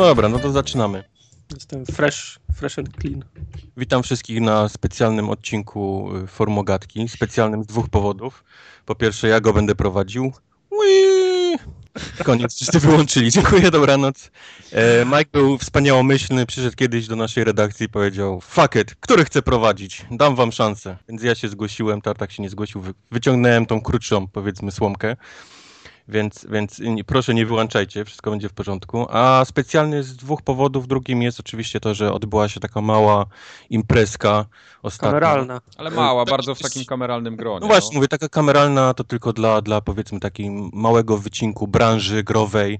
No dobra, no to zaczynamy. Jestem fresh, fresh and clean. Witam wszystkich na specjalnym odcinku y, Formogatki. Specjalnym z dwóch powodów. Po pierwsze, ja go będę prowadził. Ui! Koniec, wszyscy wyłączyli. Dziękuję, dobranoc. E, Mike był wspaniałomyślny, przyszedł kiedyś do naszej redakcji i powiedział fuck it, który chce prowadzić? Dam wam szansę. Więc ja się zgłosiłem, Tartak się nie zgłosił, wy- wyciągnąłem tą krótszą, powiedzmy, słomkę. Więc, więc proszę nie wyłączajcie, wszystko będzie w porządku. A specjalnie z dwóch powodów. Drugim jest oczywiście to, że odbyła się taka mała imprezka ostatnio. Kameralna. Ale mała, tak, bardzo w takim kameralnym gronie. No właśnie, mówię, taka kameralna to tylko dla, dla powiedzmy takiej małego wycinku branży growej,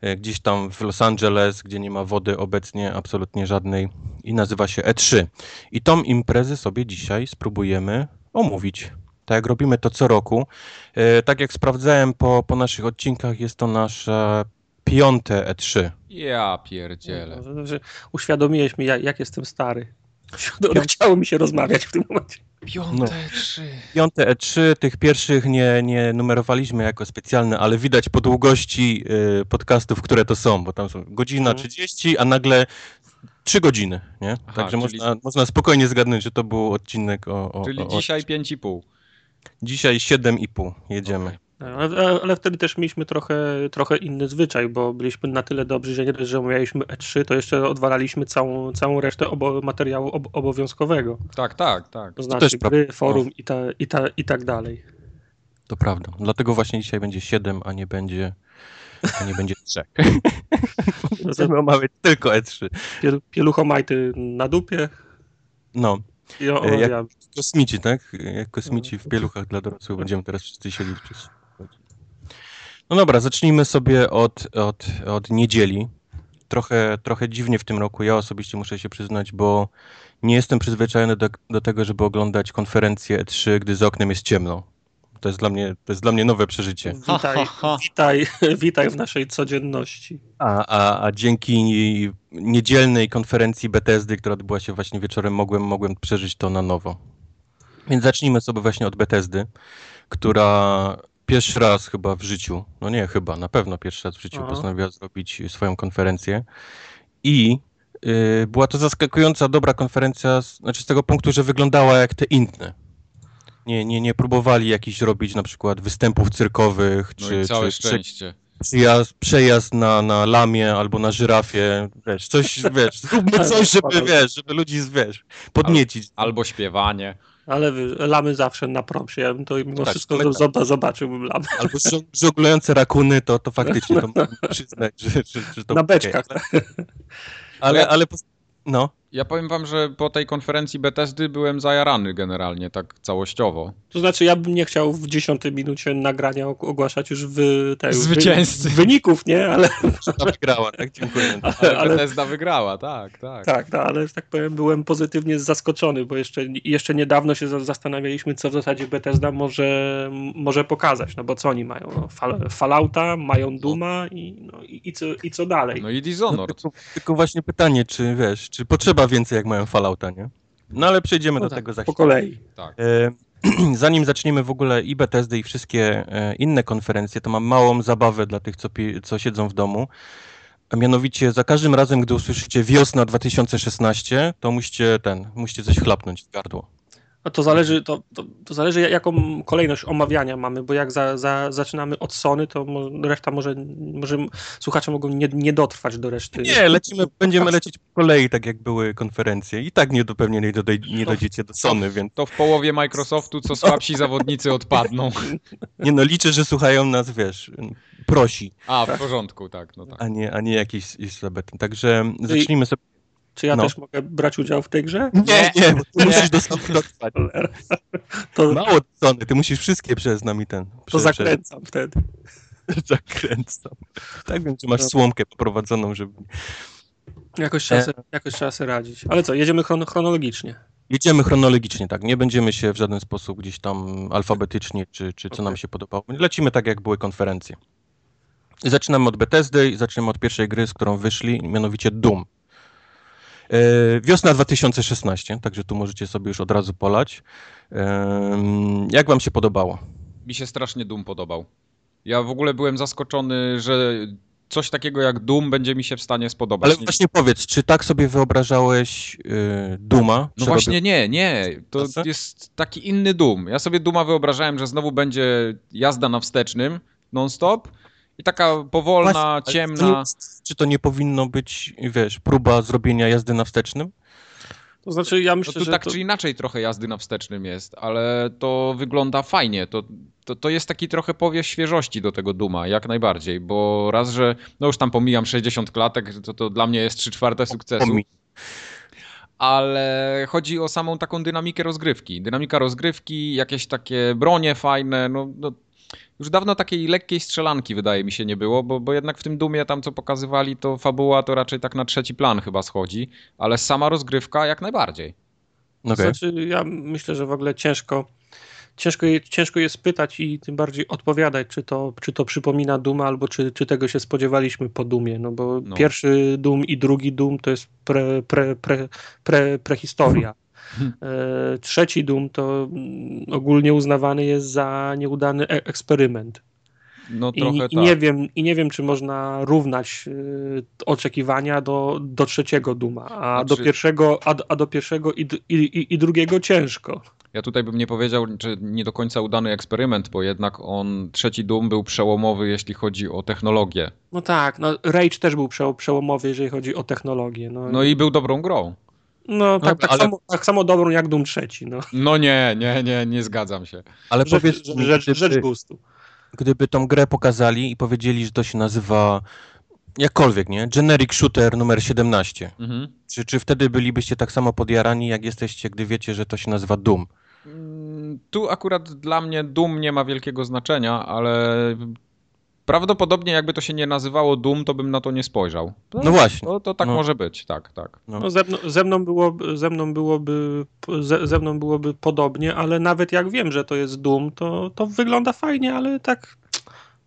e, gdzieś tam w Los Angeles, gdzie nie ma wody obecnie absolutnie żadnej i nazywa się E3. I tą imprezę sobie dzisiaj spróbujemy omówić. Tak jak robimy to co roku. E, Tak jak sprawdzałem po, po naszych odcinkach, jest to nasze piąte E E3. Ja pierdzielę. No, Uświadomiłeś mi, jak, jak jestem stary. Uświadom- Chciało mi się rozmawiać w tym momencie. Piąte trzy. Piąte E3, tych pierwszych nie, nie numerowaliśmy jako specjalne, ale widać po długości y, podcastów, które to są, bo tam są godzina Mhm. 30, a nagle 3 godziny, nie? Aha, Także czyli- można, można spokojnie zgadnąć, że to był odcinek o... o Czyli o, dzisiaj pięć i pół. Dzisiaj 7,5 jedziemy. Ale, ale wtedy też mieliśmy trochę, trochę inny zwyczaj, bo byliśmy na tyle dobrzy, że nie dość, że omawialiśmy E3, to jeszcze odwalaliśmy całą, całą resztę obo, materiału ob, obowiązkowego. Tak, tak, tak. To znaczy też prawda. gry, forum i, ta, i, ta, i tak dalej. To prawda. Dlatego właśnie dzisiaj będzie 7, a nie będzie... A nie będzie 3. Będziemy omawiać tylko E E3. Piel, pieluchomajty na dupie No, o, E, jak- omawiamy. kosmici, tak? Jak kosmici w pieluchach dla dorosłych będziemy teraz wszyscy siedzieć przez... No dobra, zacznijmy sobie od, od, od niedzieli. Trochę, trochę dziwnie w tym roku, ja osobiście muszę się przyznać, bo nie jestem przyzwyczajony do, do tego, żeby oglądać konferencję E3, gdy za oknem jest ciemno. To jest dla mnie, to jest dla mnie nowe przeżycie. Witaj, Ha, ha, ha. witaj, witaj w naszej codzienności. A, a, a dzięki niedzielnej konferencji Bethesdy, która odbyła się właśnie wieczorem, mogłem, mogłem przeżyć to na nowo. Więc zacznijmy sobie właśnie od Bethesdy, która pierwszy raz chyba w życiu, no nie chyba, na pewno pierwszy raz w życiu Aha. postanowiła zrobić swoją konferencję. I y, była to zaskakująca, dobra konferencja, z, znaczy z tego punktu, że wyglądała jak te inne. Nie, nie, nie próbowali jakichś robić na przykład występów cyrkowych, No czy, i całe czy, szczęście. przyjazd, przejazd na, na lamie albo na żyrafie, wiesz, coś, wiesz, zróbmy coś, żeby, wiesz, żeby ludzi, wiesz, podniecić. Albo śpiewanie. Ale lamy zawsze na prom przyjechałem, to mimo Tak, wszystko ale tak. zob- zobaczyłbym lamy. Albo żo- żonglujące rakuny, to, to faktycznie, to mogę przyznać, że, że, że to... Na beczkach. Ale, ale, pos- no, Ja powiem wam, że po tej konferencji Bethesdy byłem zajarany generalnie, tak całościowo. To znaczy, ja bym nie chciał w dziesiątej minucie nagrania og- ogłaszać już wy, te, Zwycięzcy. Wy, wyników, nie? Ale, wygrała, tak, dziękuję. Ale, ale Bethesda wygrała, tak, tak. tak, no, ale że tak powiem, byłem pozytywnie zaskoczony, bo jeszcze, jeszcze niedawno się za- zastanawialiśmy, co w zasadzie Bethesda może, może pokazać, no bo co oni mają? No, fal, Fallouta, mają Duma i, no, i, i, co, i co dalej? No i No, Dishonored. tylko, tylko właśnie pytanie, czy wiesz, czy potrzeba więcej, jak mają Fallouta, nie? No ale przejdziemy No do tak, tego za po chwilę. kolei. Tak. E, Zanim zaczniemy w ogóle i Bethesdy i wszystkie e, inne konferencje, to mam małą zabawę dla tych, co, pi- co siedzą w domu. A mianowicie za każdym razem, gdy usłyszycie wiosna 2016, to musicie ten, musicie coś chlapnąć w gardło. No to zależy, to, to, to zależy jaką kolejność omawiania mamy, bo jak za, za, zaczynamy od Sony, to mo, reszta może, może słuchacze mogą nie, nie dotrwać do reszty. Nie, lecimy, będziemy lecieć po kolei, tak jak były konferencje. I tak nie do, pewnie nie, dodej, nie dojdziecie do Sony, więc To w połowie Microsoftu, co słabsi zawodnicy odpadną. nie no, liczę, że słuchają nas, wiesz, prosi, A, w porządku, tak, no tak. a nie, a nie jakieś sabety. Także zacznijmy sobie Czy ja No. też mogę brać udział w tej grze? Nie, nie, bo ty Nie. musisz do Sony dotrwać. To, Mało Sony, ty musisz wszystkie przez nami ten. to prze- zakręcam wtedy. Zakręcam. Tak czy masz No. słomkę poprowadzoną, żeby. Jakoś trzeba, E. jakoś trzeba sobie radzić. Ale co, jedziemy chron chronologicznie. Jedziemy chronologicznie, tak. Nie będziemy się w żaden sposób gdzieś tam alfabetycznie, czy, czy co nam Okej. się podobało. Lecimy tak, jak były konferencje. Zaczynamy od Bethesdy i zaczynamy od pierwszej gry, z którą wyszli, mianowicie Doom. E, wiosna 2016, także tu możecie sobie już od razu polać. Jak wam się podobało? Mi się strasznie Doom podobał. Ja w ogóle byłem zaskoczony, że coś takiego jak Doom będzie mi się w stanie spodobać. Ale właśnie powiedz, czy tak sobie wyobrażałeś yy, Duma? No właśnie nie, nie. To jest taki inny Doom. Ja sobie Duma wyobrażałem, że znowu będzie jazda na wstecznym non-stop i taka powolna, Właśnie, to ciemna. nie- Czy to nie powinno być, wiesz, próba zrobienia jazdy na wstecznym? To znaczy, ja No myślę, tu że tak to, czy inaczej trochę jazdy na wstecznym jest, ale to wygląda fajnie. To, to, to jest taki trochę powiew świeżości do tego Duma, jak najbardziej, bo raz, że no już tam pomijam 60 klatek, to, to dla mnie jest 3 czwarte sukcesu. Pomi- ale chodzi o samą taką dynamikę rozgrywki. Dynamika rozgrywki, jakieś takie bronie fajne, no, no już dawno takiej lekkiej strzelanki wydaje mi się nie było, bo, bo jednak w tym Dumie tam co pokazywali, to fabuła to raczej tak na trzeci plan chyba schodzi, ale sama rozgrywka jak najbardziej. to Okej. znaczy, ja myślę, że w ogóle ciężko, ciężko, je, ciężko jest pytać i tym bardziej odpowiadać, czy to, czy to przypomina Duma, albo czy, czy tego się spodziewaliśmy po Dumie, no bo No. pierwszy Dum i drugi Dum to jest pre, pre, pre, pre, prehistoria. E, trzeci Dum to mm, ogólnie uznawany jest za nieudany e- eksperyment. No I, trochę i, tak. nie wiem, I nie wiem, czy można równać y, oczekiwania do, do trzeciego Duma, a, do Znaczy- pierwszego, a, a do pierwszego i, i, i, drugiego ciężko. Ja tutaj bym nie powiedział, czy nie do końca udany eksperyment, bo jednak on, trzeci Doom był przełomowy, jeśli chodzi o technologię. No tak, no Rage też był prze, przełomowy, jeżeli chodzi o technologię. No, No i był dobrą grą. No tak, tak, ale- samo, tak samo dobrą jak Doom trzeci. No. No nie, nie, nie, nie zgadzam się. Ale Rzecz, powiedz, mi, rzecz, gdyby, rzecz gustu. gdyby tą grę pokazali i powiedzieli, że to się nazywa jakkolwiek, nie? Generic Shooter numer 17. Mhm. Czy, czy wtedy bylibyście tak samo podjarani, jak jesteście, gdy wiecie, że to się nazywa Doom? Mm, Tu akurat dla mnie Doom nie ma wielkiego znaczenia, ale prawdopodobnie jakby to się nie nazywało Doom, to bym na to nie spojrzał. To, No właśnie. To, to tak No. może być, tak, tak. No ze, mną, ze, mną byłoby, ze, mną byłoby, ze, ze mną byłoby podobnie, ale nawet jak wiem, że to jest Doom, to, to wygląda fajnie, ale tak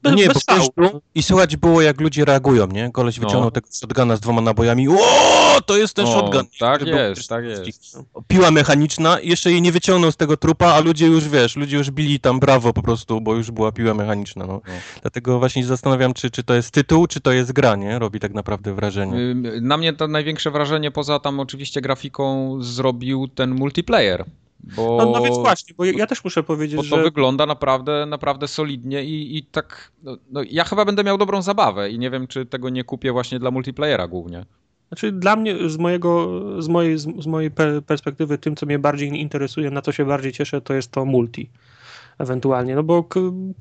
bez, nie, bez bo i słychać było, jak ludzie reagują, nie? Koleś No. wyciągnął tego shotguna z dwoma nabojami. O, to jest ten O, shotgun. tak jest, tak jest. Piła mechaniczna jeszcze jej nie wyciągnął z tego trupa, a ludzie już, wiesz, ludzie już bili tam brawo po prostu, bo już była piła mechaniczna, no. No. Dlatego właśnie się zastanawiam, czy, czy to jest tytuł, czy to jest gra, nie? Robi tak naprawdę wrażenie. Na mnie to największe wrażenie, poza tam oczywiście grafiką, zrobił ten multiplayer. Bo, No, no więc właśnie, bo ja, też muszę powiedzieć, bo to że wygląda naprawdę, naprawdę solidnie i, i tak. No, no, ja chyba będę miał dobrą zabawę i nie wiem, czy tego nie kupię właśnie dla multiplayera głównie. Znaczy dla mnie, z, mojego, z mojej, z, mojej pe- perspektywy, tym, co mnie bardziej interesuje, na co się bardziej cieszę, to jest to multi. Ewentualnie, no bo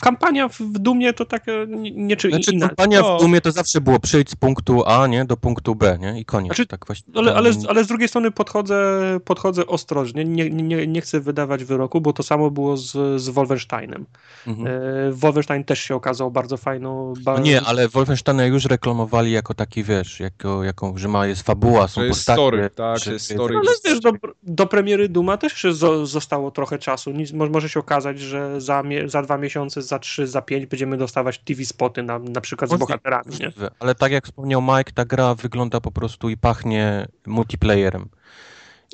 kampania w, Dumie to taka nie, czy Znaczy, inna. kampania no, w Doomie to zawsze było przyjść z punktu A, nie? Do punktu B, nie? I koniec. Znaczy, tak właśnie. Ale, ale, Tam- ale z drugiej strony podchodzę, podchodzę ostrożnie, nie, nie, nie chcę wydawać wyroku, bo to samo było z, z Wolfensteinem. Mhm. E, Wolfenstein też się okazał bardzo fajną... Ba... No nie, ale Wolfensteina już reklamowali jako taki, wiesz, jako, jaką, że ma, jest fabuła, są Że jest postacie. story, tak, że jest story. Ale wiesz, do, do premiery Duma też zostało trochę czasu. Nic, mo- może się okazać, że za, za dwa miesiące, za trzy, za pięć będziemy dostawać TV spoty na, na przykład z bohaterami. Nie? Ale tak jak wspomniał Mike, ta gra wygląda po prostu i pachnie multiplayerem.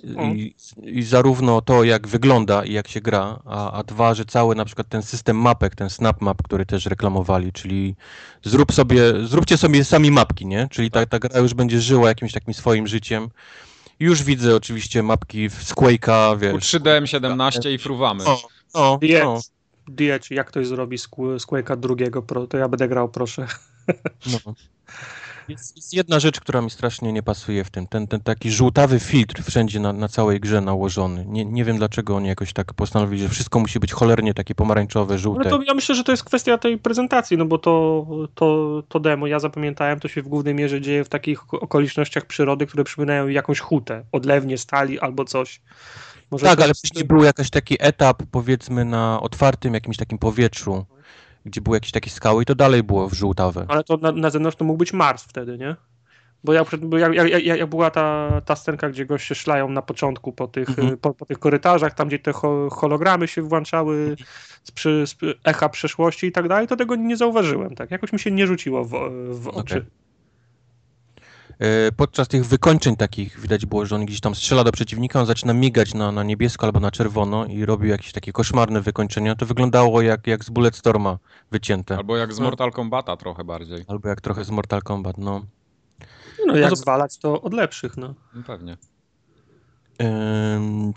I, I zarówno to, jak wygląda i jak się gra, a, a dwa, że cały na przykład ten system mapek, ten snap map, który też reklamowali, czyli zrób sobie, zróbcie sobie sami mapki, nie? Czyli ta, ta gra już będzie żyła jakimś takim swoim życiem. Już widzę oczywiście mapki z Quake'a, wiesz. U3DM 17 i fruwamy. O, o, Diet, o, Diet, jak ktoś zrobi z Qu- z Quake'a drugiego, pro, to ja będę grał, proszę. no. Jest, jest jedna rzecz, która mi strasznie nie pasuje w tym. Ten, ten taki żółtawy filtr wszędzie na, na całej grze nałożony. Nie, nie wiem dlaczego oni jakoś tak postanowili, że wszystko musi być cholernie takie pomarańczowe, żółte. Ale to ja myślę, że to jest kwestia tej prezentacji, no bo to, to, to demo, ja zapamiętałem, to się w głównej mierze dzieje w takich okolicznościach przyrody, które przypominają jakąś hutę, odlewnie stali albo coś. Może Tak, ale później był jakiś taki etap, powiedzmy, na otwartym jakimś takim powietrzu, gdzie były jakieś takie skały i to dalej było w żółtawe. Ale to na, na zewnątrz to mógł być Mars wtedy, nie? Bo jak, była ta, ta scenka, gdzie goście szlają na początku po tych, Mhm. po, po tych korytarzach, tam gdzie te ho, hologramy się włączały, z, przy, z echa przeszłości i tak dalej, to tego nie zauważyłem, tak? Jakoś mi się nie rzuciło w, w oczy. Okej. E, podczas tych wykończeń takich widać było, że on gdzieś tam strzela do przeciwnika, on zaczyna migać na, na niebiesko albo na czerwono i robił jakieś takie koszmarne wykończenia. To wyglądało jak, jak z Bulletstorma wycięte. Albo jak z No. Mortal Kombata trochę bardziej. Albo jak trochę z Mortal Kombat, no. No jak to- zwalać to od lepszych, no. No pewnie.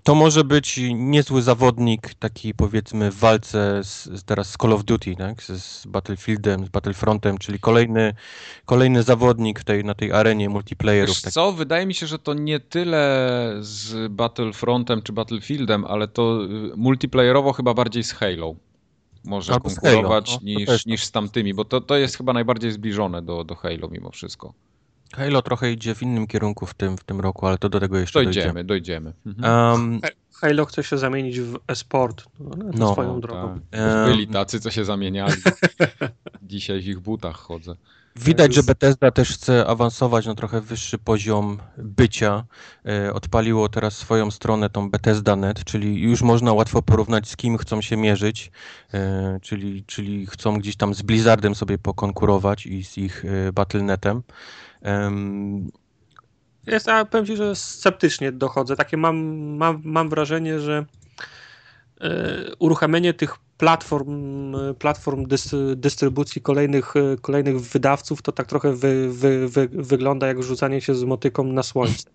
To może być niezły zawodnik, taki powiedzmy w walce z, teraz z Call of Duty, tak? z, Battlefieldem, z Battlefrontem, czyli kolejny, kolejny zawodnik w tej, na tej arenie multiplayerów. Wiesz Tak. co, wydaje mi się, że to nie tyle z Battlefrontem czy Battlefieldem, ale to y, multiplayerowo chyba bardziej z Halo może Albo konkurować Halo, no, niż, tak. niż z tamtymi, bo to, to jest chyba najbardziej zbliżone do, do Halo mimo wszystko. Halo trochę idzie w innym kierunku w tym, w tym roku, ale to do tego jeszcze Dojdziemy, dojdziemy. Mhm. Um, Halo chce się zamienić w e-sport, no, to No, swoją No, drogą. tak. Byli tacy, co się zamieniali. Dzisiaj w ich butach chodzę. Widać, że Bethesda też chce awansować na trochę wyższy poziom bycia. E, Odpaliło teraz swoją stronę, tą Bethesda.net, czyli już można łatwo porównać, z kim chcą się mierzyć, e, czyli, czyli chcą gdzieś tam z Blizzardem sobie pokonkurować i z ich e, Battle.netem. Jest, ja powiem ci, że sceptycznie dochodzę. Takie mam, mam, mam wrażenie, że e, uruchamianie tych platform, platform dys, dystrybucji kolejnych, e, kolejnych wydawców to tak trochę wy, wy, wy, wygląda jak rzucanie się z motyką na słońce.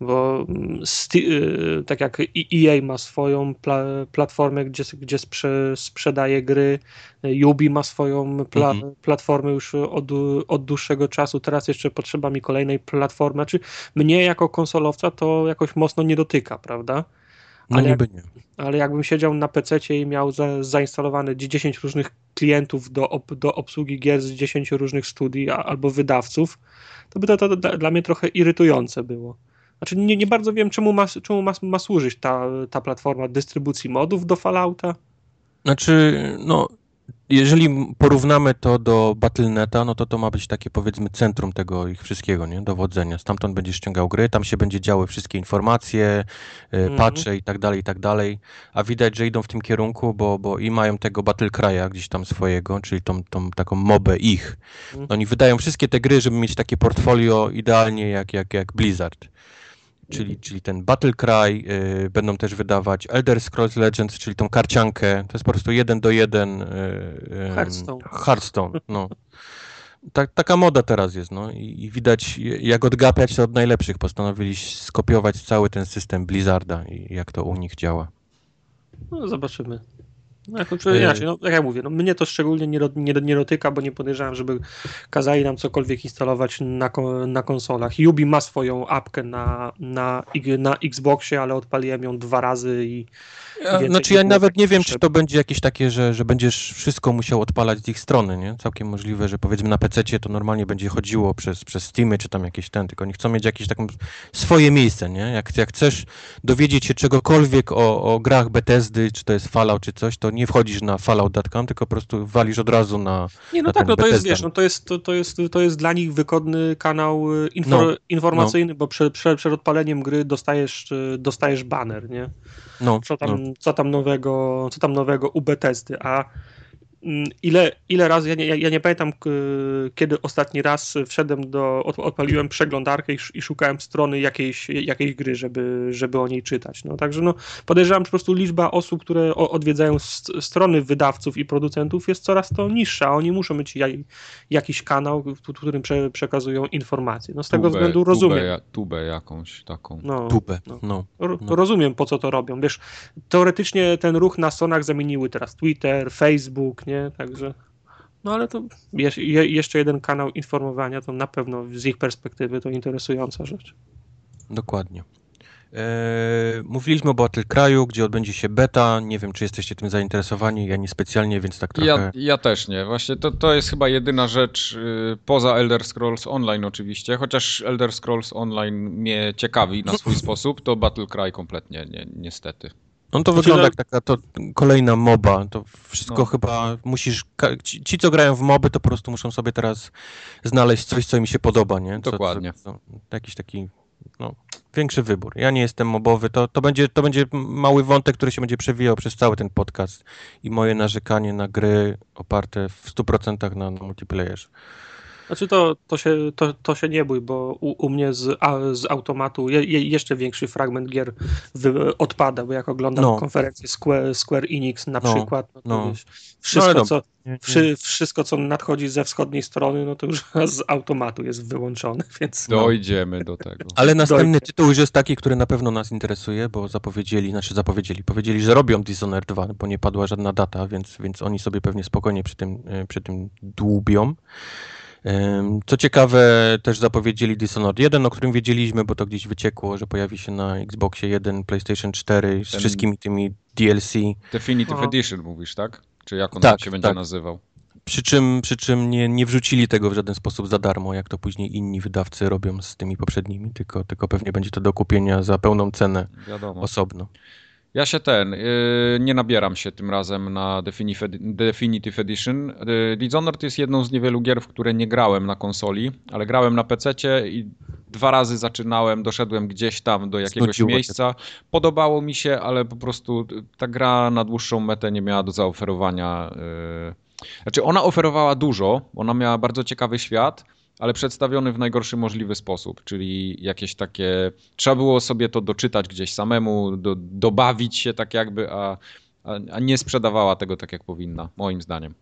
Bo mm, e, tak jak EA ma swoją pla, platformę, gdzie, gdzie sprze, sprzedaje gry, e, Ubi ma swoją pla, Mhm. platformę już od, od dłuższego czasu, teraz jeszcze potrzeba mi kolejnej platformy. Znaczy, mnie jako konsolowca to jakoś mocno nie dotyka, prawda? no Ale jak- nie. Ale jakbym siedział na PC i miał za, zainstalowane 10 różnych klientów do, ob, do obsługi gier z 10 różnych studii a, albo wydawców, to by to, to, dla- dla mnie trochę irytujące było. Znaczy nie, nie bardzo wiem, czemu ma, czemu ma, ma służyć ta, ta platforma dystrybucji modów do Fallouta. Znaczy, no, jeżeli porównamy to do Battle.neta, no to to ma być takie powiedzmy centrum tego ich wszystkiego, nie? Dowodzenia. Stamtąd będziesz ściągał gry, tam się będzie działy wszystkie informacje, e, Mhm. patche i tak dalej, i tak dalej. A widać, że idą w tym kierunku, bo, bo i mają tego Battle Cry'a gdzieś tam swojego, czyli tą, tą taką mobę ich. Mhm. Oni wydają wszystkie te gry, żeby mieć takie portfolio idealnie jak, jak, jak Blizzard. Czyli, czyli ten Battle Cry, y, będą też wydawać Elder Scrolls Legends, czyli tą karciankę. To jest po prostu jeden do jeden. Y, y, Hearthstone. Hearthstone, no. Ta, taka moda teraz jest, no i, i widać jak odgapiać to od najlepszych. Postanowili skopiować cały ten system Blizzarda i jak to u nich działa. No, zobaczymy. No, jak, znaczy, inaczej, no, jak ja mówię, no, mnie to szczególnie nie, nie, nie dotyka, bo nie podejrzewam, żeby kazali nam cokolwiek instalować na, na konsolach. Yubi ma swoją apkę na, na, na Xboxie, ale odpaliłem ją dwa razy i Ja, znaczy ja nawet nie wiem, czy to będzie jakieś takie, że, że będziesz wszystko musiał odpalać z ich strony, nie? Całkiem możliwe, że powiedzmy na PC to normalnie będzie chodziło przez, przez Steamy czy tam jakieś ten, tylko oni chcą mieć jakieś taką swoje miejsce, nie? Jak, jak chcesz dowiedzieć się czegokolwiek o, o grach Bethesdy, czy to jest Fallout czy coś, to nie wchodzisz na fallout.com, tylko po prostu walisz od razu na... Nie, no na tak, no to jest, wiesz, no to jest, to, to, jest, to jest dla nich wygodny kanał y, infor, No, informacyjny, bo przed, przed, przed odpaleniem gry dostajesz, y, dostajesz baner, nie? No, Co tam, no. co tam nowego, co tam nowego u Bethesdy, a ile, ile razy, ja nie, ja- nie pamiętam kiedy ostatni raz wszedłem do, od, odpaliłem przeglądarkę i, sz- i szukałem strony jakiejś, jakiejś gry, żeby, żeby o niej czytać. No, także no, podejrzewam, że po prostu liczba osób, które odwiedzają strony wydawców i producentów jest coraz to niższa. Oni muszą mieć jaj, jakiś kanał, w którym prze, przekazują informacje. No, z tego Tubę- względu rozumiem. Tubę, ja- tubę jakąś taką. No, Tubę, no. no. No. Rozumiem, po co to robią. Wiesz, teoretycznie ten ruch na stronach zamieniły teraz Twitter, Facebook, nie? Także. No ale to jeszcze jeden kanał informowania, to na pewno z ich perspektywy to interesująca rzecz. Dokładnie. Eee, mówiliśmy o Battle Kraju, gdzie odbędzie się beta. Nie wiem, czy jesteście tym zainteresowani. Ja nie specjalnie, więc tak trochę. Ja, ja też nie. Właśnie to, to jest chyba jedyna rzecz y, poza Elder Scrolls Online oczywiście, chociaż Elder Scrolls Online mnie ciekawi na swój sposób, to Battle Cry kompletnie nie, niestety. No to Znaczy, wygląda jak taka to kolejna moba. To wszystko No. chyba musisz. Ci, ci, co grają w moby, to po prostu muszą sobie teraz znaleźć coś, co im się podoba, nie? Co, Dokładnie. Co, co, jakiś taki. No, większy wybór. Ja nie jestem mobowy. To, to, będzie, to będzie mały wątek, który się będzie przewijał przez cały ten podcast i moje narzekanie na gry oparte w 100% na, na multiplayerze. Znaczy to, to, się, to, to się nie bój, bo u, u mnie z, a, z automatu je, je, jeszcze większy fragment gier wy, odpada, bo jak oglądam No. konferencję Square, Square Enix na No, przykład, no to no. wiesz, wszystko, ale co, wszy, wszystko co nadchodzi ze wschodniej strony, no to już z automatu jest wyłączone, więc no. Dojdziemy do tego. Ale następny Dojdzie. tytuł już jest taki, który na pewno nas interesuje, bo zapowiedzieli, znaczy zapowiedzieli, powiedzieli, że robią Dishonored 2, bo nie padła żadna data, więc, więc oni sobie pewnie spokojnie przy tym, e, przy tym dłubią. Co ciekawe, też zapowiedzieli Dishonored 1, o którym wiedzieliśmy, bo to gdzieś wyciekło, że pojawi się na Xboxie 1, PlayStation 4 z Ten- wszystkimi tymi DLC. Definitive Aha. Edition mówisz, tak? Czy jak on Tak, się będzie tak. nazywał? Przy czym, przy czym nie, nie wrzucili tego w żaden sposób za darmo, jak to później inni wydawcy robią z tymi poprzednimi, tylko, tylko pewnie będzie to do kupienia za pełną cenę Wiadomo. osobno. Ja się ten, yy, nie nabieram się tym razem na Definitive, Edi- Definitive Edition. Yy, Dishonored jest jedną z niewielu gier, w które nie grałem na konsoli, ale grałem na PC-cie i dwa razy zaczynałem, doszedłem gdzieś tam do jakiegoś Znudziło miejsca. Podobało mi się, ale po prostu ta gra na dłuższą metę nie miała do zaoferowania. Yy. Znaczy ona oferowała dużo, ona miała bardzo ciekawy świat, ale przedstawiony w najgorszy możliwy sposób, czyli jakieś takie, trzeba było sobie to doczytać gdzieś samemu, do, dobawić się tak jakby, a, a, a nie sprzedawała tego tak jak powinna, moim zdaniem.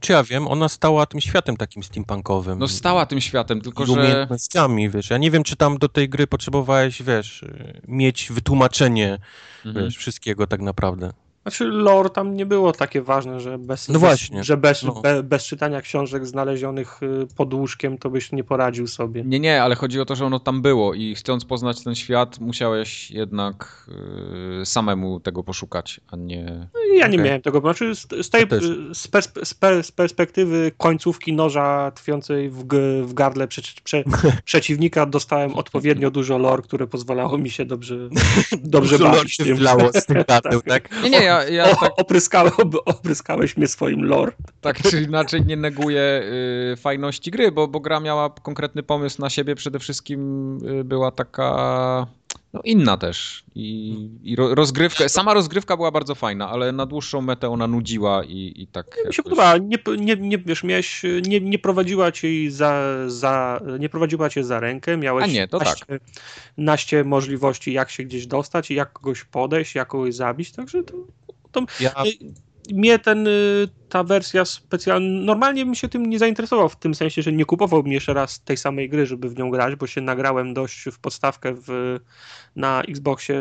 Czy ja wiem, ona stała tym światem takim steampunkowym. No stała tym światem, tylko z że... umiejętnościami, wiesz. Ja nie wiem, czy tam do tej gry potrzebowałeś, wiesz, mieć wytłumaczenie, Mhm. wiesz, wszystkiego tak naprawdę. Znaczy lore tam nie było takie ważne, że bez, No właśnie, że bez, no. be, bez czytania książek znalezionych y, pod łóżkiem to byś nie poradził sobie. Nie, nie, ale chodzi o to, że ono tam było i chcąc poznać ten świat, musiałeś jednak yy, samemu tego poszukać, a nie... No Ja nie Okej. miałem tego, znaczy z, z, tej, z, perspe, z, per, z perspektywy końcówki noża tkwiącej w, w gardle prze, prze, przeciwnika dostałem odpowiednio dużo lore, które pozwalało mi się dobrze, dobrze Dużo bawić się wlało z tym gadem, tak? Nie, nie, ja, ja O, tak, opryskałeś, opryskałeś mnie swoim lore. tak czy inaczej nie neguję y, fajności gry, bo, bo gra miała konkretny pomysł na siebie, przede wszystkim y, była taka no, inna też. I, i ro, rozgrywka, sama rozgrywka była bardzo fajna, ale na dłuższą metę ona nudziła i, i tak Mi się jakoś- podoba, nie, nie, nie, wiesz, miałeś, nie, nie prowadziła cię za, za, nie prowadziła cię za rękę, miałeś A nie, to tak. naście, naście możliwości, jak się gdzieś dostać, jak kogoś podejść, jak kogoś zabić, także to, to Ja, mnie ten, y, ta wersja specjalna, normalnie bym się tym nie zainteresował, w tym sensie, że nie kupowałbym jeszcze raz tej samej gry, żeby w nią grać, bo się nagrałem dość w podstawkę w, na Xboxie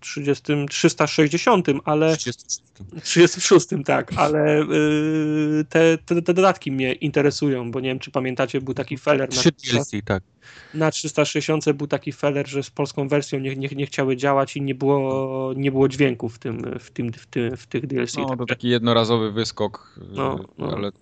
30, 360, ale 36. 36, tak, ale y, te, te, te dodatki mnie interesują, bo nie wiem, czy pamiętacie, był taki feller na, Trzy DLC, tak. na 360 był taki feller, że z polską wersją nie, nie, nie chciały działać i nie było, nie było dźwięku w tym, w tym, w tym, w tych DLC. No, to taki jednorazowy wyskok, No, no. ale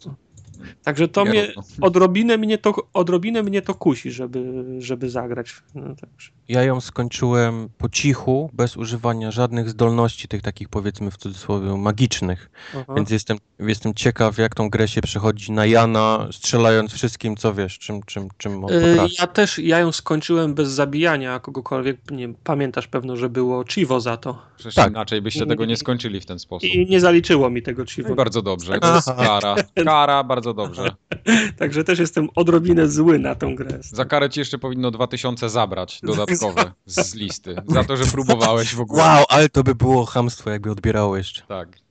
także to nie mnie, odrobinę mnie to, odrobinę mnie to kusi, żeby, żeby zagrać. No, także. Ja ją skończyłem po cichu, bez używania żadnych zdolności tych takich powiedzmy w cudzysłowie magicznych. Aha. Więc jestem, jestem ciekaw, jak tą grę się przechodzi na Jana, strzelając wszystkim, co wiesz, czym, czym, czym on Y, potrafi. Ja też, ja ją skończyłem bez zabijania kogokolwiek, nie pamiętasz pewno, że było Chivo za to. przecież Tak. inaczej byście tego nie skończyli w ten sposób. I nie zaliczyło mi tego Chivo. i bardzo dobrze, to jest kara, kara, bardzo dobrze. Także też jestem odrobinę zły na tą grę. Za karę ci jeszcze powinno 2000 zabrać dodatkowe z listy. Za to, że próbowałeś w ogóle. Wow, ale to by było chamstwo, jakby odbierało jeszcze. Tak.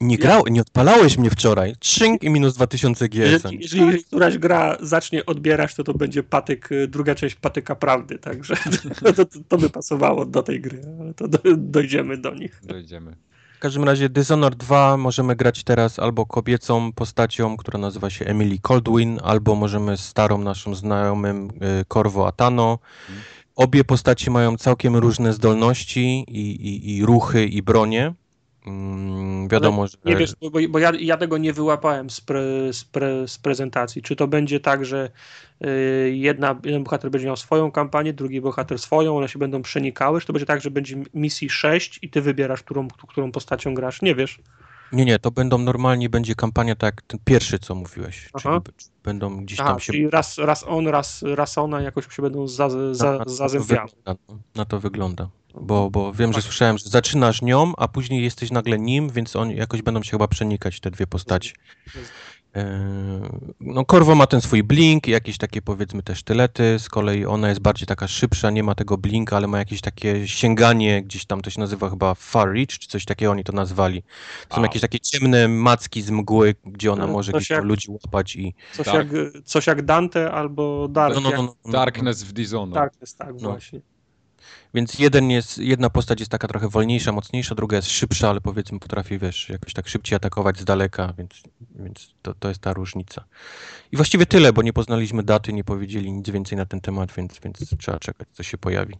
Nie Ja- grał, nie odpalałeś mnie wczoraj. Trzynk i minus 2000 GSM. Jeżeli, jeżeli któraś gra zacznie odbierać, to to będzie patyk, y, druga część patyka prawdy, także to, to, to by pasowało do tej gry, ale to do, dojdziemy do nich. Dojdziemy. W każdym razie Dishonored 2 możemy grać teraz albo kobiecą postacią, która nazywa się Emily Coldwin, albo możemy starą naszą znajomym y, Corvo Atano. Mhm. Obie postacie mają całkiem różne zdolności i, i, i ruchy i bronie. Mm, wiadomo, że... Nie wiesz, bo, bo ja, ja tego nie wyłapałem z, pre, z, pre, z prezentacji. Czy to będzie tak, że y, jedna, jeden bohater będzie miał swoją kampanię, drugi bohater swoją, one się będą przenikały, czy to będzie tak, że będzie misji 6 i ty wybierasz, którą, którą postacią grasz? Nie wiesz. Nie, nie, to będą normalnie, będzie kampania tak jak ten pierwszy, co mówiłeś. Czyli Aha. będą gdzieś Aha, tam się... czyli raz, raz on, raz, raz ona jakoś się będą za, na, za, na, to zazębiały. wygląda, no. na to wygląda. Bo, bo wiem, że słyszałem, że zaczynasz nią, a później jesteś nagle nim, więc oni jakoś będą się chyba przenikać, te dwie postacie. No Corvo ma ten swój blink, jakieś takie powiedzmy te sztylety, z kolei ona jest bardziej taka szybsza, nie ma tego blinka, ale ma jakieś takie sięganie, gdzieś tam to się nazywa chyba far reach, czy coś takiego oni to nazwali. To są A. jakieś takie ciemne macki z mgły, gdzie ona No, może coś gdzieś tam jak- ludzi łapać i... Coś, Dark. jak, coś jak Dante albo Dark. No, no, no, no, no. Darkness w Dishonored. Darkness, tak, No. właśnie. Więc jeden jest, jedna postać jest taka trochę wolniejsza, mocniejsza, druga jest szybsza, ale powiedzmy potrafi, wiesz, jakoś tak szybciej atakować z daleka, więc, więc to, to jest ta różnica. I właściwie tyle, bo nie poznaliśmy daty, nie powiedzieli nic więcej na ten temat, więc, więc trzeba czekać, co się pojawi.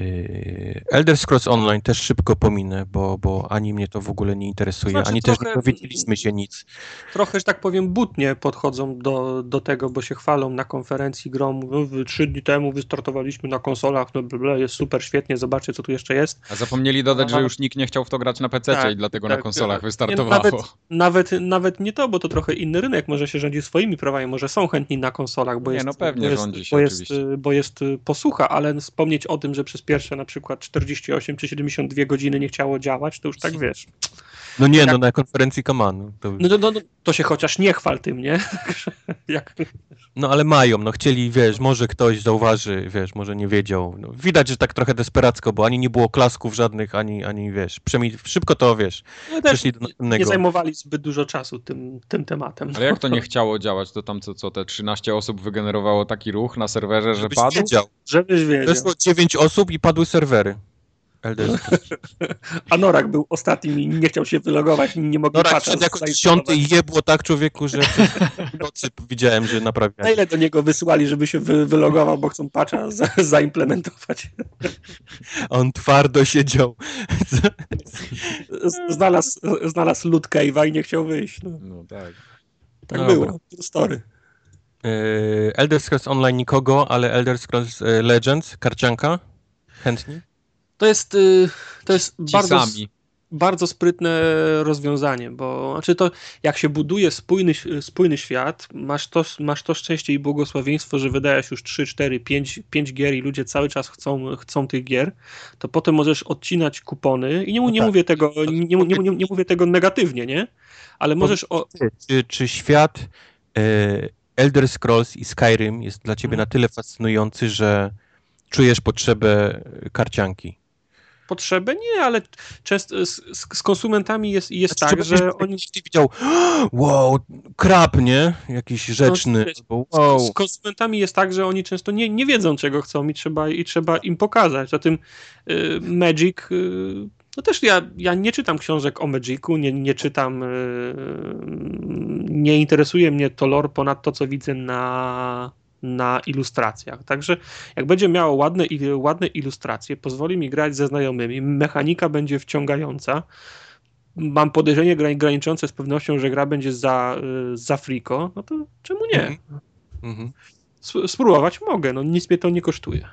Yy, Elder Scrolls Online też szybko pominę, bo, bo ani mnie to w ogóle nie interesuje, Znaczy, ani też trochę- nie dowiedzieliśmy się nic. Trochę, że tak powiem, butnie podchodzą do, do tego, bo się chwalą na konferencji grom. "Wy Trzy dni temu wystartowaliśmy na konsolach, no bla, jest super, świetnie, zobaczcie, co tu jeszcze jest. A zapomnieli dodać, że Aha. już nikt nie chciał w to grać na PC Tak, i dlatego tak, na konsolach nie, wystartowało. Nawet, nawet, nawet nie to, bo to trochę inny rynek, może się rządzi swoimi prawami, może są chętni na konsolach, bo Nie, jest, no pewnie bo jest, rządzi się bo jest, oczywiście. bo jest y, posłucha, ale wspomnieć o tym, że przez pierwsze na przykład 48 czy 72 godziny nie chciało działać, to już tak wiesz. No nie, Jak- no na konferencji Kaman. To, No, no, no, no to się chociaż nie chwal tym, nie? Jak, no ale mają, no chcieli, wiesz, może ktoś zauważy, wiesz, może nie wiedział. No, widać, że tak trochę desperacko, bo ani nie było klasków żadnych, ani, ani wiesz, przynajmniej szybko to, wiesz, no, przeszli do nie następnego. zajmowali zbyt dużo czasu tym, tym tematem. Ale jak to nie chciało działać, to tam co, co te 13 osób wygenerowało taki ruch na serwerze, że Żebyś padł? wiedział. Żebyś wiedział. Weszło 9 osób i padły serwery. Scrolls. A Norak był ostatnim i nie chciał się wylogować, nie mogli No rak patcha przed jako dziesiąty i jebło tak człowieku, że w nocy widziałem, że Na naprawiali. ile do niego wysyłali, żeby się wy, wylogował, bo chcą patcha za, zaimplementować. On twardo siedział. Z- Znalazł, znalazł loot cave'a i nie chciał wyjść. No, No tak. tak Dobra. było. Story. Yy, Elder Scrolls Online nikogo, ale Elder Scrolls e, Legends, karcianka, chętni? To jest, y, to jest Ci bardzo, sami. bardzo sprytne rozwiązanie, bo znaczy to, jak się buduje spójny, spójny świat, masz to, masz to szczęście i błogosławieństwo, że wydajesz już 3, 4, 5, 5 gier i ludzie cały czas chcą, chcą tych gier, to potem możesz odcinać kupony i nie, No nie tak. mówię tego, nie, nie, nie, nie, mówię tego negatywnie, nie? Ale możesz o, Czy, czy świat e, Elder Scrolls i Skyrim jest dla ciebie Mhm. na tyle fascynujący, że czujesz potrzebę karcianki? potrzebę, nie, ale często z, z, z konsumentami jest, jest Znaczy, tak, że ktoś oni Ty widział, wow, krab, nie? Jakiś rzeczny. wiesz, albo, Z wow. konsumentami jest tak, że oni często nie, nie wiedzą, czego chcą i trzeba, i trzeba im pokazać. Zatem y, Magic, y, no też ja, ja nie czytam książek o Magicu, nie, nie czytam, y, nie interesuje mnie to lore ponad to, co widzę na, na ilustracjach. Także jak będzie miało ładne, ładne ilustracje, pozwoli mi grać ze znajomymi, mechanika będzie wciągająca, mam podejrzenie gra- graniczące z pewnością, że gra będzie za, y, za friko, no to czemu nie? Mhm. Mhm. Sp- spróbować mogę, no nic mnie to nie kosztuje.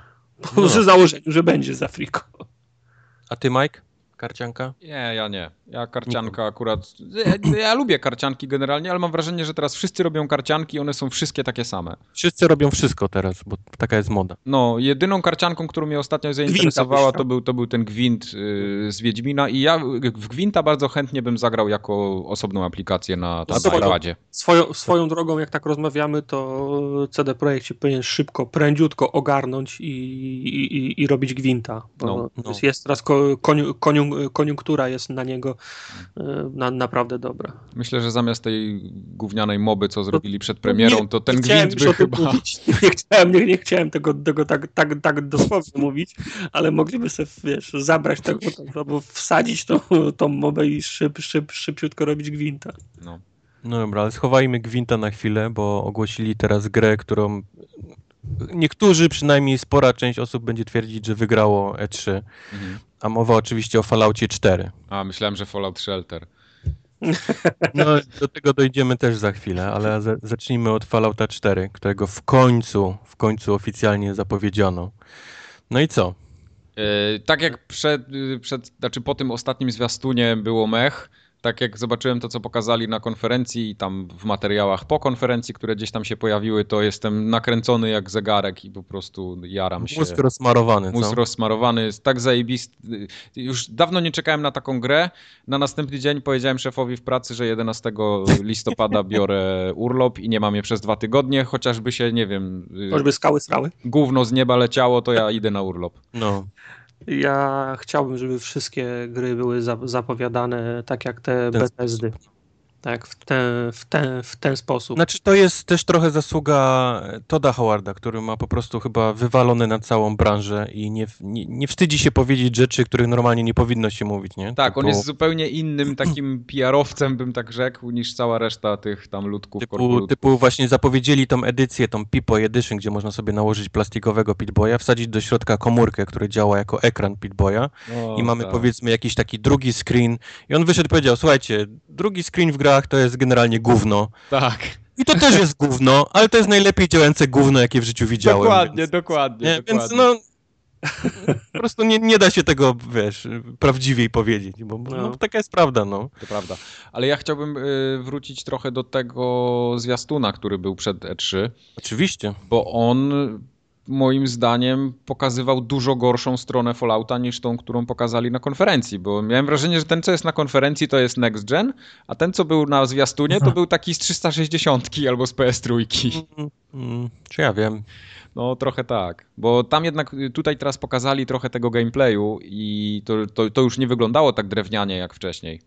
No. Przy założeniu, że będzie za friko. A ty, Mike? Karcianka? Nie, ja nie. Ja karcianka akurat. Ja, ja lubię karcianki generalnie, ale mam wrażenie, że teraz wszyscy robią karcianki i one są wszystkie takie same. Wszyscy robią wszystko teraz, bo taka jest moda. No, jedyną karcianką, którą mnie ostatnio zainteresowała, to był, to był ten gwint y, z Wiedźmina i ja w gwinta bardzo chętnie bym zagrał jako osobną aplikację na, zobacz, iPadzie. Swoją, swoją drogą, jak tak rozmawiamy, to CD Projekt się powinien szybko, prędziutko ogarnąć i, i, i, robić gwinta. Bo No, no. Jest, teraz ko, koniu, koniu, koniunktura jest na niego e, na, naprawdę dobra. Myślę, że zamiast tej gównianej moby, co zrobili przed premierą, Nie- to ten gwint by chyba... Mówić. Nie chciałem, nie, nie chciałem tego, tego tak, tak, tak dosłownie mówić, ale mogliby sobie, wiesz, zabrać tego, albo wsadzić tą, tą mobę i szyb, szyb, szybciutko robić gwinta. No. No dobra, ale schowajmy Gwinta na chwilę, bo ogłosili teraz grę, którą niektórzy, przynajmniej spora część osób będzie twierdzić, że wygrało E3. Mhm. A mowa oczywiście o Falloutie 4. A, myślałem, że Fallout Shelter. No, do tego dojdziemy też za chwilę, ale za- zacznijmy od Fallouta 4, którego w końcu, w końcu oficjalnie zapowiedziano. No i co? E, tak jak przed, y, przed, znaczy po tym ostatnim zwiastunie było mech, tak jak zobaczyłem to, co pokazali na konferencji i tam w materiałach po konferencji, które gdzieś tam się pojawiły, to jestem nakręcony jak zegarek i po prostu jaram się. Mózg rozsmarowany, co? Mózg rozsmarowany, jest tak zajebisty. Już dawno nie czekałem na taką grę. Na następny dzień powiedziałem szefowi w pracy, że 11 listopada biorę urlop i nie mam je przez dwa tygodnie, chociażby się, nie wiem, y, Choćby skały srały. gówno z nieba leciało, to ja idę na urlop. No. Ja chciałbym, żeby wszystkie gry były za- zapowiadane tak jak te Bethesdy. Tak, w ten, w, ten, w ten sposób. Znaczy to jest też trochę zasługa Toda Howarda, który ma po prostu chyba wywalone na całą branżę i nie, nie, nie wstydzi się powiedzieć rzeczy, których normalnie nie powinno się mówić, nie? Tak, on Typu- jest zupełnie innym takim PR-owcem, bym tak rzekł, niż cała reszta tych tam ludków, Typu, typu właśnie zapowiedzieli tą edycję, tą Pipo Edition, gdzie można sobie nałożyć plastikowego Pitboya, wsadzić do środka komórkę, która działa jako ekran Pitboya O, i mamy tak. powiedzmy jakiś taki drugi screen i on wyszedł i powiedział, słuchajcie, drugi screen w grach to jest generalnie gówno Tak, i to też jest gówno, ale to jest najlepiej działające gówno, jakie w życiu widziałem. dokładnie, więc, dokładnie, nie, dokładnie. więc no po prostu nie, nie da się tego, wiesz, prawdziwiej powiedzieć, bo no. No. taka jest prawda, no. To prawda. Ale ja chciałbym y, wrócić trochę do tego zwiastuna, który był przed E3, Oczywiście. bo on moim zdaniem pokazywał dużo gorszą stronę Fallouta niż tą, którą pokazali na konferencji, bo miałem wrażenie, że ten, co jest na konferencji, to jest Next Gen, a ten, co był na zwiastunie, to był taki z 360 albo z PS3. Mm, mm, czy ja wiem. No trochę tak, bo tam jednak y, tutaj teraz pokazali trochę tego gameplayu i to, to, to już nie wyglądało tak drewnianie jak wcześniej.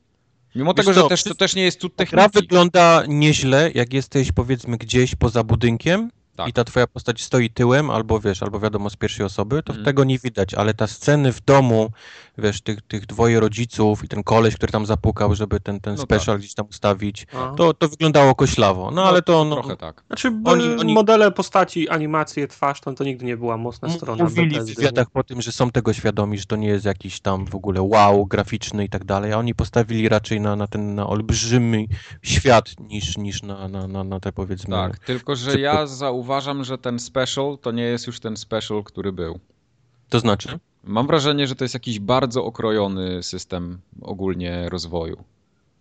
Mimo Wiesz tego, że co, też, to też nie jest cud Gra techniki. wygląda nieźle, jak jesteś powiedzmy gdzieś poza budynkiem Tak. i ta twoja postać stoi tyłem, albo wiesz, albo wiadomo z pierwszej osoby, to Mhm. tego nie widać, ale ta sceny w domu, wiesz, tych, tych dwoje rodziców i ten koleś, który tam zapukał, żeby ten, ten No special gdzieś tam ustawić, A. to, to wyglądało koślawo. No, ale to no, Trochę tak. Znaczy, Oni- oni- modele postaci, animacje, twarz, to, to nigdy nie była mocna strona mówili w wywiadach po tym, że są tego świadomi, że to nie jest jakiś tam w ogóle wow, graficzny i tak dalej, a oni postawili raczej na, na ten na olbrzymi świat niż, niż na, na, na, na te powiedzmy... Tak, tylko że ja zauważam, że ten special to nie jest już ten special, który był. To znaczy? Mam wrażenie, że to jest jakiś bardzo okrojony system ogólnie rozwoju.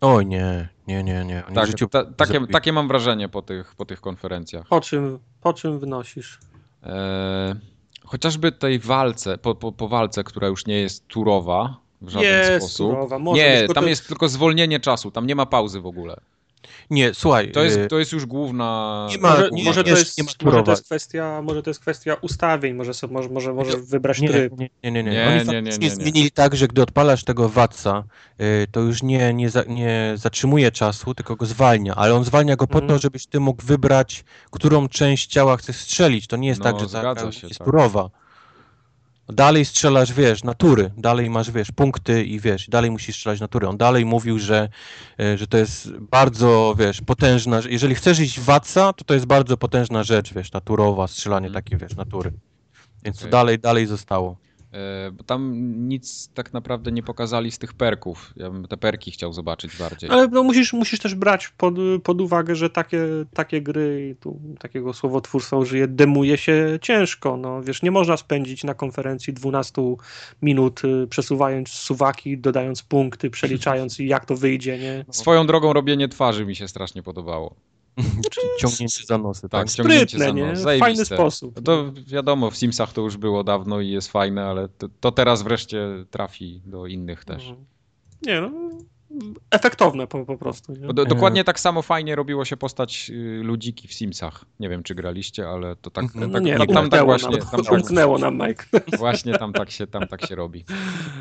O nie, nie, nie, nie. Oni Tak, życiu ta, takie, takie mam wrażenie po tych, po tych konferencjach. Po czym, po czym wnosisz? Eee, chociażby tej walce, po, po, po walce, która już nie jest turowa w żaden Jest sposób. turowa, może nie, tam to- jest tylko zwolnienie czasu, tam nie ma pauzy w ogóle. Nie, słuchaj. To jest, y, to jest już główna... Nie ma- Może, nie, może, to jest, nie ma może to jest kwestia, może to jest kwestia ustawień, może, sobie, może, może, może wybrać nie, tryb. nie, nie, nie, nie. Nie, Oni nie, nie, nie, nie. zmienili tak, że gdy odpalasz tego watsa, y, to już nie, nie, za, nie zatrzymuje czasu, tylko go zwalnia, ale on zwalnia go po Mhm. to, żebyś ty mógł wybrać, którą część ciała chcesz strzelić. To nie jest No, tak, że ta się, jest tak. turowa. Dalej strzelasz, wiesz, natury, dalej masz, wiesz, punkty i wiesz, dalej musisz strzelać natury. On dalej mówił, że, e, że to jest bardzo, wiesz, potężna, że jeżeli chcesz iść w watsa, to to jest bardzo potężna rzecz, wiesz, naturowa, strzelanie Mhm. takie, wiesz, natury. Więc to Okej. dalej, dalej zostało. E, Bo tam nic tak naprawdę nie pokazali z tych perków. Ja bym te perki chciał zobaczyć bardziej. Ale no musisz, musisz też brać pod, pod uwagę, że takie, takie gry, i tu takiego słowotwórstwa użyję, demuje się ciężko. No, wiesz, nie można spędzić na konferencji 12 minut y, przesuwając suwaki, dodając punkty, przeliczając i jak to wyjdzie, nie? Swoją drogą robienie twarzy mi się strasznie podobało. Czyli ciągnięcie za nosy, tak? Tak, ciągnięcie Sprytne, za nie? nos. Fajny Zajebiste. sposób. To wiadomo, w Simsach to już było dawno i jest fajne, ale to, to teraz wreszcie trafi do innych też. Mhm. Nie no, efektowne po, po prostu. Do, dokładnie tak samo fajnie robiło się postać y, ludziki w Simsach. Nie wiem, czy graliście, ale to tak, Mhm. No tak, nie, tam, no, tam tak właśnie, nam, tam tak, umknęło nam, Mike. właśnie tam tak się, tam tak się robi.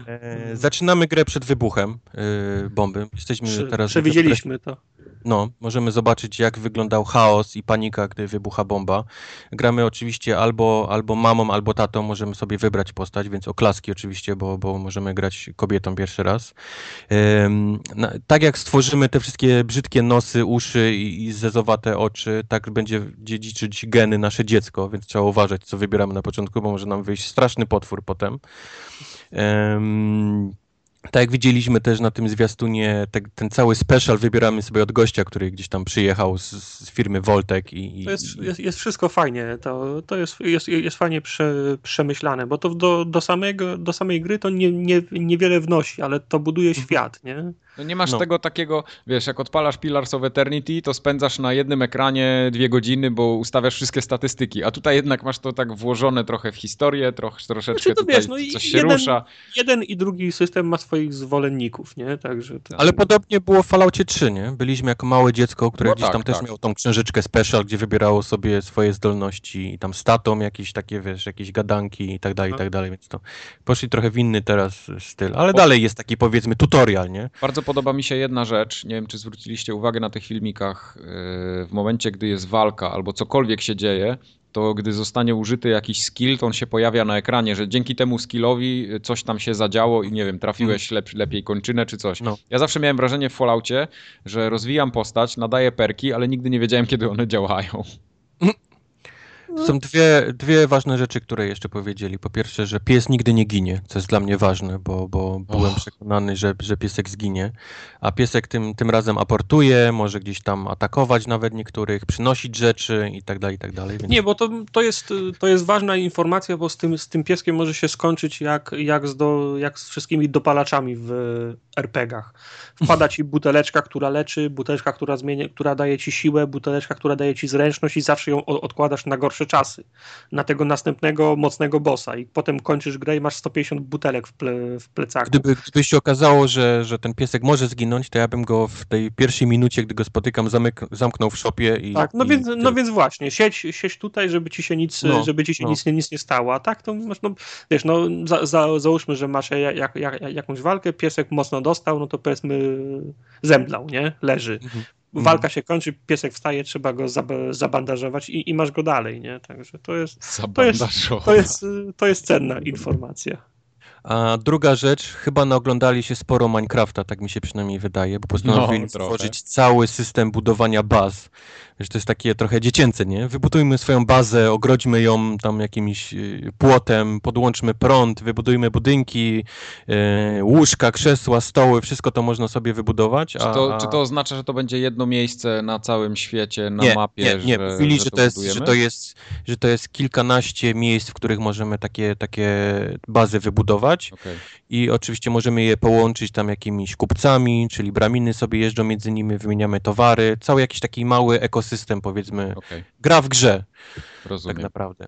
E, zaczynamy grę przed wybuchem e, bomby. Jesteśmy Prze- teraz... Przewidzieliśmy to. No, możemy zobaczyć, jak wyglądał chaos i panika, gdy wybucha bomba. Gramy oczywiście albo, albo mamą, albo tatą, możemy sobie wybrać postać, więc oklaski oczywiście, bo, bo możemy grać kobietą pierwszy raz. Em, na, tak jak stworzymy te wszystkie brzydkie nosy, uszy i, i zezowate oczy, tak będzie dziedziczyć geny nasze dziecko, więc trzeba uważać, co wybieramy na początku, bo może nam wyjść straszny potwór potem. Em, tak jak widzieliśmy też na tym zwiastunie, te, ten cały special wybieramy sobie od gościa, który gdzieś tam przyjechał z, z firmy Voltek i, i jest, jest, jest wszystko fajnie, to, to jest, jest, jest fajnie prze, przemyślane, bo to do, do, samego, do samej gry to nie, nie, niewiele wnosi, ale to buduje Mhm. świat, nie? No nie masz No. tego takiego, wiesz, jak odpalasz Pillars of Eternity, to spędzasz na jednym ekranie dwie godziny, bo ustawiasz wszystkie statystyki, a tutaj jednak masz to tak włożone trochę w historię, trochę, troszeczkę Znaczy, to tutaj wiesz, no i coś się jeden- rusza. Jeden i drugi system ma swoich zwolenników, nie? Także to... Ale podobnie było w Falloutie 3, nie? Byliśmy jako małe dziecko, które No gdzieś tak, tam też tak. miało tą książeczkę special, gdzie wybierało sobie swoje zdolności i tam statą jakieś takie, wiesz, jakieś gadanki i tak dalej, i No. tak dalej, więc to poszli trochę w inny teraz styl, ale dalej jest taki powiedzmy tutorial, nie? Bardzo podoba mi się jedna rzecz, nie wiem czy zwróciliście uwagę na tych filmikach, yy, w momencie gdy jest walka albo cokolwiek się dzieje, to gdy zostanie użyty jakiś skill, to on się pojawia na ekranie, że dzięki temu skillowi coś tam się zadziało i nie wiem, trafiłeś lep, lepiej kończynę czy coś. No. Ja zawsze miałem wrażenie w Falloutie, że rozwijam postać, nadaję perki, ale nigdy nie wiedziałem kiedy one działają. Są dwie, dwie ważne rzeczy, które jeszcze powiedzieli. Po pierwsze, że pies nigdy nie ginie, co jest dla mnie ważne, bo, bo byłem Och. przekonany, że, że piesek zginie. A piesek tym, tym razem aportuje, może gdzieś tam atakować nawet niektórych, przynosić rzeczy i tak dalej, i tak dalej. Więc... Nie, bo to, to, jest, to jest ważna informacja, bo z tym, z tym pieskiem może się skończyć jak, jak, z do, jak z wszystkimi dopalaczami w RPG-ach. Wpada ci buteleczka, która leczy, buteleczka, która, zmienia, która daje ci siłę, buteleczka, która daje ci zręczność i zawsze ją odkładasz na gorsze czasy. Na tego następnego mocnego bossa i potem kończysz grę i masz 150 butelek w, ple, w plecaku. Gdyby, gdyby się okazało, że, że ten piesek może zginąć, to ja bym go w tej pierwszej minucie, gdy go spotykam, zamyk, zamknął w szopie i. Tak, no i więc, no więc właśnie, siedź, siedź tutaj, żeby ci się nic, No, żeby ci się no. nic, nie- nic nie stało, a tak to masz, no, wiesz, no za, za, załóżmy, że masz jak, jak, jak, jakąś walkę, piesek mocno dostał, no to powiedzmy zemdlał, nie? Leży. Mhm. Walka się kończy, piesek wstaje, trzeba go zab zabandażować i, i masz go dalej, nie? Także to jest, to jest, to jest, to jest cenna informacja. A druga rzecz, chyba naoglądali się sporo Minecrafta, tak mi się przynajmniej wydaje, bo postanowili No, stworzyć cały system budowania baz. Że to jest takie trochę dziecięce, nie? Wybudujmy swoją bazę, ogrodźmy ją tam jakimś y, płotem, podłączmy prąd, wybudujmy budynki, y, łóżka, krzesła, stoły, wszystko to można sobie wybudować. Czy a- to, a- czy to oznacza, że to będzie jedno miejsce na całym świecie, na nie, mapie, nie, nie. że, Mówili, że, to jest, budujemy? że, to jest, że to jest kilkanaście miejsc, w których możemy takie, takie bazy wybudować Okej. i oczywiście możemy je połączyć tam jakimiś kupcami, czyli braminy sobie jeżdżą między nimi, wymieniamy towary, cały jakiś taki mały ekosystem powiedzmy, Okej, gra w grze tak rozumiem. naprawdę.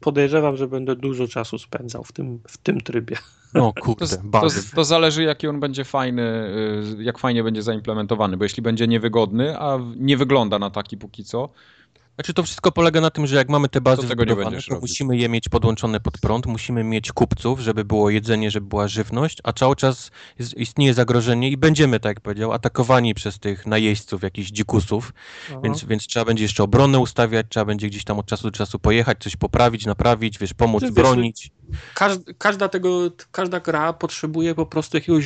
Podejrzewam, że będę dużo czasu spędzał w tym, w tym trybie. No To, kurde, to, bardzo. to zależy, jaki on będzie fajny, y, jak fajnie będzie zaimplementowany, bo jeśli będzie niewygodny, a nie wygląda na taki póki co, Znaczy to wszystko polega na tym, że jak mamy te bazy To to musimy je mieć podłączone pod prąd, musimy mieć kupców, żeby było jedzenie, żeby była żywność, a cały czas jest, istnieje zagrożenie i będziemy, tak jak powiedział, atakowani przez tych najeźdźców, jakichś dzikusów, Aha. Więc, więc trzeba będzie jeszcze obronę ustawiać, trzeba będzie gdzieś tam od czasu do czasu pojechać, coś poprawić, naprawić, wiesz, pomóc, Ty wiesz, bronić. Każda, każda, tego, każda gra potrzebuje po prostu jakiegoś,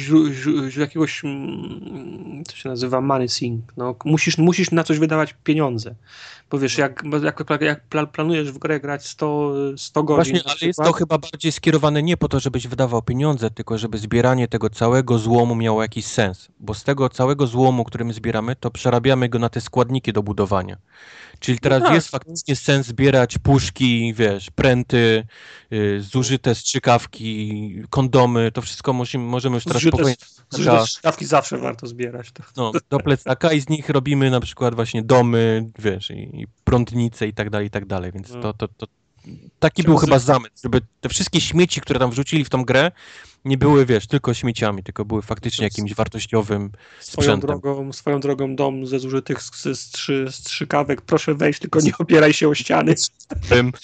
jakiegoś mm, to się nazywa money sink. No, musisz, musisz na coś wydawać pieniądze. Bo wiesz, jak, jak, jak pla- planujesz w grę grać 100, 100 godzin, Właśnie, ale jest to chyba bardziej skierowane nie po to, żebyś wydawał pieniądze, tylko żeby zbieranie tego całego złomu miało jakiś sens. Bo z tego całego złomu, który my zbieramy, to przerabiamy go na te składniki do budowania. Czyli teraz tak. jest faktycznie sens zbierać puszki, wiesz, pręty, y, zużyte strzykawki, kondomy, to wszystko musimy, możemy już teraz Zużyte- spokojnie zużyte strzykawki zawsze warto zbierać. To. no, do plecaka i z nich robimy na przykład właśnie domy, wiesz, i, i prądnice i tak dalej, i tak dalej, więc No. to, to, to taki Trzeba był chyba zamysł, żeby te wszystkie śmieci, które tam wrzucili w tą grę, nie były, wiesz, tylko śmieciami, tylko były faktycznie z- jakimś wartościowym Swoją sprzętem. drogą, swoją drogą dom ze zużytych sk- strzy, strzykawek, proszę wejść, tylko nie opieraj się o ściany. Tym.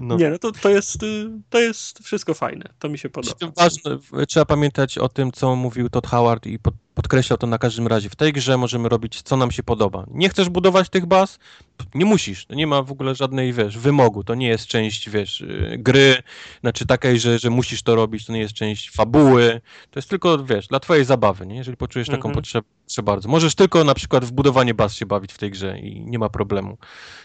No. Nie, no to, to, jest, y, to jest wszystko fajne. To mi się podoba. Ważne, trzeba pamiętać o tym, co mówił Todd Howard i pod, podkreślał to na każdym razie. W tej grze możemy robić, co nam się podoba. Nie chcesz budować tych baz? Nie musisz. Nie ma w ogóle żadnej, wiesz, wymogu. To nie jest część, wiesz, y, gry, znaczy takiej, że, że musisz to robić, to nie jest część fabuły. To jest tylko, wiesz, dla twojej zabawy, nie? Jeżeli poczujesz taką Mhm. potrzebę, proszę bardzo. Możesz tylko na przykład w budowanie baz się bawić w tej grze i nie ma problemu.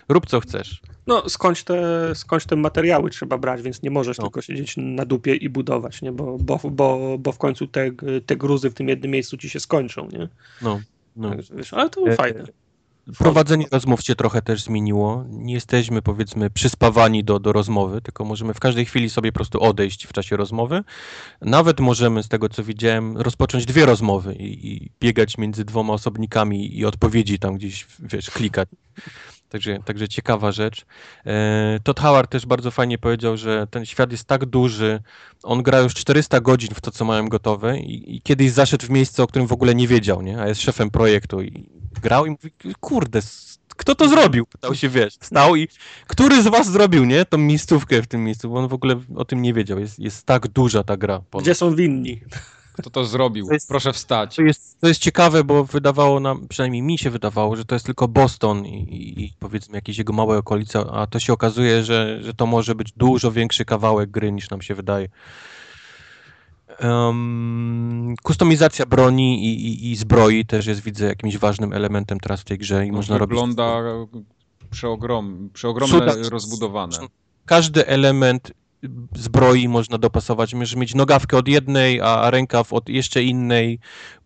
Rób co chcesz. No, skądś te, skądś te materiały trzeba brać, więc nie możesz No. tylko siedzieć na dupie i budować, nie? Bo, bo, bo, bo w końcu te, te gruzy w tym jednym miejscu ci się skończą, nie? No, no. Także, wiesz, ale to E, fajne. Prowadzenie rozmów się trochę też zmieniło. Nie jesteśmy, powiedzmy, przyspawani do, do rozmowy, tylko możemy w każdej chwili sobie po prostu odejść w czasie rozmowy. Nawet możemy, z tego co widziałem, rozpocząć dwie rozmowy i, i biegać między dwoma osobnikami i odpowiedzi tam gdzieś, wiesz, klikać. Także, także ciekawa rzecz. E, Todd Howard też bardzo fajnie powiedział, że ten świat jest tak duży, on gra już 400 godzin w to, co mają gotowe i, i kiedyś zaszedł w miejsce, o którym w ogóle nie wiedział, nie? a jest szefem projektu i grał i mówi, kurde, kto to zrobił? Pytał się, wiesz, stał i który z was zrobił, nie, tą miejscówkę w tym miejscu, bo on w ogóle o tym nie wiedział, jest, jest tak duża ta gra. ponoć. Gdzie są winni? Kto to zrobił? To jest- Proszę wstać. To jest, to jest ciekawe, bo wydawało nam, przynajmniej mi się wydawało, że to jest tylko Boston i, i, powiedzmy jakieś jego małe okolice, a to się okazuje, że, że to może być dużo większy kawałek gry niż nam się wydaje. Um, kustomizacja broni i, i, i zbroi też jest, widzę, jakimś ważnym elementem teraz w tej grze i No, można robić... Wygląda przeogrom, przeogromne, Cuda- rozbudowane. każdy element zbroi można dopasować. Możesz mieć nogawkę od jednej, a rękaw od jeszcze innej,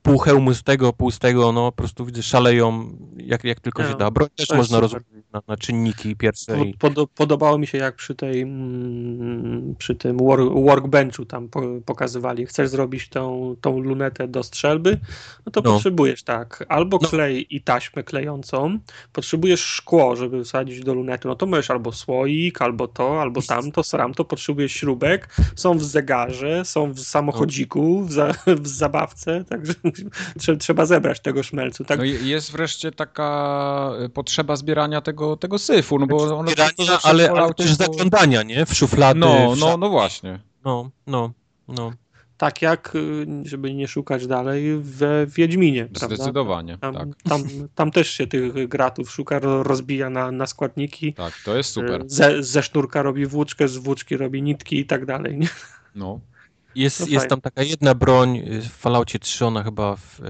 pół hełmu z tego, pół z tego, no po prostu widzę, szaleją jak, jak tylko No, się da. Broń też można rozłożyć na, na czynniki pierwsze. i- Pod, podobało mi się jak przy tej mm, przy tym work, workbenchu tam po, pokazywali. Chcesz zrobić tą, tą lunetę do strzelby, no to No. potrzebujesz tak, albo No. klej i taśmę klejącą, potrzebujesz szkło, żeby wsadzić do lunety, no to możesz albo słoik, albo to, albo tamto, sramto, potrzebujesz śrubek, są w zegarze, są w samochodziku, w, za, w zabawce, także trzeba zebrać tego szmelcu. Tak? No jest wreszcie taka y, potrzeba zbierania tego, tego syfu, no bo ono Zbierania, ale, w ale też było- zaglądania, nie? W szuflady. No, w no, no właśnie. no, no, no. Tak jak, y, żeby nie szukać dalej, we Wiedźminie, prawda? Zdecydowanie, Tam, tak. tam, tam też się tych gratów szuka, ro- rozbija na, na składniki. Tak, to jest super. Y, Ze, ze sznurka robi włóczkę, z włóczki robi nitki i tak dalej. Nie? No. Jest, To jest tam taka jedna broń y, w Falloutie 3, ona chyba w, y,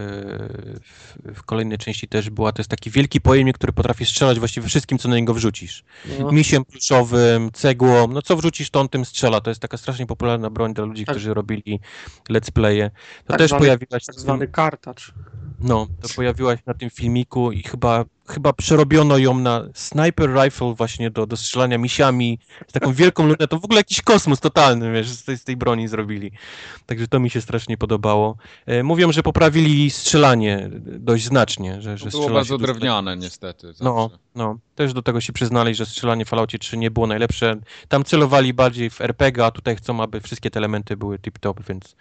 w, w kolejnej części też była. To jest taki wielki pojemnik, który potrafi strzelać właściwie wszystkim, co na niego wrzucisz. No, Misiem pluszowym, cegłą, no co wrzucisz, to on tym strzela. To jest taka strasznie popularna broń dla ludzi, Tak. którzy robili let's playe. To Tak też zwany- pojawiła się tak zwany kartacz. no, to pojawiła się na tym filmiku i chyba, chyba przerobiono ją na sniper rifle właśnie do, do strzelania misiami z taką wielką lunetą. W ogóle jakiś kosmos totalny, wiesz, z tej, z tej broni zrobili. Także to mi się strasznie podobało. E, Mówią, że poprawili strzelanie dość znacznie, że, że było bardzo drewniane niestety. no, zawsze. no, też do tego się przyznali, że strzelanie w Falloutie 3 nie było najlepsze. Tam celowali bardziej w RPG, a tutaj chcą, aby wszystkie te elementy były tip-top, więc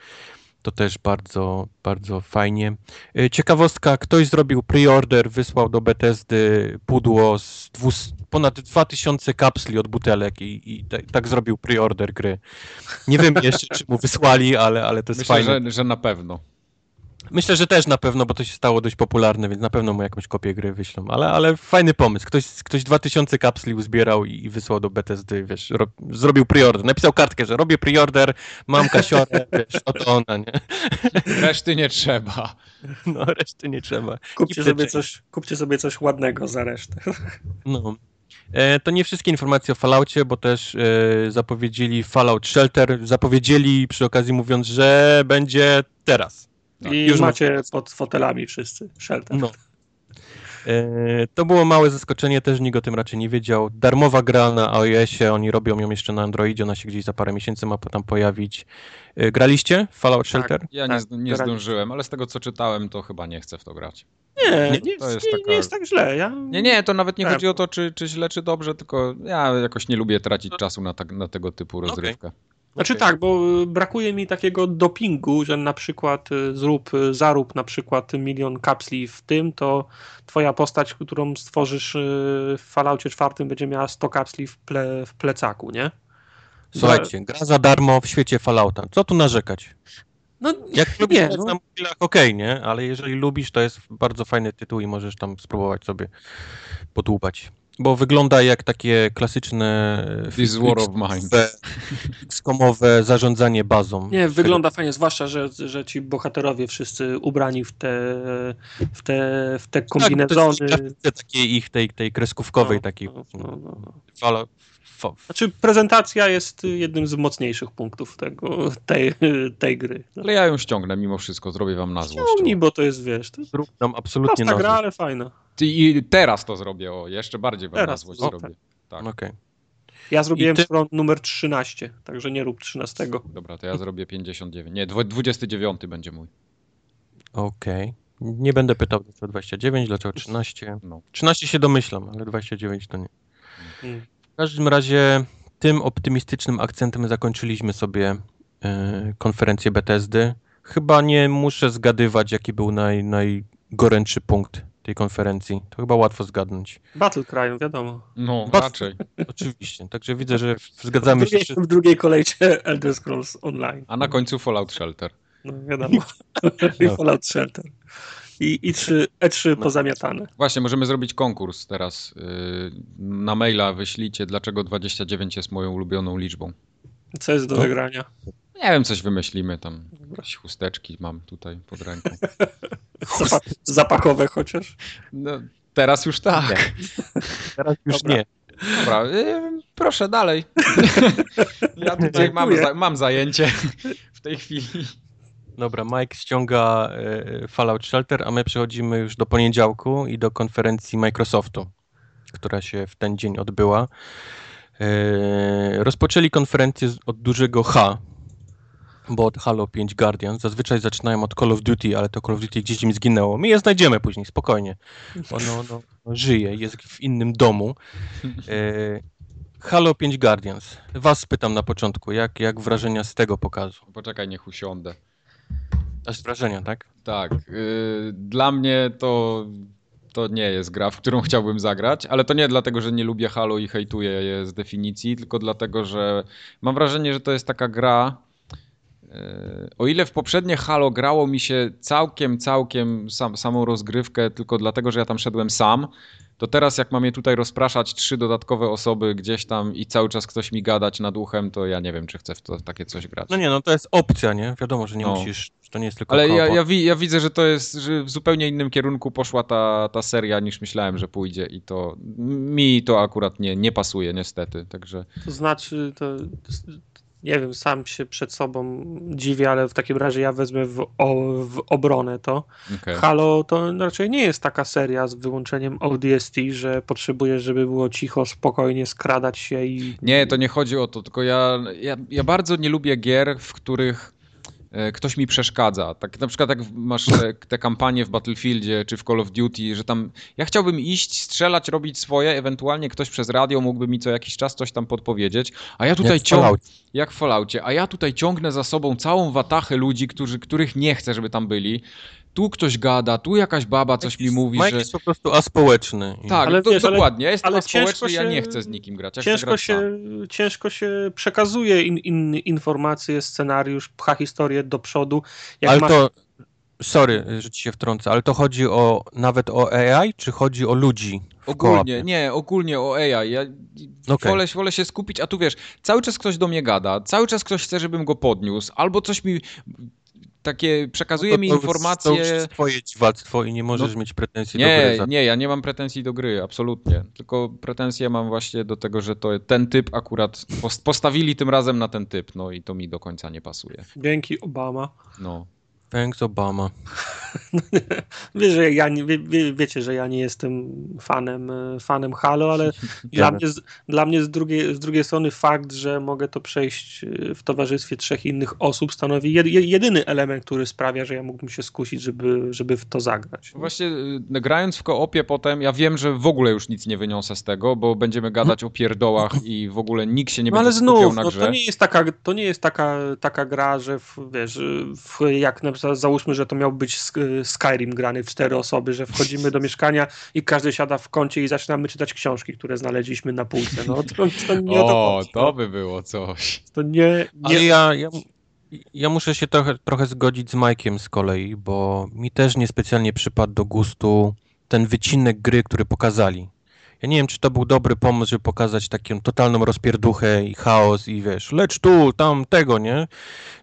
to też bardzo, bardzo fajnie. Y, Ciekawostka, ktoś zrobił pre-order, wysłał do Bethesdy pudło z dwus, ponad 2000 kapsli od butelek i, i tak, tak zrobił pre-order gry. Nie wiem jeszcze, czy mu wysłali, ale, ale to jest Myślę, fajne. że, że na pewno. Myślę, że też na pewno, bo to się stało dość popularne, więc na pewno mu jakąś kopię gry wyślą. Ale, ale fajny pomysł. Ktoś, ktoś 2000 kapsli uzbierał i, i wysłał do Bethesdy, wiesz, ro, zrobił preorder. Napisał kartkę, że robię preorder, mam kasiorę, wiesz, oto ona, nie? Reszty nie trzeba. No, reszty nie trzeba. Kupcie I sobie, coś, kupcie sobie coś ładnego za resztę. No. E, to nie wszystkie informacje o Falloutie, bo też e, zapowiedzieli Fallout Shelter, zapowiedzieli przy okazji mówiąc, że będzie teraz. I już macie pod fotelami wszyscy shelter. No. E, To było małe zaskoczenie, też nikt o tym raczej nie wiedział. Darmowa gra na iOSie, oni robią ją jeszcze na Androidzie, ona się gdzieś za parę miesięcy ma tam pojawić. E, Graliście w Fallout Shelter? Ja Tak, nie, zd- nie zdążyłem, ale z tego co czytałem, to chyba nie chcę w to grać. Nie, Nie, jest, taka- nie jest tak źle. Ja, Nie, nie, to nawet nie Tak. chodzi o to, czy, czy źle, czy dobrze, tylko ja jakoś nie lubię tracić czasu na, tak, na tego typu rozrywkę. Znaczy Okej. tak, bo y, brakuje mi takiego dopingu, że na przykład y, zrób, y, zarób na przykład milion kapsli w tym, to twoja postać, którą stworzysz w Falloutie 4 będzie miała 100 kapsli w, ple, w plecaku, nie? Słuchajcie, gra za darmo w świecie Fallouta. Co tu narzekać? No Jak lubisz nie, no. na mobilach, okej, nie? Ale jeżeli lubisz, to jest bardzo fajny tytuł i możesz tam spróbować sobie podłubać. Bo wygląda jak takie klasyczne This war of mine. XCOMowe zarządzanie bazą. Nie, wygląda fajnie, zwłaszcza, że, że ci bohaterowie wszyscy ubrani w te, w te, w te Tak, kombinezony. takiej ich, tej, tej kreskówkowej No, takiej. no, no, no, Znaczy prezentacja jest jednym z mocniejszych punktów tego, tej, tej gry. No, Ale ja ją ściągnę mimo wszystko, zrobię wam na złość. Ciągnij, bo to jest, wiesz, to jest Zrób nam absolutnie prosta na gra, złość. ale fajna. I teraz to zrobię, o, jeszcze bardziej wam Teraz na złość to zrobię. Tak, Okej. Ja zrobiłem ty- front numer 13, także nie rób 13. dobra, to ja zrobię 59. Nie, dwu- 29 będzie mój. Okej. Nie będę pytał dlaczego 29, dlaczego 13. No. 13 się domyślam, ale 29 to nie. Mm. W każdym razie tym optymistycznym akcentem zakończyliśmy sobie e, konferencję BTSD. Chyba nie muszę zgadywać, jaki był naj, najgorętszy punkt tej konferencji. To chyba łatwo zgadnąć. Battle Cry, wiadomo. No, raczej. Oczywiście. Także widzę, że zgadzamy w, się drugiej, wszyscy. w drugiej kolejce Elder Scrolls Online. A na końcu Fallout Shelter. No wiadomo. I Fallout Shelter. I, i trzy, E3 pozamiatane. Właśnie, możemy zrobić konkurs teraz. Yy, na maila wyślijcie, dlaczego 29 jest moją ulubioną liczbą. Co jest do No. wygrania? Nie wiem, coś wymyślimy tam. Jakieś chusteczki mam tutaj pod ręką. Zapa zapachowe chociaż. No, teraz już tak. Nie. Teraz już Dobra. nie. Dobra, yy, proszę dalej. ja tutaj mam, za, mam zajęcie w tej chwili. Dobra, Mike ściąga e, Fallout Shelter, a my przechodzimy już do poniedziałku i do konferencji Microsoftu, która się w ten dzień odbyła. E, rozpoczęli konferencję od dużego H, bo od Halo 5 Guardian. Zazwyczaj zaczynają od Call of Duty, ale to Call of Duty gdzieś im zginęło. My je znajdziemy później, spokojnie. Ono no, no, żyje, jest w innym domu. E, Halo 5 Guardians. Was spytam na początku, jak, jak wrażenia z tego pokazu? Poczekaj, niech usiądę. Aż wrażenia, tak? Tak, yy, dla mnie to, to nie jest gra, w którą chciałbym zagrać, ale to nie dlatego, że nie lubię Halo i hejtuję je z definicji, tylko dlatego, że mam wrażenie, że to jest taka gra. yy, O ile w poprzednie Halo grało mi się całkiem, całkiem sam, samą rozgrywkę, tylko dlatego, że ja tam szedłem sam, to teraz jak mam je tutaj rozpraszać trzy dodatkowe osoby gdzieś tam i cały czas ktoś mi gadać nad uchem, to ja nie wiem, czy chcę w to, w takie coś grać. No nie, no to jest opcja, nie? Wiadomo, że nie No. musisz, że to nie jest tylko Ale ja, ja, wi, ja widzę, że to jest, że w zupełnie innym kierunku poszła ta, ta seria niż myślałem, że pójdzie i to mi to akurat nie, nie pasuje niestety, także To znaczy, to, nie wiem, sam się przed sobą dziwię, ale w takim razie ja wezmę w, o, w obronę to. okej. Halo to raczej nie jest taka seria z wyłączeniem ODST, że potrzebujesz, żeby było cicho, spokojnie skradać się i... Nie, to nie chodzi o to, tylko ja, ja, ja bardzo nie lubię gier, w których ktoś mi przeszkadza. Tak na przykład jak masz te, te kampanie w Battlefieldzie czy w Call of Duty, że tam ja chciałbym iść, strzelać, robić swoje, ewentualnie ktoś przez radio mógłby mi co jakiś czas coś tam podpowiedzieć, a ja tutaj Jak w ciągnę jak w Falloutie, a ja tutaj ciągnę za sobą całą watachę ludzi, którzy, których nie chcę, żeby tam byli. Tu ktoś gada, tu jakaś baba coś mi mówi, Mike że... jest po prostu aspołeczny. Tak, Ale do, wiesz, dokładnie. Ja jestem ale społeczny, ciężko ja się- nie chcę z nikim grać. Ja Ciężko się, sam. ciężko się przekazuje in, in, informacje, scenariusz, pcha historię do przodu. Jak Ale masz... to, sorry, że ci się wtrącę, ale to chodzi o nawet o AI, czy chodzi o ludzi w Ogólnie, nie, ogólnie o AI. Ja Okej. wolę, wolę się skupić, a tu wiesz, cały czas ktoś do mnie gada, cały czas ktoś chce, żebym go podniósł, albo coś mi takie przekazuje No to- mi to informacje. To już jest twoje dziwactwo i nie możesz mieć pretensji do Nie, gry. Za... nie, ja nie mam pretensji do gry, absolutnie. Tylko pretensje mam właśnie do tego, że to ten typ akurat pos- postawili tym razem na ten typ, no i to mi do końca nie pasuje. Dzięki Obama. No. Thanks Obama. Wie, że ja nie, wie, wie, wiecie, że ja nie jestem fanem, e, fanem Halo, ale dla mnie, z, dla mnie z, drugiej, z drugiej strony fakt, że mogę to przejść e, w towarzystwie trzech innych osób stanowi jed, jed- jedyny element, który sprawia, że ja mógłbym się skusić, żeby, żeby w to zagrać. Właśnie y, grając w koopie potem, ja wiem, że w ogóle już nic nie wyniosę z tego, bo będziemy gadać o pierdołach i w ogóle nikt się nie No będzie ale znów, na no, grze. to nie jest taka, to nie jest taka, taka gra, że w, wiesz, w, jak na przykład załóżmy, że to miał być Sk- Skyrim grany w cztery osoby, że wchodzimy do mieszkania i każdy siada w kącie i zaczynamy czytać książki, które znaleźliśmy na półce. No to, to nie o to chodzi. to by było coś. To nie, Ale nie ja, ja, ja muszę się trochę, trochę zgodzić z Mike'iem z kolei, bo mi też niespecjalnie przypadł do gustu ten wycinek gry, który pokazali. Ja nie wiem, czy to był dobry pomysł, żeby pokazać taką totalną rozpierduchę i chaos i wiesz, lecz tu, tam, tego, nie?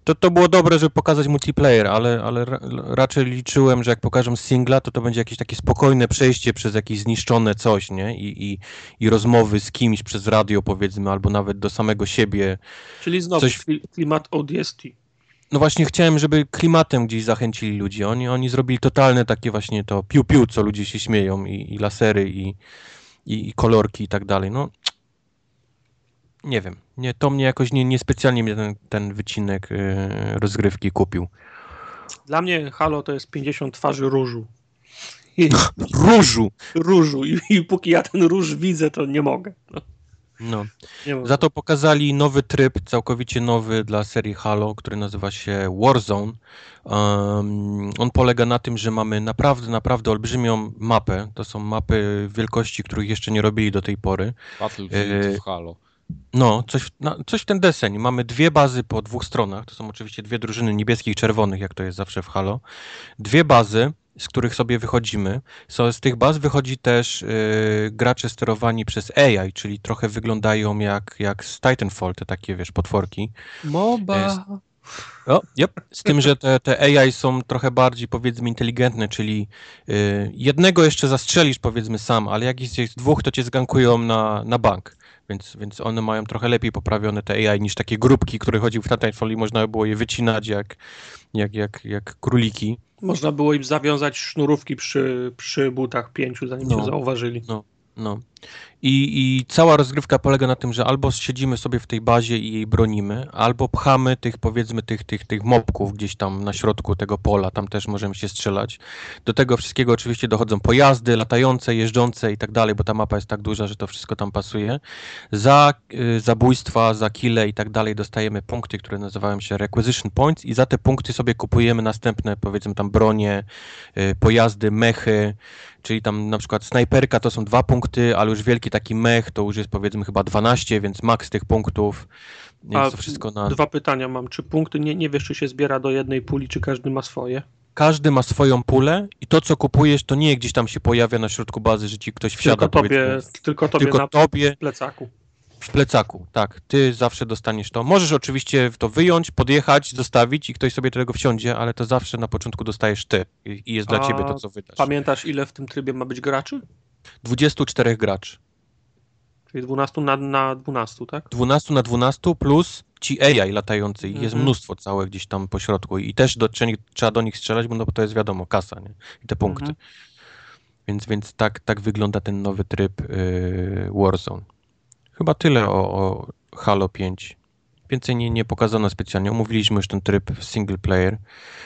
To, to było dobre, żeby pokazać multiplayer, ale, ale ra, raczej liczyłem, że jak pokażą singla, to to będzie jakieś takie spokojne przejście przez jakieś zniszczone coś, nie? I, i, i rozmowy z kimś przez radio, powiedzmy, albo nawet do samego siebie. Czyli znowu Coś- kli- klimat ODST. No właśnie chciałem, żeby klimatem gdzieś zachęcili ludzi. Oni, oni zrobili totalne takie właśnie to piu-piu, co ludzie się śmieją i, i lasery i, i, i kolorki i tak dalej. No nie wiem. Nie, to mnie jakoś nie, niespecjalnie mnie ten, ten wycinek e, rozgrywki kupił. Dla mnie Halo to jest 50 twarzy różu. I, Różu! różu. I, I póki ja ten róż widzę, to nie mogę. No, No. Za to pokazali nowy tryb, całkowicie nowy dla serii Halo, który nazywa się Warzone. Um, on polega na tym, że mamy naprawdę, naprawdę olbrzymią mapę. To są mapy wielkości, których jeszcze nie robili do tej pory. Battlefield Yy, w Halo. No, coś, coś w ten deseń. Mamy dwie bazy po dwóch stronach. To są oczywiście dwie drużyny niebieskich i czerwonych, jak to jest zawsze w Halo. Dwie bazy, z których sobie wychodzimy. So, z tych baz wychodzi też y, gracze sterowani przez AI, czyli trochę wyglądają jak, jak z Titanfall, te takie, wiesz, potworki. MOBA. O, yep. Z tym, że te, te AI są trochę bardziej, powiedzmy, inteligentne, czyli y, jednego jeszcze zastrzelisz, powiedzmy, sam, ale jak jest dwóch, to cię zgankują na, na bank. Więc, więc one mają trochę lepiej poprawione te AI niż takie grupki, które chodziły w Titanfall i można by było je wycinać jak, jak, jak, jak króliki. Można było im zawiązać sznurówki przy, przy butach pięciu, zanim No. cię zauważyli. No. I, I cała rozgrywka polega na tym, że albo siedzimy sobie w tej bazie i jej bronimy, albo pchamy tych, powiedzmy, tych, tych, tych mobków gdzieś tam na środku tego pola, tam też możemy się strzelać. Do tego wszystkiego oczywiście dochodzą pojazdy latające, jeżdżące i tak dalej, bo ta mapa jest tak duża, że to wszystko tam pasuje. Za y, zabójstwa, za kile i tak dalej dostajemy punkty, które nazywają się requisition points i za te punkty sobie kupujemy następne, powiedzmy tam bronie, y, pojazdy, mechy, Czyli tam na przykład snajperka to są dwa punkty, ale już wielki taki mech to już jest powiedzmy chyba 12, więc maks tych punktów. A to wszystko na. Dwa pytania mam. Czy punkty, nie, nie wiesz, czy się zbiera do jednej puli, czy każdy ma swoje? Każdy ma swoją pulę i to co kupujesz to nie gdzieś tam się pojawia na środku bazy, że ci ktoś wsiada Tylko tobie, tylko tobie tylko na tobie plecaku. w plecaku. Tak, ty zawsze dostaniesz to. Możesz oczywiście to wyjąć, podjechać, zostawić i ktoś sobie do tego wsiądzie, ale to zawsze na początku dostajesz ty i jest dla A ciebie to co wydasz. Pamiętasz, ile w tym trybie ma być graczy? 24 graczy. Czyli 12 na, na 12, tak? 12 na 12 plus ci AI latający i jest Mhm. mnóstwo całe gdzieś tam po środku i też do, trzeba- do nich strzelać, bo, no, to jest wiadomo, kasa, nie? I te punkty. Mhm. Więc, więc tak, tak wygląda ten nowy tryb yy, Warzone. Chyba tyle o, o Halo 5. Więcej nie, nie pokazano specjalnie. Omówiliśmy już ten tryb single player,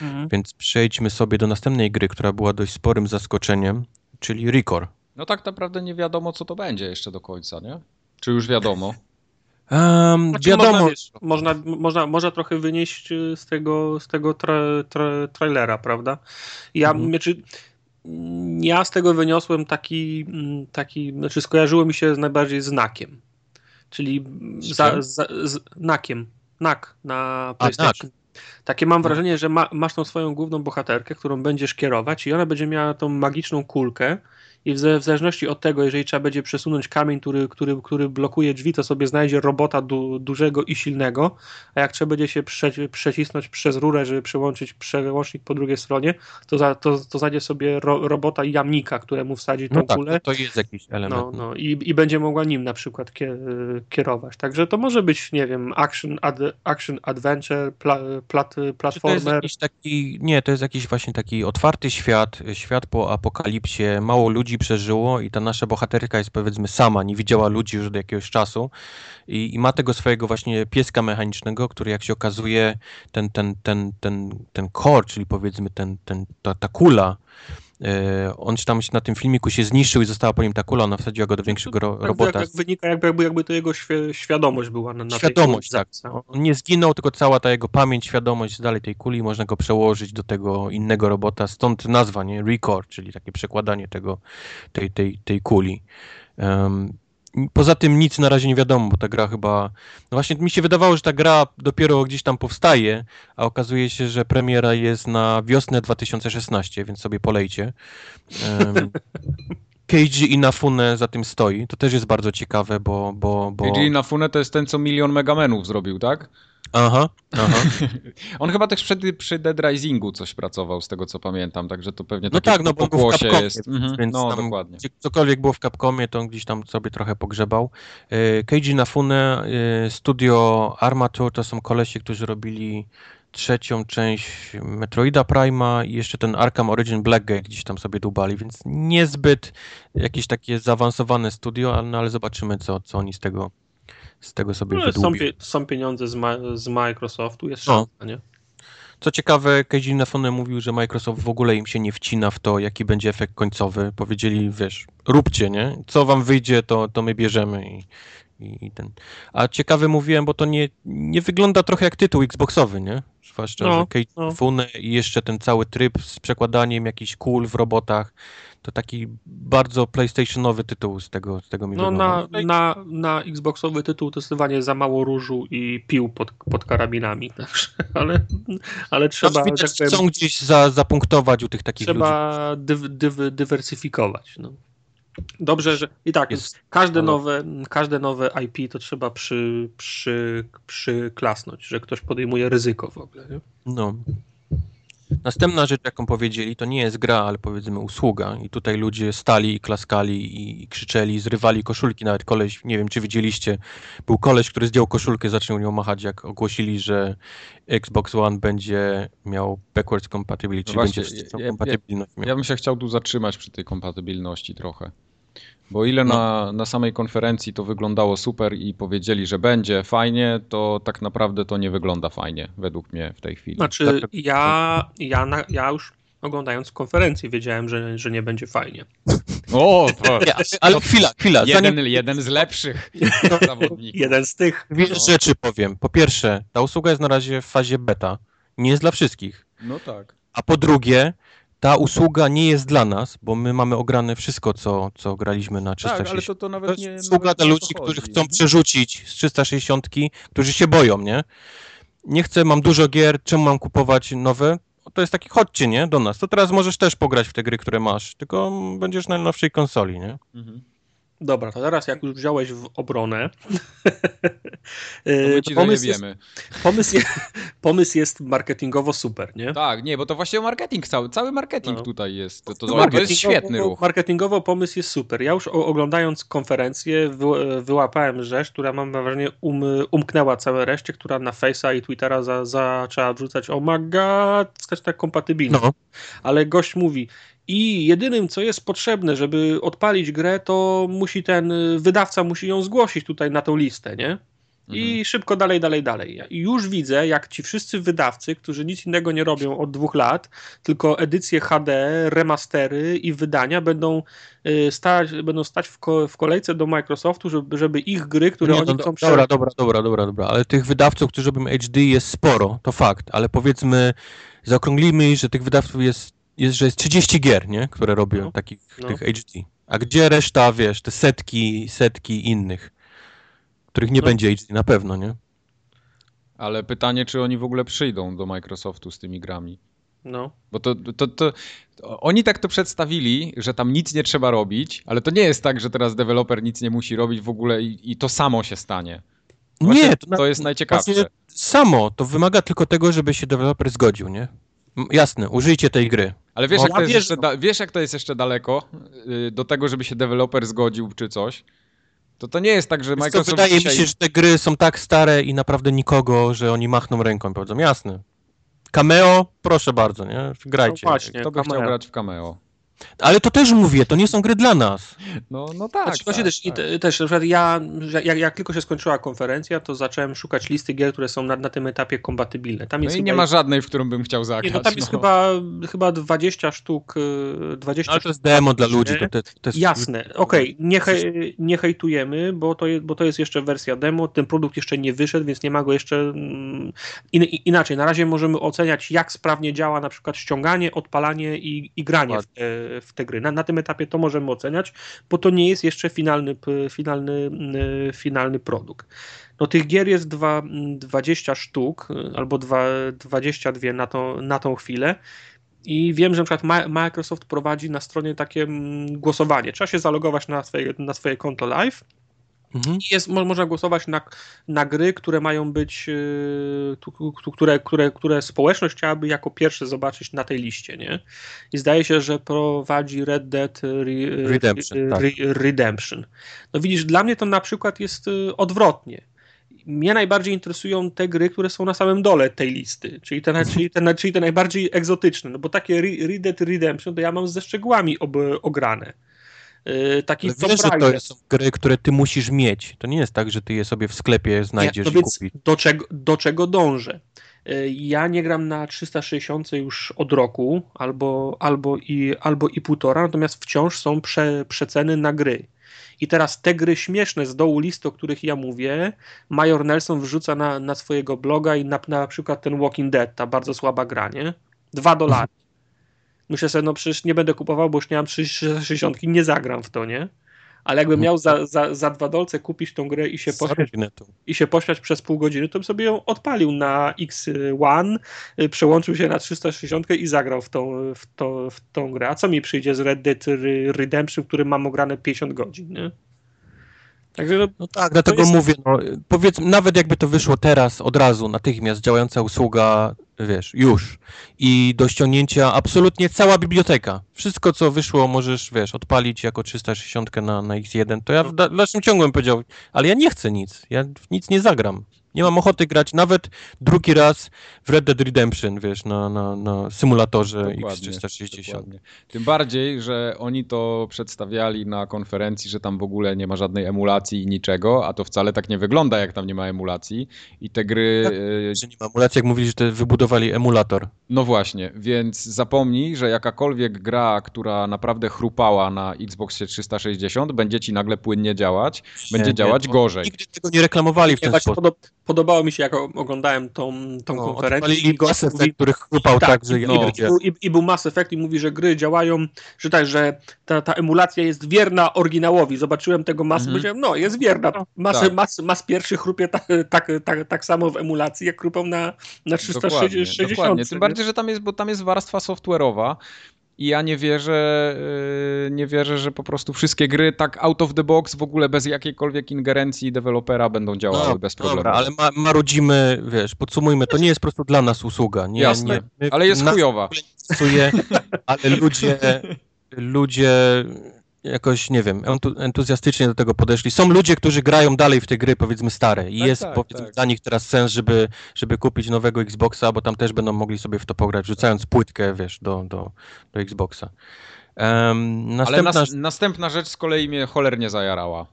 Mhm. więc przejdźmy sobie do następnej gry, która była dość sporym zaskoczeniem, czyli Record. No tak naprawdę nie wiadomo, co to będzie jeszcze do końca, nie? Czy już wiadomo? Um, Znaczy, wiadomo, Można, wiesz, można, można, można trochę wynieść y, z tego, z tego tra, tra, trailera, prawda? Ja, Mhm. znaczy, ja z tego wyniosłem taki, mm, taki, znaczy skojarzyło mi się z najbardziej znakiem. Czyli Z za, za, z nakiem. Nak na A, PlayStation. Takie mam No. wrażenie, że ma, masz tą swoją główną bohaterkę, którą będziesz kierować i ona będzie miała tą magiczną kulkę i w, zależności od tego, jeżeli trzeba będzie przesunąć kamień, który, który, który blokuje drzwi, to sobie znajdzie robota du, dużego i silnego, a jak trzeba będzie się prze, przecisnąć przez rurę, żeby przełączyć przełącznik po drugiej stronie, to, za, to, to znajdzie sobie ro, robota jamnika, któremu wsadzi tą no tak, kulę. to, to jest jakiś element. No, no i, i będzie mogła nim na przykład kie, kierować. Także to może być, nie wiem, action, ad, action adventure, pla, plat, Czy to jest platformer. jakiś taki, nie, to jest jakiś właśnie taki otwarty świat, świat po apokalipsie, mało ludzi przeżyło i ta nasza bohaterka jest powiedzmy sama, nie widziała ludzi już od jakiegoś czasu i, i ma tego swojego właśnie pieska mechanicznego, który jak się okazuje, ten, ten, ten, ten, ten core, czyli powiedzmy ten, ten, ta, ta kula, on się tam na tym filmiku się zniszczył i została po nim ta kula, ona wsadziła go do większego ro, robota. Jak, wynika, jakby, jakby, to jego świ- świadomość była na, na Świadomość, tak. On nie zginął, tylko cała ta jego pamięć, świadomość dalej tej kuli, można go przełożyć do tego innego robota, stąd nazwa, nie? Record, czyli takie przekładanie tego, tej, tej, tej kuli. Em, poza tym nic na razie nie wiadomo, bo ta gra chyba... No właśnie mi się wydawało, że ta gra dopiero gdzieś tam powstaje, a okazuje się, że premiera jest na wiosnę 2016, więc sobie polejcie. Em, Keiji Inafune za tym stoi. To też jest bardzo ciekawe, bo... bo, bo... Keiji Inafune to jest ten, co milion Megamenów zrobił, tak? Aha, aha. On chyba też przy, przy Dead Risingu coś pracował, z tego co pamiętam, także to pewnie No tak, no bo był w Capcomie, jest. Mhm, więc no, dokładnie. cokolwiek było w Capcomie, to gdzieś tam sobie trochę pogrzebał. E, Keiji Inafune, e, studio Armature, to są kolesi, którzy robili trzecią część Metroida Prima i jeszcze ten Arkham Origin Blackgate gdzieś tam sobie dubali, więc niezbyt jakieś takie zaawansowane studio, ale, no, ale zobaczymy, co, co oni z tego, z tego sobie No, są, pie, są pieniądze z, ma, z Microsoftu, jest No. szansa, nie? Co ciekawe, Keiji Inafune mówił, że Microsoft w ogóle im się nie wcina w to, jaki będzie efekt końcowy. Powiedzieli, wiesz, róbcie, nie? Co wam wyjdzie, to, to my bierzemy i, i, ten. A ciekawe mówiłem, bo to nie, nie wygląda trochę jak tytuł Xboxowy, nie? Zwłaszcza, No, że Keiji no. Inafune i jeszcze ten cały tryb z przekładaniem jakichś kul w robotach, to taki bardzo PlayStationowy tytuł z tego, z tego mi No na, na, na Xboxowy tytuł to zdecydowanie za mało różu i pił pod, pod karabinami, także, ale, ale trzeba, Znaczy, że widać, tak powiem, chcą gdzieś za, zapunktować u tych takich ludzi. trzeba dyw, dyw, dywersyfikować. No. Dobrze, że i tak, Jest- każde, ale- nowe, każde nowe IP to trzeba przy, przy, przyklasnąć, że ktoś podejmuje ryzyko w ogóle. Nie? No. Następna rzecz, jaką powiedzieli, to nie jest gra, ale powiedzmy usługa. I tutaj ludzie stali i klaskali i, i krzyczeli, zrywali koszulki. Nawet koleś, nie wiem czy widzieliście, był koleś, który zdjął koszulkę, zaczął nią machać, jak ogłosili, że Xbox One będzie miał backwards compatibility, No czyli właśnie, będzie ja- ja- kompatybilność. miał. Ja bym się chciał tu zatrzymać przy tej kompatybilności trochę. Bo ile No. na, na samej konferencji to wyglądało super i powiedzieli, że będzie fajnie, to tak naprawdę to nie wygląda fajnie, według mnie w tej chwili. Znaczy, Tak, tak. ja, ja, na, ja już oglądając konferencję wiedziałem, że, że nie będzie fajnie. O, to Nie, ale chwila, chwila. jeden, Zanim jeden z lepszych zawodników. Jeden z tych. dwie no. rzeczy powiem. Po pierwsze, ta usługa jest na razie w fazie beta. Nie jest dla wszystkich. No tak. A po drugie, ta usługa nie jest dla nas, bo my mamy ograne wszystko, co, co graliśmy na 360. Tak, ale to, to To nawet nie jest usługa nawet dla nie ludzi, to którzy chcą przerzucić z 360, którzy się boją, nie? Nie chcę, mam dużo gier, czemu mam kupować nowe? To jest taki, chodźcie, nie, do nas. To teraz możesz też pograć w te gry, które masz, tylko będziesz na najnowszej konsoli, nie? Mhm. Dobra, to teraz jak już wziąłeś w obronę. To yy, my ci pomysł, jest, zajebiemy. pomysł, jest, pomysł jest marketingowo super, nie? Tak, nie, bo to właśnie marketing cały, cały marketing No. tutaj jest. To, to, No, to jest świetny ruch. Marketingowo pomysł jest super. Ja już o, oglądając konferencję wy, wyłapałem rzecz, która mam wrażenie um, umknęła całe reszcie, która na Face'a i Twittera za, zaczęła wrzucać oh my god, wsteczna kompatybilność. No, Ale gość mówi i jedynym co jest potrzebne, żeby odpalić grę, to musi ten y, wydawca musi ją zgłosić tutaj na tą listę, nie? I Mhm. szybko dalej, dalej, dalej. I już widzę, jak ci wszyscy wydawcy, którzy nic innego nie robią od dwóch lat, tylko edycje HD, remastery i wydania będą y, stać, będą stać w, ko w kolejce do Microsoftu, żeby, żeby ich gry, które nie, oni no, chcą dobra, prze... dobra, dobra, dobra, dobra, ale tych wydawców, którzy robią HD jest sporo, to fakt, ale powiedzmy, zaokrąglimy, że tych wydawców jest, jest że jest 30 gier, nie, które robią No, takich, no. tych HD. A gdzie reszta, wiesz, te setki, setki innych, których nie No. będzie HD, na pewno, nie? Ale pytanie, czy oni w ogóle przyjdą do Microsoftu z tymi grami. No. Bo to, to, to, to oni tak to przedstawili, że tam nic nie trzeba robić, ale to nie jest tak, że teraz deweloper nic nie musi robić w ogóle i, i to samo się stanie. Właśnie nie, to, na- jest najciekawsze. właśnie samo, to wymaga tylko tego, żeby się deweloper zgodził, nie? Jasne, użyjcie tej gry. Ale wiesz, No, jak to ja jest wiesz, jeszcze da- wiesz, jak to jest jeszcze daleko y, do tego, żeby się deweloper zgodził czy coś? To to nie jest tak, że Wiesz co, Microsoft wydaje dzisiaj... mi się, że te gry są tak stare i naprawdę nikogo, że oni machną ręką i powiedzą, jasne. Cameo, proszę bardzo, nie? Grajcie. No właśnie. Kto by chciał Cameo. grać w cameo? Ale to też mówię, to nie są gry dla nas. No, no tak. Znaczy, tak, też, i tak. te, też na przykład ja, jak, jak tylko się skończyła konferencja, to zacząłem szukać listy gier, które są na, na tym etapie kompatybilne. Tam No jest i chyba- nie ma żadnej, w którą bym chciał nie, zagrać. no tam jest no. chyba, chyba 20 sztuk, y, 20 Ale to jest demo dla ludzi. To, te, to jest... Jasne, okej, nie, hej, nie hejtujemy, bo to, jest, bo to jest jeszcze wersja demo, ten produkt jeszcze nie wyszedł, więc nie ma go jeszcze mm, in, inaczej. Na razie możemy oceniać, jak sprawnie działa na przykład ściąganie, odpalanie i, i granie w te, w te gry. Na, na tym etapie to możemy oceniać, bo to nie jest jeszcze finalny, finalny, y, finalny produkt. No tych gier jest dwa, mm, 20 sztuk, y, albo dwa, 22 na, to, na tą chwilę. I wiem, że na przykład Microsoft prowadzi na stronie takie mm, głosowanie. Trzeba się zalogować na swoje, na swoje konto live Mhm. jest, mo- można głosować na, na gry, które mają być, yy, tu- tu- które, które, które społeczność chciałaby jako pierwsze zobaczyć na tej liście, nie? I zdaje się, że prowadzi Red Dead Re- Redemption, Re- tak. Re- Redemption. No widzisz, dla mnie to na przykład jest y, odwrotnie. Mnie najbardziej interesują te gry, które są na samym dole tej listy, czyli te, Mhm. czyli te, czyli te najbardziej egzotyczne, no bo takie Re- Red Dead Redemption to ja mam ze szczegółami ob, ograne. Yy, taki Ale wiesz, że to są gry, które ty musisz mieć. To nie jest tak, że ty je sobie w sklepie znajdziesz no i kupisz. do czego, do czego dążę? Y, Ja nie gram na 360 już od roku, albo, albo, i, albo i półtora, natomiast wciąż są prze, przeceny na gry. I teraz te gry śmieszne z dołu listy, o których ja mówię, Major Nelson wrzuca na, na swojego bloga i na, na przykład ten Walking Dead, ta bardzo słaba gra, nie? Dwa dolary. Myślę sobie, no przecież nie będę kupował, bo już nie mam 360, nie zagram w to, nie? Ale jakbym miał za, za, za dwa dolce kupić tą grę i się pośmiać i się pośmiać przez pół godziny, to bym sobie ją odpalił na X1, y, przełączył się na 360 i zagrał w tą, w, to, w tą grę. A co mi przyjdzie z Red Dead Re- Redemption, w którym mam ograne 50 godzin, nie? Także no, No tak, dlatego jest- mówię, no, powiedzmy, nawet jakby to wyszło teraz, od razu, natychmiast działająca usługa, wiesz, już. I do ściągnięcia absolutnie cała biblioteka. Wszystko, co wyszło, możesz, wiesz, odpalić jako 360 na, na X1. To ja w da- dalszym ciągu bym powiedział, ale ja nie chcę nic, ja nic nie zagram. Nie mam ochoty grać nawet drugi raz w Red Dead Redemption, wiesz, na, na, na symulatorze Dokładnie, X360. dokładnie. Tym bardziej, że oni to przedstawiali na konferencji, że tam w ogóle nie ma żadnej emulacji i niczego, a to wcale tak nie wygląda, jak tam nie ma emulacji. I te gry. Tak. e, Że nie ma emulacji, jak mówili, że te wybudowali emulator. No właśnie, więc zapomnij, że jakakolwiek gra, która naprawdę chrupała na Xboxie 360, będzie ci nagle płynnie działać, będzie Nie, działać nie, gorzej. Nigdy tego nie reklamowali w ten sposób. Podob, podobało mi się, jak oglądałem tą, tą No, konferencję i Mass Effect, który chrupał tak, Tak, że no. i, i, był Mass Effect i mówi, że gry działają, że tak, że ta, ta emulacja jest wierna oryginałowi. Zobaczyłem tego Mass, Mhm. powiedziałem, no jest wierna. Mass, Tak. Mass, Mass pierwszy chrupie tak, tak, tak, tak samo w emulacji, jak chrupał na, na 360. dokładnie. Tym nie? bardziej, że tam jest, bo tam jest warstwa software'owa i ja nie wierzę, yy, nie wierzę, że po prostu wszystkie gry tak out of the box, w ogóle bez jakiejkolwiek ingerencji dewelopera będą działały No, bez problemu. Dobra, ale ma, marudzimy, wiesz, podsumujmy, to nie jest po prostu dla nas usługa. Nie, Jasne, nie, ale jest chujowa. ale ludzie, ludzie jakoś, nie wiem, entu, entuzjastycznie do tego podeszli. Są ludzie, którzy grają dalej w te gry, powiedzmy, stare i Tak, jest, tak, powiedzmy, tak. dla nich teraz sens, żeby, żeby kupić nowego Xboxa, bo tam też będą mogli sobie w to pograć, rzucając płytkę, wiesz, do, do, do Xboxa. Um, Ale następna, nas, następna rzecz z kolei mnie cholernie zajarała.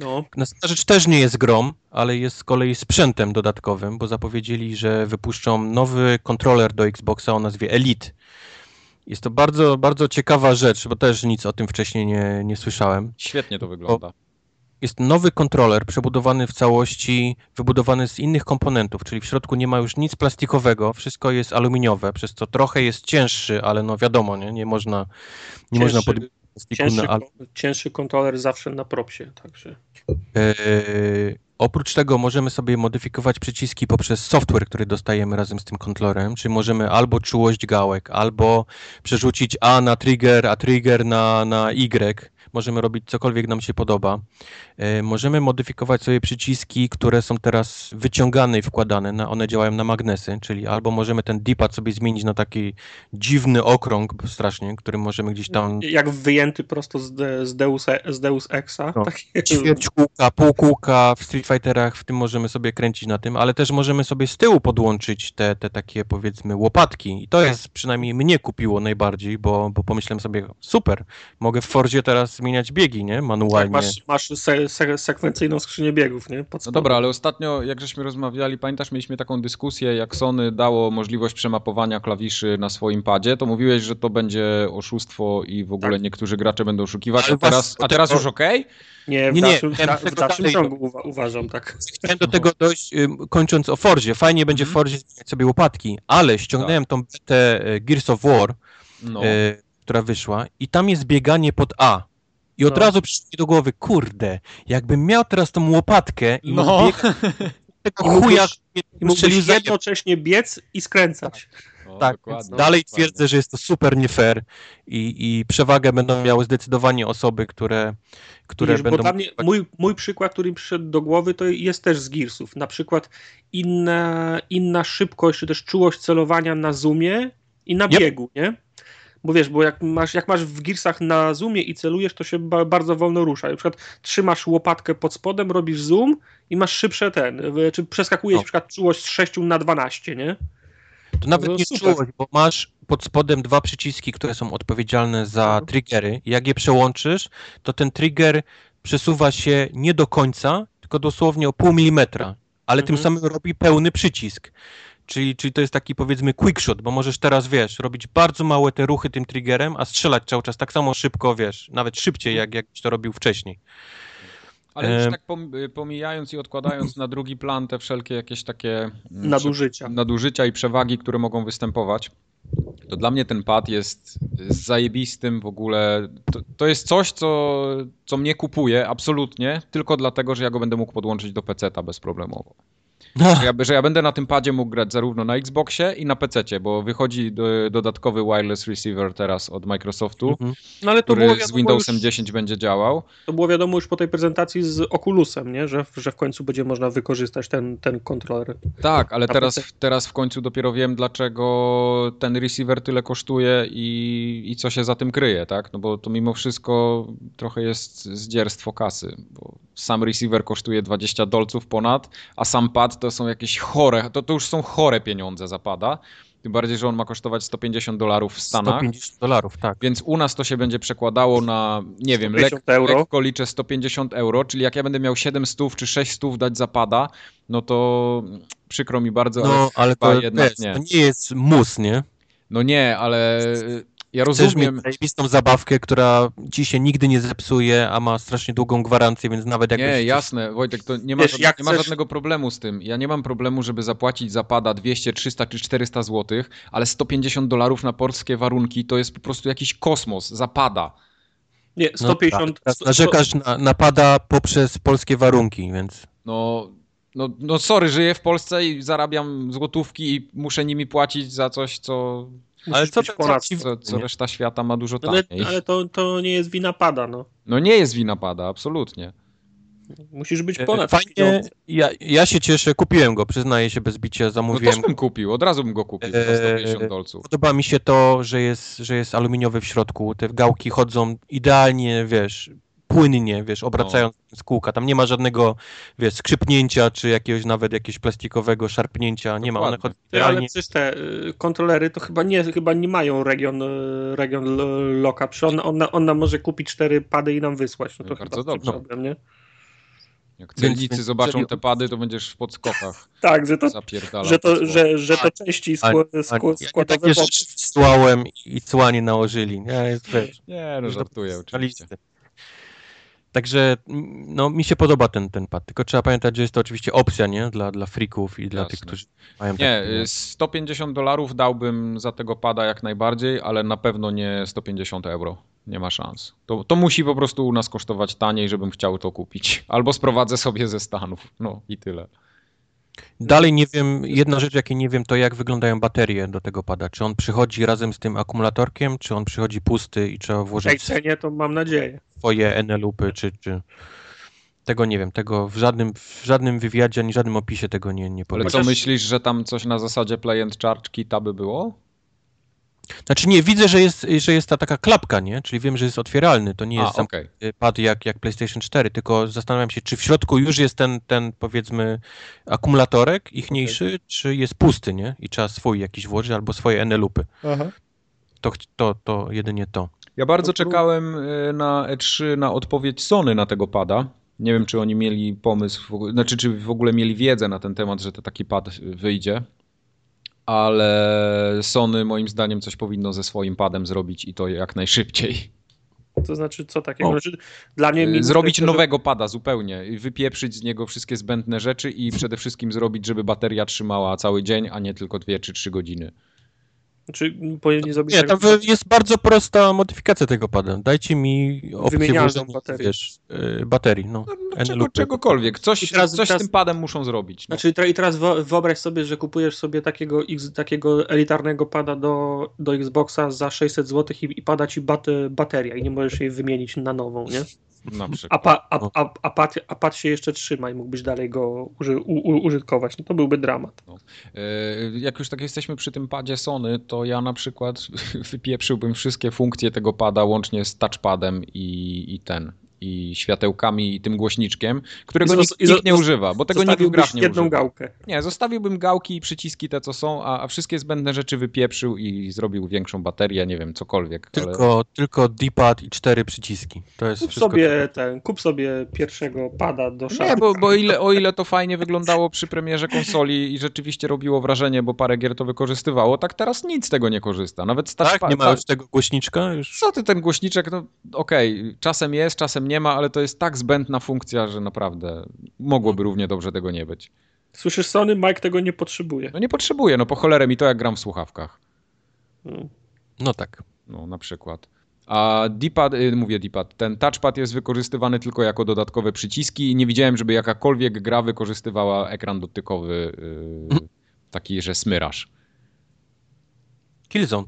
No, Następna rzecz też nie jest grom, ale jest z kolei sprzętem dodatkowym, bo zapowiedzieli, że wypuszczą nowy kontroler do Xboxa o nazwie Elite. Jest to bardzo, bardzo ciekawa rzecz, bo też nic o tym wcześniej nie, nie słyszałem. Świetnie to wygląda. Jest nowy kontroler przebudowany w całości, wybudowany z innych komponentów, czyli w środku nie ma już nic plastikowego, wszystko jest aluminiowe, przez co trochę jest cięższy, ale no wiadomo, nie, nie można, nie można Cięższy- podbić plastiku cięższy, na al- cięższy kontroler zawsze na propsie, także. Eee, oprócz tego możemy sobie modyfikować przyciski poprzez software, który dostajemy razem z tym kontrolerem, czyli możemy albo czułość gałek, albo przerzucić A na trigger, a trigger na, na Y. Możemy robić cokolwiek nam się podoba. E, możemy modyfikować sobie przyciski, które są teraz wyciągane i wkładane. Na, one działają na magnesy, czyli albo możemy ten D-pad sobie zmienić na taki dziwny okrąg strasznie, który możemy gdzieś tam Jak wyjęty prosto z, de, z, Deus, E- z Deus Exa. No. Takie, ćwierć kółka, pół kółka w Street Fighterach, w tym możemy sobie kręcić na tym, ale też możemy sobie z tyłu podłączyć te, te takie powiedzmy łopatki i to jest przynajmniej mnie kupiło najbardziej, bo, bo pomyślałem sobie, super, mogę w Forzie teraz zmieniać biegi, nie, manualnie. masz, masz se, se, sekwencyjną skrzynię biegów, nie? No dobra, ale ostatnio, jak żeśmy rozmawiali, pamiętasz, mieliśmy taką dyskusję, jak Sony dało możliwość przemapowania klawiszy na swoim padzie, to mówiłeś, że to będzie oszustwo i w ogóle Tak. niektórzy gracze będą oszukiwać, a teraz, a teraz już okej? Nie, w Nie, nie, dalszym, chciałem w tego dalszym ciągu uwa, uważam, tak. Chciałem do tego dojść, kończąc o Forzie. Fajnie będzie w Mhm. Forzie zmieniać sobie łopatki, ale ściągnąłem tą betę e, Gears of War, No. e, która wyszła i tam jest bieganie pod A. I od No. razu przyszło mi do głowy, kurde, jakbym miał teraz tą łopatkę i No. mógł biegać tego I chuja, mógłbyś jednocześnie biec i skręcać. O, tak, dokładnie, więc dalej dokładnie. twierdzę, że jest to super nie fair i, i przewagę będą miały zdecydowanie osoby, które, które Widzisz, będą... bo dla mnie mój, mój przykład, który mi przyszedł do głowy, to jest też z Gearsów. Na przykład inna, inna szybkość, czy też czułość celowania na zoomie i na Yep. biegu, nie? Bo wiesz, bo jak masz, jak masz w Gearsach na zoomie i celujesz, to się ba, bardzo wolno rusza. Na przykład trzymasz łopatkę pod spodem, robisz zoom i masz szybsze ten, czy przeskakujesz No. na przykład czułość z 6 na 12, nie? To nawet No nie super. czułość, bo masz pod spodem dwa przyciski, które są odpowiedzialne za Mhm. triggery. Jak je przełączysz, to ten trigger przesuwa się nie do końca, tylko dosłownie o pół milimetra, ale tym Mhm. samym robi pełny przycisk. Czyli, czyli to jest taki powiedzmy quick shot, bo możesz teraz, wiesz, robić bardzo małe te ruchy tym triggerem, a strzelać cały czas tak samo szybko, wiesz, nawet szybciej, jak, jak to robił wcześniej. Ale już Em. tak pom- pomijając i odkładając na drugi plan te wszelkie jakieś takie mm, Nadużycia. nadużycia i przewagi, które mogą występować, to dla mnie ten pad jest zajebistym w ogóle. To, to jest coś, co, co mnie kupuje absolutnie, tylko dlatego, że ja go będę mógł podłączyć do PC-ta bezproblemowo. Że ja, że ja będę na tym padzie mógł grać zarówno na Xboxie i na PC-cie, bo wychodzi do, dodatkowy wireless receiver teraz od Microsoftu, Mhm. No ale to który było z Windowsem już, 10 będzie działał. To było wiadomo już po tej prezentacji z Oculusem, nie? Że, że w końcu będzie można wykorzystać ten, ten kontroler. Tak, ale teraz, PC. teraz w końcu dopiero wiem, dlaczego ten receiver tyle kosztuje i, i co się za tym kryje, tak? No bo to mimo wszystko trochę jest zdzierstwo kasy, bo sam receiver kosztuje 20 dolców ponad, a sam pad to są jakieś chore, to, to już są chore pieniądze za pada. Tym bardziej, że on ma kosztować 150 dolarów w Stanach. 150 dolarów, tak. Więc u nas to się będzie przekładało na, nie wiem, lek, 150 euro. lekko liczę 150 euro, czyli jak ja będę miał 7 stów czy 6 stów dać zapada, no to przykro mi bardzo, ale No, ale chyba to, jednak nie. to nie jest mus, nie? No nie, ale ja rozumiem. mieć zajebistą zabawkę, która ci się nigdy nie zepsuje, a ma strasznie długą gwarancję, więc nawet jak Nie, jasne, Wojtek, to nie ma, Wiesz, żad- jak nie ma chcesz- żadnego problemu z tym. Ja nie mam problemu, żeby zapłacić zapada 200, 300 czy 400 zł, ale 150 dolarów na polskie warunki to jest po prostu jakiś kosmos, zapada. Nie, No 150. tak, teraz sto- narzekasz na, napada poprzez polskie warunki, więc No, no, no sorry, żyję w Polsce i zarabiam złotówki i muszę nimi płacić za coś, co, ale co być ponad. co, co reszta świata ma dużo Ale, taniej. ale to, to nie jest wina pada, no. No nie jest wina pada, absolutnie. Musisz być e, ponad fajnie, ja, ja się cieszę, kupiłem go, przyznaję się bez bicia, No zamówiłem też bym kupił, od razu bym go kupił za Eee, 150 dolców. Podoba mi się to, że jest, że jest aluminiowy w środku. Te gałki chodzą idealnie, wiesz, płynnie, wiesz, obracając z kółka. Tam nie ma żadnego, wiesz, skrzypnięcia, czy jakiegoś nawet jakiegoś plastikowego szarpnięcia. Nie ma, one Dokładnie. Ty, ale przecież te y, kontrolery to chyba nie, chyba nie mają region, y, region loka. Przecież ona, ona, ona może kupić cztery pady i nam wysłać. No to No chyba bardzo tym dobrze. problem, nie? Jak celnicy zobaczą te pady, to będziesz w podskokach Tak, że to, że to, że, że to części skło, Ani- skło, Ja nie składowe takie rzeczy i cłanie nałożyli. Nie, Nie, no żartuję oczywiście. Także no, mi się podoba ten, ten pad, tylko trzeba pamiętać, że jest to oczywiście opcja, nie? Dla, dla freaków i dla Jasne. tych, którzy mają Nie, takie- y, 150 dolarów dałbym za tego pada jak najbardziej, ale na pewno nie 150 euro. Nie ma szans. To, to musi po prostu u nas kosztować taniej, żebym chciał to kupić. Albo sprowadzę sobie ze Stanów. No i tyle. Dalej nie wiem, jedna rzecz, jakiej nie wiem, to jak wyglądają baterie do tego pada. Czy on przychodzi razem z tym akumulatorkiem, czy on przychodzi pusty i trzeba W tej włożyć cenie to mam nadzieję. swoje NL-upy, czy, czy... Tego nie wiem, tego w żadnym, w żadnym wywiadzie, ani żadnym opisie tego nie, nie Ale powiedział. co myślisz, że tam coś na zasadzie play and charge kita by było? Znaczy nie, widzę, że jest, że jest ta taka klapka, nie? Czyli wiem, że jest otwieralny, to nie A, jest sam okej. pad jak, jak PlayStation 4, tylko zastanawiam się, czy w środku już jest ten, ten powiedzmy akumulatorek ichniejszy, czy jest pusty, nie? I trzeba swój jakiś włożyć, albo swoje NL-upy. Aha. To, to, to jedynie to. Ja bardzo To czekałem y, na E3 na odpowiedź Sony na tego pada. Nie wiem, czy oni mieli pomysł, znaczy, czy w ogóle mieli wiedzę na ten temat, że to taki pad wyjdzie. Ale Sony moim zdaniem coś powinno ze swoim padem zrobić i to jak najszybciej. To znaczy, co takiego? O. Znaczy, dla mnie minus Zrobić nowego pada zupełnie wypieprzyć z niego wszystkie zbędne rzeczy i przede wszystkim zrobić, żeby bateria trzymała cały dzień, a nie tylko 2 czy 3 godziny. Czy powinien zrobić Nie, tak, tam jest bardzo prosta modyfikacja tego pada. Dajcie mi opcję włożenia, baterii. wiesz, y, baterii, no. No, no, czego, czegokolwiek. Coś, teraz- coś teraz- z tym padem muszą zrobić. No. Znaczy i teraz wyobraź sobie, że kupujesz sobie takiego, X, takiego elitarnego pada do, do Xboxa za 600 zł i, i pada ci bat, bateria i nie możesz jej wymienić na nową, nie? Na A, przykład. pa, a, a, a, pad, a pad się jeszcze trzyma i mógłbyś dalej go uży, u, u, użytkować. No to byłby dramat. E, Jak już tak jesteśmy przy tym padzie Sony, to ja na przykład wypieprzyłbym wszystkie funkcje tego pada łącznie z touchpadem i, i ten. I światełkami i tym głośniczkiem, którego I nikt, i nikt nie używa, bo tego nikt w grach nie jedną używa. gałkę. Nie, zostawiłbym gałki i przyciski te, co są, a, a wszystkie zbędne rzeczy wypieprzył i zrobił większą baterię, nie wiem, cokolwiek. Ale... Tylko, tylko D-pad i cztery przyciski. To jest Kup wszystko. sobie ten, kup sobie pierwszego pada do szafy. Nie, bo, bo ile, o ile to fajnie wyglądało przy premierze konsoli i rzeczywiście robiło wrażenie, bo parę gier to wykorzystywało, tak teraz nic z tego nie korzysta. Nawet z Tak? Nie ma już tego głośniczka? Już... Co ty ten głośniczek, no okej, czasem jest, czasem nie ma, ale to jest tak zbędna funkcja, że naprawdę mogłoby równie dobrze tego nie być. Słyszysz Sony? Mike tego nie potrzebuje. No nie potrzebuję, no po cholerę mi to jak gram w słuchawkach. Mm. No tak. No na przykład. A D-pad, y, mówię D-pad, ten touchpad jest wykorzystywany tylko jako dodatkowe przyciski i nie widziałem, żeby jakakolwiek gra wykorzystywała ekran dotykowy yy, taki, że smyrasz. Killzone.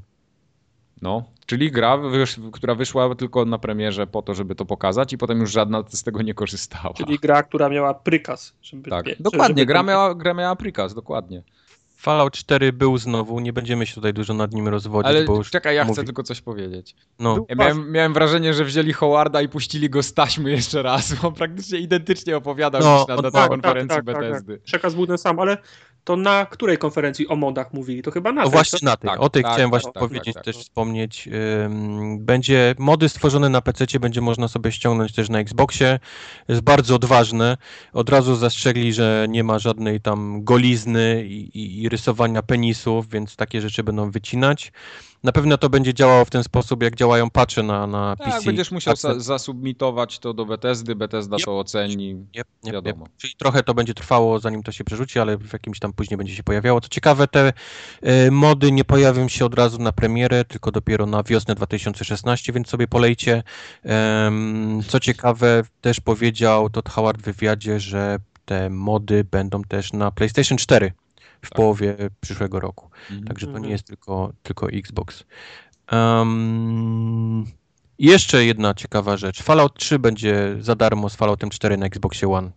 No, czyli gra, wysz, która wyszła tylko na premierze po to, żeby to pokazać i potem już żadna z tego nie korzystała. Czyli gra, która miała prykaz. Żeby, tak, wie- dokładnie, żeby gra miała, gra miała prikaz, dokładnie. Fallout 4 był znowu, nie będziemy się tutaj dużo nad nim rozwodzić, Ale bo już czekaj, ja chcę mówi- tylko coś powiedzieć. No, Ja miałem, miałem wrażenie, że wzięli Howarda i puścili go z taśmy jeszcze raz, bo on praktycznie identycznie opowiadał No, niż na, na tak, tej konferencji tak, tak, Bethesdy. Tak. Przekaz był ten sam, ale to na której konferencji o modach mówili? To chyba na No tej, właśnie na tej. Tak, o tej tak, chciałem tak, właśnie tak, powiedzieć, tak, tak. też wspomnieć. Będzie mody stworzone na PC, będzie można sobie ściągnąć też na Xboxie. Jest bardzo odważne. Od razu zastrzegli, że nie ma żadnej tam golizny i, i, i rysowania penisów, więc takie rzeczy będą wycinać. Na pewno to będzie działało w ten sposób, jak działają patche na, na PC. Tak, będziesz musiał Tak, za, zasubmitować to do Bethesdy, Bethesda Yep. to oceni. Jep, jep. Wiadomo. Czyli trochę to będzie trwało, zanim to się przerzuci, ale w jakimś tam później będzie się pojawiało. Co ciekawe, te e, mody nie pojawią się od razu na premierę, tylko dopiero na wiosnę 2016, więc sobie polejcie. Em, co ciekawe, też powiedział Todd Howard w wywiadzie, że te mody będą też na PlayStation 4 w Tak. połowie przyszłego roku. Mhm. Także to Mhm. nie jest tylko, tylko Xbox. Um, jeszcze jedna ciekawa rzecz. Fallout 3 będzie za darmo z Falloutem 4 na Xboxie One.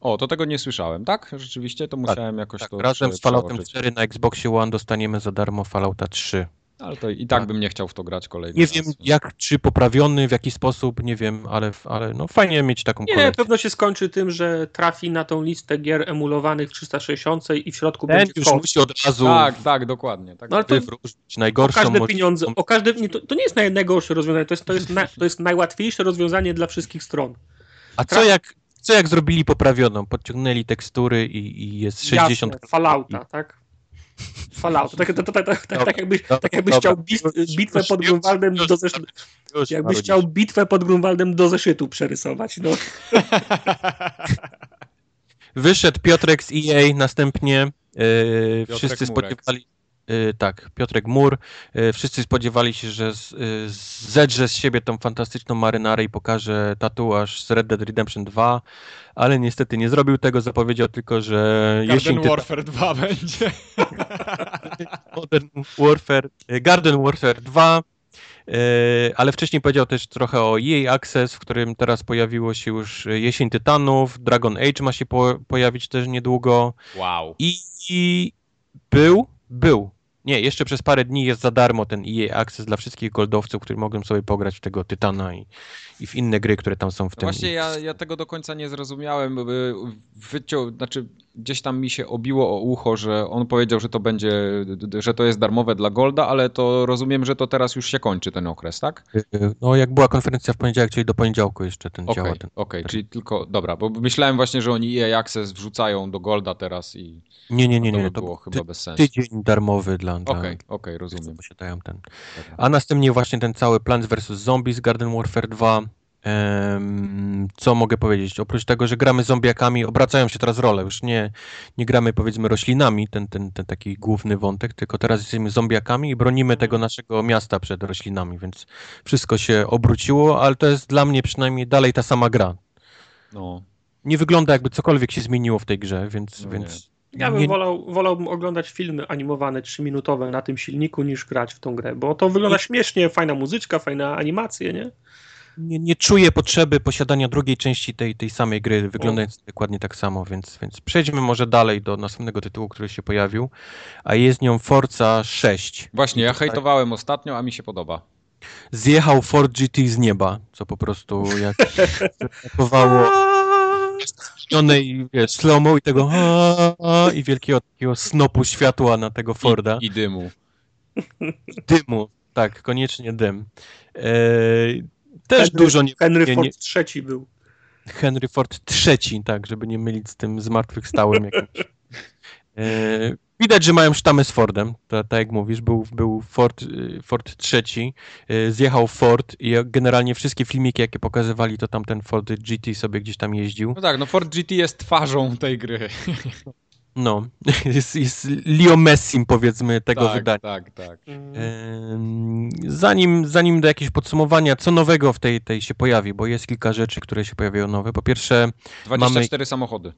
O, to tego nie słyszałem, tak? Rzeczywiście, to musiałem jakoś Tak, to razem z Falloutem przeoczyć. 4 na Xboxie One dostaniemy za darmo Fallouta 3. Ale to i tak, Tak. bym nie chciał w to grać kolejny Nie raz. wiem jak, czy poprawiony, w jaki sposób, nie wiem, ale, ale no fajnie mieć taką Nie, kolekcję. pewno się skończy tym, że trafi na tą listę gier emulowanych w 360 i w środku Ten będzie już kod. musi od razu Tak, tak, dokładnie. Tak. No ale to wywrócić o najgorszą każde pieniądze, o każde, nie, to, to nie jest naj- najgorsze rozwiązanie, to jest, to, jest na, to jest najłatwiejsze rozwiązanie dla wszystkich stron. A co jak, co jak zrobili poprawioną? Podciągnęli tekstury i, i jest 60 Jasne, Fallouta, tak? Fallouta, tak, tak, tak, tak, tak, tak jakbyś, tak jakbyś chciał bitwę pod Grunwaldem do zeszytu, jakbyś chciał bitwę pod Grunwaldem do zeszytu przerysować, no. Wyszedł Piotrek z EA, następnie Piotrek wszyscy spodziewali tak, Piotrek Mur, e, wszyscy spodziewali się, że z, e, zedrze z siebie tą fantastyczną marynarę i pokaże tatuaż z Red Dead Redemption 2, ale niestety nie zrobił tego, zapowiedział tylko, że jesień Garden Warfare 2 będzie. Modern Warfare, Garden Warfare 2, e, ale wcześniej powiedział też trochę o EA Access, w którym teraz pojawiło się już Jesień Tytanów, Dragon Age ma się po, pojawić też niedługo Wow. i, i był, był, nie, jeszcze przez parę dni jest za darmo ten EA Access dla wszystkich goldowców, którzy mogą sobie pograć w tego Tytana i, i w inne gry, które tam są w No tym. właśnie ja, ja tego do końca nie zrozumiałem. bo, Wyciął, znaczy gdzieś tam mi się obiło o ucho, że on powiedział, że to będzie, że to jest darmowe dla Golda, ale to rozumiem, że to teraz już się kończy ten okres, tak? No jak była konferencja w poniedziałek, czyli do poniedziałku jeszcze ten Okej, działa. Okej, czyli tylko, dobra, bo myślałem właśnie, że oni EA Access wrzucają do Golda teraz i Nie, nie, nie, to nie, by to było był chyba bez sensu. tydzień darmowy dla, Okej, okej, którzy rozumiem. posiadają ten. A następnie właśnie ten cały Plants vs. Zombies Garden Warfare 2. Co mogę powiedzieć? Oprócz tego, że gramy zombiakami, obracają się teraz role. Już nie, nie gramy powiedzmy roślinami, ten, ten, ten taki główny wątek, tylko teraz jesteśmy zombiakami i bronimy tego naszego miasta przed roślinami, więc wszystko się obróciło, ale to jest dla mnie przynajmniej dalej ta sama gra. No. Nie wygląda jakby cokolwiek się zmieniło w tej grze, więc. No więc Ja bym nie- wolał, wolałbym oglądać filmy animowane 3-minutowe na tym silniku niż grać w tą grę, bo to wygląda śmiesznie, fajna muzyczka, fajna animacje, nie? Nie, nie czuję potrzeby posiadania drugiej części tej, tej samej gry, wyglądając dokładnie tak samo, więc, więc przejdźmy może dalej do następnego tytułu, który się pojawił, a jest nią Forza 6. Właśnie, ja Tutaj hejtowałem ostatnio, a mi się podoba. Zjechał Ford GT z nieba, co po prostu jak zapakowało i wiesz, slow i tego a, a, i wielkiego takiego snopu światła na tego Forda. I, I dymu. dymu. Tak, koniecznie dym. Eee, też Henry- dużo nie, Henry nie, Ford nie, trzeci był. Henry Ford III, tak, żeby nie mylić z tym zmartwychwstałym jakimś. E, widać, że mają sztamę z Fordem, tak jak mówisz, był, był Ford, y, Ford III, e, zjechał Ford i generalnie wszystkie filmiki, jakie pokazywali, to tam ten Ford GT sobie gdzieś tam jeździł. No tak, no Ford GT jest twarzą tej gry. No, jest, jest Leo Messim powiedzmy tego tak, wydania. tak, tak. Em, Zanim, zanim do jakiegoś podsumowania, co nowego w tej, tej się pojawi, bo jest kilka rzeczy, które się pojawiają nowe. Po pierwsze, 24 samochody.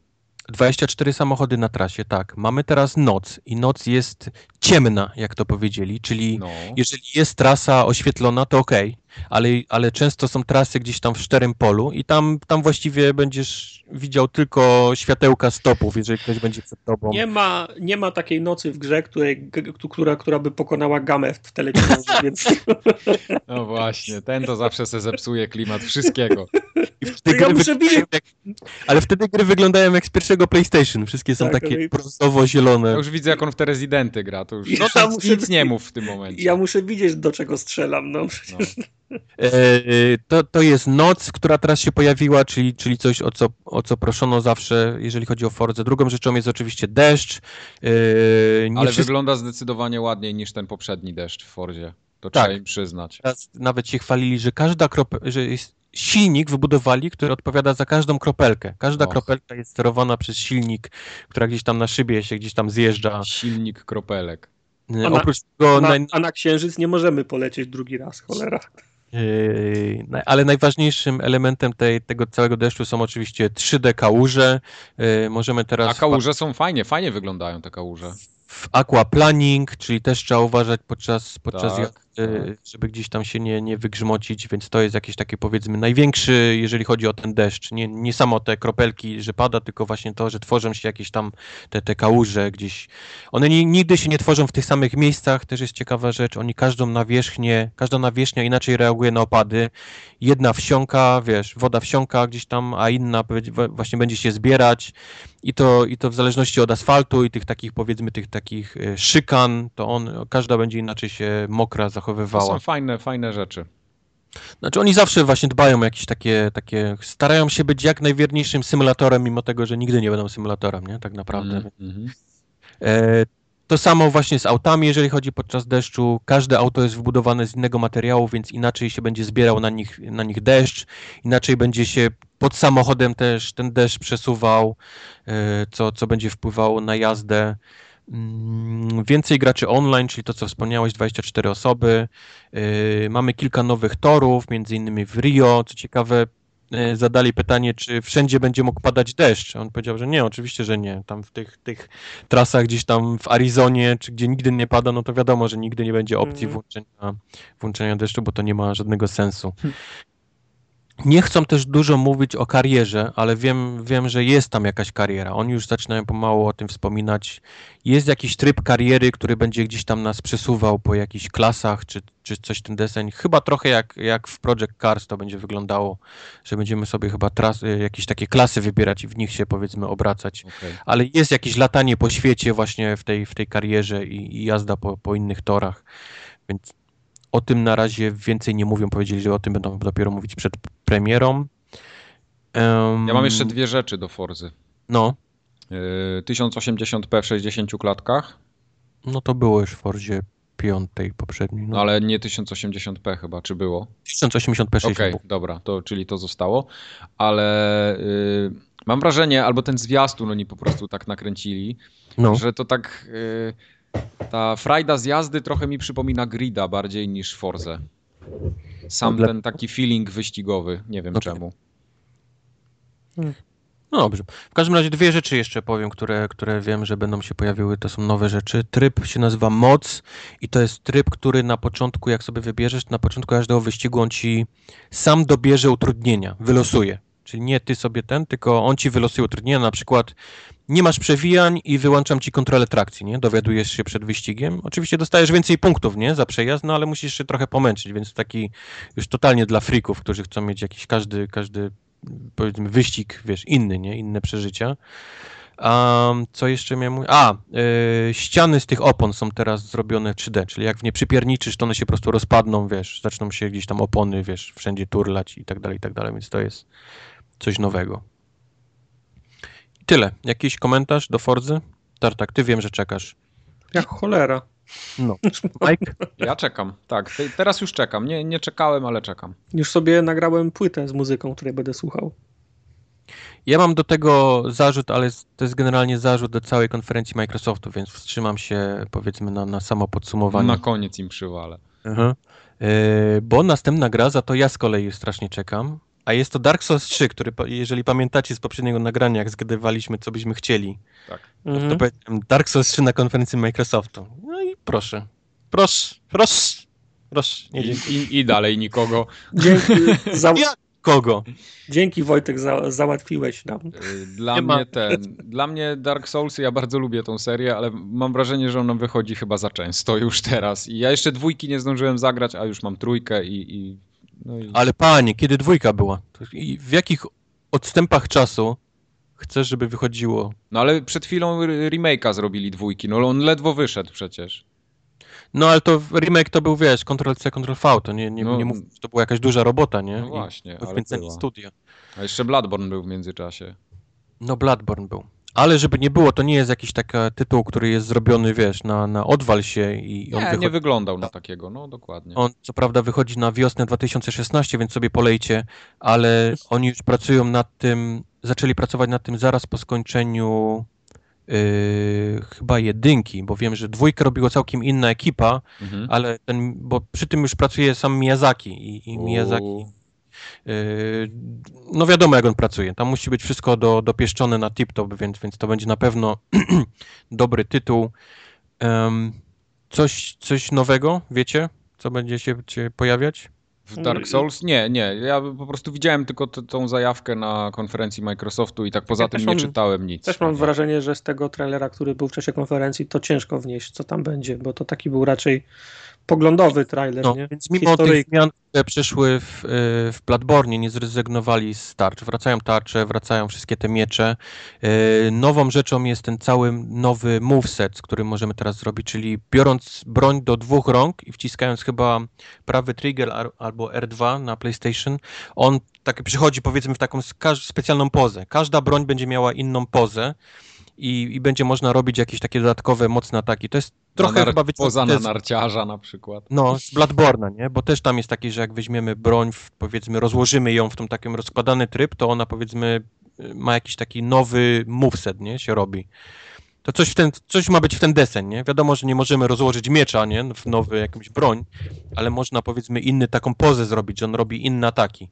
24 samochody na trasie, tak. Mamy teraz noc i noc jest ciemna, jak to powiedzieli, czyli No. jeżeli jest trasa oświetlona, to okej, ale, ale często są trasy gdzieś tam w szczerym polu i tam, tam właściwie będziesz widział tylko światełka stopów, jeżeli ktoś będzie przed tobą. Nie ma, nie ma takiej nocy w grze, której, która, która by pokonała gamę w teleciągu, więc no właśnie, ten to zawsze se zepsuje klimat wszystkiego. I wtedy Ja gry muszę wyglądają jak, ale wtedy gry wyglądają jak z pierwszego PlayStation. Wszystkie są Tak, takie brązowo-zielone. Ja już widzę, jak on w te rezydenty gra, to już Ja nic, tam muszę- nic nie mów w tym momencie. ja muszę widzieć, do czego strzelam. No. No. E, to, to jest noc, która teraz się pojawiła, czyli, czyli coś, o co, o co proszono zawsze, jeżeli chodzi o Fordzę. Drugą rzeczą jest oczywiście deszcz. E, nie Ale wszyscy wygląda zdecydowanie ładniej niż ten poprzedni deszcz w Fordzie. To Tak. trzeba im przyznać. teraz nawet się chwalili, że każda kropelka, że jest silnik wybudowali, który odpowiada za każdą kropelkę. Każda Och. kropelka jest sterowana przez silnik, która gdzieś tam na szybie się gdzieś tam zjeżdża. Silnik kropelek. E, A na- Oprócz tego Na, naj, a na księżyc nie możemy polecieć drugi raz, cholera. Yy, Ale najważniejszym elementem tej, tego całego deszczu są oczywiście 3D kałuże. Yy, Możemy teraz A kałuże są fajnie, fajnie wyglądają te kałuże. w aquaplaning, czyli też trzeba uważać podczas, podczas Tak, tak. żeby gdzieś tam się nie, nie wygrzmocić, więc to jest jakiś taki powiedzmy największy, jeżeli chodzi o ten deszcz. Nie, nie samo te kropelki, że pada, tylko właśnie to, że tworzą się jakieś tam te, te kałuże gdzieś. One ni- nigdy się nie tworzą w tych samych miejscach, też jest ciekawa rzecz. Oni każdą nawierzchnię, każda nawierzchnia inaczej reaguje na opady. Jedna wsiąka, wiesz, woda wsiąka gdzieś tam, a inna właśnie będzie się zbierać. I to, I to w zależności od asfaltu i tych takich, powiedzmy, tych takich e, szykan, to on, każda będzie inaczej się mokra To zachowywała. są fajne, fajne rzeczy. Znaczy oni zawsze właśnie dbają o jakieś takie, takie, starają się być jak najwierniejszym symulatorem, mimo tego, że nigdy nie będą symulatorem, nie? Tak naprawdę. Mhm, mhm. E, to samo właśnie z autami, jeżeli chodzi podczas deszczu. Każde auto jest wybudowane z innego materiału, więc inaczej się będzie zbierał na nich, na nich deszcz, inaczej będzie się pod samochodem też ten deszcz przesuwał, e, co, co będzie wpływało na jazdę. Mm, Więcej graczy online, czyli to co wspomniałeś, 24 osoby. E, Mamy kilka nowych torów, między innymi w Rio. Co ciekawe, e, zadali pytanie, czy wszędzie będzie mógł padać deszcz. On powiedział, że nie, oczywiście, że nie. Tam w tych, tych trasach gdzieś tam w Arizonie, czy gdzie nigdy nie pada, no to wiadomo, że nigdy nie będzie opcji Mhm. włączenia, włączenia deszczu, bo to nie ma żadnego sensu. Nie chcą też dużo mówić o karierze, ale wiem, wiem, że jest tam jakaś kariera. Oni już zaczynają pomału o tym wspominać. Jest jakiś tryb kariery, który będzie gdzieś tam nas przesuwał po jakichś klasach, czy, czy coś ten deseń. Chyba trochę jak, jak w Project Cars to będzie wyglądało, że będziemy sobie chyba tras, y, jakieś takie klasy wybierać i w nich się powiedzmy obracać Okej. ale jest jakieś latanie po świecie właśnie w tej, w tej karierze i, i jazda po, po innych torach, więc o tym na razie więcej nie mówią, powiedzieli, że o tym będą dopiero mówić przed premierą. Em, Ja mam jeszcze dwie rzeczy do Forzy. No, Yy, 1080p w 60 klatkach. no to było już w Forzie piątej poprzedniej. No ale nie 1080p chyba, czy było? 1080p 60 Okej, było. dobra, to czyli to zostało, ale y, mam wrażenie, albo ten zwiastun oni po prostu tak nakręcili, No. że to tak y, ta frajda z jazdy trochę mi przypomina Grida bardziej niż Forzę. Sam No, ten taki feeling wyścigowy, nie wiem Okej. czemu. No dobrze. W każdym razie dwie rzeczy jeszcze powiem, które, które wiem, że będą się pojawiły. To są nowe rzeczy. Tryb się nazywa Moc i to jest tryb, który na początku, jak sobie wybierzesz, na początku każdego wyścigu on ci sam dobierze utrudnienia, wylosuje. Czyli nie ty sobie ten, tylko on ci wylosuje utrudnienia. Na przykład nie masz przewijań i wyłączam ci kontrolę trakcji, nie? Dowiadujesz się przed wyścigiem. Oczywiście dostajesz więcej punktów, nie? Za przejazd, no ale musisz się trochę pomęczyć, więc taki już totalnie dla frików, którzy chcą mieć jakiś każdy, każdy powiedzmy wyścig, wiesz, inny, nie? Inne przeżycia. A co jeszcze miałem mówić? A, yy, ściany z tych opon są teraz zrobione w 3D, czyli jak w nie przypierniczysz, to one się po prostu rozpadną, wiesz, zaczną się gdzieś tam opony, wiesz, wszędzie turlać i tak dalej, i tak dalej, więc to jest coś nowego. I tyle. Jakiś komentarz do Forzy? Tartak, ty wiem, że czekasz. Jak cholera. No. Mike? Ja czekam, tak, te, teraz już czekam. Nie, nie czekałem, ale czekam. Już sobie nagrałem płytę z muzyką, której będę słuchał. Ja mam do tego zarzut, ale to jest generalnie zarzut do całej konferencji Microsoftu, więc wstrzymam się powiedzmy na, na samo podsumowanie. Na koniec im przywalę. Aha. Yy, bo następna gra, za to ja z kolei strasznie czekam, a jest to Dark Souls 3, który, jeżeli pamiętacie z poprzedniego nagrania, jak zgadywaliśmy, co byśmy chcieli, Tak. Mhm. to powiedziałem Dark Souls 3 na konferencji Microsoftu. No i proszę, proszę, proszę, proszę, nie I, i, I dalej nikogo. Dzięki, za, Ja kogo? dzięki Wojtek, za, załatwiłeś nam. Y, Dla Nie ma. mnie ten, dla mnie Dark Souls, ja bardzo lubię tą serię, ale mam wrażenie, że ona wychodzi chyba za często już teraz. I ja jeszcze dwójki nie zdążyłem zagrać, a już mam trójkę i... i, no i... Ale panie, kiedy dwójka była? I w jakich odstępach czasu chcesz, żeby wychodziło? No ale przed chwilą remake'a zrobili dwójki, no on ledwo wyszedł przecież. No ale to remake to był, wiesz, Ctrl-C, Ctrl-V, to nie, nie, No. nie mów, że to była jakaś duża robota, nie? No I właśnie, ale Poświęcenie była. studia. A jeszcze Bloodborne był w międzyczasie. No Bloodborne był. Ale żeby nie było, to nie jest jakiś taki tytuł, który jest zrobiony, wiesz, na, na odwal się i on Nie, wychodzi... nie wyglądał na takiego, no dokładnie. On co prawda wychodzi na wiosnę 2016, więc sobie polejcie, ale oni już pracują nad tym, zaczęli pracować nad tym zaraz po skończeniu yy, chyba jedynki, bo wiem, że dwójkę robiła całkiem inna ekipa, Mhm. ale ten, bo przy tym już pracuje sam Miyazaki i, i Miyazaki No wiadomo, jak on pracuje. Tam musi być wszystko do, dopieszczone na tip-top, więc, więc to będzie na pewno dobry tytuł. Em, coś, coś nowego, wiecie? Co będzie się, się pojawiać? W Dark Souls? Nie, nie. Ja po prostu widziałem tylko t- tą zajawkę na konferencji Microsoftu i tak poza Ja tym nie mam- czytałem nic. Też mam wrażenie, że z tego trailera, który był w czasie konferencji, to ciężko wnieść, co tam będzie, bo to taki był raczej poglądowy trailer, No, nie? więc mimo Historyjka. tych zmian, które przyszły w, y, w Bloodborne, nie zrezygnowali z tarcz. Wracają tarcze, wracają wszystkie te miecze. Y, Nową rzeczą jest ten cały nowy moveset, z którym możemy teraz zrobić, czyli biorąc broń do dwóch rąk i wciskając chyba prawy trigger albo R2 na PlayStation, on tak przychodzi powiedzmy w taką specjalną pozę. Każda broń będzie miała inną pozę. I, I będzie można robić jakieś takie dodatkowe, mocne ataki. To jest trochę nar- chyba Poza na narciarza na przykład. no, z Bloodborne'a, nie? Bo też tam jest taki, że jak weźmiemy broń, w, powiedzmy, rozłożymy ją w tą takim rozkładany tryb, to ona, powiedzmy, y, ma jakiś taki nowy moveset, nie? Się robi. To coś, w ten, coś ma być w ten deseń, nie? Wiadomo, że nie możemy rozłożyć miecza, nie? W nowy jakąś broń, ale można, powiedzmy, inny taką pozę zrobić, że on robi inne ataki.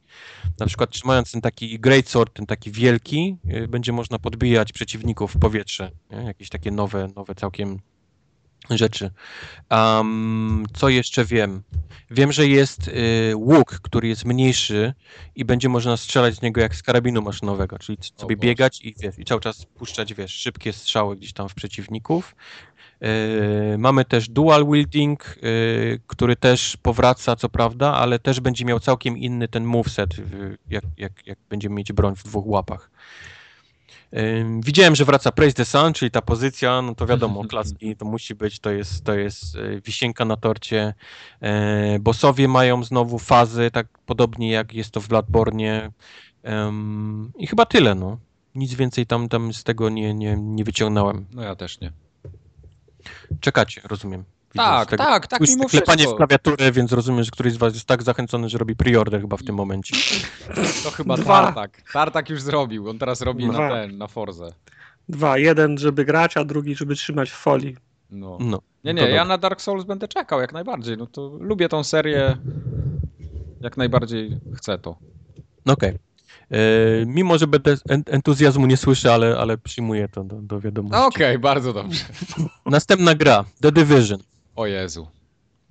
Na przykład trzymając ten taki greatsword, ten taki wielki, y, będzie można podbijać przeciwników w powietrze, nie? Jakieś takie nowe, nowe całkiem rzeczy. Um, co jeszcze wiem? Wiem, że jest y, łuk, który jest mniejszy i będzie można strzelać z niego jak z karabinu maszynowego, czyli sobie biegać i, wiesz, i cały czas puszczać, wiesz, szybkie strzały gdzieś tam w przeciwników. Y, mamy też dual wielding, y, który też powraca, co prawda, ale też będzie miał całkiem inny ten moveset, y, jak, jak, jak będziemy mieć broń w dwóch łapach. Widziałem, że wraca Praise the Sun, czyli ta pozycja, no to wiadomo, klaski to musi być, to jest, to jest e, wisienka na torcie. E, Bossowie mają znowu fazy, tak podobnie jak jest to w Bloodborne. Ym, I chyba tyle, no. Nic więcej tam, tam z tego nie, nie, nie wyciągnąłem. No ja też nie. Czekacie, rozumiem. Tak, tego. tak, tak, Słyszę mimo klepanie w wszystko. klawiaturę, więc rozumiem, że któryś z was jest tak zachęcony, że robi preorder chyba w tym momencie. To chyba Dwa. Tartak. Tartak już zrobił, on teraz robi na Dwa. ten, na Forze. Dwa, jeden, żeby grać, a drugi, żeby trzymać w folii. No. No. Nie, to nie, ja dobrze. na Dark Souls będę czekał jak najbardziej. No to lubię tą serię. Jak najbardziej chcę to. No Okej. E, Mimo, że będę en- entuzjazmu nie słyszę, ale, ale przyjmuję to do, do wiadomości. Okej, bardzo dobrze. Następna gra, The Division. O Jezu.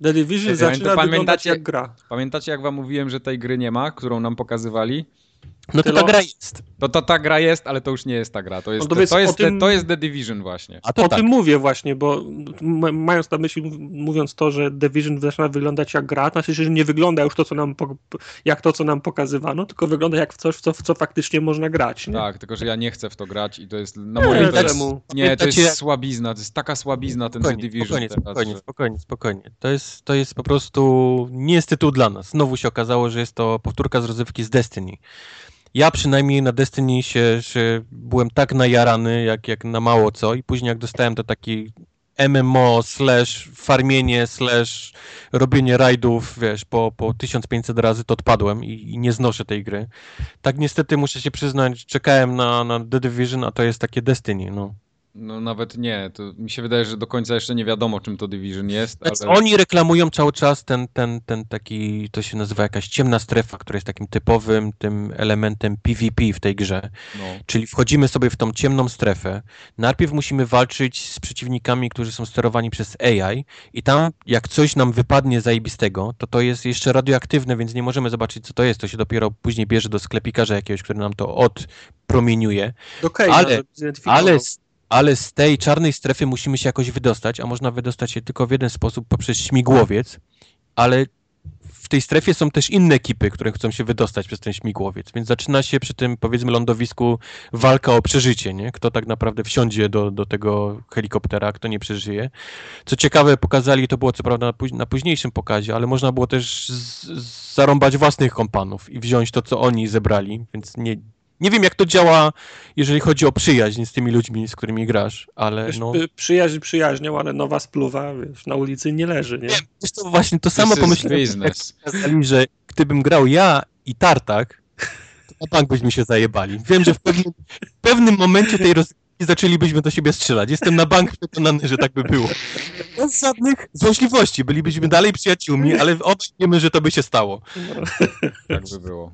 The Division zaczyna pamiętacie- wyglądać jak gra. Pamiętacie jak wam mówiłem, że tej gry nie ma, którą nam pokazywali? No to ta gra jest. To, to ta gra jest, ale to już nie jest ta gra. To jest, No to to, jest, tym- to jest The Division właśnie. A to o tak. tym mówię właśnie, bo mając na myśli, mów- mówiąc to, że Division zaczyna wyglądać jak gra, to znaczy, że nie wygląda już to, co nam jak to, co nam pokazywano, tylko wygląda jak w coś, w co, w co faktycznie można grać. Nie? Tak, tylko że ja nie chcę w to grać i to jest na Nie, moim to jest, czemu? Nie, to jest Pamiętacie- słabizna, to jest taka słabizna ten The Spokojnie, Division spokojnie, teraz. spokojnie, że- spokojnie, spokojnie. To jest, to jest po prostu nie jest tytuł dla nas. Znowu się okazało, że jest to powtórka z rozrywki z Destiny. Ja przynajmniej na Destiny się, się byłem tak najarany, jak, jak na mało co i później jak dostałem to taki MMO slash farmienie slash robienie rajdów, wiesz, po, po 1500 razy to odpadłem i, i nie znoszę tej gry. Tak niestety muszę się przyznać, czekałem na, na The Division, a to jest takie Destiny, no. No nawet nie, to mi się wydaje, że do końca jeszcze nie wiadomo czym to Division jest, Więc ale... Oni reklamują cały czas ten, ten, ten taki, to się nazywa jakaś ciemna strefa, która jest takim typowym tym elementem PvP w tej grze. No. Czyli wchodzimy sobie w tą ciemną strefę. Najpierw musimy walczyć z przeciwnikami, którzy są sterowani przez AI i tam jak coś nam wypadnie zajebistego, to to jest jeszcze radioaktywne, więc nie możemy zobaczyć co to jest. To się dopiero później bierze do sklepikarza jakiegoś, który nam to odpromieniuje. Okej, Ale-. Ale, z- ale z tej czarnej strefy musimy się jakoś wydostać, a można wydostać się tylko w jeden sposób poprzez śmigłowiec, ale w tej strefie są też inne ekipy, które chcą się wydostać przez ten śmigłowiec, więc zaczyna się przy tym powiedzmy lądowisku walka o przeżycie, nie? Kto tak naprawdę wsiądzie do, do tego helikoptera, kto nie przeżyje. Co ciekawe, pokazali, to było co prawda na późniejszym pokazie, ale można było też z, z, zarąbać własnych kompanów i wziąć to, co oni zebrali, więc nie, nie wiem jak to działa, jeżeli chodzi o przyjaźń z tymi ludźmi, z którymi grasz, ale Wiesz, no... Przyjaźń przyjaźnią, ale nowa spluwa wiesz, na ulicy nie leży, nie? Wiesz to właśnie to samo This pomyślałem, że gdybym grał ja i Tartak, to na bank byśmy się zajebali. Wiem, że w pewnym, w pewnym momencie tej rozgrywki zaczęlibyśmy do siebie strzelać. Jestem na bank przekonany, że tak by było. Bez żadnych złośliwości. Bylibyśmy dalej przyjaciółmi, ale obaj wiemy, że to by się stało. Tak by było.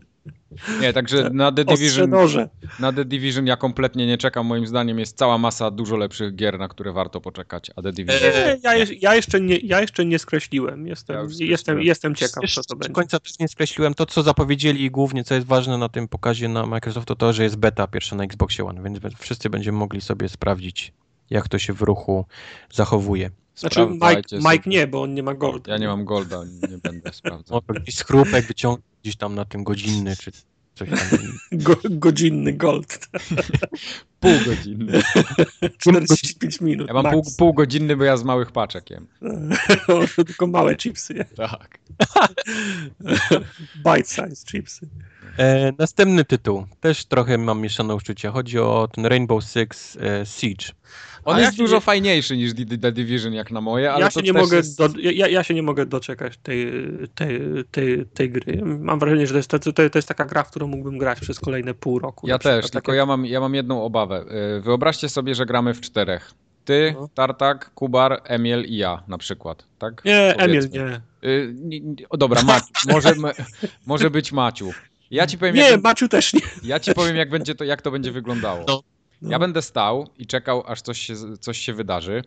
Nie, także na The Division, na The Division ja kompletnie nie czekam. Moim zdaniem jest cała masa dużo lepszych gier, na które warto poczekać, a The Division... Eee, Nie, ja, je- ja, jeszcze nie, ja jeszcze nie skreśliłem. Jestem, Ja już jestem, skreśliłem. jestem ciekaw, Jeszcze co to do będzie. końca też nie skreśliłem to, co zapowiedzieli i głównie, co jest ważne na tym pokazie na Microsoft, to to, że jest beta pierwsza na Xboxie One, więc wszyscy będziemy mogli sobie sprawdzić, jak to się w ruchu zachowuje. Znaczy Mike, Mike nie, bo on nie ma gold. Ja nie mam golda, nie będę sprawdzał. Może jakiś schrupek wyciągnąć gdzieś tam na tym godzinny, czy coś tam. Go, godzinny gold. Pół godziny. 45 minut. Ja mam pół, max. pół godziny, bo ja z małych paczek jem. Tylko małe chipsy. nie? Tak. Bite size chipsy. E, następny tytuł. Też trochę mam mieszane uczucia. Chodzi o ten Rainbow Six e, Siege. On A jest ja dużo nie- fajniejszy niż The, The Division jak na moje, ale Ja to się, nie też mogę jest... do, ja, ja się nie mogę doczekać tej, tej, tej, tej gry. Mam wrażenie, że to jest, to, to, jest taka gra, w którą mógłbym grać przez kolejne pół roku. Ja przykład. też, Takie- tylko ja mam, ja mam jedną obawę. Yy, Wyobraźcie sobie, że gramy w czterech. Ty, No. Tartak, Kubar, Emil i ja na przykład, tak? Nie, Emil, Powiedzmy. nie. Yy, nie, nie o, dobra, Maciu, może, może być Maciu. Ja ci powiem, Nie, jak, Maciu też nie. ja ci powiem jak, będzie to, jak to będzie wyglądało. No. No. Ja będę stał i czekał, aż coś się, coś się wydarzy.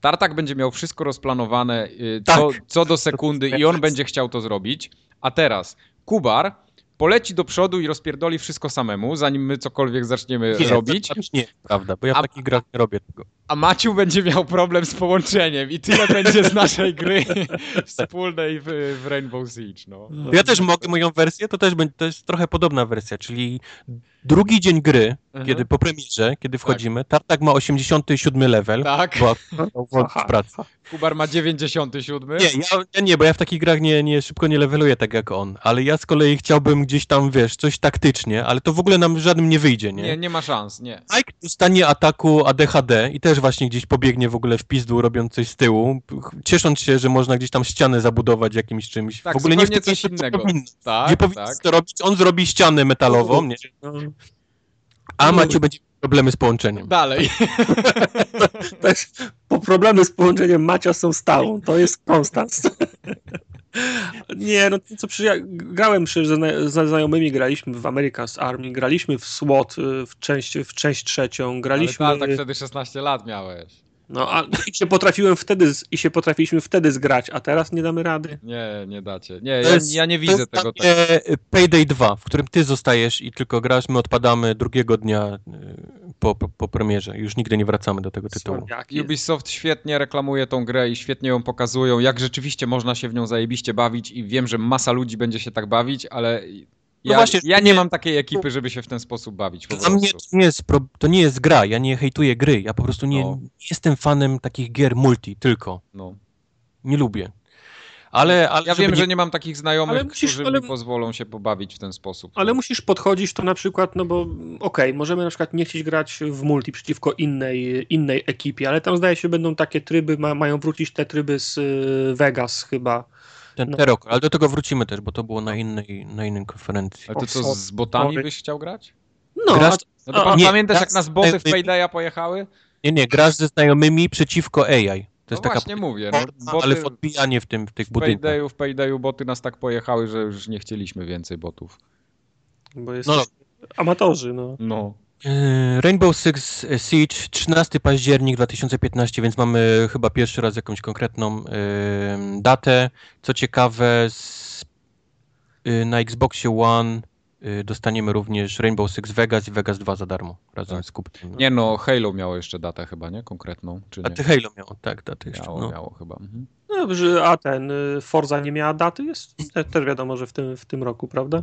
Tartak będzie miał wszystko rozplanowane yy, co, Tak. co do sekundy i on będzie chciał to zrobić. A teraz Kubar poleci do przodu i rozpierdoli wszystko samemu, zanim my cokolwiek zaczniemy Nie, robić. To, to nie, prawda, bo ja w A- takich grach nie robię tego. A Maciu będzie miał problem z połączeniem i tyle będzie z naszej gry wspólnej w, w Rainbow Siege. No. To ja też mogę moją wersję, to też będzie, to jest trochę podobna wersja, czyli drugi dzień gry, Mhm. kiedy po premierze, kiedy wchodzimy, Tartak ma 87 level, Tak, bo akurat Aha. w pracy. Kubar ma 97. Nie, ja, ja nie, bo ja w takich grach nie, nie szybko nie leveluję tak jak on, ale ja z kolei chciałbym gdzieś tam, wiesz, coś taktycznie, ale to w ogóle nam żadnym nie wyjdzie, nie? Nie, nie ma szans, nie. Mike dostanie ataku ADHD i też właśnie gdzieś pobiegnie w ogóle w pizdu, robiąc coś z tyłu, ciesząc się, że można gdzieś tam ścianę zabudować jakimś czymś. Tak, w ogóle nie w tym coś innego. powinno. Tak, Nie powinno tak. to robić, on zrobi ścianę metalową, nie? A Maciu będzie problemy z połączeniem. Dalej. też po problemy z połączeniem Macia są stałą, to jest konstans. Nie, no to co przecież ja grałem przy, ze, zna- ze znajomymi, graliśmy w America's Army, graliśmy w SWAT y, w część, w część trzecią, Ale graliśmy... tak, tak wtedy 16 lat miałeś. No, a i się potrafiłem wtedy, z- i się potrafiliśmy wtedy zgrać, a teraz nie damy rady. Nie, nie dacie. Nie, ja, jest- ja nie widzę tego tak. takie Payday 2, w którym ty zostajesz i tylko grasz, my odpadamy drugiego dnia y, po, po, po premierze. Już nigdy nie wracamy do tego tytułu. Ubisoft świetnie reklamuje tą grę i świetnie ją pokazują, jak rzeczywiście można się w nią zajebiście bawić i wiem, że masa ludzi będzie się tak bawić, ale ja, właśnie, ja nie mam takiej ekipy, żeby się w ten sposób bawić po Dla mnie to nie, jest pro, to nie jest gra, ja nie hejtuję gry, ja po prostu nie, No. nie jestem fanem takich gier multi, tylko. No. Nie lubię. Ale, ale Ja wiem, nie- że nie mam takich znajomych, Ale musisz- którzy ale- mi pozwolą się pobawić w ten sposób. Ale musisz podchodzić to na przykład, no bo okej, możemy na przykład nie chcieć grać w multi przeciwko innej, innej ekipie, ale tam zdaje się będą takie tryby, ma, mają wrócić te tryby z y, Vegas chyba. Ten no. Terok, ale do tego wrócimy też, bo to było na innej, na innej konferencji. Ale to co, z botami byś chciał grać? No, Grasz, No to A, pan nie, pamiętasz, jak nas boty w y, y, Paydaya pojechały? nie, nie, grasz ze znajomymi przeciwko AI. To No jest taka właśnie mówię. No, boty ale w odbijanie w, tym, w tych w budynkach. Paydayu, w Paydayu boty nas tak pojechały, że już nie chcieliśmy więcej botów. bo jest No. amatorzy, no. No. Yy, Rainbow Six Siege 13 październik 2015, więc mamy chyba pierwszy raz jakąś konkretną yy, datę. Co ciekawe, z, yy, na Xboxie One yy, dostaniemy również Rainbow Six Vegas i Vegas 2 za darmo razem Tak. z kupnem. Nie no, Halo miało jeszcze datę chyba, nie? Konkretną, czy A nie? ty Halo miało, tak, datę jeszcze. Miało, No. miało chyba. Mhm. no a ten y, Forza nie miała daty? Jest te, też wiadomo, że w tym, w tym roku, prawda?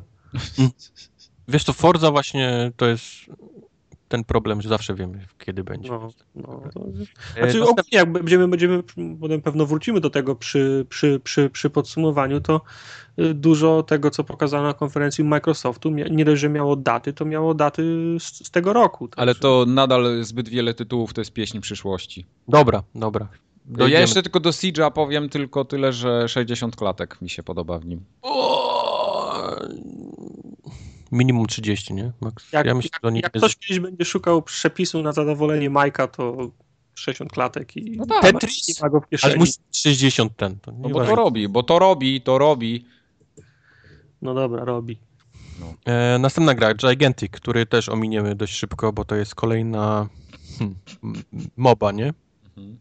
Wiesz to Forza właśnie to jest ten problem, że zawsze wiemy kiedy będzie. No, no, to... Yy, Znaczy, ogólnie jak będziemy, będziemy, potem pewno wrócimy do tego przy, przy, przy, przy podsumowaniu, to y, dużo tego, co pokazano na konferencji Microsoftu, nie dość, że miało daty, to miało daty z, z tego roku. Ale to nadal zbyt wiele tytułów to jest pieśń przyszłości. Dobra, dobra. Ja Dojdziemy. jeszcze tylko do Siege'a powiem tylko tyle, że 60 klatek mi się podoba w nim. O, Minimum 30, nie? Max? Jak, ja myślę, jak nie- ktoś kiedyś będzie szukał przepisu na zadowolenie Majka, to 60 klatek i No tak. Tetris? ma go w kieszeni. Ale musi być 60 ten. To No bo to ważne. robi, bo to robi, to robi. No dobra, robi. e, następna gra, Gigantic, który też ominiemy dość szybko, bo to jest kolejna hmm, MOBA, nie? Mhm.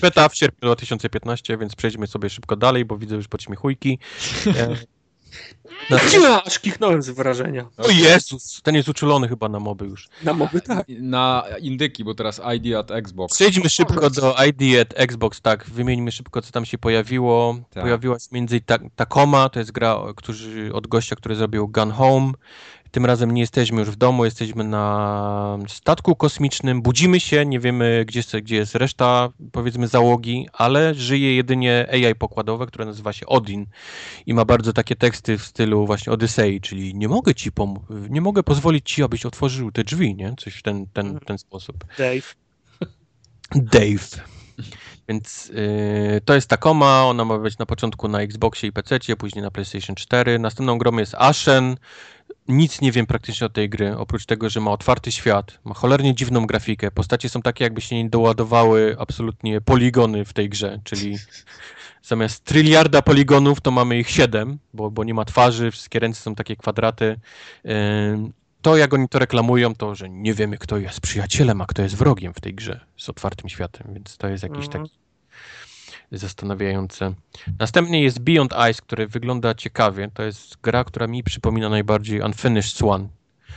Beta w sierpniu 2015, więc przejdźmy sobie szybko dalej, bo widzę już podśmiechujki. E, następna- Aż kichnąłem z wrażenia. o Jezus, ten jest uczulony chyba na moby już. Na mowy tak. Na indyki, bo teraz ID at Xbox. Przejdźmy szybko do ID at Xbox, tak, wymieńmy szybko, co tam się pojawiło. Tak. Pojawiła się między innymi Ta- Tacoma, to jest gra którzy, od gościa, który zrobił Gun Home. Tym razem nie jesteśmy już w domu, jesteśmy na statku kosmicznym, budzimy się, nie wiemy gdzie, jest- gdzie jest reszta, powiedzmy, załogi, ale żyje jedynie AI pokładowe, które nazywa się Odin i ma bardzo takie teksty w stylu właśnie Odysei, czyli nie mogę ci pom- nie mogę pozwolić ci, abyś otworzył te drzwi, nie? Coś w ten, ten, ten sposób. Dave. Dave. Więc y, to jest Tacoma, ona ma być na początku na Xboxie i PC, później na PlayStation 4. Następną grą jest Ashen. Nic nie wiem praktycznie o tej gry, oprócz tego, że ma otwarty świat, ma cholernie dziwną grafikę. Postacie są takie, jakby się nie doładowały absolutnie poligony w tej grze, czyli zamiast tryliarda poligonów, to mamy ich 7, bo, bo nie ma twarzy, wszystkie ręce są takie kwadraty. To, jak oni to reklamują, to, że nie wiemy, kto jest przyjacielem, a kto jest wrogiem w tej grze z otwartym światem, więc to jest jakiś Mhm. taki zastanawiające. Następnie jest Beyond Ice, który wygląda ciekawie. To jest gra, która mi przypomina najbardziej Unfinished Swan.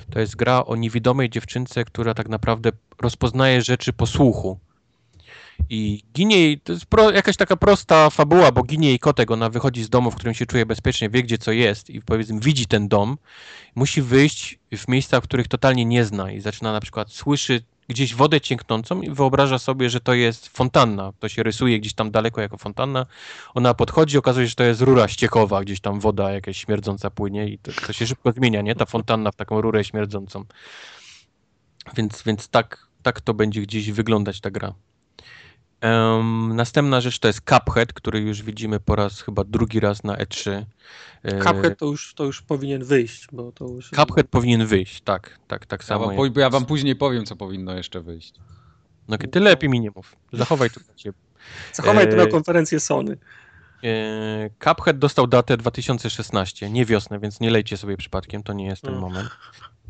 To jest gra o niewidomej dziewczynce, która tak naprawdę rozpoznaje rzeczy po słuchu. I ginie jej, to jest pro, jakaś taka prosta fabuła, bo ginie jej kotek, ona wychodzi z domu, w którym się czuje bezpiecznie, wie gdzie co jest i powiedzmy widzi ten dom, musi wyjść w miejsca, w których totalnie nie zna i zaczyna na przykład słyszy gdzieś wodę cieknącą i wyobraża sobie, że to jest fontanna. To się rysuje gdzieś tam daleko jako fontanna. Ona podchodzi, okazuje się, że to jest rura ściekowa, gdzieś tam woda jakaś śmierdząca płynie i to, to się szybko zmienia, nie? Ta fontanna w taką rurę śmierdzącą. Więc, więc tak, tak to będzie gdzieś wyglądać ta gra. Em, następna rzecz to jest Cuphead, który już widzimy po raz chyba drugi raz na E3. E, Cuphead to już, to już powinien wyjść, bo to już... Cuphead powinien wyjść, tak, tak, tak Ja samo. wam, ja wam później powiem, co powinno jeszcze wyjść. No, ty lepiej mi nie mów. Zachowaj to dla ciebie. Zachowaj to na e, konferencję Sony. E, Cuphead dostał datę 2016, nie wiosnę, więc nie lejcie sobie przypadkiem, to nie jest ten Mm. moment.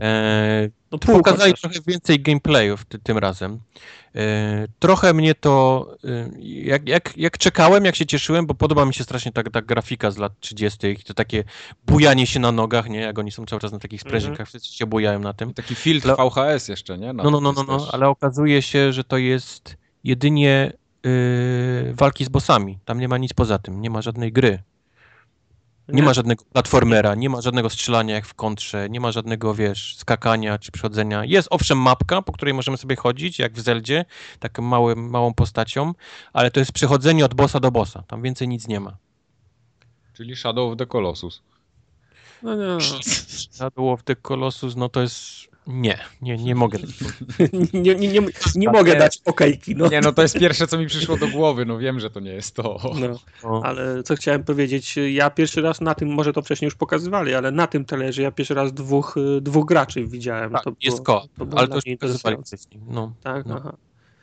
E, No pół Pokazali chociaż. trochę więcej gameplayów ty, tym razem. E, trochę mnie to, e, jak, jak, jak czekałem, jak się cieszyłem, bo podoba mi się strasznie ta, ta grafika z lat 30. i to takie bujanie się na nogach, nie? Jak oni są cały czas na takich sprężynkach, wszyscy się bujają na tym. I taki filtr Ale- VHS jeszcze, nie? Na No, no, no, no, no, też- ale okazuje się, że to jest jedynie y, walki z bossami. Tam nie ma nic poza tym, nie ma żadnej gry. Nie ma żadnego platformera, nie ma żadnego strzelania jak w kontrze, nie ma żadnego, wiesz, skakania czy przechodzenia. Jest owszem mapka, po której możemy sobie chodzić, jak w Zeldzie, taką małym, małą postacią, ale to jest przechodzenie od bossa do bossa. Tam więcej nic nie ma. Czyli Shadow of the Colossus. No nie. Shadow of the Colossus, no to jest... Nie, nie, nie mogę. nie, nie, nie, nie mogę dać okejki, no. Nie, no to jest pierwsze, co mi przyszło do głowy. No wiem, że to nie jest to. no. Ale co chciałem powiedzieć, ja pierwszy raz na tym, może to wcześniej już pokazywali, ale na tym telerze ja pierwszy raz dwóch, y, dwóch graczy widziałem. Tak, to jest było, ko, to ale to już pokazywali wcześniej. No. Tak, no. aha.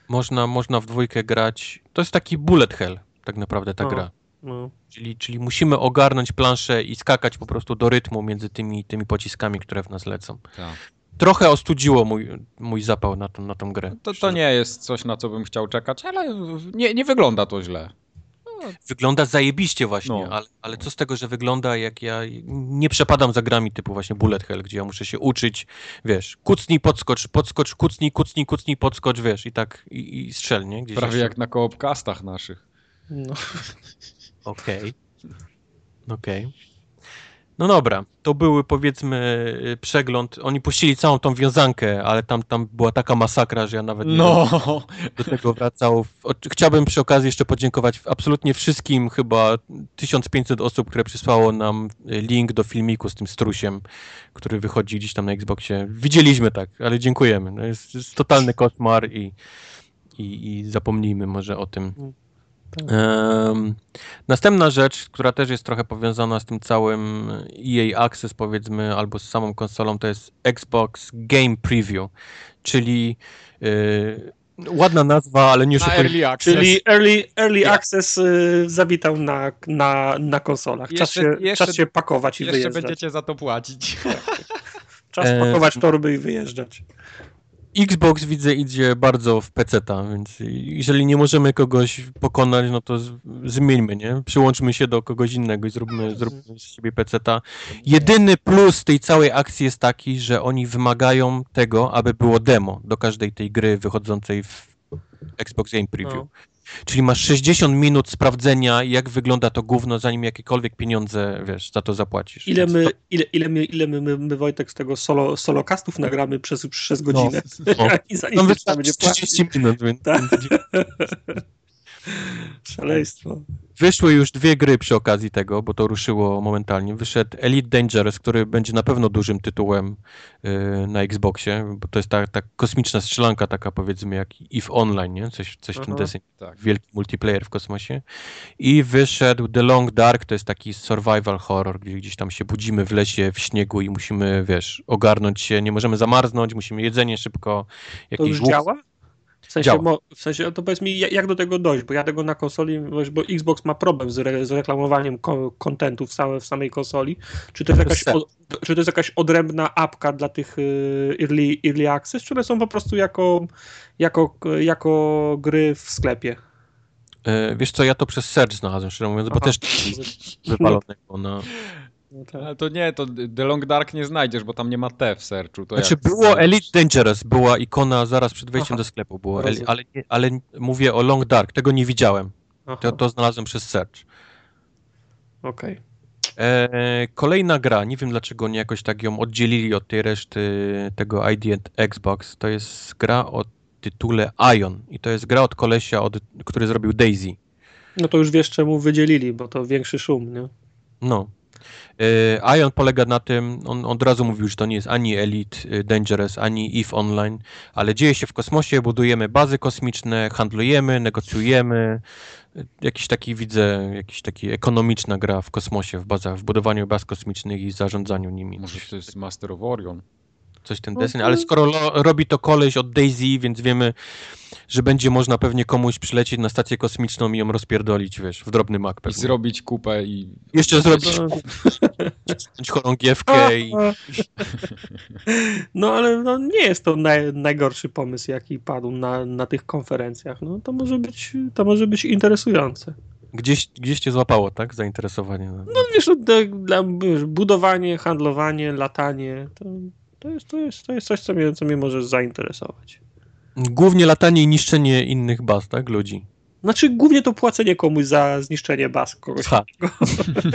Można, można w dwójkę grać. To jest taki bullet hell, tak naprawdę ta No. gra. No. Czyli, czyli musimy ogarnąć planszę i skakać po prostu do rytmu między tymi, tymi pociskami, które w nas lecą. Tak. Trochę ostudziło mój, mój zapał na, tą na tą grę. To, to nie jest coś, na co bym chciał czekać, ale nie, nie wygląda to źle. Wygląda zajebiście właśnie, No. ale, ale co z tego, że wygląda jak ja nie przepadam za grami typu właśnie bullet hell, gdzie ja muszę się uczyć, wiesz, kucnij, podskocz, podskocz, kucnij, kucnij, kucnij, podskocz, wiesz, i tak, i, i strzel, nie? Gdzieś Prawie jeszcze- jak na koopcastach naszych. No. Okej. Okej. No dobra, to były powiedzmy y, przegląd. Oni puścili całą tą wiązankę, ale tam, tam była taka masakra, że ja nawet nie No, będę do tego wracał. Chciałbym przy okazji jeszcze podziękować absolutnie wszystkim, chyba 1500 osób, które przysłało nam y, link do filmiku z tym strusiem, który wychodzi gdzieś tam na Xboxie. Widzieliśmy tak, ale dziękujemy. No jest, jest totalny koszmar i, i, i zapomnijmy może o tym. Tak. Następna rzecz, która też jest trochę powiązana z tym całym EA Access, powiedzmy, albo z samą konsolą, to jest Xbox Game Preview, czyli y, ładna nazwa, ale nie na szukaj. Early Access. Czyli early, early Ja. access y, zawitał na, na, na konsolach. Czas, Jeszcze- się, jeszcze- czas się pakować i Jeszcze wyjeżdżać. będziecie za to płacić. Czas pakować torby i wyjeżdżać. Xbox widzę idzie bardzo w peceta, więc jeżeli nie możemy kogoś pokonać, no to z, zmieńmy, nie? Przyłączmy się do kogoś innego i zróbmy, zróbmy z siebie peceta. Jedyny plus tej całej akcji jest taki, że oni wymagają tego, aby było demo do każdej tej gry wychodzącej w Xbox Game Preview. No. Czyli masz 60 minut sprawdzenia, jak wygląda to gówno, zanim jakiekolwiek pieniądze, wiesz, za to zapłacisz. Ile my, ile, ile my, ile my, my, my Wojtek z tego solo, solokastów nagramy przez, przez godzinę. no. I zanim będzie płacić. 30 minut, więc, Tak. Szaleństwo. Wyszły już dwie gry przy okazji tego, bo to ruszyło momentalnie. Wyszedł Elite Dangerous, który będzie na pewno dużym tytułem yy, na Xboxie, bo to jest ta, ta kosmiczna strzelanka taka powiedzmy jak EVE Online, nie? Coś, coś w tym Aha. deseń. Tak. Wielki multiplayer w kosmosie. I wyszedł The Long Dark, to jest taki survival horror, gdzie gdzieś tam się budzimy w lesie, w śniegu i musimy, wiesz, ogarnąć się, nie możemy zamarznąć, musimy jedzenie szybko, To jakiś już działa? W sensie, mo, w sensie, to powiedz mi, jak do tego dojść, bo ja tego na konsoli, bo Xbox ma problem z, re, z reklamowaniem ko- kontentu w, same, w samej konsoli. Czy to jest jakaś, o, czy to jest jakaś odrębna apka dla tych y, early, early access, czy one są po prostu jako, jako, jako gry w sklepie? Yy, Wiesz co, ja to przez Search znalazłem, szczerze mówiąc, bo Aha. też wypalonego na... Ale to nie, to The Long Dark nie znajdziesz, bo tam nie ma T w searchu. To Znaczy jak było znajdziesz? Elite Dangerous, była ikona zaraz przed wejściem Aha. do sklepu, było, ale, ale mówię o Long Dark, tego nie widziałem, Aha, to, to znalazłem przez search. okej. E, kolejna gra, nie wiem dlaczego oni jakoś tak ją oddzielili od tej reszty tego ID and Xbox, to jest gra od tytule Ion. I to jest gra od kolesia, od, który zrobił Daisy. No to już wiesz, czemu wydzielili, bo to większy szum, nie? No. E, Ion polega na tym, on od razu mówił, że to nie jest ani Elite e, Dangerous, ani EVE Online, ale dzieje się w kosmosie, budujemy bazy kosmiczne, handlujemy, negocjujemy. Jakiś taki, widzę, jakiś taki ekonomiczna gra w kosmosie, w bazach, w budowaniu baz kosmicznych i zarządzaniu nimi. Może to jest Master of Orion. Coś ten No deseń, ale skoro lo, robi to koleś od Daisy, więc wiemy, że będzie można pewnie komuś przylecieć na stację kosmiczną i ją rozpierdolić, wiesz, w drobny mak I zrobić kupę i... Jeszcze zrobić No, chorągiewkę i... no ale no, nie jest to naj, najgorszy pomysł, jaki padł na, na tych konferencjach. No to może być, to może być interesujące. Gdzieś, gdzieś cię złapało, tak? Zainteresowanie. No wiesz, no, dla- dla, wiesz, budowanie, handlowanie, latanie, to, to, jest, to, jest, to jest coś, co mnie, co mnie może zainteresować. Głównie latanie i niszczenie innych baz, tak? Ludzi. Znaczy głównie to płacenie komuś za zniszczenie baz kogoś. Ha.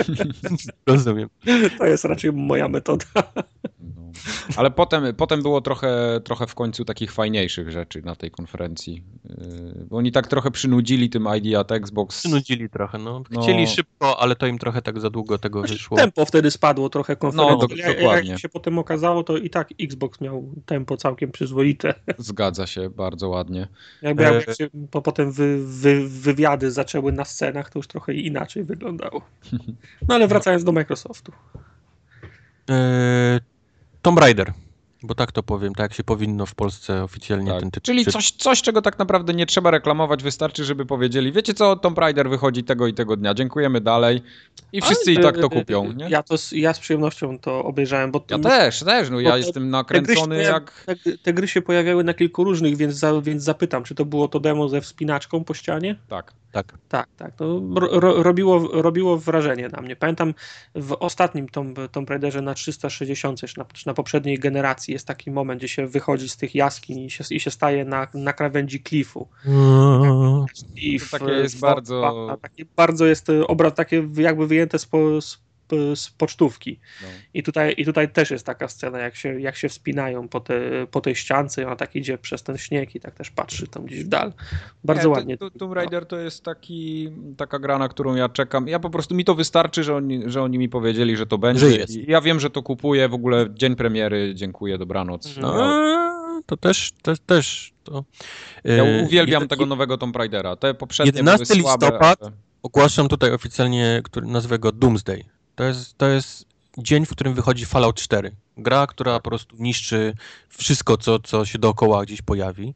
Rozumiem. To jest raczej moja metoda. No. Ale potem, potem było trochę, trochę w końcu takich fajniejszych rzeczy na tej konferencji. Bo oni tak trochę przynudzili tym ID at Xbox. Przynudzili trochę, no. No. Chcieli szybko, ale to im trochę tak za długo tego wyszło. Tempo wtedy spadło trochę konferencji. No, do- Jak- dokładnie. Jak się potem okazało, to i tak Xbox miał tempo całkiem przyzwoite. Zgadza się, bardzo ładnie. Jakby, E- jak się po, potem wy, wy, wywiady zaczęły na scenach, to już trochę inaczej wyglądało. No ale wracając do Microsoftu. Tomb Raider. Bo tak to powiem, tak jak się powinno w Polsce oficjalnie Tak. ten tytuł. Czyli czy- coś, coś, czego tak naprawdę nie trzeba reklamować, wystarczy, żeby powiedzieli, wiecie co, Tomb Raider wychodzi tego i tego dnia, dziękujemy dalej. I wszyscy i Ale, tak to e, kupią, nie? Ja, to, z- ja z przyjemnością to obejrzałem, bo to Ja też, też, no ja te- jestem te się nakręcony pojawi- jak... te, te gry się pojawiały na kilku różnych, więc, za, więc zapytam, czy to było to demo ze wspinaczką po ścianie? Tak. Tak. Tak, tak. To ro, ro, robiło, robiło wrażenie na mnie. Pamiętam w ostatnim Tomb, Tomb Raiderze na 360, czy na, czy na poprzedniej generacji jest taki moment, gdzie się wychodzi z tych jaskiń i się, i się staje na, na krawędzi klifu. I To takie jest bardzo- a Takie bardzo jest e, obraz takie jakby wyjęte z, po, z, z pocztówki. No. I tutaj, I tutaj też jest taka scena, jak się, jak się wspinają po, te, po tej ściance, i ona tak idzie przez ten śnieg i tak też patrzy tam gdzieś w dal. Bardzo Nie, ładnie. to- to- Tomb Raider to jest taki, taka gra, na którą ja czekam. Ja po prostu, mi to wystarczy, że oni, że oni mi powiedzieli, że to będzie. Że Ja wiem, że to kupuję, w ogóle dzień premiery, dziękuję, dobranoc. Mhm. Ja, No, to też, też, też to. ja e, uwielbiam tego nowego Tomb Raidera. Te poprzednie 11 były słabe. listopad. ale- Ogłaszam tutaj oficjalnie, który nazwę go Doomsday. To jest, to jest dzień, w którym wychodzi Fallout 4. Gra, która po prostu niszczy wszystko, co, co się dookoła gdzieś pojawi.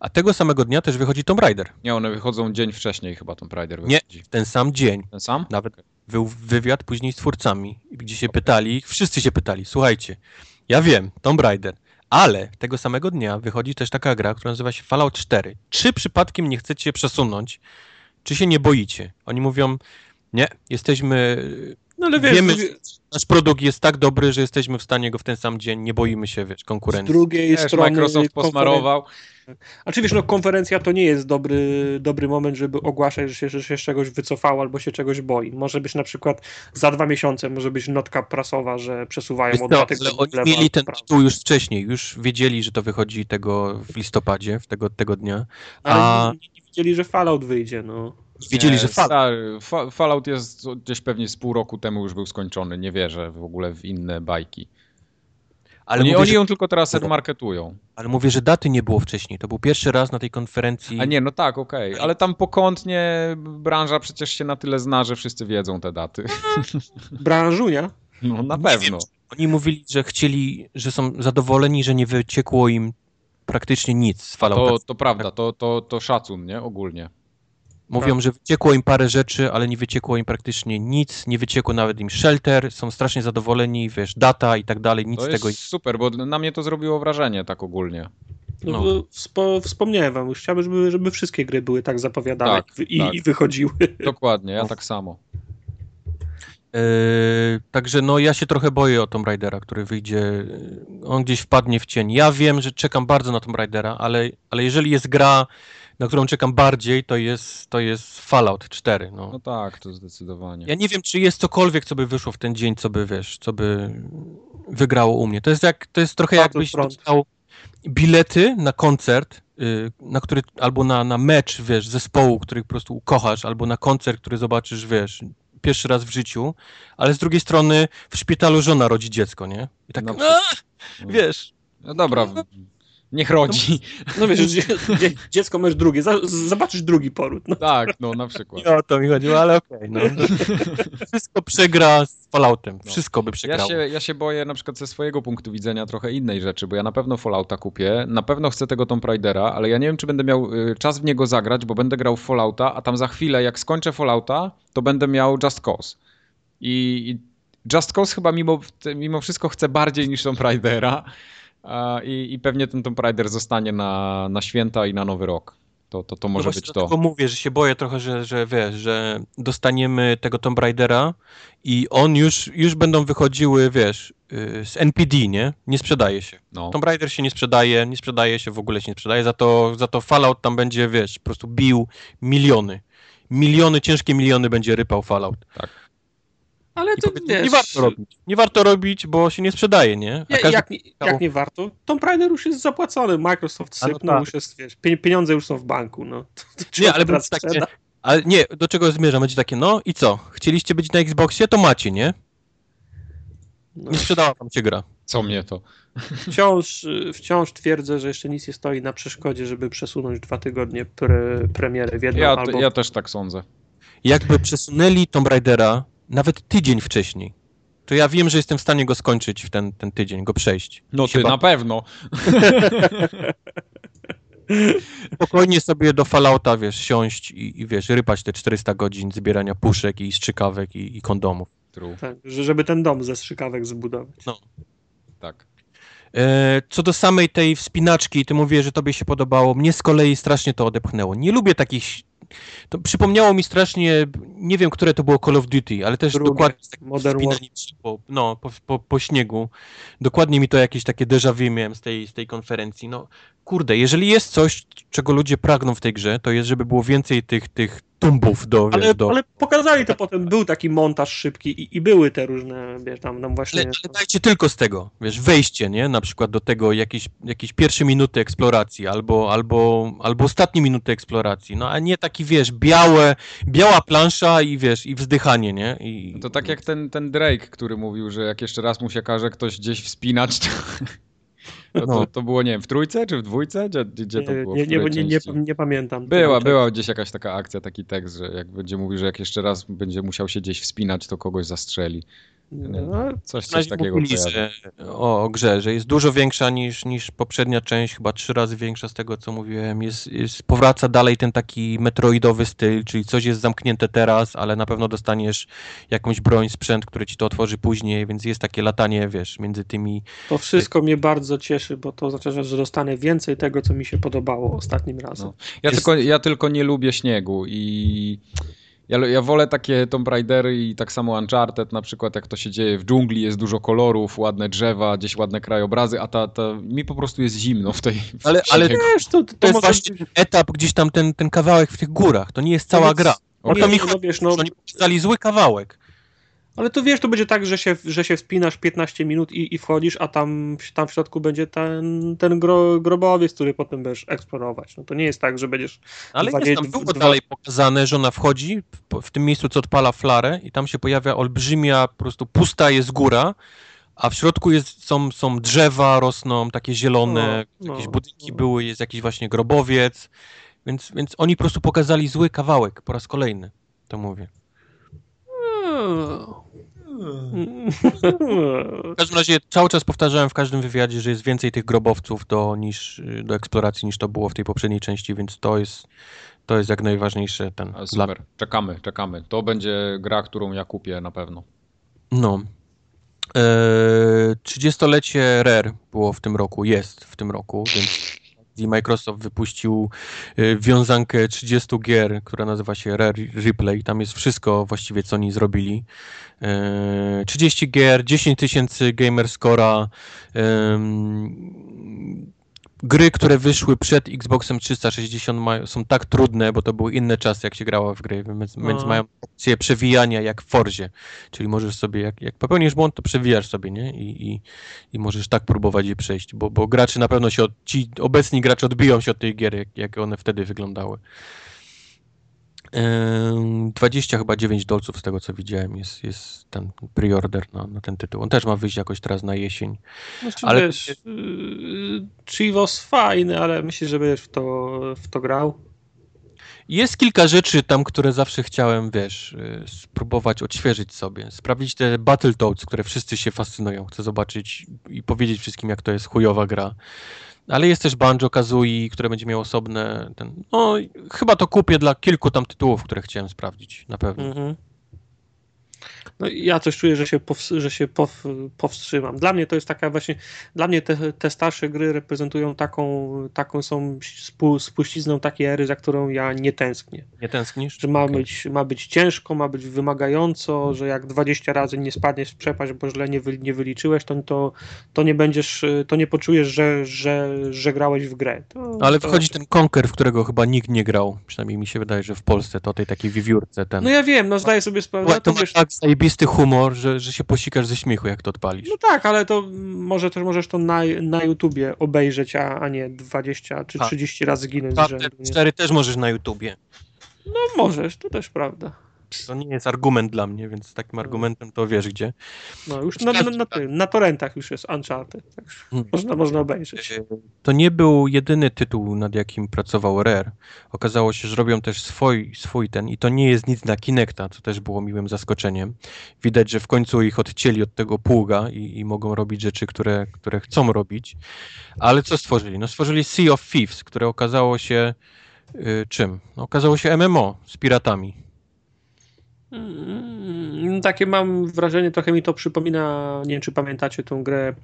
A tego samego dnia też wychodzi Tomb Raider. Nie, one wychodzą dzień wcześniej chyba Tomb Raider Nie. wychodzi. Ten sam dzień. Ten sam? Nawet był wywiad później z twórcami, gdzie się pytali, wszyscy się pytali, słuchajcie, ja wiem, Tomb Raider, ale tego samego dnia wychodzi też taka gra, która nazywa się Fallout 4. Czy przypadkiem nie chcecie przesunąć? Czy się nie boicie? Oni mówią, nie, jesteśmy, No ale wiesz, wiemy, z, że nasz produkt jest tak dobry, że jesteśmy w stanie go w ten sam dzień, nie boimy się, wiesz, z konkurencji. drugiej Też strony... Microsoft konferen- posmarował. A czy wiesz, no konferencja to nie jest dobry, dobry moment, żeby ogłaszać, że się, że się z czegoś wycofało albo się czegoś boi. Może być na przykład za dwa miesiące, może być notka prasowa, że przesuwają Wiesz o co, dwa tygodnie ale oni mieli ten tytuł już wcześniej, już wiedzieli, że to wychodzi tego w listopadzie, w tego, tego dnia. Ale A nie, nie wiedzieli, że Fallout wyjdzie, no. Wiedzieli, Nie, że Fallout stary, Fa- Fallout jest gdzieś pewnie z pół roku temu już był skończony. Nie wierzę w ogóle w inne bajki. ale oni, mówię, oni że ją tylko teraz marketują. Ale mówię, że daty nie było wcześniej. To był pierwszy raz na tej konferencji. A nie, no tak, okej. Ale tam pokątnie branża przecież się na tyle zna, że wszyscy wiedzą te daty. Branżunia. No na Nie pewno. Oni mówili, że chcieli, że są zadowoleni, że nie wyciekło im praktycznie nic z Fallouta. To, to prawda, to, to, to szacun, nie? Ogólnie. Mówią, że wyciekło im parę rzeczy, ale nie wyciekło im praktycznie nic. Nie wyciekło nawet im shelter. Są strasznie zadowoleni, wiesz, data i tak dalej. Nic To z jest tego. super, bo na mnie to zrobiło wrażenie tak ogólnie. No, No. Wspo, wspomniałem wam, chciałbym, żeby, żeby wszystkie gry były tak zapowiadane Tak, i, tak. i wychodziły. Dokładnie, ja tak samo. Yy, także no ja się trochę boję o Tomb Raidera, który wyjdzie. yy, On gdzieś wpadnie w cień. Ja wiem, że czekam bardzo na Tomb Raidera, ale, ale jeżeli jest gra, na którą czekam bardziej, to jest, to jest Fallout 4. No. No tak, to zdecydowanie. Ja nie wiem, czy jest cokolwiek, co by wyszło w ten dzień, co by, wiesz, co by wygrało u mnie. To jest jak, to jest trochę jakbyś Battlefront. dostał, bilety na koncert, y, na który, albo na, na mecz, wiesz, zespołu, który po prostu ukochasz, albo na koncert, który zobaczysz, wiesz, pierwszy raz w życiu, ale z drugiej strony w szpitalu żona rodzi dziecko, nie? I tak, No, no, wiesz, No dobra, niech rodzi. No wiesz, dzie, dzie, dziecko masz drugie, zobaczysz drugi poród. No. Tak, no na przykład. nie o to mi chodziło, ale okej, no. Wszystko przegra z Falloutem, wszystko by Ja przegrało. się, ja się boję na przykład ze swojego punktu widzenia trochę innej rzeczy, bo ja na pewno Fallouta kupię, na pewno chcę tego Tomb Raidera, ale ja nie wiem, czy będę miał y, czas w niego zagrać, bo będę grał w Fallouta, a tam za chwilę, jak skończę Fallouta, to będę miał Just Cause. I, i Just Cause chyba mimo, mimo wszystko chcę bardziej niż Tomb Raidera i, i pewnie ten Tomb Raider zostanie na, na święta i na Nowy Rok. To, to, to No może właśnie być to. dlatego mówię, że się boję trochę, że, że wiesz, że dostaniemy tego Tomb Raidera i on już, już będą wychodziły, wiesz, y, z NPD, nie? Nie sprzedaje się. No. Tomb Raider się nie sprzedaje, nie sprzedaje się, w ogóle się nie sprzedaje, za to, za to Fallout tam będzie, wiesz, po prostu bił miliony. Miliony, ciężkie miliony będzie rypał Fallout. Ale I to wiesz, nie warto robić. Nie warto robić, bo się nie sprzedaje, nie? A Ja, każdy- jak, nie- jak nie warto? Tomb Raider już jest zapłacony, Microsoft no sypnął, tak. już jest, wiesz, pie- pieniądze już są w banku, no. To, to Nie, ale teraz będzie takie, sprzeda? ale nie, do czego zmierzam? Będzie takie, no i co? Chcieliście być na Xboxie, to macie, nie? No. Nie sprzedała wam się gra. Co mnie to? Wciąż, y, wciąż twierdzę, że jeszcze nic nie stoi na przeszkodzie, żeby przesunąć dwa tygodnie pre, premierę w jedną Ja, albo... ja też tak sądzę. Jakby przesunęli Tomb Raidera nawet tydzień wcześniej, to ja wiem, że jestem w stanie go skończyć w ten, ten tydzień, go przejść. No ty ba- na pewno. Spokojnie sobie do Fallouta, wiesz, siąść i, i wiesz, rypać te 400 godzin zbierania puszek i strzykawek i, i kondomów. True. Tak, że- żeby ten dom ze strzykawek zbudować. No. Tak. E, co do samej tej wspinaczki, ty mówisz, że tobie się podobało. Mnie z kolei strasznie to odepchnęło. Nie lubię takich. To przypomniało mi strasznie, nie wiem, które to było Call of Duty, ale też Drugie, dokładnie z takim Modern po, no, po, po, po śniegu. Dokładnie mi to jakieś takie déjà vu miałem z tej, z tej konferencji. No, kurde, jeżeli jest coś, czego ludzie pragną w tej grze, to jest, żeby było więcej tych, tych tumbów do, wiesz, Ale, do... ale pokazali to potem, był taki montaż szybki i, i były te różne, wiesz, tam, tam właśnie... Ale, ale dajcie tylko z tego, wiesz, wejście, nie? Na przykład do tego jakieś, jakieś pierwsze minuty eksploracji albo, albo, albo ostatnie minuty eksploracji, no a nie taki, wiesz, białe, biała plansza i wiesz, i wzdychanie, nie? I, To tak jak ten, ten Drake, który mówił, że jak jeszcze raz mu się każe ktoś gdzieś wspinać, to, to, to, No. to było, nie wiem, w trójce czy w dwójce? Gdzie, gdzie to nie, było? nie, w nie, nie, nie, nie pamiętam. Była, była gdzieś jakaś taka akcja, taki tekst, że jak będzie mówił, że jak jeszcze raz będzie musiał się gdzieś wspinać, to kogoś zastrzeli. No, Coś, coś takiego mówili, że, o, o grze, że jest dużo większa niż, niż poprzednia część, chyba trzy razy większa z tego, co mówiłem. Jest, jest, powraca dalej ten taki metroidowy styl, czyli coś jest zamknięte teraz, ale na pewno dostaniesz jakąś broń, sprzęt, który ci to otworzy później, więc jest takie latanie, wiesz, między tymi... To wszystko mnie bardzo cieszy, bo to oznacza, że dostanę więcej tego, co mi się podobało ostatnim razem. No. Ja, Jest- tylko, ja tylko nie lubię śniegu i ja, ja wolę takie Tomb Raidery i tak samo Uncharted na przykład, jak to się dzieje w dżungli, jest dużo kolorów, ładne drzewa, gdzieś ładne krajobrazy, a ta, ta, mi po prostu jest zimno w tej w Ale- ale. Wiesz, to, to, To jest może właśnie ten etap, gdzieś tam ten, ten kawałek w tych górach, to nie jest cała więc- gra. O Nie, to mi nie, chodzi, no no, oni pokazali zły kawałek. Ale to wiesz, to będzie tak, że się, że się wspinasz 15 minut i, i wchodzisz, a tam, tam w środku będzie ten, ten gro, grobowiec, który potem będziesz eksplorować. No to nie jest tak, że będziesz Ale Dwa- jest tam było dwa- dalej pokazane, że ona wchodzi w, tym miejscu, co odpala flarę i tam się pojawia olbrzymia, po prostu pusta jest góra, a w środku jest, są, są drzewa, rosną takie zielone, No, jakieś no, budynki no. były, jest jakiś właśnie grobowiec, więc, więc oni po prostu pokazali zły kawałek po raz kolejny, to mówię. W każdym razie cały czas powtarzałem w każdym wywiadzie, że jest więcej tych grobowców do, niż, do eksploracji niż to było w tej poprzedniej części, więc to jest, to jest jak najważniejsze ten Ale dla Super, czekamy, czekamy. To będzie gra, którą ja kupię na pewno. No. Eee, 30-lecie Rare było w tym roku, jest w tym roku, więc i Microsoft wypuścił e, wiązankę 30 gier, która nazywa się Rare Replay. Tam jest wszystko właściwie, co oni zrobili. Eee, 30 gier, 10 tysięcy gamer scora, em, gry, które wyszły przed Xboxem 360 mają, są tak trudne, bo to były inne czasy, jak się grało w gry, więc, No. więc mają opcję przewijania jak w Forzie. Czyli możesz sobie, jak, jak popełnisz błąd, to przewijasz sobie, nie? I, i, i możesz tak próbować je przejść, bo, bo gracze na pewno się, od, ci obecni gracze odbiją się od tej gier, jak, jak one wtedy wyglądały. Ym, 20 chyba 9 dolców z tego co widziałem jest, jest ten preorder na, na ten tytuł. On też ma wyjść jakoś teraz na jesień. Znaczy, Ale- wiesz, yy, Chivos fajny, ale myślę, że będziesz w to, w to grał. Jest kilka rzeczy tam, które zawsze chciałem, wiesz, y, spróbować odświeżyć sobie. Sprawdzić te Battletoads, które wszyscy się fascynują. Chcę zobaczyć i powiedzieć wszystkim, jak to jest chujowa gra. Ale jest też Banjo Kazooie, które będzie miało osobne. Ten, no, chyba to kupię dla kilku tam tytułów, które chciałem sprawdzić, na pewno. Mhm. No ja coś czuję, że się, że się pow- powstrzymam. Dla mnie to jest taka właśnie, dla mnie te, te starsze gry reprezentują taką, taką są spu, spuścizną takiej ery, za którą ja nie tęsknię. Nie tęsknisz? Że ma, Okej. być, ma być ciężko, ma być wymagająco, że jak 20 razy nie spadniesz w przepaść, bo źle nie, wy, nie wyliczyłeś, to, to, to nie będziesz, to nie poczujesz, że, że, że grałeś w grę. To, Ale to... wchodzi ten Conker, w którego chyba nikt nie grał. Przynajmniej mi się wydaje, że w Polsce to tej takiej wiewiórce ten. No ja wiem, no zdaję sobie sprawę, to, ale to ma wiesz, tak zajebisty humor, że, że się posikasz ze śmiechu, jak to odpalisz. No tak, ale to może też możesz to na, na YouTubie obejrzeć, a, a nie 20 czy Tak. 30 razy ginąć z Tak, te Nie? cztery też możesz na YouTubie. No możesz, to też prawda. To nie jest argument dla mnie, więc takim argumentem to wiesz gdzie. No już na, na, na, na torrentach już jest Uncharted, tak Hmm. można, można obejrzeć. To nie był jedyny tytuł, nad jakim pracował Rare. Okazało się, że robią też swój, swój ten i to nie jest nic na Kinecta, co też było miłym zaskoczeniem. Widać, że w końcu ich odcięli od tego pługa i, i mogą robić rzeczy, które, które chcą robić. Ale co stworzyli? No stworzyli Sea of Thieves, które okazało się y, czym? No, okazało się MMO z piratami. Mm, Takie mam wrażenie, trochę mi to przypomina, nie wiem czy pamiętacie tą grę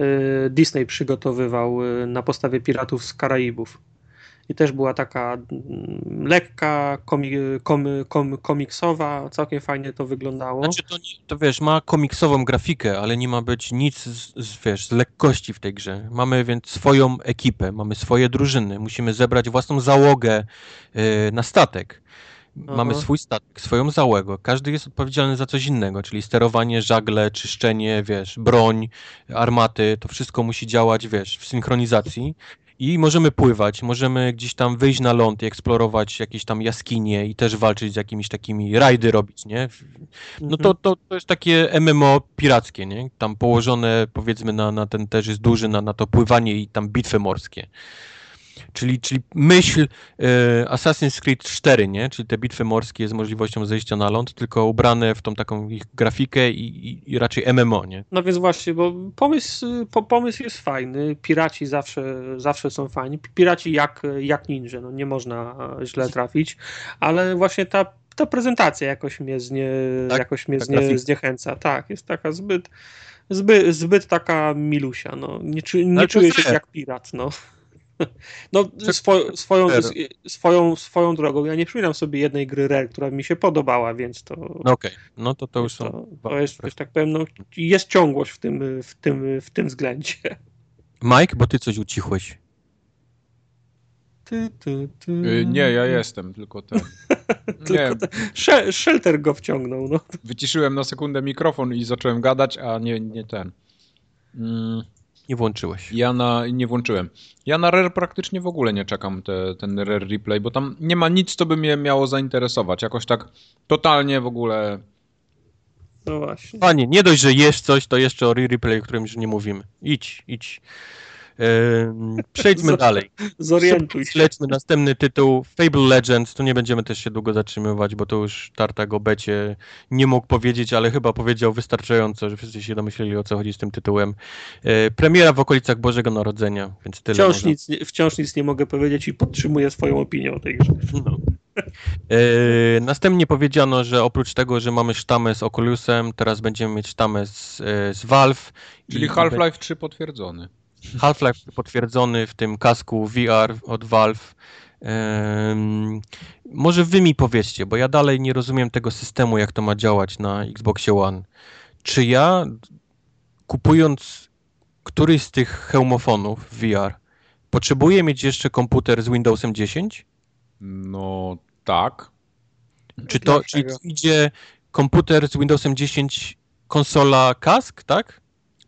y, Disney przygotowywał y, na podstawie Piratów z Karaibów. I też była taka mm, lekka, komi, kom, kom, komiksowa, całkiem fajnie to wyglądało. Znaczy to, to wiesz, ma komiksową grafikę, ale nie ma być nic z, z, wiesz, z lekkości w tej grze. Mamy więc swoją ekipę, mamy swoje drużyny, musimy zebrać własną załogę yy, na statek. Mamy Aha. swój statek, swoją załogę. Każdy jest odpowiedzialny za coś innego, czyli sterowanie, żagle, czyszczenie, wiesz, broń, armaty, to wszystko musi działać, wiesz, w synchronizacji. I możemy pływać, możemy gdzieś tam wyjść na ląd i eksplorować jakieś tam jaskinie i też walczyć z jakimiś takimi rajdy robić, nie? No to, to, to jest takie MMO pirackie, nie? Tam położone powiedzmy na, na ten też jest duży, na, na to pływanie i tam bitwy morskie. Czyli, czyli myśl e, Assassin's Creed 4, nie? Czyli te bitwy morskie z możliwością zejścia na ląd, tylko ubrane w tą taką ich grafikę i, i, i raczej MMO, nie? No więc właśnie, bo pomysł, po, pomysł jest fajny. Piraci zawsze, zawsze są fajni. Piraci jak, jak ninja, no nie można źle trafić, ale właśnie ta, ta prezentacja jakoś mnie, znie, Tak, jakoś mnie ta znie, zniechęca. Tak, jest taka zbyt, zbyt, zbyt taka milusia. No. Nie, nie czuję się jak pirat. No. No, To- swo, swoją, swoją, swoją drogą. Ja nie przypominam sobie jednej gry Rare, która mi się podobała, więc to. No okej, no to to już to, są... to jest, że tak powiem, no, jest ciągłość w tym, w tym, w tym względzie. Mike, bo ty coś ucichłeś. Ty, ty, ty. Y, Nie, ja jestem, tylko ten. Nie, Tylko ten- Sze- Shelter go wciągnął, no. wyciszyłem na sekundę mikrofon i zacząłem gadać, a nie, nie ten. Mm, Nie włączyłeś. Ja na, nie włączyłem. Ja na Rare praktycznie w ogóle nie czekam te, ten Rare Replay, bo tam nie ma nic, co by mnie miało zainteresować. Jakoś tak totalnie w ogóle. No właśnie. Panie, nie dość, że jesz coś, to jeszcze o replay, o którym już nie mówimy. Idź, idź. Przejdźmy dalej. Zorientuj się. Śledźmy następny tytuł. Fable Legends. Tu nie będziemy też się długo zatrzymywać, bo to już Tartak o becie nie mógł powiedzieć, ale chyba powiedział wystarczająco, że wszyscy się domyśleli o co chodzi z tym tytułem. E, premiera w okolicach Bożego Narodzenia, więc tyle. Wciąż może. nic, nie- wciąż nic nie mogę powiedzieć i podtrzymuję swoją opinię o tej grze. No. E, następnie powiedziano, że oprócz tego, że mamy sztamę z Oculusem, teraz będziemy mieć sztamę z, e, z Valve. Czyli Half-Life 3 potwierdzony. Half-Life potwierdzony w tym kasku VR od Valve. Em, może wy mi powiedzcie, bo ja dalej nie rozumiem tego systemu, jak to ma działać na Xboxie One. Czy ja kupując któryś z tych hełmofonów VR potrzebuję mieć jeszcze komputer z Windowsem 10? No tak. Czy to Dlaczego? idzie komputer z Windowsem 10, konsola kask, tak?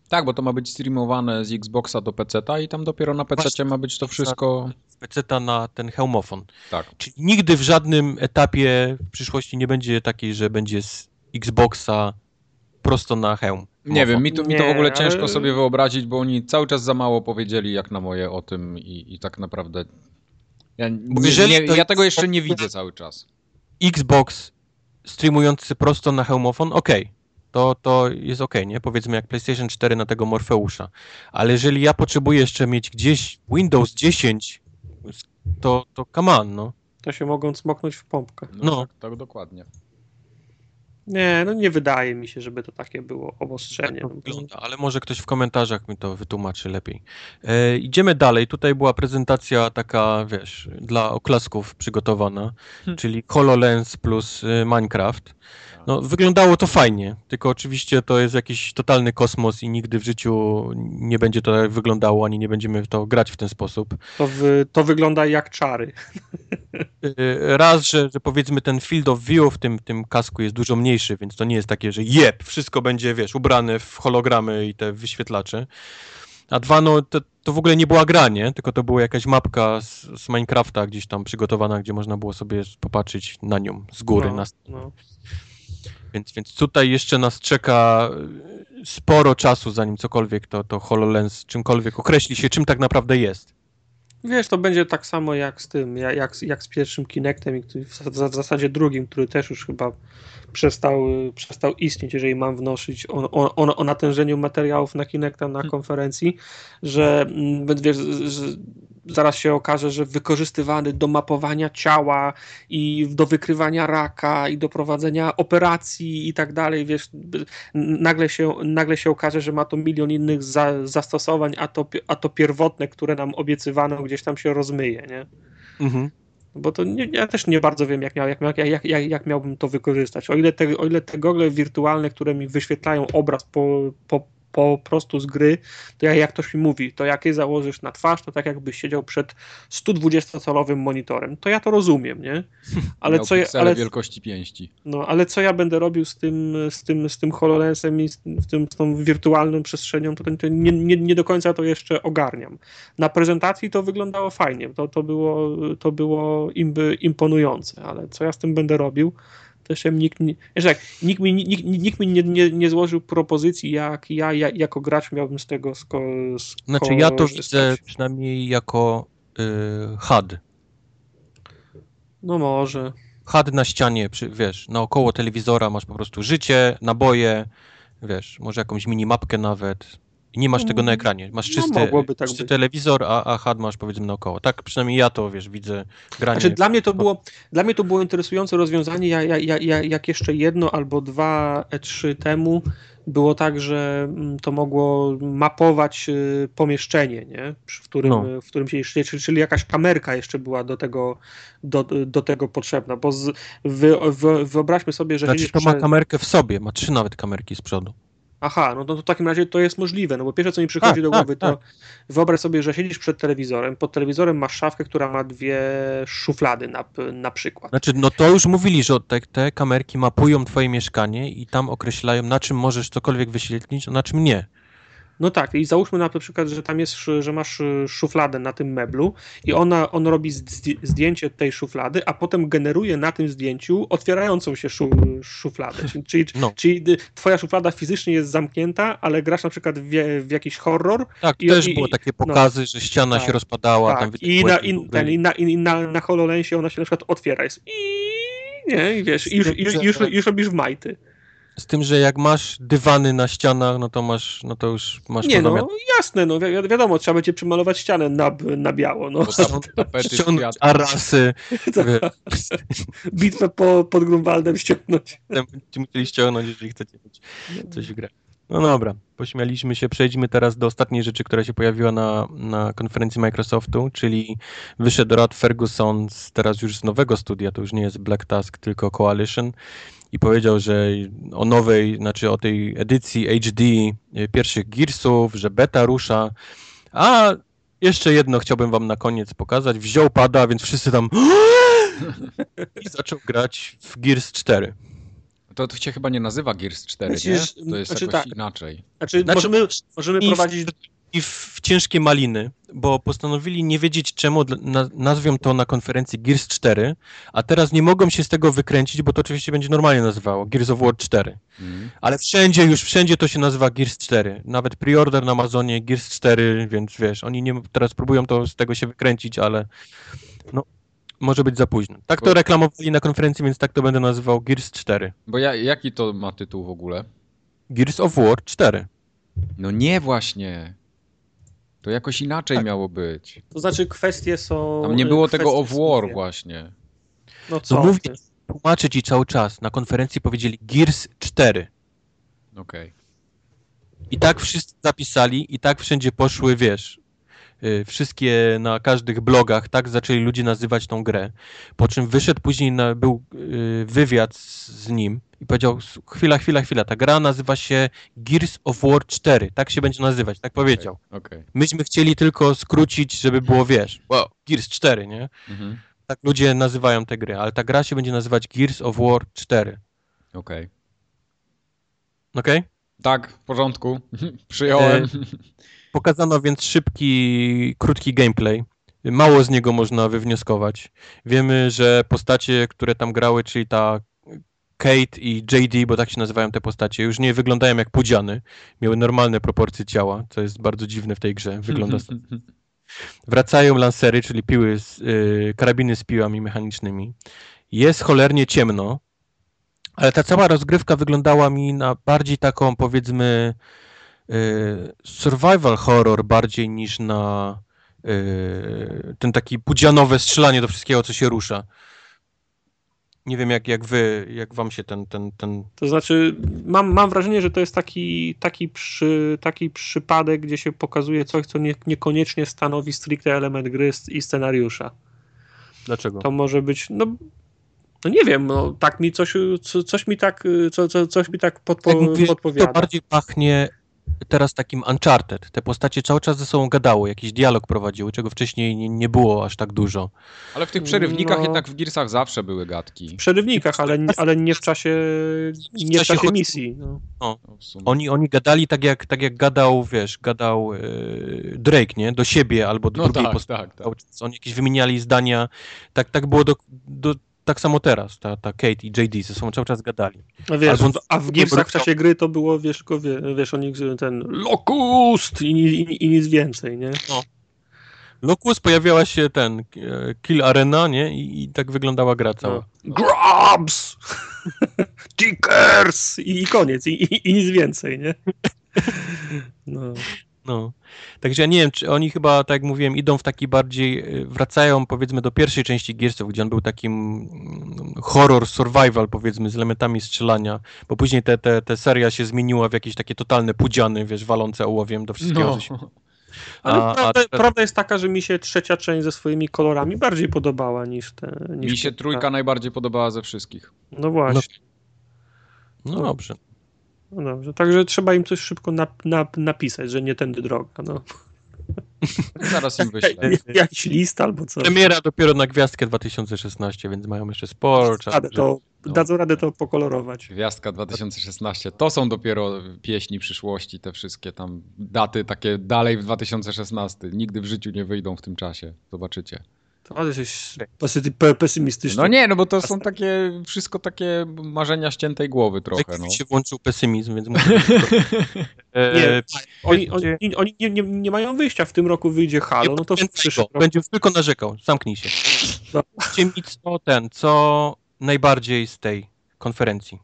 Tak, bo to ma być streamowane z Xboxa do PC-ta i tam dopiero na PC ma być to wszystko. Z PC na ten hełmofon. Tak. Czyli nigdy w żadnym etapie w przyszłości nie będzie takiej, że będzie z Xboxa prosto na hełm. Nie wiem, mi to, mi to w ogóle ale- ciężko sobie wyobrazić, bo oni cały czas za mało powiedzieli jak na moje o tym i, i tak naprawdę. Ja, nie, jeżeli nie, to ja tego jeszcze nie widzę cały czas. Xbox streamujący prosto na hełmofon, okej. To, to jest okej, nie? Powiedzmy jak PlayStation 4 na tego Morfeusza. Ale jeżeli ja potrzebuję jeszcze mieć gdzieś Windows 10, to, to come on, no. To się mogą smoknąć w pompkę. No, No. Tak, tak dokładnie. Nie, no nie wydaje mi się, żeby to takie było obostrzenie. Tak No wygląda, ale może ktoś w komentarzach mi to wytłumaczy lepiej. E, idziemy dalej. Tutaj była prezentacja taka, wiesz, dla oklasków przygotowana, Hmm. czyli HoloLens plus y, Minecraft. No, wyglądało to fajnie, tylko oczywiście to jest jakiś totalny kosmos i nigdy w życiu nie będzie to tak wyglądało, ani nie będziemy w to grać w ten sposób. To, wy, to wygląda jak czary. Y, Raz, że, że powiedzmy ten field of view w tym, tym kasku jest dużo mniejszy, więc to nie jest takie, że jeb, wszystko będzie, wiesz, ubrane w hologramy i te wyświetlacze. A dwa, no to, to w ogóle nie była gra, nie? Tylko to była jakaś mapka z, z Minecrafta gdzieś tam przygotowana, gdzie można było sobie popatrzeć na nią z góry. No, Na, no. więc, więc tutaj jeszcze nas czeka y, sporo czasu, zanim cokolwiek to, to HoloLens czymkolwiek określi się, czym tak naprawdę jest. Wiesz, to będzie tak samo jak z tym, jak, jak, z pierwszym Kinectem i w, zasadzie drugim, który też już chyba przestał, przestał istnieć, jeżeli mam wnosić o, o, o, natężeniu materiałów na Kinecta na konferencji, że mm, wiesz, że zaraz się okaże, że wykorzystywany do mapowania ciała i do wykrywania raka i do prowadzenia operacji i tak dalej, wiesz, nagle się, nagle się okaże, że ma to milion innych za, zastosowań, a to, a to pierwotne, które nam obiecywano, gdzieś tam się rozmyje, nie? Mhm. Bo to nie, ja też nie bardzo wiem, jak, miał, jak, jak, jak, jak, miałbym to wykorzystać. O ile te, o ile te gogle wirtualne, które mi wyświetlają obraz po, po, po prostu z gry, to ja, jak ktoś mi mówi, to jak je założysz na twarz, to tak jakbyś siedział przed 120-calowym monitorem. To ja to rozumiem, nie? Ale Miał co, ja, ale, wielkości pięści. no, ale co ja będę robił z tym, z tym, z tym HoloLensem i z, tym, z tą wirtualną przestrzenią, to, to nie, nie, nie do końca to jeszcze ogarniam. Na prezentacji to wyglądało fajnie, to, to było, to było imby, imponujące, ale co ja z tym będę robił, jeszcze nikt, nie, tak, nikt mi, nikt, nikt mi nie, nie, nie złożył propozycji, jak ja, ja jako gracz miałbym z tego sko, Znaczy ja to widzę przynajmniej jako y, HUD. No może. HUD na ścianie, przy, wiesz, naokoło telewizora masz po prostu życie, naboje, wiesz, może jakąś minimapkę nawet. I nie masz tego na ekranie. Masz No, czysty, mogłoby tak czysty telewizor, a, a HUD masz powiedzmy naokoło. Tak przynajmniej ja to, wiesz, widzę granie. Znaczy, dla, mnie to było, dla mnie to było interesujące rozwiązanie, ja, ja, ja, ja, jak jeszcze jedno albo dwa E3 temu było tak, że mm, to mogło mapować y, pomieszczenie, nie? W którym, No. w którym się czyli, czyli jakaś kamerka jeszcze była do tego, do, do tego potrzebna, bo z, wy, wy, wyobraźmy sobie, że Znaczy to ma kamerkę w sobie, ma trzy nawet kamerki z przodu. Aha, no to w takim razie to jest możliwe, no bo pierwsze co mi przychodzi Tak, do tak, głowy to wyobraź sobie, że siedzisz przed telewizorem, pod telewizorem masz szafkę, która ma dwie szuflady na, na przykład. Znaczy, no to już mówili, że te, te kamerki mapują twoje mieszkanie i tam określają, na czym możesz cokolwiek wyświetlić, a na czym nie. No tak, i załóżmy na przykład, że tam jest, że masz y, szufladę na tym meblu i ona, on robi zdj- zdjęcie tej szuflady, a potem generuje na tym zdjęciu otwierającą się szu, szufladę. Czyli, No. czyli twoja szuflada fizycznie jest zamknięta, ale grasz na przykład w, w jakiś horror. Tak, I- też i- było takie no. pokazy, że ściana Tak, się rozpadała, tam tak, i, wyciekły na, i, ten, i, na, i na, na HoloLensie ona się na przykład otwiera jest i nie, i wiesz, i już, już, już, już robisz w majty. Z tym, że jak masz dywany na ścianach, no to masz, no to już masz Nie no, jasne, no wi wiadomo, trzeba będzie przymalować ścianę na, na biało, no. Ściągnąć arasy, wiesz, Bitwę po, pod Grunwaldem ściągnąć. będziecie musieli ściągnąć, jeżeli chcecie mieć coś w grę. No dobra, pośmialiśmy się. Przejdźmy teraz do ostatniej rzeczy, która się pojawiła na, na konferencji Microsoftu, czyli wyszedł Rod Ferguson z, teraz już z nowego studia, to już nie jest Black Task, tylko Coalition i powiedział, że o nowej, znaczy o tej edycji HD y, pierwszych Gearsów, że beta rusza, a Jeszcze jedno chciałbym wam na koniec pokazać. Wziął pada, więc wszyscy tam i zaczął grać w Gears 4. To, to się chyba nie nazywa Gears 4, Przecież, nie? To jest znaczy jakoś tak. inaczej. Znaczy, Znaczy- możemy, możemy prowadzić... I w, ciężkie maliny, bo postanowili nie wiedzieć czemu nazwią to na konferencji Gears 4, a teraz nie mogą się z tego wykręcić, bo to oczywiście będzie normalnie nazywało Gears of War 4. Mhm. Ale wszędzie, już wszędzie to się nazywa Gears 4. Nawet preorder na Amazonie Gears 4, więc wiesz, oni nie, teraz próbują to z tego się wykręcić, ale no, może być za późno. Tak to Bo- reklamowali na konferencji, więc tak to będę nazywał Gears 4. Bo ja, jaki to ma tytuł w ogóle? Gears of War 4. No nie właśnie. To jakoś inaczej Tak. miało być. To znaczy kwestie są... Tam nie było tego of War właśnie. No co? mówię. ty? Tłumaczę ci cały czas. Na konferencji powiedzieli Gears 4. Okej. I tak wszyscy zapisali, i tak wszędzie poszły, wiesz, wszystkie na każdych blogach, tak zaczęli ludzie nazywać tą grę. Po czym wyszedł później, na, był y, wywiad z, nim i powiedział, "S- chwila, chwila, chwila, ta gra nazywa się Gears of War 4, tak się będzie nazywać, tak powiedział. Okej. Myśmy chcieli tylko skrócić, żeby było, wiesz, wow, Gears 4, nie? Mhm. Tak ludzie nazywają te gry, ale ta gra się będzie nazywać Gears of War 4, Okej. okej? Tak, w porządku. Przyjąłem. E, Pokazano więc szybki, krótki gameplay. Mało z niego można wywnioskować. Wiemy, że postacie, które tam grały, czyli ta Kate i JD, bo tak się nazywają te postacie, już nie wyglądają jak pudziany. Miały normalne proporcje ciała, co jest bardzo dziwne w tej grze. Wygląda Wracają lancery, czyli piły, z, y, karabiny z piłami mechanicznymi. Jest cholernie ciemno, ale ta cała rozgrywka wyglądała mi na bardziej taką, powiedzmy, survival horror bardziej niż na y, ten taki pudzianowe strzelanie do wszystkiego, co się rusza. Nie wiem, jak, jak wy, jak wam się ten, ten, ten... To znaczy, mam, mam wrażenie, że to jest taki, taki, przy, taki przypadek, gdzie się pokazuje coś, co nie, niekoniecznie stanowi stricte element gry i scenariusza. Dlaczego? To może być, no, no nie wiem, no, tak mi coś, co, coś mi tak, co, co, coś mi tak podpo, mówisz, podpowiada. To bardziej pachnie teraz takim Uncharted. Te postacie cały czas ze sobą gadały, jakiś dialog prowadziły, czego wcześniej nie, nie było aż tak dużo. Ale w tych przerywnikach No. jednak w Gearsach zawsze były gadki. W przerywnikach, ale, ale nie w czasie, nie w czasie misji. No. No, sumie. Oni, oni gadali tak jak, tak jak gadał, wiesz, gadał e, Drake, nie? Do siebie albo do No drugiej tak, postaci. tak, tak. Oni jakieś wymieniali zdania. Tak, tak było do, do, tak samo teraz. Ta, ta Kate i JD ze sobą cały czas gadali. No wiesz, Albo- a w Gearsach w czasie gry to było, wiesz, tylko, wie- wiesz, oni ten Locust i, i, i nic więcej, nie? Locus pojawiała się ten e, Kill Arena, nie? I, i tak wyglądała gra cała. No. Grabs! Tickers! I, I koniec, i, i, i nic więcej, nie? No. No. Także ja nie wiem, czy oni chyba, tak jak mówiłem, idą w taki bardziej, y, wracają powiedzmy do pierwszej części Gearsów, gdzie on był takim mm, horror, survival powiedzmy, z elementami strzelania, bo później te, te, te seria się zmieniła w jakieś takie totalne pudziany, wiesz, walące ołowiem do wszystkiego, No. Ale A- a prawda, teraz- prawda jest taka, że mi się trzecia część ze swoimi kolorami bardziej podobała niż te. Niż Mi się te- trójka najbardziej podobała ze wszystkich. No właśnie. No dobrze. No dobrze. Także trzeba im coś szybko nap, nap, napisać, że nie tędy droga. No. Zaraz im wyślę. Jakiś list albo coś. Premiera dopiero na Gwiazdkę 2016, więc mają jeszcze sporo czasu. Radę to, No. Dadzą radę to pokolorować. Gwiazdka 2016. To są dopiero pieśni przyszłości, te wszystkie tam daty takie dalej w 2016. Nigdy w życiu nie wyjdą w tym czasie. Zobaczycie. To ale jesteś pesy- pe- pesymistyczny. No nie, no bo to są takie, wszystko takie marzenia ściętej głowy trochę, Tak no. się włączył pesymizm, więc e, Nie, Oni, oni, będzie- oni nie, nie, nie mają wyjścia. W tym roku wyjdzie Halo, no to w przyszłym roku. Będziesz tylko narzekał. Zamknij się. No. Powiedzcie mi, co ten, co najbardziej z tej konferencji?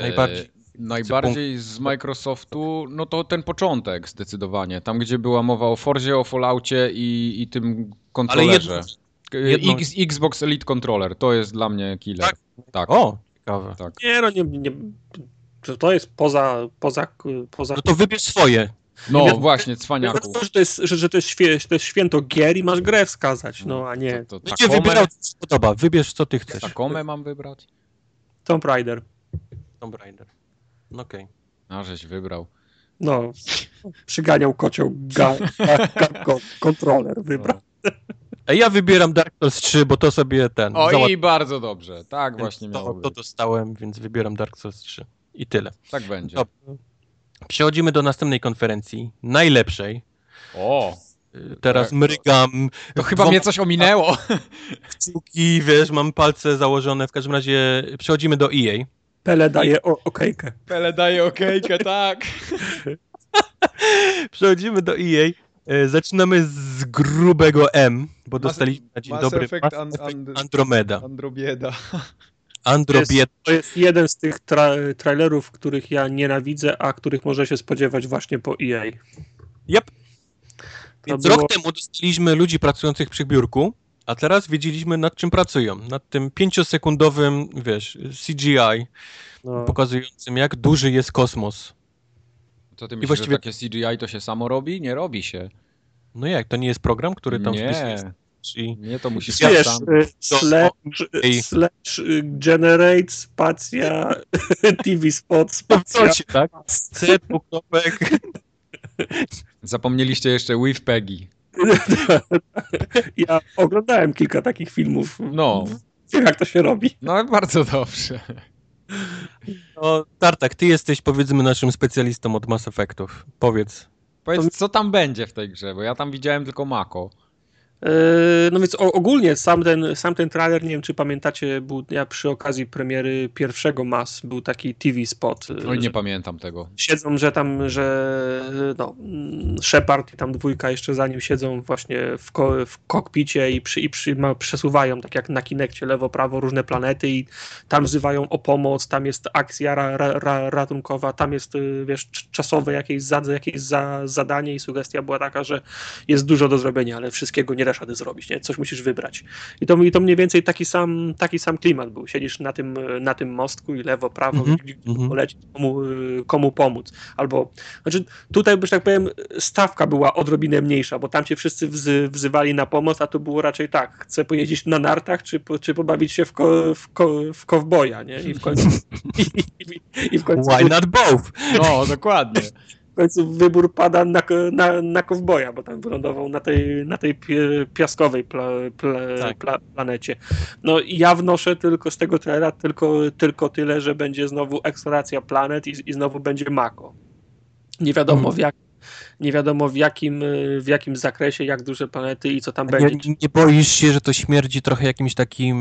Najbardziej. E, najbardziej z Microsoftu, no to ten początek zdecydowanie. Tam, gdzie była mowa o Forzie, o Falloutie i, i tym Ale kontrolerze. jedno, K- jedno- X, Xbox Elite Controller, to jest dla mnie killer. Tak? tak. O, ciekawe. tak. Nie, no nie, nie, to- to jest poza, poza, poza No to wybierz swoje. No Ja- właśnie, cwaniaku. że to jest, że, że to, jest świe, to jest święto gier i masz grę wskazać, no a nie To, to Będzie Takomę, wybierał, co ci podoba. Wybierz, co ty chcesz. Takomę mam wybrać? Tomb Raider. Tomb Raider. No Okej. A, żeś wybrał. No, przyganiał kocioł ga, ga, ga, kontroler wybrał. A ja wybieram Dark Souls 3, bo to sobie ten. O załatwię, i bardzo dobrze. Tak więc właśnie miało to, to dostałem, więc wybieram Dark Souls 3. I tyle. Tak będzie. Przechodzimy do następnej konferencji, najlepszej. O, Teraz Tak. mrygam. to chyba dwoma mnie coś ominęło. kciuki, wiesz, mam palce założone. W każdym razie przechodzimy do EA. Pele daje o, okejkę. Pele daje okejkę, tak. Przechodzimy do EA. E, Zaczynamy z grubego M, bo dostaliśmy na dzień Mass dobry Effect and- Effect and- Andromeda. Androbieda. Androbieda. To jest jeden z tych tra trailerów, których ja nienawidzę, a których może się spodziewać właśnie po EA. Yep. To Więc było- rok temu dostaliśmy ludzi pracujących przy biurku, a teraz wiedzieliśmy nad czym pracują. Nad tym pięciosekundowym, wiesz, CGI No, pokazującym jak duży jest kosmos. Co ty myślisz, właściwie- że takie CGI to się samo robi? Nie robi się. No jak, to nie jest program, który tam Nie, i nie to musisz Wiesz, sam. y, slash, Ej. slash y, generate, spacja, TV spot, to spacja. cocie, tak? Zapomnieliście jeszcze with Peggy. Ja oglądałem kilka takich filmów. No, Wiem, jak to się robi. no bardzo dobrze. No, Tartak, ty jesteś powiedzmy naszym specjalistą od Mass Effectów. Powiedz. Powiedz, co tam będzie w tej grze, bo ja tam widziałem tylko Mako. E, No więc ogólnie sam ten, sam ten trailer, nie wiem czy pamiętacie, był ja przy okazji premiery pierwszego MAS, był taki TV spot. e, Oj, nie pamiętam tego. Siedzą, że tam, że no, Shepard i tam dwójka jeszcze za nim siedzą właśnie w, ko, w kokpicie i, przy, i przy, ma, przesuwają, tak jak na Kinekcie, lewo, prawo, różne planety i tam wzywają o pomoc, tam jest akcja ra, ra, ra, ratunkowa, tam jest, y, wiesz, cz- czasowe jakieś, jakieś za, zadanie i sugestia była taka, że jest dużo do zrobienia, ale wszystkiego nie dasz rady zrobić, nie? Coś musisz wybrać. I to, I to mniej więcej taki sam, taki sam klimat był. Siedzisz na tym, na tym mostku i lewo, prawo, mhm. polecieć, komu, komu pomóc. Albo, znaczy tutaj, że tak powiem, stawka była odrobinę mniejsza, bo tam cię wszyscy wzy, wzywali na pomoc, a tu było raczej tak, chcę pojeździć na nartach, czy, po- czy pobawić się w, ko, w, ko, w kowboja, nie? I w końcu, i, i, i w końcu, Why not both? No, dokładnie. w końcu wybór pada na, na, na kowboja, bo tam wylądował na tej, na tej piaskowej pla, pla, Tak. pla, planecie. No i ja wnoszę tylko z tego trailera tylko, tylko tyle, że będzie znowu eksploracja planet i, i znowu będzie Mako. Nie wiadomo Mhm. w jak, nie wiadomo w jakim, w jakim zakresie, jak duże planety i co tam Nie, będzie. nie boisz się, że to śmierdzi trochę jakimś takim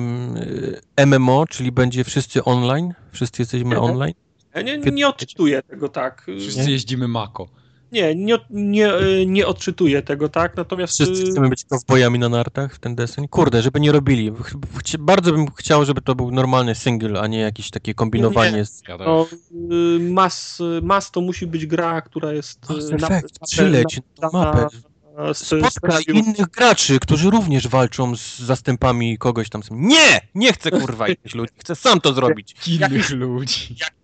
y, MMO, czyli będzie wszyscy online? Wszyscy jesteśmy Mhm. online? Ja nie, nie odczytuję tego tak. Wszyscy jeździmy Mako. Nie, nie, nie, y, nie odczytuję tego tak, natomiast Wszyscy y, chcemy być kowbojami na nartach w ten deseń? Kurde, żeby nie robili. Chci- Bardzo bym chciał, żeby to był normalny single, a nie jakieś takie kombinowanie z... Ja też. No, y, mas, mas to musi być gra, która jest Mass y, Effect, przyleć na na- mapę. na- z- z- innych graczy, którzy również walczą z zastępami kogoś tam. Nie! Nie chcę kurwa innych ludzi, chcę sam to zrobić. Innych ludzi. jak-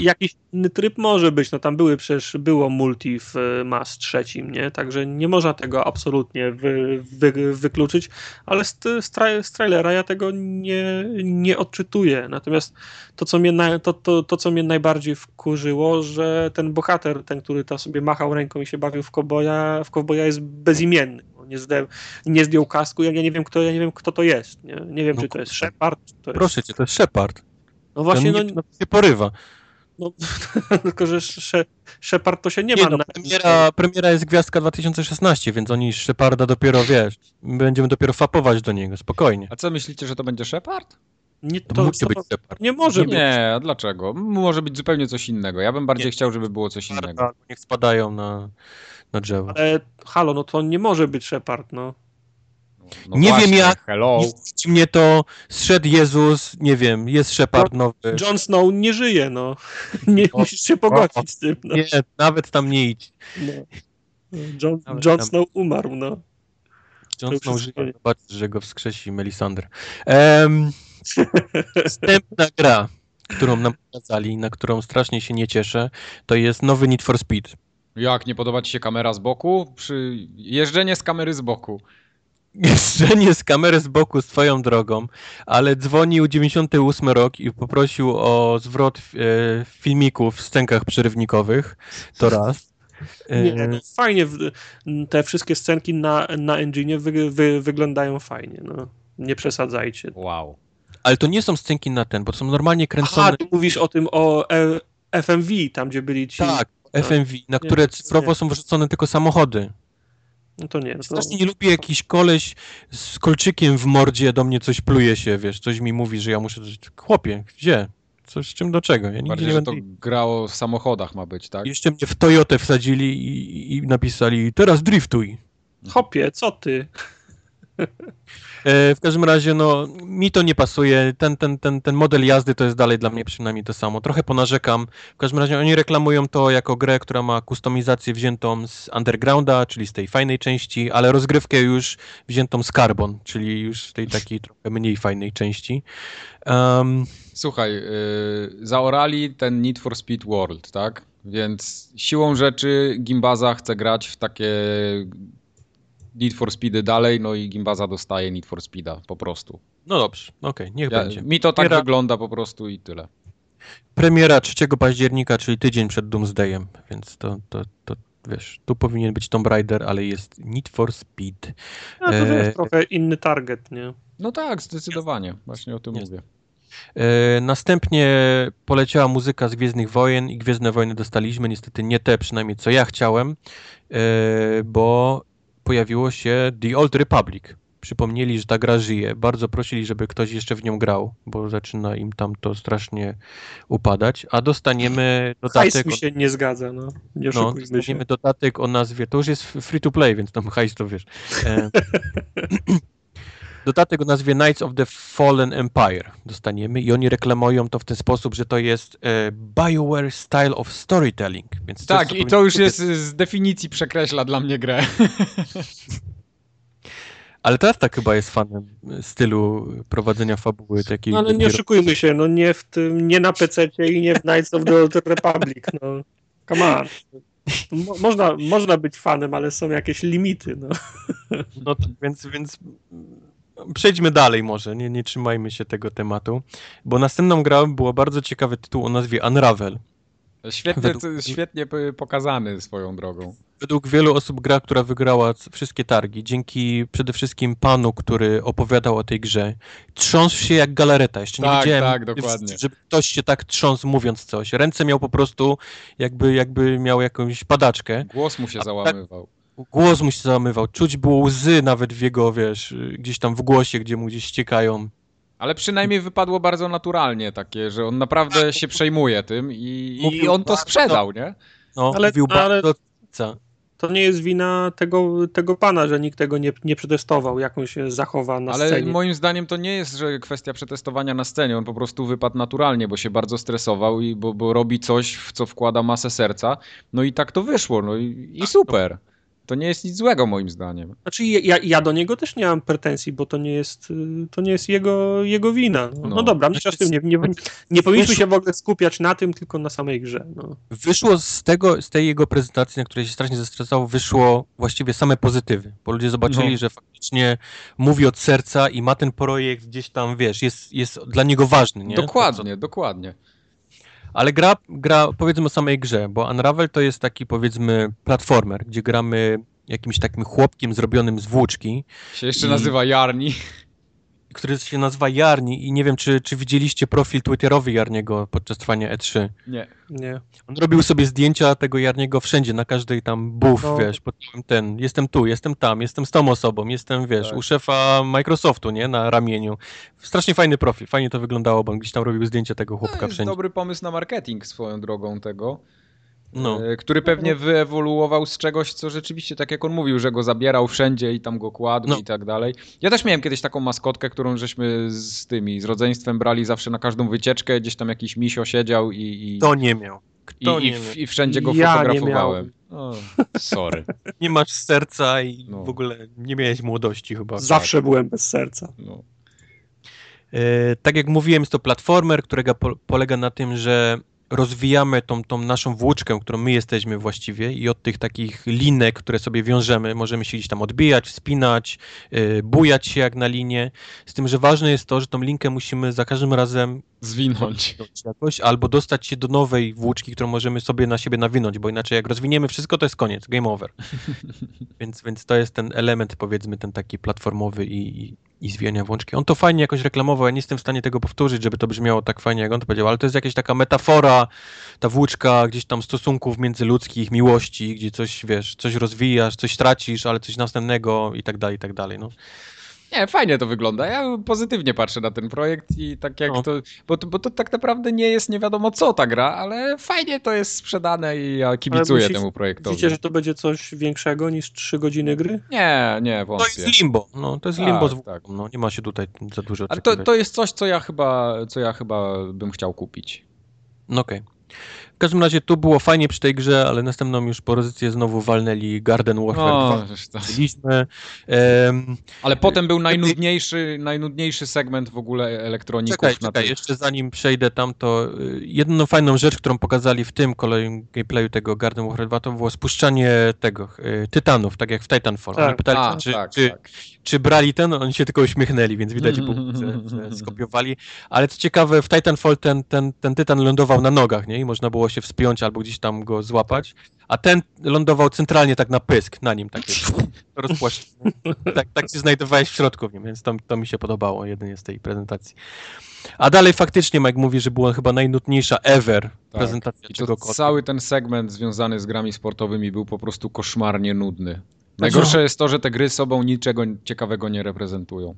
Jakiś inny tryb może być, no tam były przecież, było multi w y, MAS trzecim, nie? Także nie można tego absolutnie wy, wy, wykluczyć, ale z, z, tra, z trailera ja tego nie, nie odczytuję. Natomiast to co, mnie na, to, to, to, co mnie najbardziej wkurzyło, że ten bohater, ten, który tam sobie machał ręką i się bawił w kowboja, w kowboja jest bezimienny. Nie, zde, nie zdjął kasku, ja nie wiem, kto, ja nie wiem, kto to jest. Nie, nie wiem, No czy to jest. Shepard. To jest... Proszę cię, to jest Shepard. No właśnie, no, nie, się porywa. no, tylko że Shepard to się nie, Nie ma no, na... premiera, premiera jest Gwiazdka 2016, więc oni Sheparda dopiero, wiesz, będziemy dopiero fapować do niego, spokojnie. A co myślicie, że to będzie Shepard? Nie, To, to, musi to, być Shepard. nie może być. Nie, a dlaczego? Może być zupełnie coś innego. Ja bym bardziej Nie. chciał, żeby było coś innego. Niech spadają na, na drzewo. Ale halo, no to nie może być Shepard, no. No Nie wiem właśnie, jak. Hello. Nie mnie to, zszedł Jezus, nie wiem, jest Shepard nowy. Jon Snow nie żyje, no. Nie, O, musisz się pogodzić z tym, no. Nie, nawet tam nie idź. no. Jon, Nawet Jon tam- Snow umarł, no. John To Snow żyje, zobacz, że go wskrzesi Melisandre. Um, następna gra, którą nam pokazali, na którą strasznie się nie cieszę, to jest nowy Need for Speed. Jak, nie podoba ci się kamera z boku? Przy... Jeżdżenie z kamery z boku. Jeżdżenie z kamery z boku swoją drogą, ale dzwonił 98 rok i poprosił o zwrot e, filmików w scenkach przerywnikowych, to raz. Nie, E, no, fajnie, w- te wszystkie scenki na, na engine wy, wy, wyglądają fajnie, no. Nie przesadzajcie. Wow. Ale to nie są scenki na ten, bo są normalnie kręcone. Aha, ty mówisz o tym, o e, FMV, tam gdzie byli ci... Tak, FMV, na które Nie, cyfrowo nie. są wrzucone tylko samochody. No to nie, to... Strasznie nie lubię jakiś koleś z kolczykiem w mordzie do mnie coś pluje się, wiesz, coś mi mówi, że ja muszę... Chłopie, gdzie? Coś z czym do czego? Ja Bardziej, nie że będę... to grało w samochodach ma być, tak? Jeszcze mnie w Toyotę wsadzili i, i napisali, teraz driftuj. Hopie, co ty? E, w każdym razie, no, mi to nie pasuje. Ten, ten, ten, ten model jazdy to jest dalej dla mnie przynajmniej to samo. Trochę ponarzekam. W każdym razie oni reklamują to jako grę, która ma kustomizację wziętą z Undergrounda, czyli z tej fajnej części, ale rozgrywkę już wziętą z Carbon, czyli już z tej takiej trochę mniej fajnej części. Um, Słuchaj, yy, zaorali ten Need for Speed World, tak? Więc siłą rzeczy Gimbaza chce grać w takie Need for Speedy dalej, no i Gimbaza dostaje Need for Speeda po prostu. no dobrze, okej, niech Ja, będzie. mi to tak Premiera- wygląda po prostu i tyle. Premiera 3 października, czyli tydzień przed Doomsdayem, więc to, to, to wiesz, tu powinien być Tomb Raider, ale jest Need for Speed. No to E, wiesz, trochę inny target, nie? No tak, zdecydowanie. Właśnie o tym Jest. mówię. E, Następnie poleciała muzyka z Gwiezdnych Wojen i Gwiezdne Wojny dostaliśmy, niestety nie te przynajmniej co ja chciałem, e, bo pojawiło się The Old Republic. Przypomnieli, że ta gra żyje. Bardzo prosili, żeby ktoś jeszcze w nią grał, bo zaczyna im tam to strasznie upadać. A dostaniemy Hajs dodatek. mi o- się nie zgadza, no. Nie no, oszukujmy się. dostaniemy dodatek o nazwie. To już jest free to play, więc tam hajs to wiesz. E, dodatek o nazwie Knights of the Fallen Empire dostaniemy i oni reklamują to w ten sposób, że to jest e, BioWare Style of Storytelling. Więc Tak, i to już jest z definicji przekreśla dla mnie grę. Ale teraz tak chyba jest fanem stylu prowadzenia fabuły takiej. No, ale nie oszukujmy się, no nie w tym, nie na PC i nie w Knights of the Old Republic, no. Come on. Mo można, można być fanem, ale są jakieś limity, no. No to, więc, więc przejdźmy dalej może, nie, nie trzymajmy się tego tematu, bo następną grą było bardzo ciekawy tytuł o nazwie Unravel. Świetnie, Według- świetnie pokazany swoją drogą. Według wielu osób gra, która wygrała wszystkie targi, dzięki przede wszystkim panu, który opowiadał o tej grze, trząsł się jak galareta. Jeszcze nie Tak, widziałem, tak, dokładnie. żeby ktoś się tak trząsł mówiąc coś. Ręce miał po prostu jakby, jakby miał jakąś padaczkę. Głos mu się A tak- załamywał. Głos mu się załamywał. Czuć było łzy nawet w jego, wiesz, gdzieś tam w głosie, gdzie mu gdzieś ściekają. Ale przynajmniej wypadło bardzo naturalnie takie, że on naprawdę się przejmuje tym i, i on to sprzedał, nie? No, Ale- mówił ale- bardzo... co? To nie jest wina tego, tego pana, że nikt tego nie, nie przetestował, jak on się zachowa na Ale scenie. moim zdaniem to nie jest, że kwestia przetestowania na scenie. On po prostu wypadł naturalnie, bo się bardzo stresował i bo, bo robi coś, w co wkłada masę serca. No i tak to wyszło. No i, i super. To nie jest nic złego moim zdaniem. Znaczy ja, ja do niego też nie mam pretensji, bo to nie jest, y, to nie jest jego, jego wina. No, No. no dobra, z tym, nie, nie, nie powinniśmy się w ogóle skupiać na tym, tylko na samej grze. No. Wyszło z tego, z tej jego prezentacji, na której się strasznie zestresował, wyszło właściwie same pozytywy, bo ludzie zobaczyli, No. że faktycznie mówi od serca i ma ten projekt gdzieś tam, wiesz, jest, jest dla niego ważny, nie? To, Dokładnie, dokładnie. Ale gra, gra, powiedzmy o samej grze, bo Unravel to jest taki, powiedzmy, platformer, gdzie gramy jakimś takim chłopkiem zrobionym z włóczki, Się jeszcze I- nazywa Jarni. Który się nazywa Jarni i nie wiem, czy, czy widzieliście profil twitterowy Jarniego podczas trwania E3. Nie. Nie. On robił sobie zdjęcia tego Jarniego wszędzie, na każdej tam buf, No. wiesz, pod ten, jestem tu, jestem tam, jestem z tą osobą, jestem, wiesz, Tak. u szefa Microsoftu, nie, na ramieniu. Strasznie fajny profil, fajnie to wyglądało, bo on gdzieś tam robił zdjęcia tego To chłopka jest wszędzie. dobry pomysł na marketing swoją drogą tego. No. e, Który pewnie wyewoluował z czegoś, co rzeczywiście, tak jak on mówił, że go zabierał wszędzie i tam go kładł No. i tak dalej. Ja też miałem kiedyś taką maskotkę, którą żeśmy z tymi, z rodzeństwem brali zawsze na każdą wycieczkę, gdzieś tam jakiś misio siedział i, i, Kto nie miał? i, Kto i, nie w- i wszędzie go Ja nie fotografowałem. O, sorry. Nie masz serca i No. w ogóle nie miałeś młodości chyba. Zawsze byłem bez serca. No. E, tak jak mówiłem, jest to platformer, którego po, polega na tym, że rozwijamy tą, tą naszą włóczkę, którą my jesteśmy właściwie i od tych takich linek, które sobie wiążemy, możemy się gdzieś tam odbijać, wspinać, e, bujać się jak na linie. Z tym, że ważne jest to, że tą linkę musimy za każdym razem Zwinąć. jakoś, albo dostać się do nowej włóczki, którą możemy sobie na siebie nawinąć, bo inaczej jak rozwiniemy wszystko, to jest koniec, game over. więc, więc to jest ten element, powiedzmy, ten taki platformowy i, i, i zwijania włączki. On to fajnie jakoś reklamował, ja nie jestem w stanie tego powtórzyć, żeby to brzmiało tak fajnie, jak on to powiedział, ale to jest jakaś taka metafora, ta włóczka gdzieś tam stosunków międzyludzkich, miłości, gdzie coś, wiesz, coś rozwijasz, coś tracisz, ale coś następnego i tak dalej, i tak dalej, no. Nie, fajnie to wygląda. Ja pozytywnie patrzę na ten projekt i tak jak No. to. Bo, to. bo to tak naprawdę nie jest nie wiadomo co ta gra, ale fajnie to jest sprzedane i ja kibicuję myślisz- temu projektowi. Widzicie, że to będzie coś większego niż 3 godziny gry? Nie, nie, To wątpię. jest limbo, no, to jest Tak, limbo z tak. włóczką, no, nie ma się tutaj za dużo Ale to, oczekiwać. to jest coś, co ja chyba, co ja chyba bym chciał kupić. No okej. W każdym razie tu było fajnie przy tej grze, ale następną już pozycję znowu walnęli Garden Warfare 2. To... Byliśmy. Em, Ale potem był najnudniejszy, najnudniejszy segment w ogóle elektroników. czekaj, na czekaj, tych- jeszcze zanim przejdę tam, to y, jedną fajną rzecz, którą pokazali w tym kolejnym gameplayu tego Garden Warfare 2, to było spuszczanie tego, y, tytanów, tak jak w Titanfall. Tak. Oni pytali, A, czy, tak, czy, tak. Czy brali ten, oni się tylko uśmiechnęli, więc widać że skopiowali. Ale co ciekawe, w Titanfall ten, ten, ten tytan lądował na nogach, nie? I można było się wspiąć albo gdzieś tam go złapać. A ten lądował centralnie tak na pysk, na nim takie rozpłaszczone. Tak, tak się znajdowałeś w środku w nim, więc to, to mi się podobało jedynie z tej prezentacji. A dalej faktycznie Mike mówi, że była chyba najnudniejsza ever prezentacja Tak. I to czegokolwiek. cały ten segment związany z grami sportowymi był po prostu koszmarnie nudny. Najgorsze jest to, że te gry sobą niczego ciekawego nie reprezentują.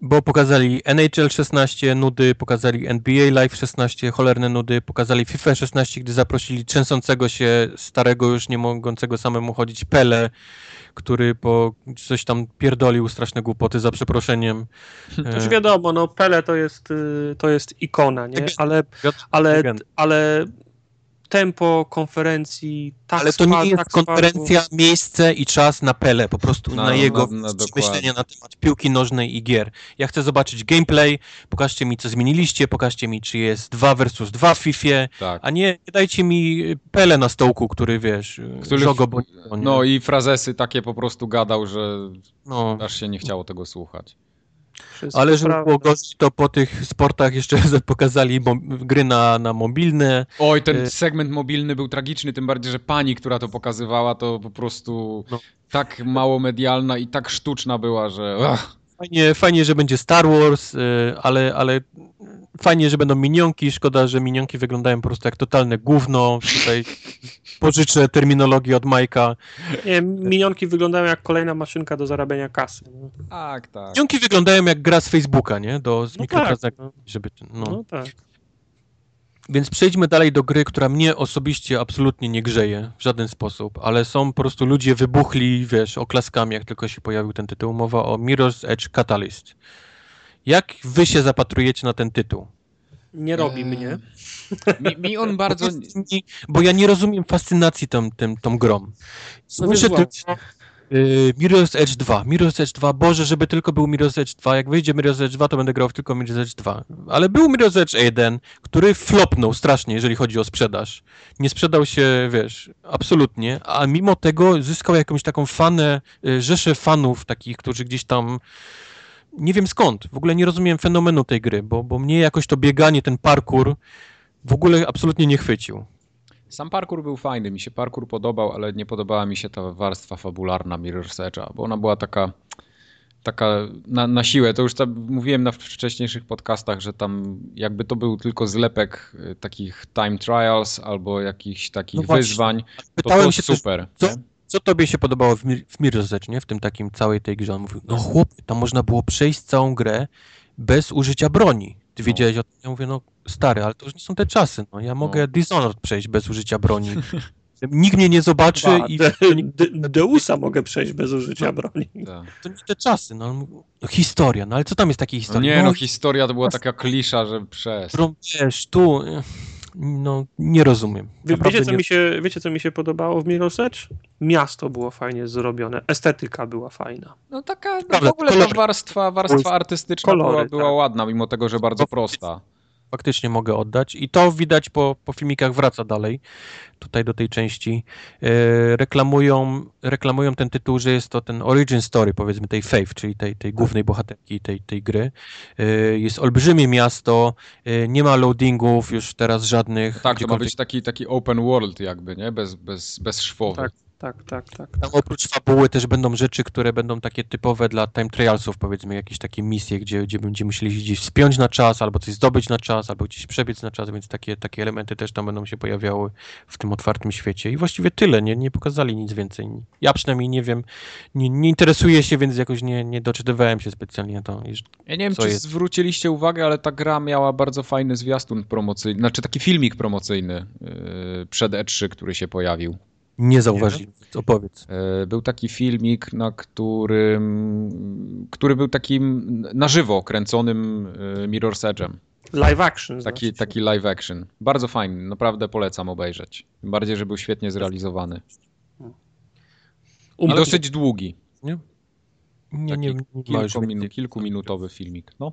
Bo pokazali NHL 16 nudy, pokazali NBA Live 16 cholerne nudy, pokazali FIFA 16, gdy zaprosili trzęsącego się, starego już nie mogącego samemu chodzić Pele, który po coś tam pierdolił straszne głupoty za przeproszeniem. Też E, wiadomo, no Pele to jest, y, to jest ikona, nie? Ale, ale, ale tempo konferencji tak Ale to spa- nie jest tak konferencja, miejsce i czas na Pele, po prostu Na- na, jego na- na myślenie na temat piłki nożnej i gier. Ja chcę zobaczyć gameplay, pokażcie mi co zmieniliście, pokażcie mi czy jest 2 versus 2 w FIFA, Tak. a nie, nie dajcie mi Pele na stołku, który wiesz, Który żogo bo No i frazesy takie po prostu gadał, że no. aż się nie chciało tego słuchać. Wszystko Ale żeby prawda. było gorzej, to po tych sportach jeszcze pokazali gry na, na mobilne. Oj, ten Y- segment mobilny był tragiczny, tym bardziej, że pani, która to pokazywała, to po prostu No. tak mało medialna i tak sztuczna była, że ach, Fajnie, fajnie, że będzie Star Wars, y, ale, ale fajnie, że będą minionki. Szkoda, że minionki wyglądają po prostu jak totalne gówno. Tutaj pożyczę terminologię od Majka. Nie, minionki wyglądają jak kolejna maszynka do zarabiania kasy. No, tak, tak. Minionki wyglądają jak gra z Facebooka, nie? Do, z No tak, żeby... No. no tak. Więc przejdźmy dalej do gry, która mnie osobiście absolutnie nie grzeje w żaden sposób, ale są po prostu ludzie wybuchli, wiesz, oklaskami, jak tylko się pojawił ten tytuł. Mowa o Mirror's Edge Catalyst. Jak wy się zapatrujecie na ten tytuł? Nie robi Eee, mnie. Mi, mi on bardzo... Bo ja nie rozumiem fascynacji tą, tą, tą grą. No Słyszę tylko y, Mirror's Edge 2, Mirror's Edge 2, Boże, żeby tylko był Mirror's Edge 2, jak wyjdzie Mirror's Edge 2, to będę grał w tylko Mirror's Edge 2. Ale był Mirror's Edge 1, który flopnął strasznie, jeżeli chodzi o sprzedaż. Nie sprzedał się, wiesz, absolutnie, a mimo tego zyskał jakąś taką fanę, y, rzeszę fanów takich, którzy gdzieś tam nie wiem skąd, w ogóle nie rozumiem fenomenu tej gry, bo, bo mnie jakoś to bieganie, ten parkour w ogóle absolutnie nie chwycił. Sam parkour był fajny, mi się parkour podobał, ale nie podobała mi się ta warstwa fabularna Mirror's Edge'a, bo ona była taka, taka na, na siłę. To już tam mówiłem na wcześniejszych podcastach, że tam jakby to był tylko zlepek y, takich time trials albo jakichś takich No właśnie. wyzwań, to było się też, super. co- nie? Co tobie się podobało w, Mir- w Mirror's Edge, nie? W tym takim całej tej grze. On mówił, no chłopie, tam można było przejść całą grę bez użycia broni. Ty No. wiedziałeś o tym? Ja mówię, no stary, ale to już nie są te czasy, no ja mogę Dishonored przejść bez użycia broni. Nikt mnie nie zobaczy Ba, i de, de, Deusa mogę przejść bez użycia broni. Tak. to nie te czasy, no. No historia, no ale co tam jest takiej No historii? nie, no historia to była taka klisza, że przez. którą wiesz, tu, eh, no nie rozumiem. Wie, Naprawdę wiecie, co nie- mi się, wiecie, co mi się podobało w Mirror's Edge? Miasto było fajnie zrobione, estetyka była fajna. No taka, no w ogóle ta warstwa, warstwa artystyczna Kolory, była, była tak. ładna, mimo tego, że bardzo prosta. Faktycznie mogę oddać. I to widać po, po filmikach wraca dalej, tutaj do tej części. E, reklamują, reklamują ten tytuł, że jest to ten origin story, powiedzmy, tej Faith, czyli tej, tej głównej bohaterki tej, tej gry. E, jest olbrzymie miasto, e, nie ma loadingów już teraz żadnych. Tak, to ma być taki, taki open world jakby, nie? Bez, bez, bez szwowy. Tak, tak, tak, tak. Tam oprócz fabuły też będą rzeczy, które będą takie typowe dla time trialsów, powiedzmy, jakieś takie misje, gdzie, gdzie będziemy musieli gdzieś wspiąć na czas, albo coś zdobyć na czas, albo gdzieś przebiec na czas, więc takie, takie elementy też tam będą się pojawiały w tym otwartym świecie. I właściwie tyle, nie, nie pokazali nic więcej. Ja przynajmniej nie wiem, nie, nie interesuję się, więc jakoś nie, nie doczytywałem się specjalnie na to. Ja nie wiem, czy jest? zwróciliście uwagę, ale ta gra miała bardzo fajny zwiastun promocyjny, znaczy taki filmik promocyjny yy, przed E3, który się pojawił. Nie zauważyłem, więc opowiedz. Yy, Był taki filmik, na którym, który był takim na żywo kręconym yy, Mirror's Edge'em. Live action. Taki, znaczy taki live action. Bardzo fajny, naprawdę polecam obejrzeć. Tym bardziej, że był świetnie zrealizowany. I Um- dosyć długi. Nie, nie, nie, nie kilkuminu, więcej. kilkuminutowy filmik. No,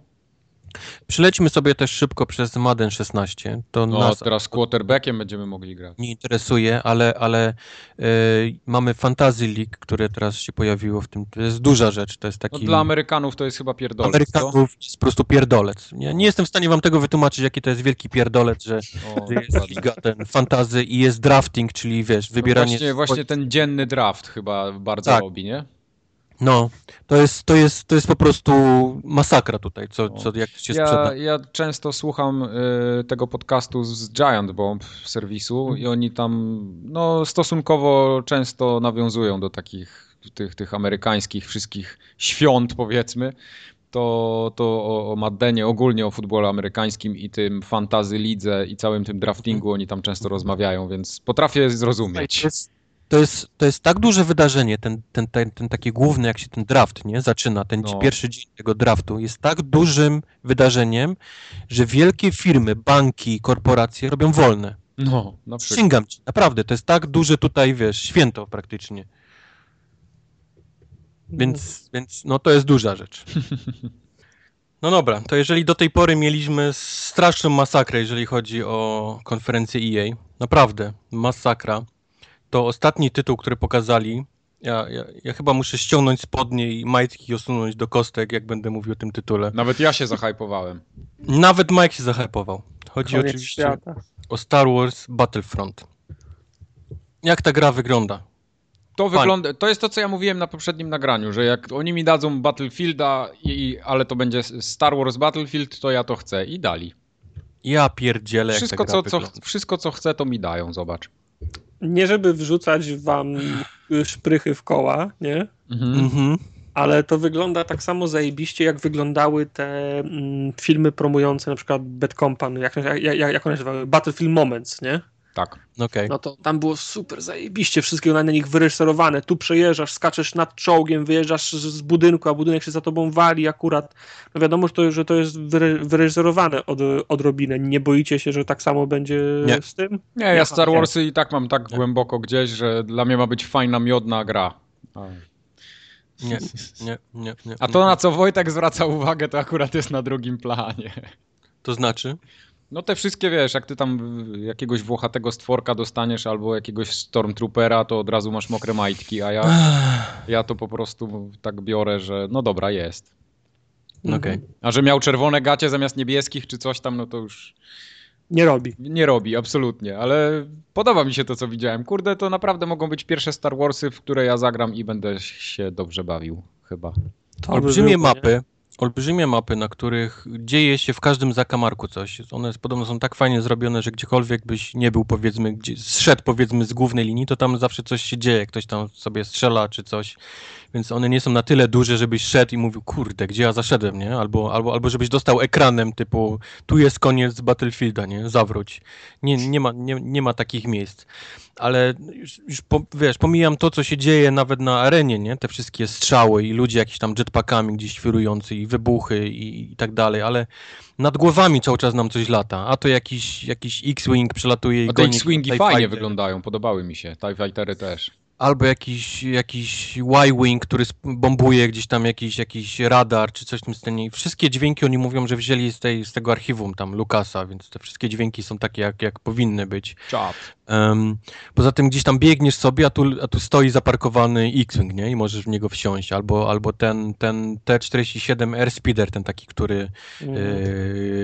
Przylećmy sobie też szybko przez Madden 16. To no nas teraz quarterbackiem będziemy mogli grać. nie interesuje, ale, ale e, mamy Fantasy League, które teraz się pojawiło w tym. To jest duża rzecz. To jest No, taki. dla Amerykanów to jest chyba pierdolec? Amerykanów jest po prostu pierdolec. Nie, nie jestem w stanie wam tego wytłumaczyć, jaki to jest wielki pierdolec, że O, jest liga ten fantazy i jest drafting, czyli wiesz, No wybieranie. właśnie, właśnie ten dzienny draft chyba bardzo Tak. robi, nie? No, to jest, to jest, to jest po prostu masakra tutaj, co, No. co jak się sprzeda. Ja, często słucham y, tego podcastu z Giant Bomb serwisu Mhm. i oni tam no, stosunkowo często nawiązują do takich tych, tych amerykańskich wszystkich świąt powiedzmy. To, to o, o Maddenie, ogólnie o futbolu amerykańskim i tym fantazy lidze i całym tym draftingu oni tam często rozmawiają, więc potrafię zrozumieć. jest, to, jest, to jest tak duże wydarzenie, ten, ten, ten, ten taki główny, jak się ten draft nie zaczyna, ten No. pierwszy dzień tego draftu, jest tak dużym wydarzeniem, że wielkie firmy, banki, korporacje robią wolne. No, na przykład. Przysięgam ci, naprawdę, to jest tak duże tutaj, wiesz, święto praktycznie. Więc, więc no to jest duża rzecz. No dobra, to jeżeli do tej pory mieliśmy straszną masakrę, jeżeli chodzi o konferencję EA, naprawdę masakra, to ostatni tytuł, który pokazali, ja, ja, ja chyba muszę ściągnąć spodnie i majtki i osunąć do kostek, jak będę mówił o tym tytule. Nawet ja się zahypowałem. Nawet Mike się zahypował. Chodzi Koniec oczywiście świata. o Star Wars Battlefront. Jak ta gra wygląda? To wygląda, to jest to, co ja mówiłem na poprzednim nagraniu, że jak oni mi dadzą Battlefielda, i, ale to będzie Star Wars Battlefield, to ja to chcę. I dali. Ja pierdzielę, jak Wszystko co, co, wszystko, co chcę, to mi dają, zobacz. Nie żeby wrzucać wam szprychy w koła, nie? Mhm. Mhm. Ale to wygląda tak samo zajebiście, jak wyglądały te mm, filmy promujące na przykład Bad Company, jak, jak, jak, jak one się nazywały? Battlefield Moments, nie? Tak. Okej. No to tam było super zajebiście, wszystkie na nich wyreżyserowane. Tu przejeżdżasz, skaczesz nad czołgiem, wyjeżdżasz z, budynku, a budynek się za tobą wali akurat. No wiadomo, że to, że to jest wyre, wyreżyserowane od, odrobinę. Nie boicie się, że tak samo będzie Nie. z tym? Nie, ja Nie, Star nie. Warsy i tak mam tak głęboko gdzieś, że dla mnie ma być fajna, miodna gra. Nie, nie, nie, nie. A to, na co Wojtek zwraca uwagę, to akurat jest na drugim planie. To znaczy? No te wszystkie, wiesz, jak ty tam jakiegoś włochatego stworka dostaniesz albo jakiegoś Stormtroopera, to od razu masz mokre majtki, a ja, ja to po prostu tak biorę, że no dobra, jest. Okej. A że miał czerwone gacie zamiast niebieskich czy coś tam, no to już Nie robi. nie robi, absolutnie. Ale podoba mi się to, co widziałem. Kurde, to naprawdę mogą być pierwsze Star Warsy, w które ja zagram i będę się dobrze bawił, chyba. To by Olbrzymie mapy, olbrzymie mapy, na których dzieje się w każdym zakamarku coś. One podobno są tak fajnie zrobione, że gdziekolwiek byś nie był, powiedzmy, gdzie, zszedł powiedzmy z głównej linii, to tam zawsze coś się dzieje, ktoś tam sobie strzela czy coś. Więc one nie są na tyle duże, żebyś szedł i mówił, kurde, gdzie ja zaszedłem, nie? Albo, albo, albo żebyś dostał ekranem typu, tu jest koniec Battlefielda, nie? Zawróć. Nie, nie, ma, nie, nie ma takich miejsc. Ale już, już po, wiesz, pomijam to, co się dzieje nawet na arenie, nie? Te wszystkie strzały i ludzie jakieś tam jetpackami gdzieś świrujący i wybuchy i, i tak dalej, ale nad głowami cały czas nam coś lata. A to jakiś, jakiś X-Wing przelatuje i A te X-Wingi fajnie wyglądają, podobały mi się. TIE Fightery też. Albo jakiś, jakiś Y-Wing, który bombuje gdzieś tam jakiś, jakiś radar czy coś w tym stylu. Wszystkie dźwięki oni mówią, że wzięli z, tej, z tego archiwum tam Lucasa, więc te wszystkie dźwięki są takie, jak, jak powinny być. Em, poza tym gdzieś tam biegniesz sobie, a tu, a tu stoi zaparkowany X-Wing, nie? I możesz w niego wsiąść. Albo, albo ten, ten T-47 Airspeeder, ten taki, który Mhm.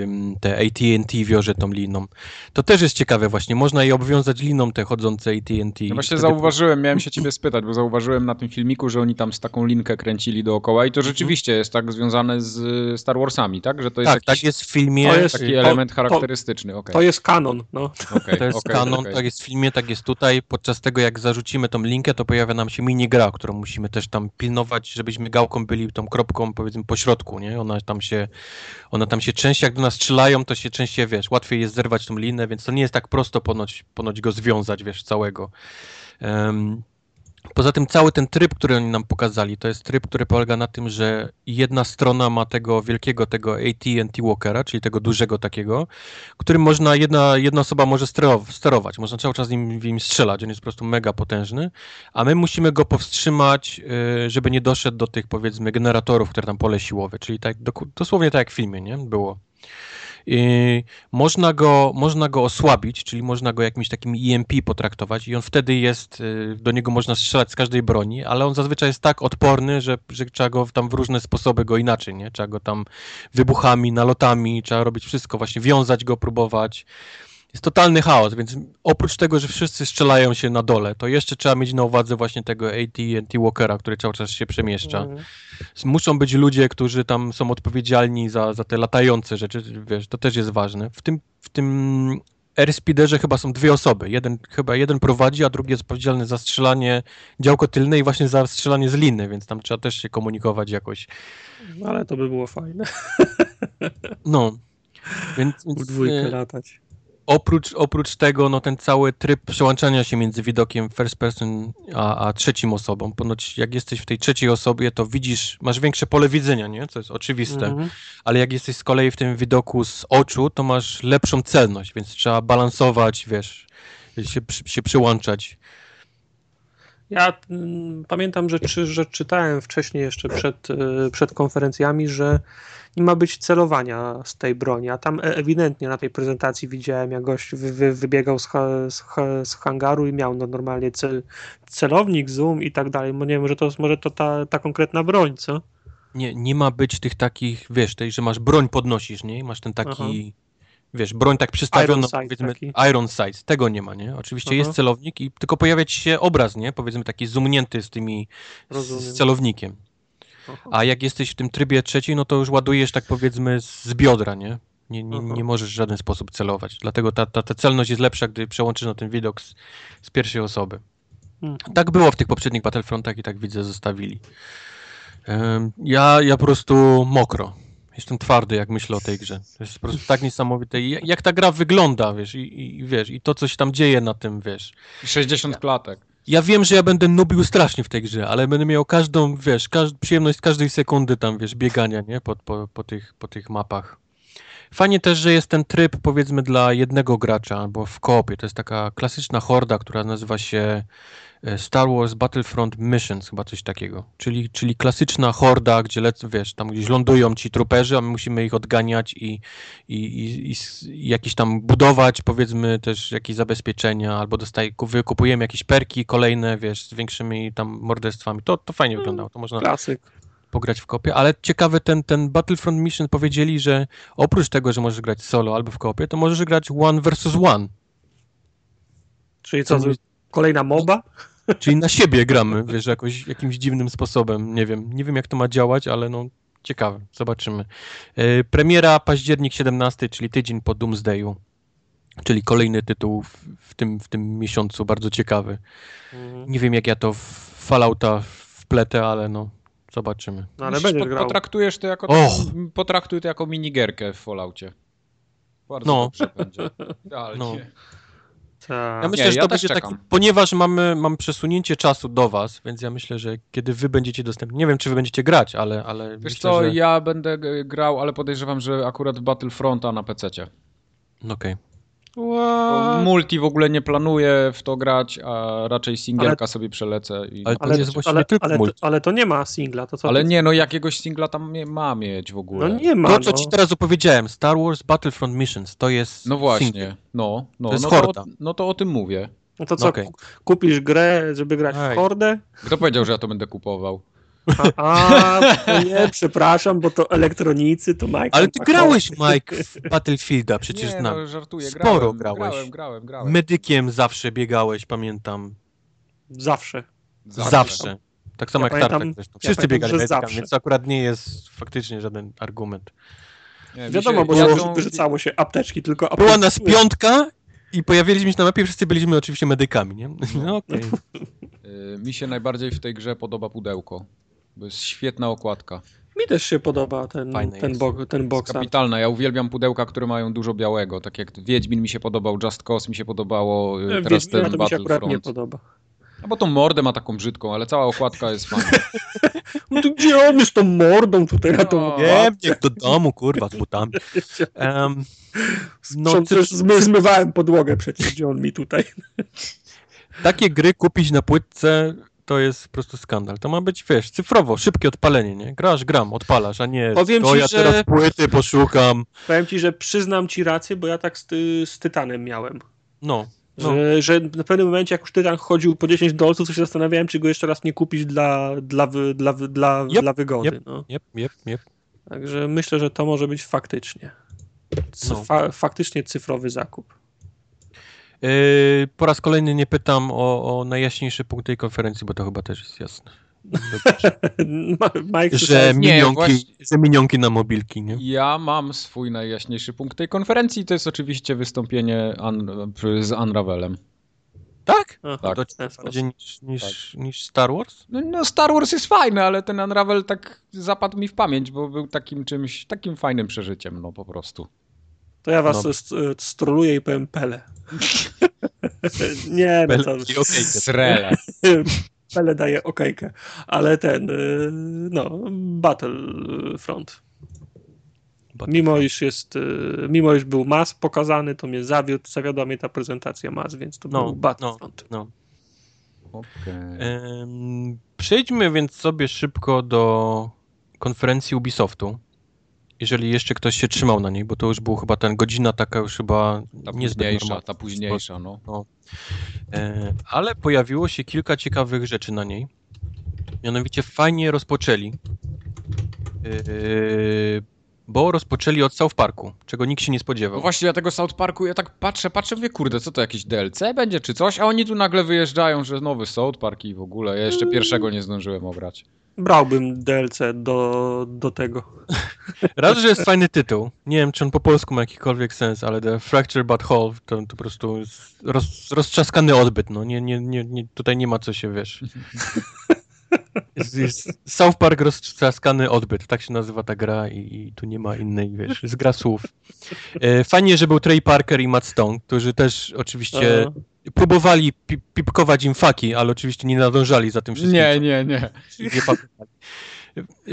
em, te AT&T wiąże tą liną. To też jest ciekawe właśnie. Można je obwiązać liną te chodzące AT&T. No właśnie zauważyłem, miałem się ciebie spytać, bo zauważyłem na tym filmiku, że oni tam z taką linkę kręcili dookoła i to rzeczywiście jest tak związane z y, Star Warsami, tak? Że to jest Tak, jakiś tak jest w filmie. To jest- taki to- element charakterystyczny. okej. To jest kanon, no. Okej, To jest okej, kanon, tak jest w filmie, tak jest tutaj. Podczas tego, jak zarzucimy tą linkę, to pojawia nam się minigra, którą musimy też tam pilnować, żebyśmy gałką byli tą kropką, powiedzmy, po środku, nie? Ona tam się, ona tam się częściej, jak do nas strzelają, to się częściej, wiesz, łatwiej jest zerwać tą linę, więc to nie jest tak prosto ponoć, ponoć go związać, wiesz, całego. Poza tym cały ten tryb, który oni nam pokazali, to jest tryb, który polega na tym, że jedna strona ma tego wielkiego, tego AT&T Walkera, czyli tego dużego takiego, którym można, jedna, jedna osoba może sterow- sterować, można cały czas nim, nim strzelać, on jest po prostu mega potężny, a my musimy go powstrzymać, y, żeby nie doszedł do tych, powiedzmy, generatorów, które tam pole siłowe, czyli tak, dosłownie tak jak w filmie, nie, było. Można go, można go osłabić, czyli można go jakimś takim EMP potraktować i on wtedy jest, y, do niego można strzelać z każdej broni, ale on zazwyczaj jest tak odporny, że, że trzeba go tam w różne sposoby go inaczej, nie? Trzeba go tam wybuchami, nalotami, trzeba robić wszystko, właśnie wiązać go, próbować. Jest totalny chaos, więc oprócz tego, że wszyscy strzelają się na dole, to jeszcze trzeba mieć na uwadze właśnie tego AT&T Walkera, który cały czas się przemieszcza Mhm. muszą być ludzie, którzy tam są odpowiedzialni za, za te latające rzeczy, wiesz, to też jest ważne. W tym, w tym Airspeederze chyba są dwie osoby. Jeden, chyba jeden prowadzi, a drugi jest odpowiedzialny za strzelanie działko tylne i właśnie za strzelanie z liny, więc tam trzeba też się komunikować jakoś. Ale to by było fajne. No. Więc, W więc dwójkę e, latać. Oprócz, oprócz tego, no ten cały tryb przełączania się między widokiem first person a, a trzecim osobą. Ponoć jak jesteś w tej trzeciej osobie, to widzisz, masz większe pole widzenia, nie? Co jest oczywiste. Mhm. ale jak jesteś z kolei w tym widoku z oczu, to masz lepszą celność, więc trzeba balansować, wiesz, się, się przyłączać. Ja mm, pamiętam, że, czy, że czytałem wcześniej jeszcze przed, y, przed konferencjami, że nie ma być celowania z tej broni, a tam e- ewidentnie na tej prezentacji widziałem, jak gość wy, wy, wybiegał z, ha, z, ha, z hangaru i miał no, normalnie cel, celownik, zoom i tak dalej. Bo nie wiem, może to, może to ta, ta konkretna broń, co? Nie, nie ma być tych takich, wiesz, tej, że masz broń podnosisz, nie? Masz ten taki, wiesz, broń tak przystawioną, Iron powiedzmy, taki. Iron sight, tego nie ma, nie? Oczywiście Aha. jest celownik i tylko pojawia się obraz, nie? Powiedzmy taki zoomnięty z tymi, Rozumiem. z celownikiem. A jak jesteś w tym trybie trzeci, no to już ładujesz tak powiedzmy z biodra, nie? Nie, nie, Aha. nie możesz w żaden sposób celować. Dlatego ta, ta, ta celność jest lepsza, gdy przełączysz na ten widok z, z pierwszej osoby. Mhm. Tak było w tych poprzednich Battlefrontach i tak widzę, zostawili. Ja, ja po prostu mokro. Jestem twardy, jak myślę o tej grze. To jest po prostu tak niesamowite. I Jak ta gra wygląda, wiesz, i, i wiesz, i to, co się tam dzieje na tym, wiesz. 60 klatek. Ja wiem, że ja będę nubił strasznie w tej grze, ale będę miał każdą, wiesz, każ przyjemność każdej sekundy tam, wiesz, biegania, nie, po, po, po, tych, po tych mapach. Fajnie też, że jest ten tryb, powiedzmy, dla jednego gracza, albo w koopie. To jest taka klasyczna horda, która nazywa się e, Star Wars Battlefront Missions, chyba coś takiego. Czyli, czyli klasyczna horda, gdzie lecą, wiesz, tam gdzieś lądują ci truperzy, a my musimy ich odganiać i, i, i, i, jakieś tam budować, powiedzmy, też jakieś zabezpieczenia, albo dostaje, ku- wykupujemy jakieś perki kolejne, wiesz, z większymi tam morderstwami. To, to fajnie wyglądało, to można Klasyk. Pograć w kopie, ale ciekawy ten, ten Battlefront Mission powiedzieli, że oprócz tego, że możesz grać solo albo w kopie, to możesz grać one versus one, Czyli co, To- kolejna moba? czyli na siebie gramy, wiesz, jakoś, jakimś dziwnym sposobem, nie wiem, nie wiem jak to ma działać, ale no ciekawe, zobaczymy. E, Premiera październik 17, czyli tydzień po Doomsdayu, czyli kolejny tytuł w, w, tym, w tym miesiącu, bardzo ciekawy. Mhm. Nie wiem jak ja to w Fallouta wpletę, ale no zobaczymy. No ale Musisz będziesz grał. Potraktujesz to jako, Och. potraktuj to jako minigierkę w Falloutie. Bardzo No. dobrze będzie. No. Tak. Ja myślę, Nie, że ja to będzie czekam. taki, ponieważ mamy, mam przesunięcie czasu do was, więc ja myślę, że kiedy wy będziecie dostępni, nie wiem czy wy będziecie grać, ale, ale Wiesz myślę, co, że... ja będę grał, ale podejrzewam, że akurat Battlefronta na PC-cie. No Okej. What? Multi w ogóle nie planuję w to grać, a raczej singielka sobie przelecę. I... Ale to Ale, jest właściwie ale, tylko ale, multi. ale to nie ma singla, to co? Ale nie, no jakiegoś singla tam nie ma mieć w ogóle. No nie ma. To, co no. ci teraz opowiedziałem, Star Wars Battlefront Missions, to jest No właśnie, no, no, To jest no, horda. o, no to o tym mówię. No to co, ku- kupisz grę, żeby grać Ej. w hordę? Kto powiedział, że ja to będę kupował? A, a to nie, przepraszam, bo to elektronicy, to Mike. Ale ty grałeś, Mike, w Battlefielda, przecież nie, znam. no żartuję, Sporo grałem, grałeś. Grałem, grałem, grałem. Medykiem zawsze biegałeś, pamiętam. Zawsze. Zawsze. Tak samo Ja jak pamiętam- Tartak zresztą. ja Wszyscy pamiętam, biegali medykami, zawsze. więc to akurat nie jest faktycznie żaden argument. Nie, Wiadomo, się- bo wyrzucało się apteczki, tylko apteczki. Była nas piątka i pojawiliśmy się na mapie, wszyscy byliśmy oczywiście medykami, nie? No okej. y, Mi się najbardziej w tej grze podoba pudełko. Bo jest świetna okładka. Mi też się podoba ten, ten, bo, ten box kapitalna. Ja uwielbiam pudełka, które mają dużo białego. Tak jak Wiedźmin mi się podobał, Just Cause mi się podobało, y, teraz Wiedźmina ten to mi się akurat nie Battlefront. podoba. No bo tą mordę ma taką brzydką, ale cała okładka jest fajna. No to gdzie on jest tą mordą tutaj na tą No. Nie, niech do domu, kurwa, z butami. Um, no, No, ty, zmywałem podłogę przecież, gdzie on mi tutaj. takie gry kupić na płytce to jest po prostu skandal. To ma być, wiesz, cyfrowo, szybkie odpalenie, nie? Grasz, gram, odpalasz, a nie Powiem to ci, ja że- teraz płyty poszukam. Powiem ci, że przyznam ci rację, bo ja tak z, z Tytanem miałem. No, no. Że, że na pewnym momencie, jak już Tytan chodził po 10 dolców, to się zastanawiałem, czy go jeszcze raz nie kupić dla, dla, wy, dla, dla, Jep, dla wygody. jep. No. Jep, jep, jep. Także myślę, że to może być faktycznie. C- No. fa, faktycznie cyfrowy zakup. Yy, po raz kolejny nie pytam o, o najjaśniejszy punkt tej konferencji, bo to chyba też jest jasne. Mike, że, minionki, właśnie- że minionki na mobilki, nie? Ja mam swój najjaśniejszy punkt tej konferencji, to jest oczywiście wystąpienie Un z Unravelem. Tak? Aha, tak. To bardziej niż, niż, niż Star Wars? No, no Star Wars jest fajny, ale ten Unravel tak zapadł mi w pamięć, bo był takim czymś, takim fajnym przeżyciem, no po prostu. To ja was No. st- stroluję i powiem Pele. nie, no to... Srele. Pele daje okejkę. Ale ten, y, no, Battlefront. Mimo iż jest, y, mimo iż był mas pokazany, to mnie zawiódł, zawiodła mnie ta prezentacja mas, więc to No, był Battlefront. No. Okej. Em, Przejdźmy więc sobie szybko do konferencji Ubisoftu. Jeżeli jeszcze ktoś się trzymał na niej, bo to już był chyba ten godzina taka już chyba Ta późniejsza, ta późniejsza, no. E, Ale pojawiło się kilka ciekawych rzeczy na niej. Mianowicie fajnie rozpoczęli. E, Bo rozpoczęli od South Parku, czego nikt się nie No spodziewał. właśnie ja tego South Parku, ja tak patrzę, patrzę, mówię, kurde, co to jakieś DLC będzie czy coś, a oni tu nagle wyjeżdżają, że nowy South Park i w ogóle, ja jeszcze pierwszego nie zdążyłem obrać. Brałbym DLC do, do tego. Raz, że jest fajny tytuł. Nie wiem, czy on po polsku ma jakikolwiek sens, ale The Fracture But Whole to, to po prostu roz, roztrzaskany odbyt. No. Nie, nie, nie, nie, tutaj nie ma co się, wiesz. Jest, jest South Park roztrzaskany odbyt, tak się nazywa ta gra i, i tu nie ma innej, wiesz, z gra słów. E, Fajnie, że był Trey Parker i Matt Stone, którzy też oczywiście E, próbowali pi pipkować im faki, ale oczywiście nie nadążali za tym wszystkim. Nie, co- nie, nie.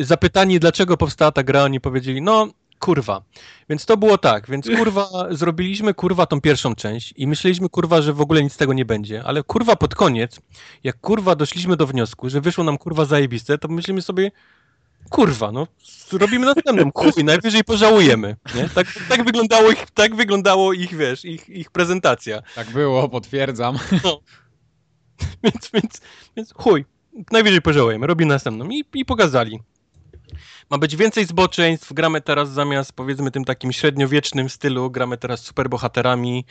Zapytani, dlaczego powstała ta gra, oni powiedzieli, no kurwa. Więc to było tak, więc kurwa, zrobiliśmy kurwa tą pierwszą część i myśleliśmy kurwa, że w ogóle nic z tego nie będzie, ale kurwa pod koniec, jak kurwa doszliśmy do wniosku, że wyszło nam kurwa zajebiste, to myślimy sobie, kurwa, no robimy następną, chuj, najwyżej pożałujemy, nie? Tak, tak, wyglądało ich, tak wyglądało ich, wiesz, ich, ich prezentacja. Tak było, potwierdzam. Więc, więc, więc chuj, najwyżej pożałujemy, robimy następną i, i pokazali. Ma być więcej zboczeństw, gramy teraz zamiast powiedzmy tym takim średniowiecznym stylu, gramy teraz superbohaterami.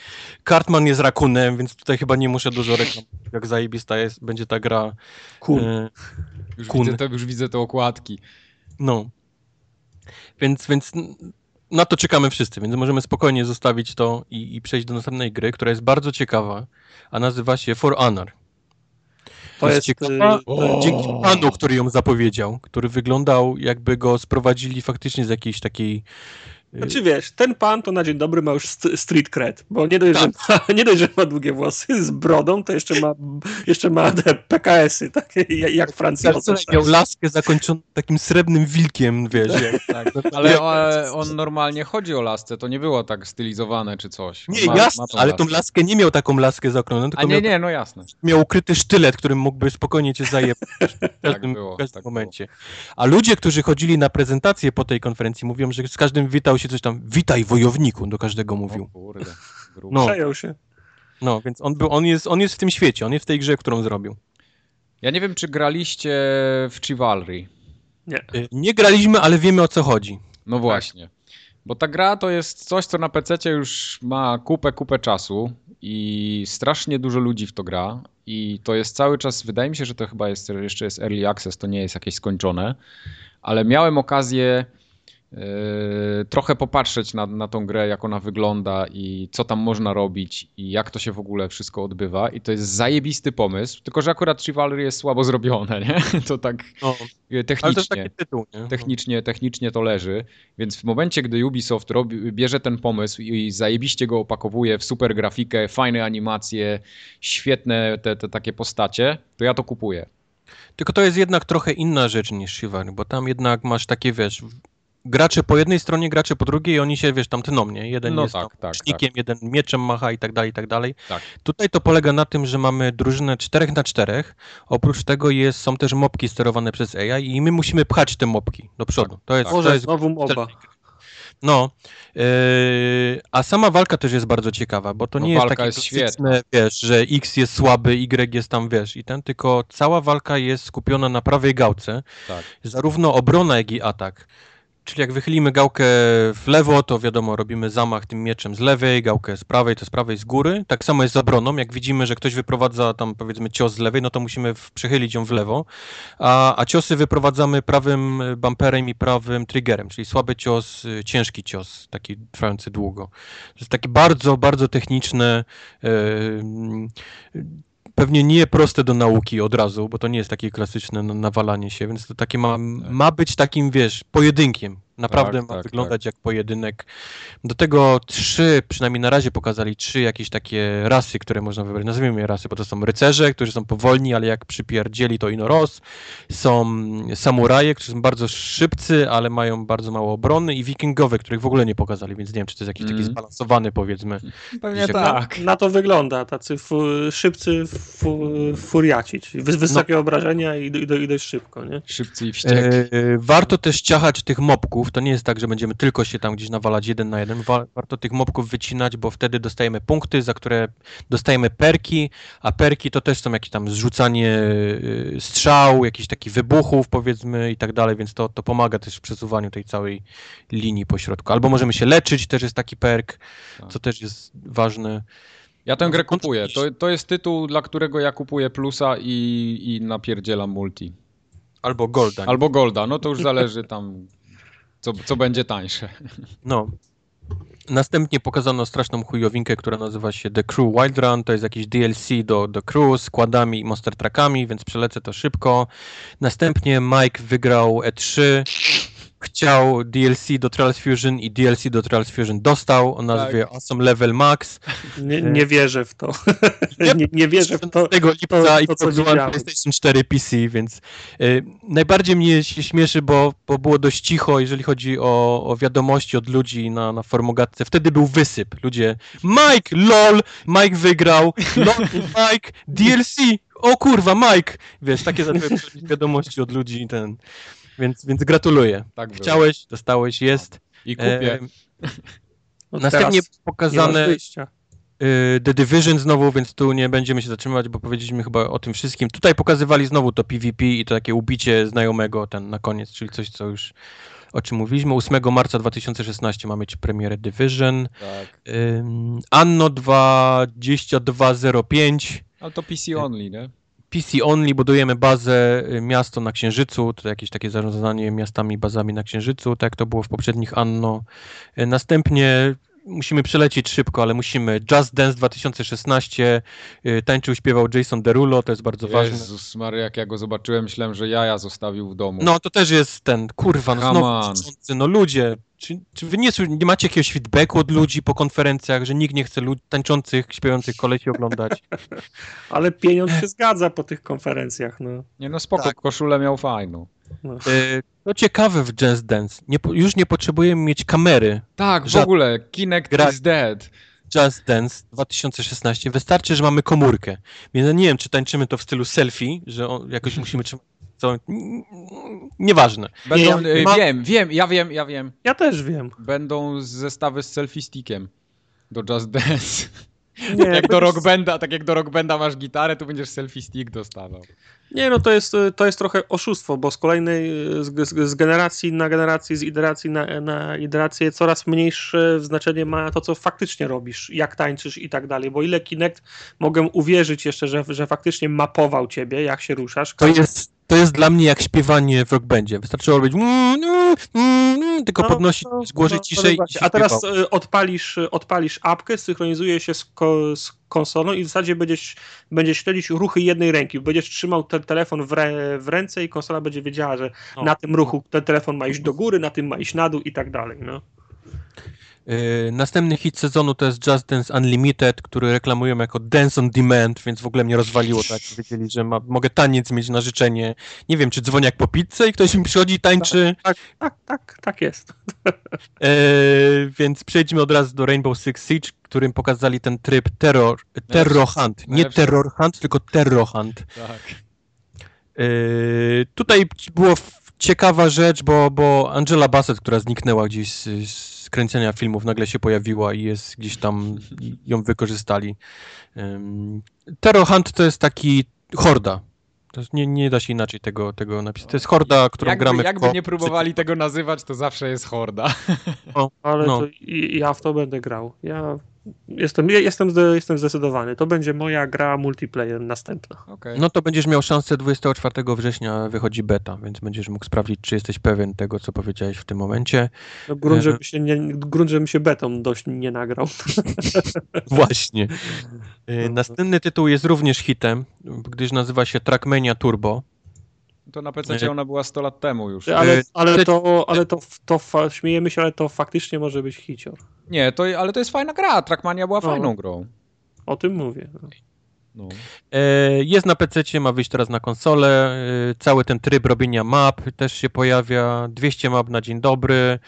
Cartman jest rakunem, więc tutaj chyba nie muszę dużo reklamować, jak zajebista jest, będzie ta gra. Cool. E, Już Kun. widzę, te, już widzę te okładki. no. Więc, więc na to czekamy wszyscy, więc możemy spokojnie zostawić to i, i przejść do następnej gry, która jest bardzo ciekawa, a nazywa się For Honor. To jest, y, to- dzięki panu, który ją zapowiedział, który wyglądał jakby go sprowadzili faktycznie z jakiejś takiej Znaczy wiesz, ten pan to na dzień dobry ma już st- street cred, bo nie dość, że ma, nie dość, że ma długie włosy z brodą, to jeszcze ma, jeszcze ma te PKS-y, takie jak Francjozy. Miał laskę zakończoną takim srebrnym wilkiem, wiesz. Jak, Tak, ale o, on normalnie chodzi o lasce, to nie było tak stylizowane czy coś. nie, Ma- jasne, ma tą ale tą laskę nie miał taką laskę zaokrągloną, tylko A nie, miał, nie, no jasne. miał ukryty sztylet, którym mógłby spokojnie cię zajebać w każdym, było, w każdym tak momencie. A ludzie, którzy chodzili na prezentację po tej konferencji, mówią, że z każdym witał się coś tam, witaj wojowniku, do każdego mówił. kurde. No. Przejął się. No, więc on, był, on, jest, on jest w tym świecie, on jest w tej grze, którą zrobił. Ja nie wiem, czy graliście w Chivalry. Nie. Y, Nie graliśmy, ale wiemy o co chodzi. No właśnie. Bo ta gra to jest coś, co na PC już ma kupę, kupę czasu i strasznie dużo ludzi w to gra. I to jest cały czas, wydaje mi się, że to chyba jest, jeszcze jest early access, to nie jest jakieś skończone, ale miałem okazję trochę popatrzeć na, na tą grę, jak ona wygląda i co tam można robić i jak to się w ogóle wszystko odbywa. I to jest zajebisty pomysł, tylko że akurat Chivalry jest słabo zrobione, nie? To tak No, e, technicznie to tytuł, nie? technicznie, technicznie to leży, więc w momencie, gdy Ubisoft robi, bierze ten pomysł i zajebiście go opakowuje w super grafikę, fajne animacje, świetne te, te takie postacie, to ja to kupuję. Tylko to jest jednak trochę inna rzecz niż Shivary, bo tam jednak masz takie, wiesz, gracze po jednej stronie, gracze po drugiej i oni się, wiesz, tam tną, nie? Jeden No jest tak, tak, sznikiem, jeden mieczem macha i tak dalej, i tak dalej. Tak. Tutaj to polega na tym, że mamy drużynę 4 na 4 Oprócz tego jest, są też mopki sterowane przez AI i my musimy pchać te mopki do przodu. To jest, tak. to Może jest znowu MOBA. no, yy, a sama walka też jest bardzo ciekawa, bo to No, nie jest takie jest klasyczne, wiesz, że X jest słaby, Y jest tam, wiesz, i ten, tylko cała walka jest skupiona na prawej gałce, Tak. zarówno obrona, jak i atak. Czyli jak wychylimy gałkę w lewo, to wiadomo, robimy zamach tym mieczem z lewej, gałkę z prawej, to z prawej z góry. Tak samo jest z obroną. Jak widzimy, że ktoś wyprowadza tam powiedzmy cios z lewej, no to musimy przechylić ją w lewo. A, a ciosy wyprowadzamy prawym bumperem i prawym triggerem, czyli słaby cios, y, ciężki cios, taki trwający długo. To jest takie bardzo, bardzo techniczne. Yy, Pewnie nie proste do nauki od razu, bo to nie jest takie klasyczne na- nawalanie się, więc to takie ma, ma być takim, wiesz, pojedynkiem. Naprawdę Tak, ma tak, wyglądać jak pojedynek. Do tego trzy, przynajmniej na razie pokazali trzy jakieś takie rasy, które można wybrać. Nazwijmy je rasy, bo to są rycerze, którzy są powolni, ale jak przypierdzieli to ino roz. Są samuraje, którzy są bardzo szybcy, ale mają bardzo mało obrony i wikingowe, których w ogóle nie pokazali, więc nie wiem, czy to jest jakiś taki Mm. zbalansowany, powiedzmy. Pewnie Gdzieś tak. Na to wygląda, tacy fu, szybcy fu, furiaci, czyli wys, wysokie obrażenia i, i, i dość szybko, nie? Szybcy i wściekli. E, warto też ciachać tych mopków. To nie jest tak, że będziemy tylko się tam gdzieś nawalać jeden na jeden. Wa- warto tych mopków wycinać, bo wtedy dostajemy punkty, za które dostajemy perki, a perki to też są jakieś tam zrzucanie e, strzał, jakichś takich wybuchów powiedzmy i tak dalej, więc to, to pomaga też w przesuwaniu tej całej linii po środku. Albo możemy się leczyć, też jest taki perk, Tak. co też jest ważne. Ja tę no, grę wątpisz. kupuję. To, to jest tytuł, dla którego ja kupuję plusa i, i napierdzielam multi. Albo Golda. Albo golda, no to już zależy tam, co, co będzie tańsze. No. Następnie pokazano straszną chujowinkę, która nazywa się The Crew Wild Run. To jest jakiś DLC do The Crew z kładami i monster truckami, więc przelecę to szybko. Następnie Mike wygrał E3. Chciał DLC do Trials Fusion i DLC do Trials Fusion dostał o nazwie Awesome Level Max. Nie, nie wierzę w to. nie, nie wierzę w to. 15 lipca to, i to, co. PlayStation 4 PC, więc y, najbardziej mnie się śmieszy, bo, bo było dość cicho, jeżeli chodzi o, o wiadomości od ludzi na, na formogatce. Wtedy był wysyp. Ludzie, Mike, lol, Mike wygrał, lol, Mike, DLC, o kurwa, Mike. Wiesz, takie wiadomości od ludzi ten. Więc, więc gratuluję. Tak było. Chciałeś, dostałeś, jest. I kupię. E, No następnie pokazane y, The Division znowu, więc tu nie będziemy się zatrzymywać, bo powiedzieliśmy chyba o tym wszystkim. Tutaj pokazywali znowu to PvP i to takie ubicie znajomego ten na koniec, czyli coś, co już o czym mówiliśmy. 8 marca 2016 mamy ci premierę Division. Tak. Anno 2205. Ale to PC only, nie? PC only, budujemy bazę, y, miasto na Księżycu, to jakieś takie zarządzanie miastami, bazami na Księżycu, tak to było w poprzednich Anno. Y, Następnie musimy przelecieć szybko, ale musimy. Just Dance 2016, y, tańczył, śpiewał Jason Derulo, to jest bardzo ważne. Jezus Maria, jak ja go zobaczyłem, myślałem, że jaja zostawił w domu. No to też jest ten, kurwa, no znowu no ludzie, czy, czy wy nie, nie macie jakiegoś feedbacku od ludzi po konferencjach, że nikt nie chce lud- tańczących, śpiewających kolesi oglądać? Ale pieniądz się zgadza po tych konferencjach, no. Nie no spoko, Tak. koszulę miał fajną. Y, To ciekawe w Just Dance, nie, już nie potrzebujemy mieć kamery, Tak, w Żad- ogóle, Kinect Gra- is dead. Just Dance 2016, wystarczy, że mamy komórkę. Więc ja nie wiem, czy tańczymy to w stylu selfie, że on, jakoś musimy trzymać. Co, nieważne. Będą, ja y, mam- wiem, wiem, ja wiem, ja wiem. Ja też wiem. Będą zestawy z selfie stickiem do Just Dance. Nie, tak jak do będziesz- Rock Banda, tak jak do Rock Banda masz gitarę, to będziesz selfie stick dostawał. Nie, no to jest, to jest trochę oszustwo, bo z kolejnej, z, z, z generacji na generację, z iteracji na, na iterację coraz mniejsze znaczenie ma to, co faktycznie robisz, jak tańczysz i tak dalej, bo ile Kinect mogę uwierzyć jeszcze, że, że faktycznie mapował ciebie, jak się ruszasz. To jest, to jest dla mnie jak śpiewanie w rock bandzie. Wystarczyło robić mm, mm, mm, tylko No, podnosić no, no, ciszej się A teraz śpiewał. y, odpalisz, y, odpalisz apkę, synchronizuje się z, ko, z konsolą i w zasadzie będziesz, będziesz śledzić ruchy jednej ręki. Będziesz trzymał ten telefon w, rę, w ręce i konsola będzie wiedziała, że No. na tym ruchu ten telefon ma iść do góry, na tym ma iść na dół i tak dalej. No. Yy, następny hit sezonu to jest Just Dance Unlimited, który reklamują jako Dance on Demand, więc w ogóle mnie rozwaliło tak. Wiedzieli, że ma, mogę taniec mieć na życzenie. Nie wiem, czy dzwonię jak po pizzę i ktoś mi przychodzi i tańczy. Tak, tak, tak, tak jest. Yy, więc przejdźmy od razu do Rainbow Six Siege, którym pokazali ten tryb Terror, terror Hunt. Nie. Terror Hunt, tylko Terror Hunt. Tak. Yy, tutaj było ciekawa rzecz, bo, bo Angela Bassett, która zniknęła gdzieś z, z kręcenia filmów, nagle się pojawiła i jest gdzieś tam, ją wykorzystali. Ym, Terror Hunt to jest taki horda. To jest, nie, nie da się inaczej tego, tego napisać. To jest horda, którą Jakby, gramy w jakby ko- nie próbowali tego nazywać, to zawsze jest horda. Ale No. to i, ja w to będę grał. Ja jestem, jestem, jestem zdecydowany. To będzie moja gra multiplayer następna. Okej. No to będziesz miał szansę 24 września wychodzi beta, więc będziesz mógł sprawdzić, czy jesteś pewien tego, co powiedziałeś w tym momencie. No, grunt, Mhm. żeby się nie, grunt, żebym się betą dość nie nagrał. Właśnie. Yy, Następny tytuł jest również hitem, gdyż nazywa się Trackmania Turbo. To na PC ona była 100 lat temu już. Ale, ale, to, ale to, to fa, śmiejemy się, ale to faktycznie może być hicior. Nie, to, ale to jest fajna gra. Trackmania była No. fajną grą. O tym mówię. No. No. E, Jest na PC, ma wyjść teraz na konsolę. e, Cały ten tryb robienia map też się pojawia. 200 map na dzień dobry.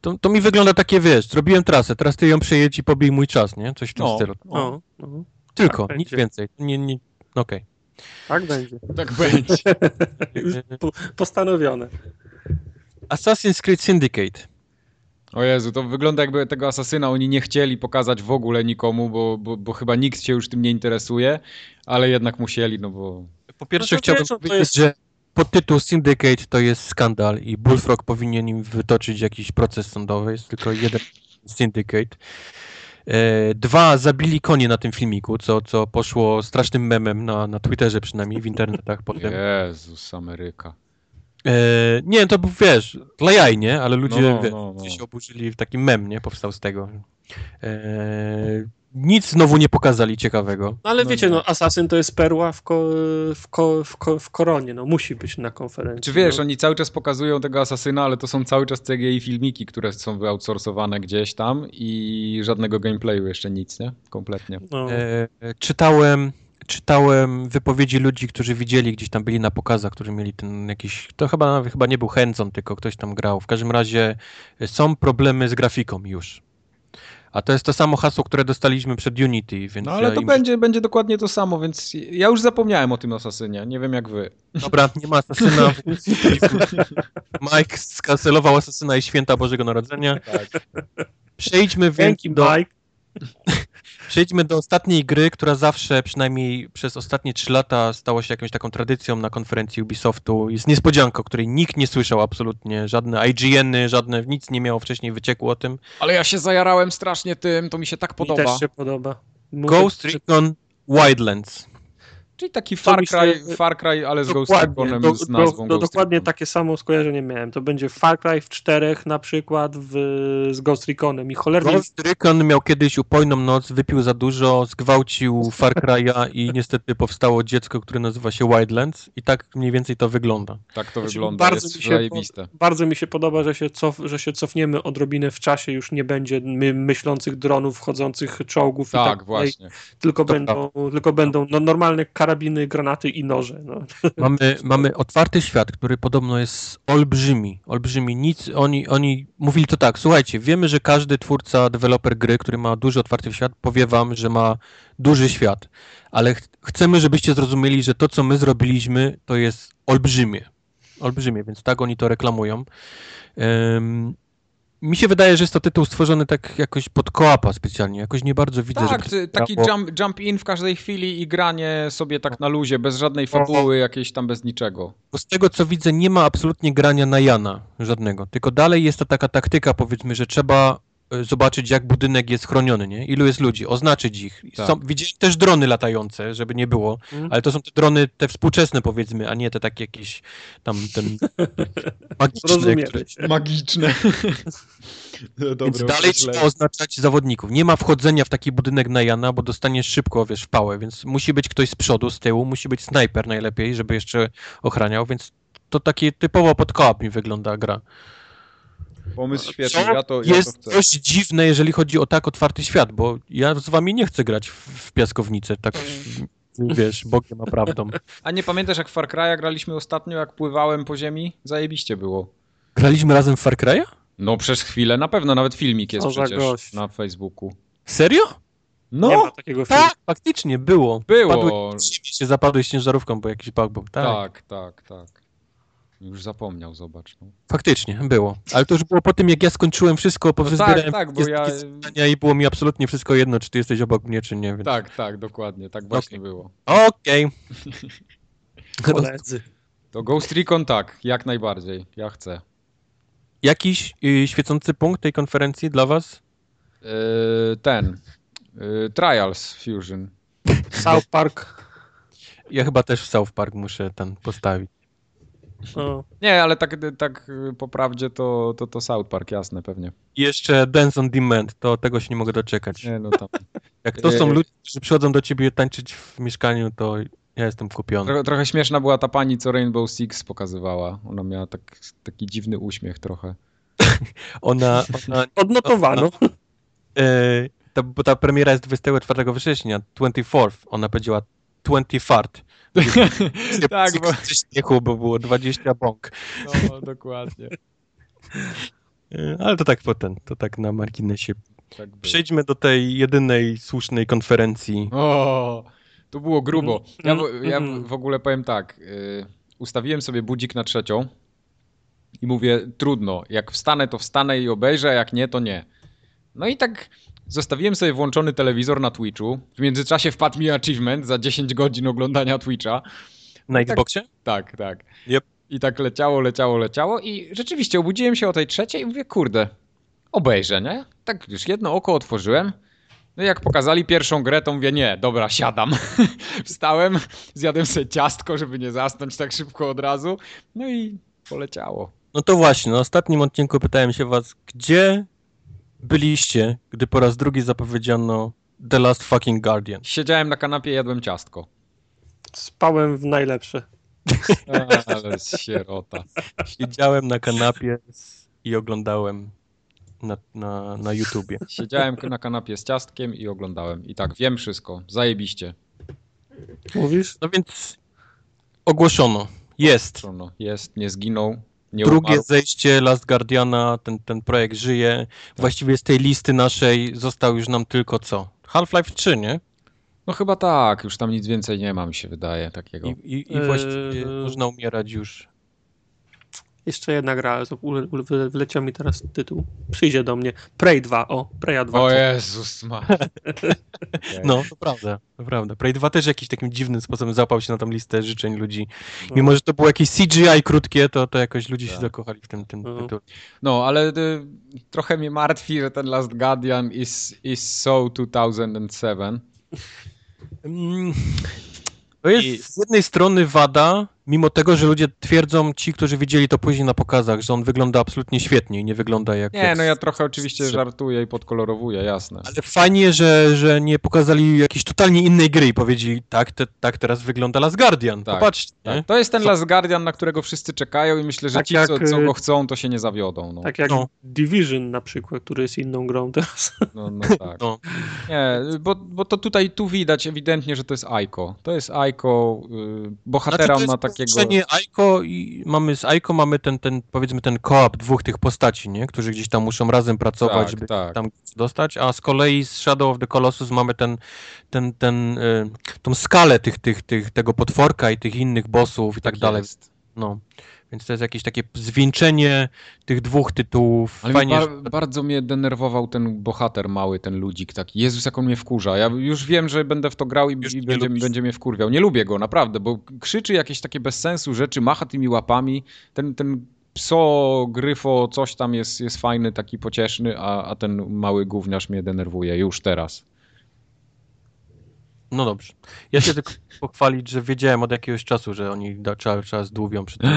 To, to mi wygląda takie, wiesz, zrobiłem trasę, teraz ty ją przejedź i pobij mój czas, nie? Coś w tym No, stylu. No, no, Tylko, tak nic będzie. więcej. Nie, nie, okej. Tak będzie. Tak będzie. Postanowione. Assassin's Creed Syndicate. O Jezu, to wygląda jakby tego asasyna oni nie chcieli pokazać w ogóle nikomu, bo, bo, bo chyba nikt się już tym nie interesuje, ale jednak musieli, no bo... Po pierwsze No chciałbym wiesz, powiedzieć, jest- że podtytuł Syndicate to jest skandal i Bullfrog powinien im wytoczyć jakiś proces sądowy. Jest tylko jeden Syndicate. E, Dwa, zabili konie na tym filmiku, co, co poszło strasznym memem na, na Twitterze przynajmniej, w internetach potem. Jezus, Ameryka. E, nie, to wiesz, dla jaj, nie? Ale ludzie, No, no, no. się oburzyli, taki mem, nie? Powstał z tego. E, nic znowu nie pokazali ciekawego. No ale No wiecie, nie. no Assassin to jest perła w, ko, w, ko, w, ko, w koronie, no musi być na konferencji. Czy wiesz, no. oni cały czas pokazują tego asasyna, ale to są cały czas CGI filmiki, które są wyoutsourcowane gdzieś tam i żadnego gameplayu jeszcze nic, nie? Kompletnie. no. E, czytałem, czytałem wypowiedzi ludzi, którzy widzieli, gdzieś tam byli na pokazach, którzy mieli ten jakiś, to chyba, chyba nie był Handzon, tylko ktoś tam grał. W każdym razie są problemy z grafiką już. A to jest to samo hasło, które dostaliśmy przed Unity, więc No ale ja to im- będzie, będzie dokładnie to samo, więc ja już zapomniałem o tym asasynie, nie wiem jak wy. Dobra, nie ma asasyna. Mike skancelował asasyna i święta Bożego Narodzenia. Tak. Przejdźmy Dzięki, więc do, Mike. Przejdźmy do ostatniej gry, która zawsze, przynajmniej przez ostatnie 3 lata, stała się jakąś taką tradycją na konferencji Ubisoftu. Jest niespodzianka, o której nikt nie słyszał absolutnie. Żadne IGN-y, żadne, nic nie miało wcześniej wyciekło o tym. Ale ja się zajarałem strasznie tym, to mi się tak Mi podoba. też się podoba. Mówię, Ghost Recon Wildlands. Czyli taki Far się- Cry, Far Cry ale z Ghost Reconem do, z do, nazwą do, Ghost dokładnie Recon. takie samo skojarzenie miałem. To będzie Far Cry w czterech na przykład w, z Ghost Reconem i cholernie Ghost Recon miał kiedyś upojną noc, wypił za dużo, zgwałcił Far Cry'a i niestety powstało dziecko, które nazywa się Wildlands i tak mniej więcej to wygląda. Tak to Znaczy, wygląda, bardzo jest mi się zajebiste. Bardzo mi się podoba, że się, cof, że się cofniemy odrobinę w czasie, już nie będzie my, myślących dronów, wchodzących czołgów i Tak, tak właśnie. tylko To będą, tylko będą no, normalne karabiny, granaty i noże. No. Mamy, mamy otwarty świat, który podobno jest olbrzymi, olbrzymi, nic, oni, oni mówili to tak, słuchajcie, wiemy, że każdy twórca, deweloper gry, który ma duży otwarty świat, powie wam, że ma duży świat, ale ch chcemy, żebyście zrozumieli, że to, co my zrobiliśmy, to jest olbrzymie, olbrzymie, więc tak oni to reklamują. Ym, mi się wydaje, że jest to tytuł stworzony tak jakoś pod koapa specjalnie, jakoś nie bardzo widzę, Tak, żeby taki grało. jump, jump in w każdej chwili i granie sobie tak na luzie, bez żadnej fabuły, jakiejś tam bez niczego. Bo z tego co widzę, nie ma absolutnie grania na Jana żadnego. Tylko dalej jest to taka taktyka, powiedzmy, że trzeba zobaczyć, jak budynek jest chroniony, nie? Ilu jest ludzi, oznaczyć ich. Tak. Są, widziałem też drony latające, żeby nie było, Mm. ale to są te drony te współczesne, powiedzmy, a nie te takie jakieś tam ten magiczne, Rozumiemy które... się. Magiczne. Więc dalej trzeba oznaczać zawodników. Nie ma wchodzenia w taki budynek na Jana, bo dostaniesz szybko, wiesz, w pałę, więc musi być ktoś z przodu, z tyłu, musi być snajper najlepiej, żeby jeszcze ochraniał, więc to takie typowo pod mi wygląda gra. Pomysł świetny, ja to, ja to jest chcę. dość dziwne, jeżeli chodzi o tak otwarty świat, bo ja z wami nie chcę grać w, w piaskownicę, tak wiesz, Bogiem a prawdą. A nie pamiętasz jak w Far Cry'a graliśmy ostatnio, jak pływałem po ziemi? Zajebiście było. Graliśmy razem w Far Cry'a? No przez chwilę, na pewno nawet filmik jest Co przecież gość. na Facebooku. Serio? No, Nie ma takiego filmu. Tak, faktycznie, było. było. Padłeś, się zapadłeś ciężarówką, bo jakiś bug był. Tak, Tak, tak, tak. Już zapomniał, zobacz. No. faktycznie, było. Ale to już było po tym, jak ja skończyłem wszystko, No powyzbierałem tak, tak, bo wszystkie ja... zadania i było mi absolutnie wszystko jedno, czy ty jesteś obok mnie, czy nie. Więc... Tak, tak, dokładnie, tak właśnie było. Okej. Koledzy. To Ghost Recon tak, jak najbardziej, ja chcę. Jakiś y, świecący punkt tej konferencji dla was? Yy, ten, yy, Trials Fusion. South Park. Ja chyba też w South Park muszę ten postawić. No. Nie, ale tak, tak yy, po prawdzie to, to, to South Park, jasne, pewnie. I jeszcze Dance on Demand, to tego się nie mogę doczekać. Nie, no tam. Jak to są E- ludzie, którzy przychodzą do ciebie tańczyć w mieszkaniu, to ja jestem kupiony. Trochę, trochę śmieszna była ta pani, co Rainbow Six pokazywała. Ona miała tak, taki dziwny uśmiech trochę. Ona, ona Odnotowano. e, ta, bo ta premiera jest 24 września, 24th, ona powiedziała 20 fart. Tak, bo... Śmiechu, bo było 20 bąk. No, dokładnie. E, Ale to tak potem, to tak na marginesie. Tak. Przejdźmy do tej jedynej słusznej konferencji. O, tu było grubo. Ja, w- ja Mhm. w- ogóle powiem tak. y, Ustawiłem sobie budzik na trzecią i mówię, trudno. Jak wstanę, to wstanę i obejrzę, jak nie, to nie. No i tak zostawiłem sobie włączony telewizor na Twitchu. W międzyczasie wpadł mi achievement za 10 godzin oglądania Twitcha. Na tak- Xboxie? Tak, tak. Yep. I tak leciało, leciało, leciało i rzeczywiście obudziłem się o tej trzeciej i mówię, kurde, obejrzę, nie? Tak już jedno oko otworzyłem. No i jak pokazali pierwszą grę, to mówię, nie, dobra, siadam. Wstałem, zjadłem sobie ciastko, żeby nie zasnąć tak szybko od razu. No i poleciało. No to właśnie, na ostatnim odcinku pytałem się was, gdzie byliście, gdy po raz drugi zapowiedziano The Last Fucking Guardian? Siedziałem na kanapie, jadłem ciastko. Spałem w najlepsze. Ale sierota. Siedziałem na kanapie i oglądałem na, na, na YouTubie. Siedziałem na kanapie z ciastkiem i oglądałem. I tak, wiem wszystko. Zajebiście. Mówisz? No więc ogłoszono, jest. No, jest, nie zginął. Nie Drugie umarł. zejście Last Guardiana, ten, ten projekt żyje. Właściwie z tej listy naszej został już nam tylko co? Half-Life 3, nie? No chyba tak, już tam nic więcej nie ma, mi się wydaje takiego. I, i, i właściwie można umierać już. Jeszcze jedna gra, wyleciał mi teraz tytuł. Przyjdzie do mnie. Prey 2, o, Preya 2. O Jezus ma. No, to prawda, to prawda. Prey 2 też jakimś takim dziwnym sposobem zapał się na tą listę życzeń ludzi. Mimo, że to było jakieś CGI krótkie, to, to jakoś ludzie się Tak. zakochali w tym, tym Mhm. tytule. No, ale y, trochę mnie martwi, że ten Last Guardian is, is so 2007. Mm, To jest I- z jednej strony wada, mimo tego, że ludzie twierdzą, ci, którzy widzieli to później na pokazach, że on wygląda absolutnie świetnie i nie wygląda jak... Nie, jak no ja trochę oczywiście żartuję i podkolorowuję, jasne. Ale fajnie, że, że nie pokazali jakiejś totalnie innej gry i powiedzieli, tak, te, tak teraz wygląda Last Guardian. Tak, Popatrzcie? Tak. To jest ten Co- Last Guardian, na którego wszyscy czekają i myślę, że Tak ci, jak, co, co y, go chcą, to się nie zawiodą. No, Tak jak No. Division na przykład, który jest inną grą teraz. no, no tak. No. Nie, bo, bo to tutaj tu widać ewidentnie, że to jest Aiko. To jest Aiko, y, bohatera Znaczy, ma takiego... Aiko i mamy z Aiko mamy ten, ten powiedzmy ten koop dwóch tych postaci, nie? Którzy gdzieś tam muszą razem pracować, Tak, żeby tak. tam dostać, a z kolei z Shadow of the Colossus mamy ten, ten, ten, y, tą skalę tych, tych, tych, tego potworka i tych innych bossów i tak, dalej. jest. No. Więc to jest jakieś takie zwieńczenie tych dwóch tytułów. Ale Fajnie, bar- że... bardzo mnie denerwował ten bohater mały, ten ludzik taki. Jezus, jak on mnie wkurza. Ja już wiem, że będę w to grał i, i będzie, lubisz. będzie mnie wkurwiał. Nie lubię go, naprawdę, bo krzyczy jakieś takie bez sensu rzeczy, macha tymi łapami. Ten, ten pso, gryfo, coś tam jest, jest fajny, taki pocieszny, a, a ten mały gówniarz mnie denerwuje już teraz. No dobrze. Ja się tylko pochwalić, że wiedziałem od jakiegoś czasu, że oni da- cały czas dłubią przy tym.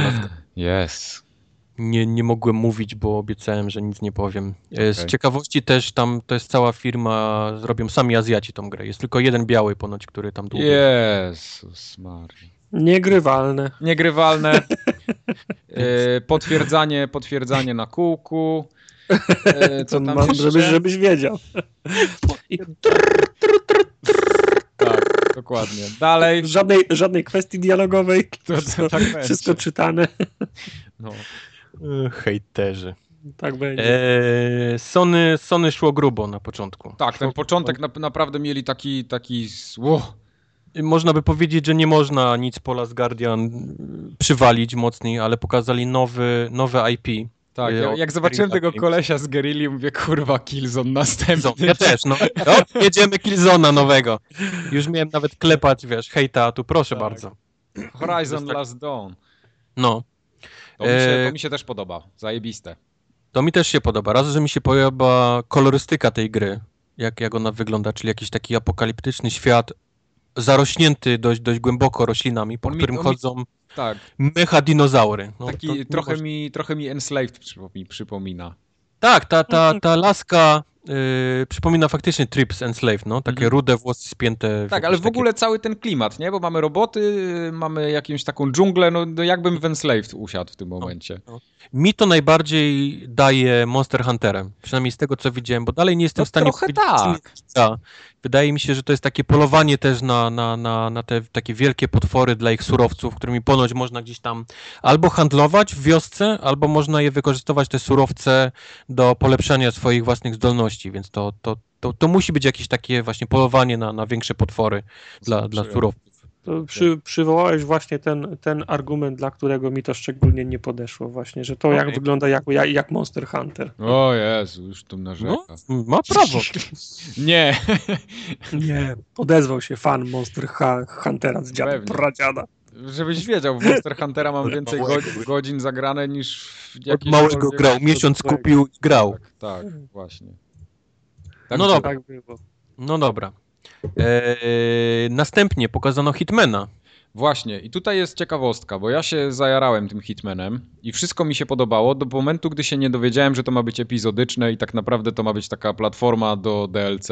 Jest. nie, nie mogłem mówić, bo obiecałem, że nic nie powiem. E, Z ciekawości też tam, to jest cała firma, zrobią sami Azjaci tą grę. Jest tylko jeden biały ponoć, który tam długo. Jezus Maria. Niegrywalne. Niegrywalne. E, potwierdzanie, potwierdzanie na kółku. E, co To tam mam, jeszcze? żebyś, żebyś wiedział. I dokładnie. Dalej. żadnej, żadnej kwestii dialogowej. To- to Wszystko, tak będzie. wszystko czytane. No. E, Hejterzy. Tak będzie. E, Sony, Sony szło grubo na początku. Tak, ten Szło początek na, naprawdę mieli taki, taki Można by powiedzieć, że nie można nic po Last Guardian przywalić mocniej, ale pokazali nowy, nowe IP. Tak, ja, jak zobaczyłem tego kolesia z Guerrilli, mówię, kurwa, Killzone następny. Ja też, no. O, jedziemy Killzona nowego. Już miałem nawet klepać, wiesz, hejta, tu proszę Tak. bardzo. Horizon tak- Last Dawn. No, To mi, się, E, to mi się też podoba, zajebiste. to mi też się podoba. Raz, że mi się podoba kolorystyka tej gry, jak, jak ona wygląda, czyli jakiś taki apokaliptyczny świat, zarośnięty dość, dość głęboko roślinami, po On mi- którym mi- chodzą Tak, mecha dinozaury. No, taki to trochę, można- mi, trochę mi Enslaved przypomi- przypomina. Tak, ta, ta, ta laska y, przypomina faktycznie Trips Enslaved, no, takie Mhm. rude włosy spięte. Tak, ale w takie- ogóle cały ten klimat, nie? Bo mamy roboty, mamy jakąś taką dżunglę, no, no jakbym w Enslaved usiadł w tym momencie. Mi to najbardziej daje Monster Hunterem, przynajmniej z tego co widziałem, bo dalej nie jestem No w stanie trochę tak. Wydaje mi się, że to jest takie polowanie też na, na, na, na te takie wielkie potwory dla ich surowców, którymi ponoć można gdzieś tam albo handlować w wiosce, albo można je wykorzystywać te surowce do polepszania swoich własnych zdolności, więc to, to, to, to musi być jakieś takie właśnie polowanie na, na większe potwory dla, dla surowców. To przy, przywołałeś właśnie ten, ten argument, dla którego mi to szczególnie nie podeszło właśnie, że to jak wygląda jak, jak, jak Monster Hunter. O Jezu, już tu narzeka. No, ma prawo. Nie, Nie, odezwał się fan Monster ha Huntera z dziada, Pewnie. pradziada. żebyś wiedział, w Monster Huntera mam więcej go małego. godzin zagrane niż w Od małego grał, miesiąc tak. kupił i grał. Tak, tak, właśnie. No Także- dobra. Tak było. No dobra. Eee, następnie pokazano Hitmana. Właśnie, i tutaj jest ciekawostka, bo ja się zajarałem tym Hitmanem i wszystko mi się podobało do momentu, gdy się nie dowiedziałem, że to ma być epizodyczne i tak naprawdę to ma być taka platforma do DLC.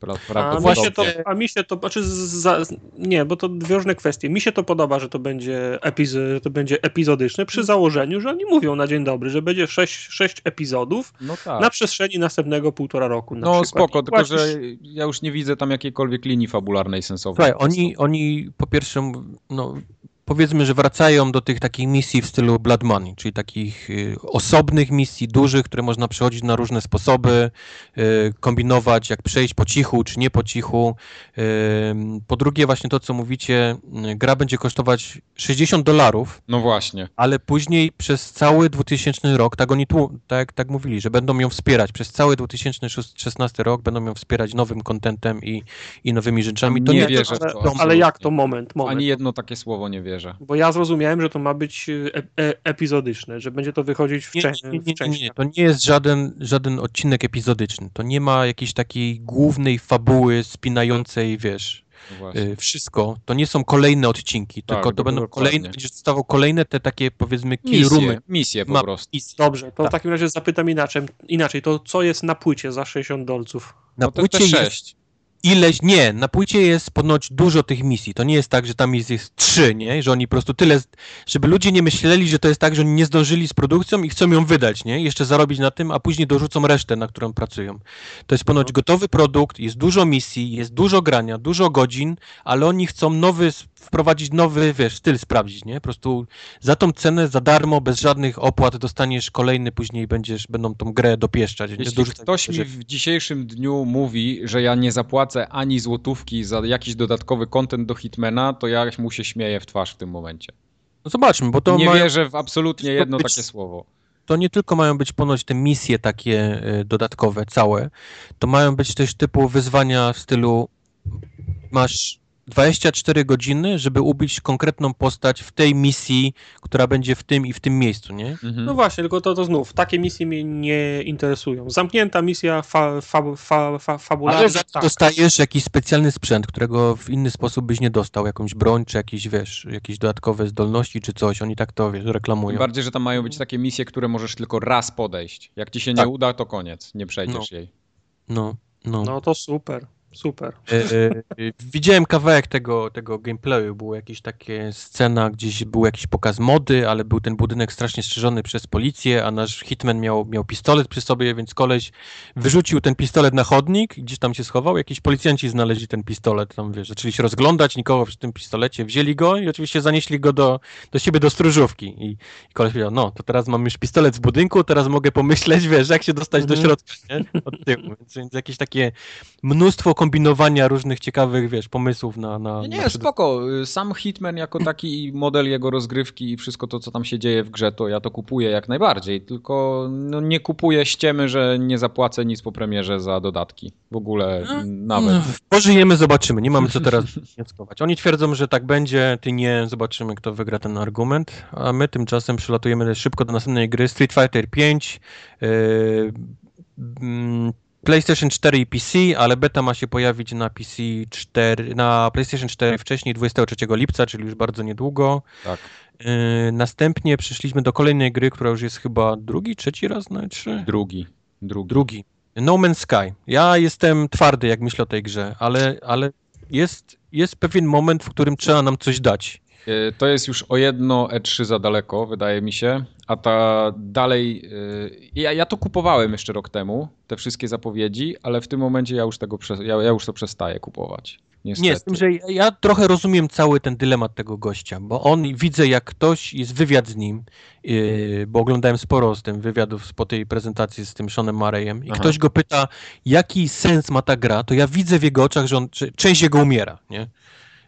Pra, właśnie to, a mi się to, znaczy za, nie, bo to dwie różne kwestie. Mi się to podoba, że to będzie, epiz, że to będzie epizodyczne przy założeniu, że oni mówią na dzień dobry, że będzie sześć, sześć epizodów No tak. na przestrzeni następnego półtora roku. Na No przykład. spoko, I tylko płacisz- że ja już nie widzę tam jakiejkolwiek linii fabularnej sensownej. Słuchaj, oni, oni po pierwsze, no, powiedzmy, że wracają do tych takich misji w stylu Blood Money, czyli takich y, osobnych misji, dużych, które można przechodzić na różne sposoby, y, kombinować, jak przejść po cichu, czy nie po cichu. Po drugie, właśnie to, co mówicie, y, gra będzie kosztować 60 dolarów, No właśnie. ale później przez cały 2000 rok, tak oni tu, tak, tak mówili, że będą ją wspierać, przez cały 2016 rok będą ją wspierać nowym kontentem i, i nowymi rzeczami. To Nie nie, wierzę w ale, to, ale absolutnie. jak to moment, moment. Ani jedno takie słowo nie wierzę. Bo ja zrozumiałem, że to ma być e, e, epizodyczne, że będzie to wychodzić w, Nie, nie, nie, nie, nie, to nie jest żaden, żaden odcinek epizodyczny. To nie ma jakiejś takiej głównej fabuły spinającej, wiesz. No y, wszystko, to nie są kolejne odcinki, Tak, tylko to do- będą kolejne, będziesz dostawał kolejne te takie powiedzmy kill Misje, misje po Ma- prostu. Dobrze, to Tak. w takim razie zapytam inaczej. inaczej. To co jest na płycie za 60 dolców? Na No płycie jest sześć. Ileś, nie, na płycie jest ponoć dużo tych misji. To nie jest tak, że tam jest, jest trzy, nie? Że oni po prostu tyle, żeby ludzie nie myśleli, że to jest tak, że oni nie zdążyli z produkcją i chcą ją wydać, nie? Jeszcze zarobić na tym, a później dorzucą resztę, na którą pracują. To jest ponoć No. gotowy produkt, jest dużo misji, jest dużo grania, dużo godzin, ale oni chcą nowy, wprowadzić nowy, wiesz, styl sprawdzić, nie? Po prostu za tą cenę, za darmo, bez żadnych opłat dostaniesz kolejny, później będziesz, będą tą grę dopieszczać. Jeśli ktoś mi w dzisiejszym dniu mówi, że ja nie zapłacę ani złotówki za jakiś dodatkowy content do Hitmana, to ja mu się śmieję w twarz w tym momencie. No zobaczmy, bo to nie mają... wierzę w absolutnie jedno być- takie słowo. to nie tylko mają być ponoć te misje takie y, dodatkowe, całe, to mają być też typu wyzwania w stylu masz 24 godziny, żeby ubić konkretną postać w tej misji, która będzie w tym i w tym miejscu, nie? Mhm. No właśnie, tylko to, to znów, takie misje mnie nie interesują. Zamknięta misja fa, fa, fa, fa, fabularna, Ale tak. dostajesz jakiś specjalny sprzęt, którego w inny sposób byś nie dostał, jakąś broń, czy jakieś, wiesz, jakieś dodatkowe zdolności, czy coś, oni tak to, wiesz, Tym reklamują. bardziej, że tam mają być takie misje, które możesz tylko raz podejść. Jak ci się nie Tak. uda, to koniec, nie przejdziesz jej. No, no. No to super, super. E, e, Widziałem kawałek tego, tego gameplayu, była jakaś takie scena, gdzieś był jakiś pokaz mody, ale był ten budynek strasznie strzeżony przez policję, a nasz hitman miał, miał pistolet przy sobie, więc koleś wyrzucił ten pistolet na chodnik, gdzieś tam się schował, jakiś policjanci znaleźli ten pistolet, tam wiesz, zaczęli się rozglądać, nikogo przy tym pistolecie, wzięli go i oczywiście zanieśli go do, do siebie do stróżówki i, i koleś powiedział, no, to teraz mam już pistolet w budynku, teraz mogę pomyśleć, wiesz, jak się dostać do Mhm. środka, nie? Od tyłu, więc, więc jakieś takie mnóstwo kombinowania różnych ciekawych, wiesz, pomysłów na... na, Nie, na nie, przed- spoko. Sam Hitman jako taki model jego rozgrywki i wszystko to, co tam się dzieje w grze, to ja to kupuję jak najbardziej. Tylko no, nie kupuję ściemy, że nie zapłacę nic po premierze za dodatki. W ogóle No, nawet. No, Pożyjemy, zobaczymy. Nie mamy co teraz wnioskować. Oni twierdzą, że tak będzie, ty nie. Zobaczymy, kto wygra ten argument. A my tymczasem przelatujemy szybko do następnej gry. Street Fighter 5. Yy, mm, PlayStation 4 i PC, ale beta ma się pojawić na PC 4, na PlayStation 4 wcześniej, 23 lipca, czyli już bardzo niedługo. Tak. Yy, następnie przyszliśmy do kolejnej gry, która już jest chyba drugi, trzeci raz na 3. Drugi. Drugi. Drugi. No Man's Sky. Ja jestem twardy, jak myślę o tej grze, ale, ale jest, jest pewien moment, w którym trzeba nam coś dać. E, To jest już o jedno E3 za daleko, wydaje mi się. A ta dalej. e, Ja, ja to kupowałem jeszcze rok temu, te wszystkie zapowiedzi, ale w tym momencie ja już tego ja, ja już to przestaję kupować. Niestety. Nie, z tym, że ja, ja trochę rozumiem cały ten dylemat tego gościa, bo on widzę, jak ktoś, jest wywiad z nim, yy, bo oglądałem sporo z tym wywiadów po tej prezentacji z tym Seanem Marejem i Aha. ktoś go pyta, jaki sens ma ta gra, to ja widzę w jego oczach, że on, że część jego umiera, nie?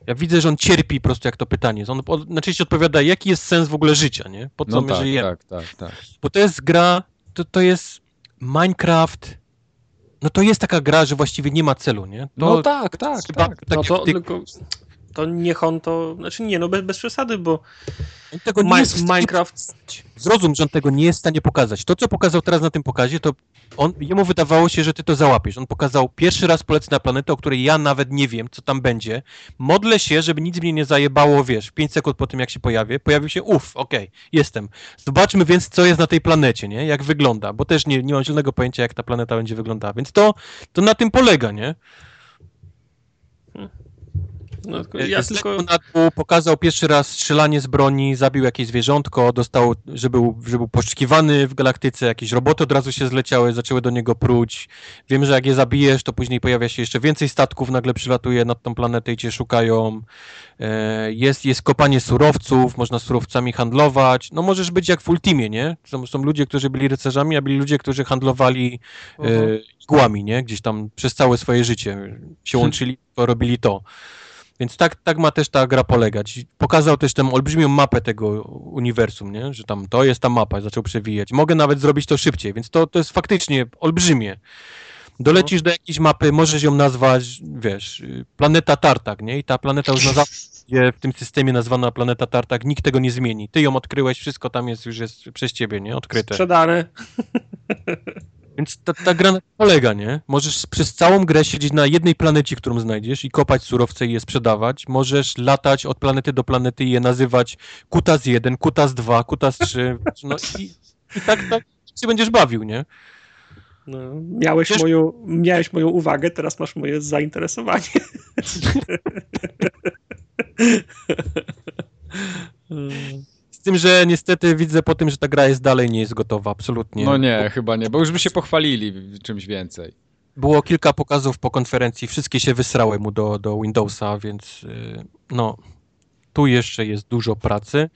Ja widzę, że on cierpi po prostu jak to pytanie. On od- najczęściej odpowiada, jaki jest sens w ogóle życia, nie? Po co No my tak, żyjemy? tak, tak, tak. Bo to jest gra, to, to jest Minecraft. No to jest taka gra, że właściwie nie ma celu, nie? To, No tak, tak, chyba tak. No tak to ty- tylko, to niech on to, znaczy nie, no bez, bez przesady, bo on tego nie Mi- jest Minecraft, Zrozum, że on tego nie jest w stanie pokazać. To, co pokazał teraz na tym pokazie, to on, jemu wydawało się, że ty to załapiesz. On pokazał pierwszy raz polecę na planetę, o której ja nawet nie wiem, co tam będzie. Modlę się, żeby nic mnie nie zajebało, wiesz, 5 sekund po tym, jak się pojawię. Pojawił się, uff, okej, jestem. Zobaczmy więc, co jest na tej planecie, nie? Jak wygląda, bo też nie, nie mam zielonego pojęcia, jak ta planeta będzie wyglądała. Więc to, to na tym polega, nie? No, ja Z tylko, lekko na dół pokazał pierwszy raz strzelanie z broni, zabił jakieś zwierzątko, dostał, że był, że był poszukiwany w galaktyce, jakieś roboty od razu się zleciały, zaczęły do niego pruć. Wiem, że jak je zabijesz, to później pojawia się jeszcze więcej statków, nagle przylatuje nad tą planetę i cię szukają. E, Jest, jest kopanie surowców, można surowcami handlować. No możesz być jak w Ultimie, nie? Są, są ludzie, którzy byli rycerzami, a byli ludzie, którzy handlowali e, Mhm. igłami, nie? Gdzieś tam przez całe swoje życie się łączyli, robili to. Więc tak, tak ma też ta gra polegać. Pokazał też tę olbrzymią mapę tego uniwersum, nie? że tam to jest ta mapa, zaczął przewijać. Mogę nawet zrobić to szybciej, więc to, to jest faktycznie olbrzymie. Dolecisz do jakiejś mapy, możesz ją nazwać, wiesz, planeta Tartak, nie? I ta planeta już na zawsze w tym systemie nazwana planeta Tartak, nikt tego nie zmieni. Ty ją odkryłeś, wszystko tam jest już jest przez ciebie, nie? Odkryte. sprzedane. Więc ta, ta gra polega, nie? Możesz przez całą grę siedzieć na jednej planecie, którą znajdziesz i kopać surowce i je sprzedawać. Możesz latać od planety do planety i je nazywać Kutas 1, Kutas 2, Kutas 3. No i, i tak, tak się będziesz bawił, nie? No, miałeś, Wiesz- moją, miałeś moją uwagę, teraz masz moje zainteresowanie. Z tym, że niestety widzę po tym, że ta gra jest dalej nie jest gotowa, absolutnie. No nie, chyba nie, bo już by się pochwalili czymś więcej. Było kilka pokazów po konferencji, wszystkie się wysrały mu do, do Windowsa, więc y, no, tu jeszcze jest dużo pracy.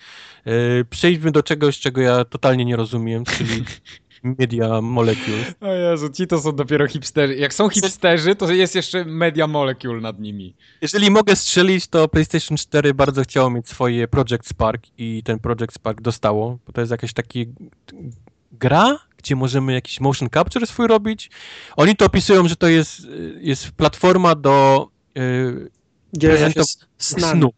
Y, Przejdźmy do czegoś, czego ja totalnie nie rozumiem, czyli Media Molecules. O Jezu, ci to są dopiero hipsterzy. Jak są hipsterzy, to jest jeszcze Media Molecule nad nimi. Jeżeli mogę strzelić, to PlayStation 4 bardzo chciało mieć swoje Project Spark i ten Project Spark dostało, bo to jest jakaś taki gra, gdzie możemy jakiś motion capture swój robić. Oni to opisują, że to jest, jest platforma do y, Dzielenia się snu.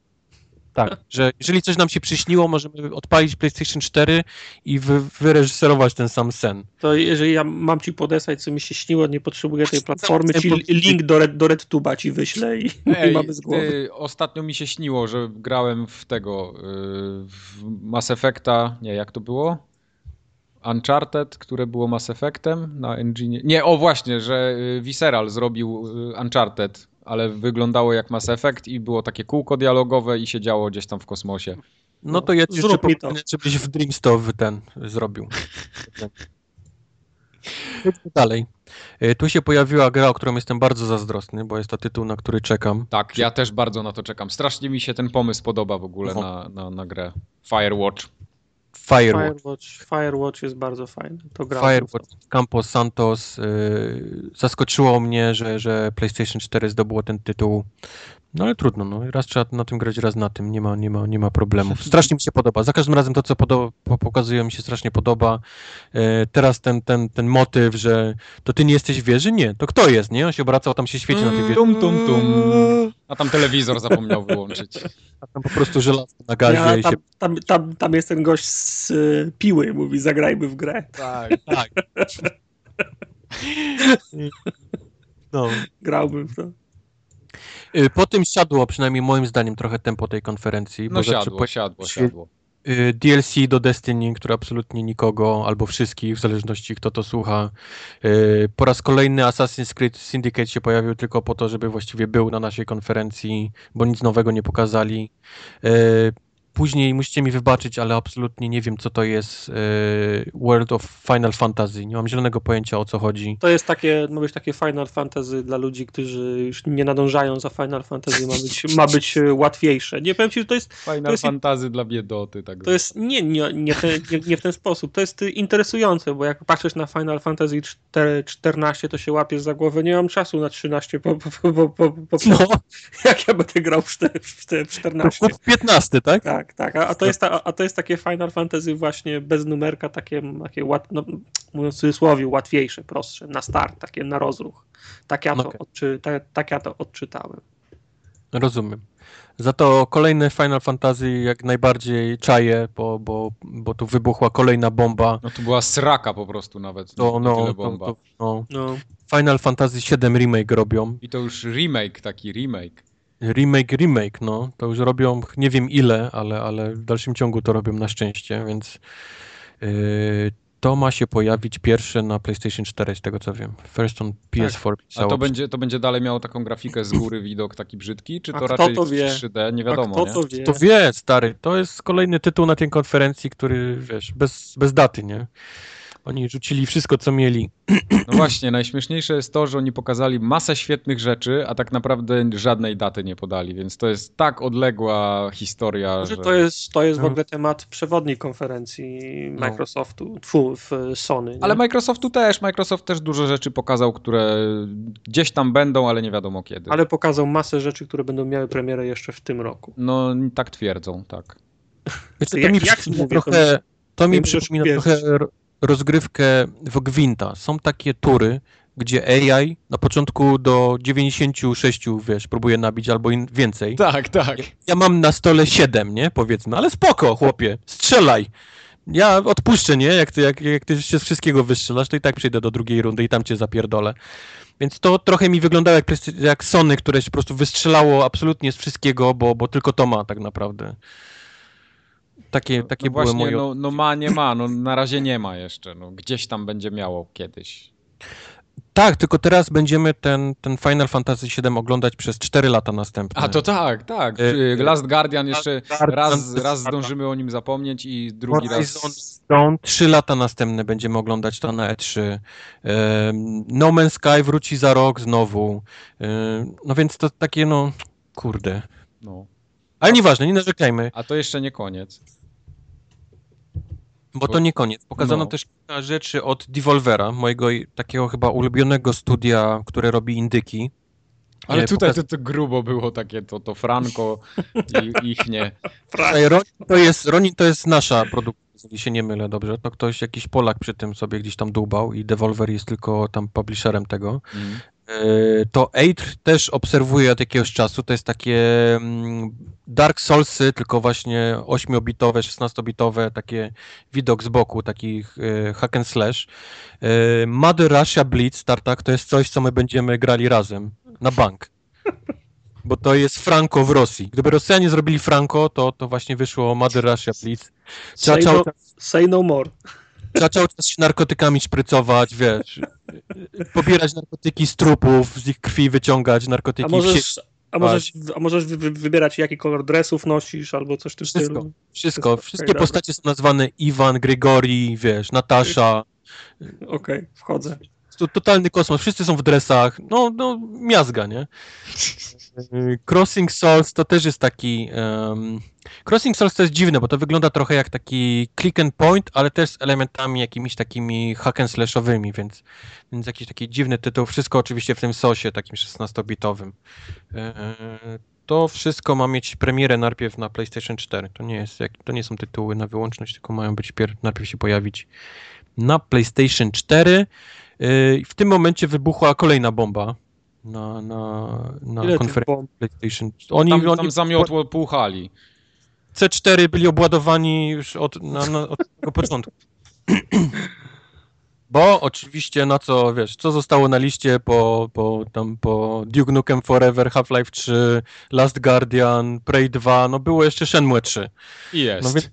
Tak, że jeżeli coś nam się przyśniło, możemy odpalić PlayStation 4 i wy, wyreżyserować ten sam sen. To jeżeli ja mam ci podesłać, co mi się śniło, nie potrzebuję tej platformy, ci link do, Red, do ci wyślę i, i Ej, mamy z głowy. ty, ostatnio mi się śniło, że grałem w tego, y, w Mass Effecta, nie, jak to było? Uncharted, które było Mass Effectem na engine. Nie, o właśnie, że y, Visceral zrobił y, Uncharted, ale wyglądało jak Mass Effect i było takie kółko dialogowe i się działo gdzieś tam w kosmosie. No to ja ci to. powodzenia, żebyś w Dreams to w ten zrobił. Idźmy dalej. Y, Tu się pojawiła gra, o którą jestem bardzo zazdrosny, bo jest to tytuł, na który czekam. Tak, ja też bardzo na to czekam. Strasznie mi się ten pomysł podoba w ogóle No. na, na, na grę. Firewatch. Firewatch. Firewatch, Firewatch jest bardzo fajny. To gra. Firewatch, Campos Santos. y, zaskoczyło mnie, że, że PlayStation 4 zdobyło ten tytuł. No ale trudno, no. raz trzeba na tym grać, raz na tym. Nie ma, nie ma, nie ma problemów. Strasznie mi się podoba. Za każdym razem to, co podo- po- pokazują, mi się strasznie podoba. E, teraz ten, ten, ten motyw, że to ty nie jesteś w wieży? Nie. To kto jest, nie? On się obracał, tam się świeci na tej wieży. Tum, tum, tum. A tam telewizor zapomniał wyłączyć. A tam po prostu żelazko na gazie Ja, i tam, się... tam, tam, tam jest ten gość z y, piły, mówi zagrajmy w grę. Tak. Tak. No. Grałbym w to. Y, Po tym siadło, przynajmniej moim zdaniem, trochę tempo tej konferencji. No zaczę- siadło, siadło, świe- siadło. y, DLC do Destiny, które absolutnie nikogo, albo wszystkich, w zależności kto to słucha. Y, Po raz kolejny Assassin's Creed Syndicate się pojawił tylko po to, żeby właściwie był na naszej konferencji, bo nic nowego nie pokazali. Y, Później musicie mi wybaczyć, ale absolutnie nie wiem, co to jest y, World of Final Fantasy. Nie mam zielonego pojęcia, o co chodzi. To jest takie, ma być takie Final Fantasy dla ludzi, którzy już nie nadążają za Final Fantasy, ma być, ma być y, łatwiejsze. Nie powiem ci, że to jest, Final to jest- fantazy dla biedoty. Tak to jest nie, nie, nie, nie, nie w ten sposób. To jest y, interesujące, bo jak patrzysz na Final Fantasy 4, 14, to się łapiesz za głowę. Nie mam czasu na 13, po, po, po, po, po, po, No, jak ja będę grał w, czter- w, czter- w 14. kup 15, tak? Tak, tak. A, a, to jest ta, a to jest takie Final Fantasy właśnie bez numerka, takie, takie łat, no, mówiąc w cudzysłowie, łatwiejsze, prostsze, na start, takie na rozruch. Tak ja to, Okej. odczy, tak, tak ja to odczytałem. Rozumiem. Za to kolejne Final Fantasy jak najbardziej czaję, bo, bo, bo tu wybuchła kolejna bomba. No to była sraka po prostu nawet. To, nie no, tyle to, bomba. to, no. No, Final Fantasy VII Remake robią. I to już remake, taki remake. Remake, remake, no. To już robią nie wiem ile, ale, ale w dalszym ciągu to robią na szczęście, więc yy, to ma się pojawić pierwsze na PlayStation 4, z tego co wiem. First on PS4 A pisało. to będzie, to będzie dalej miało taką grafikę z góry, widok taki brzydki, czy A to kto raczej to wie? 3D? Nie a wiadomo, kto nie? to wie? To wie, stary, to jest kolejny tytuł na tej konferencji, który, wiesz, bez, bez daty, nie? Oni rzucili wszystko, co mieli. No właśnie, najśmieszniejsze jest to, że oni pokazali masę świetnych rzeczy, a tak naprawdę żadnej daty nie podali, więc to jest tak odległa historia, Może że... to jest, to jest w No. ogóle temat przewodniej konferencji Microsoftu, tfu, w Sony. Nie? Ale Microsoftu też, Microsoft też dużo rzeczy pokazał, które gdzieś tam będą, ale nie wiadomo kiedy. Ale pokazał masę rzeczy, które będą miały premierę jeszcze w tym roku. No tak twierdzą, tak. Wiesz, co, to jak- mi jak mówię, to trochę, to mi przypomina trochę ro- rozgrywkę w Gwinta. Są takie tury, gdzie AI na początku do 96, wiesz, próbuje nabić albo więcej. Tak, tak. Ja mam na stole 7, nie? Powiedzmy, ale spoko, chłopie, strzelaj. Ja odpuszczę, nie? Jak ty, jak, jak ty się z wszystkiego wystrzelasz, to i tak przyjdę do drugiej rundy i tam cię zapierdolę. Więc to trochę mi wyglądało jak, jak Sony, które się po prostu wystrzelało absolutnie z wszystkiego, bo, bo tylko to ma tak naprawdę. Takie, takie no były właśnie, moje... no, no ma, nie ma, no na razie nie ma jeszcze, no gdzieś tam będzie miało kiedyś. Tak, tylko teraz będziemy ten, ten Final Fantasy VII oglądać przez 4 lata następne. A to tak, tak. Y, Last Guardian jeszcze raz, raz zdążymy o nim zapomnieć i drugi Horizon raz... Dawn, 3 lata następne będziemy oglądać to na E3. Em, No Man's Sky wróci za rok znowu. No więc to takie no, kurde. No. Ale nieważne, nie narzekajmy, A to jeszcze nie koniec. bo to nie koniec. Pokazano No. też kilka rzeczy od Devolvera, mojego takiego chyba ulubionego studia, które robi indyki. Ale tutaj pokaz- to, to grubo było takie, to, to Franco i ich nie. Ronin to jest, Ronin to jest nasza produkcja, jeżeli się nie mylę dobrze. To ktoś, jakiś Polak przy tym sobie gdzieś tam dłubał i Devolver jest tylko tam publisherem tego. Mm. E, To Eitr też obserwuję od jakiegoś czasu. To jest takie mm, Dark Soulsy, tylko właśnie 8-bitowe, 16-bitowe, takie widok z boku, takich e, hack and slash. E, Mother Russia Blitz Tartak to jest coś, co my będziemy grali razem na bank. Bo to jest Franco w Rosji. Gdyby Rosjanie zrobili Franco, to, to właśnie wyszło Mother Russia Blitz. Trzeba Say no, say no more. Cały czas się narkotykami szprycować, wiesz. Pobierać narkotyki z trupów, z ich krwi wyciągać A narkotyki. wsie- możesz, a możesz, a możesz wy, wy- wybierać, jaki kolor dresów nosisz, albo coś w tym Wszystko. stylu. Wszystko. Wszystkie dobra. postacie są nazwane Iwan, Grigori, wiesz, Natasza. Okej, wchodzę. To totalny kosmos. Wszyscy są w dresach. No, no, miazga, nie? Crossing Souls to też jest taki... em, Crossing Souls to jest dziwne, bo to wygląda trochę jak taki click and point, ale też z elementami jakimiś takimi hack and slashowymi, więc, więc jakiś taki dziwny tytuł. Wszystko oczywiście w tym sosie takim 16-bitowym. E, To wszystko ma mieć premierę najpierw na PlayStation 4. To nie, jest, jak- to nie są tytuły na wyłączność, tylko mają być pier- najpierw się pojawić na PlayStation 4. Yy, W tym momencie wybuchła kolejna bomba na, na, na Ile konferencji? PlayStation. Oni, Tam, oni tam zamiotło pół hali. C4 byli obładowani już od, na, na, od tego początku. Bo oczywiście, na co, wiesz, co zostało na liście po, po, tam, po Duke Nukem Forever, Half-Life 3, Last Guardian, Prey 2, no było jeszcze Shenmue 3. I jest. No więc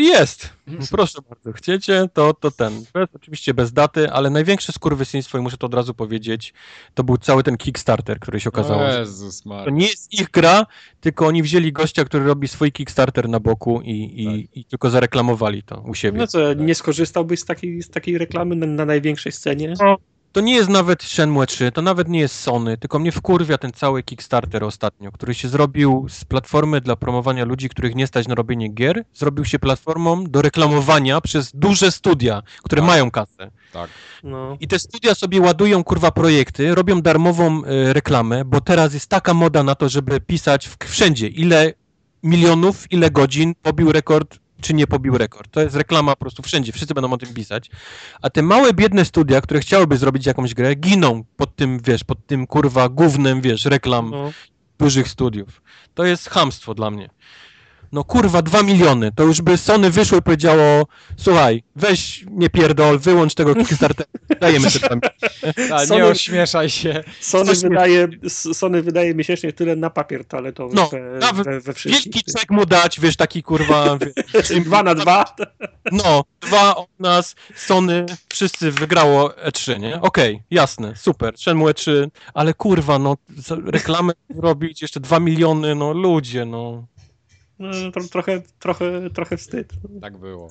jest. Proszę bardzo. Chcecie, to, to ten. Bez, oczywiście bez daty, ale największe skurwysyństwo, i muszę to od razu powiedzieć, to był cały ten Kickstarter, który się okazało. Jezus To Maria. nie jest ich gra, tylko oni wzięli gościa, który robi swój Kickstarter na boku i, i, i tylko zareklamowali to u siebie. No co, nie skorzystałbyś z takiej, z takiej reklamy na, na największej scenie? To nie jest nawet Shenmue 3, to nawet nie jest Sony, tylko mnie wkurwia ten cały Kickstarter ostatnio, który się zrobił z platformy dla promowania ludzi, których nie stać na robienie gier, zrobił się platformą do reklamowania przez duże studia, które Tak. mają kasę. Tak. No. I te studia sobie ładują kurwa projekty, robią darmową y, reklamę, bo teraz jest taka moda na to, żeby pisać w, wszędzie, ile milionów, ile godzin pobił rekord, czy nie pobił rekord. To jest reklama po prostu wszędzie, wszyscy będą o tym pisać. A te małe, biedne studia, które chciałyby zrobić jakąś grę, giną pod tym, wiesz, pod tym kurwa głównym, wiesz, reklam No. dużych studiów. To jest chamstwo dla mnie. No kurwa, dwa miliony. To już by Sony wyszło i powiedziało, słuchaj, weź nie pierdol, wyłącz tego Kickstartera, dajemy te miliony. A, nie Sony- ośmieszaj się. Sony, wydaje, Sony wydaje miesięcznie tyle na papier toaletowy No, we, nawet we, we wszystkich. Wielki czek mu dać, wiesz, taki kurwa, wiesz, Dwa na dwa. no, dwa od nas, Sony, wszyscy wygrało E3, nie? Okej, jasne, super, Shenmue E3, ale kurwa, no, reklamę robić, jeszcze dwa miliony, no, ludzie, no. To, trochę, trochę, trochę wstyd. Tak było.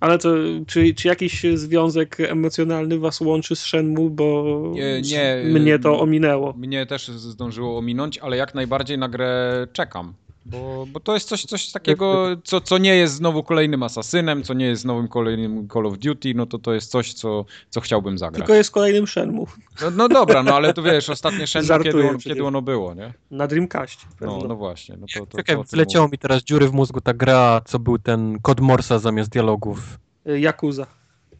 Ale to, czy, czy jakiś związek emocjonalny was łączy z Shenmue, bo Nie, nie, mnie to ominęło. Mnie też zdążyło ominąć, ale jak najbardziej na grę czekam. Bo, bo to jest coś, coś takiego, co, co nie jest znowu kolejnym Asasynem, co nie jest nowym kolejnym Call of Duty, no to to jest coś, co, co chciałbym zagrać. Tylko jest kolejnym Shenmue No, no dobra, no ale tu wiesz, ostatnie Shenmue, kiedy, on- kiedy ono było, nie? na Dreamcast. No, no właśnie. No to, to, Czekaj, wleciało mi teraz dziury w mózgu ta gra, co był ten kod Morsa zamiast dialogów. Yakuza.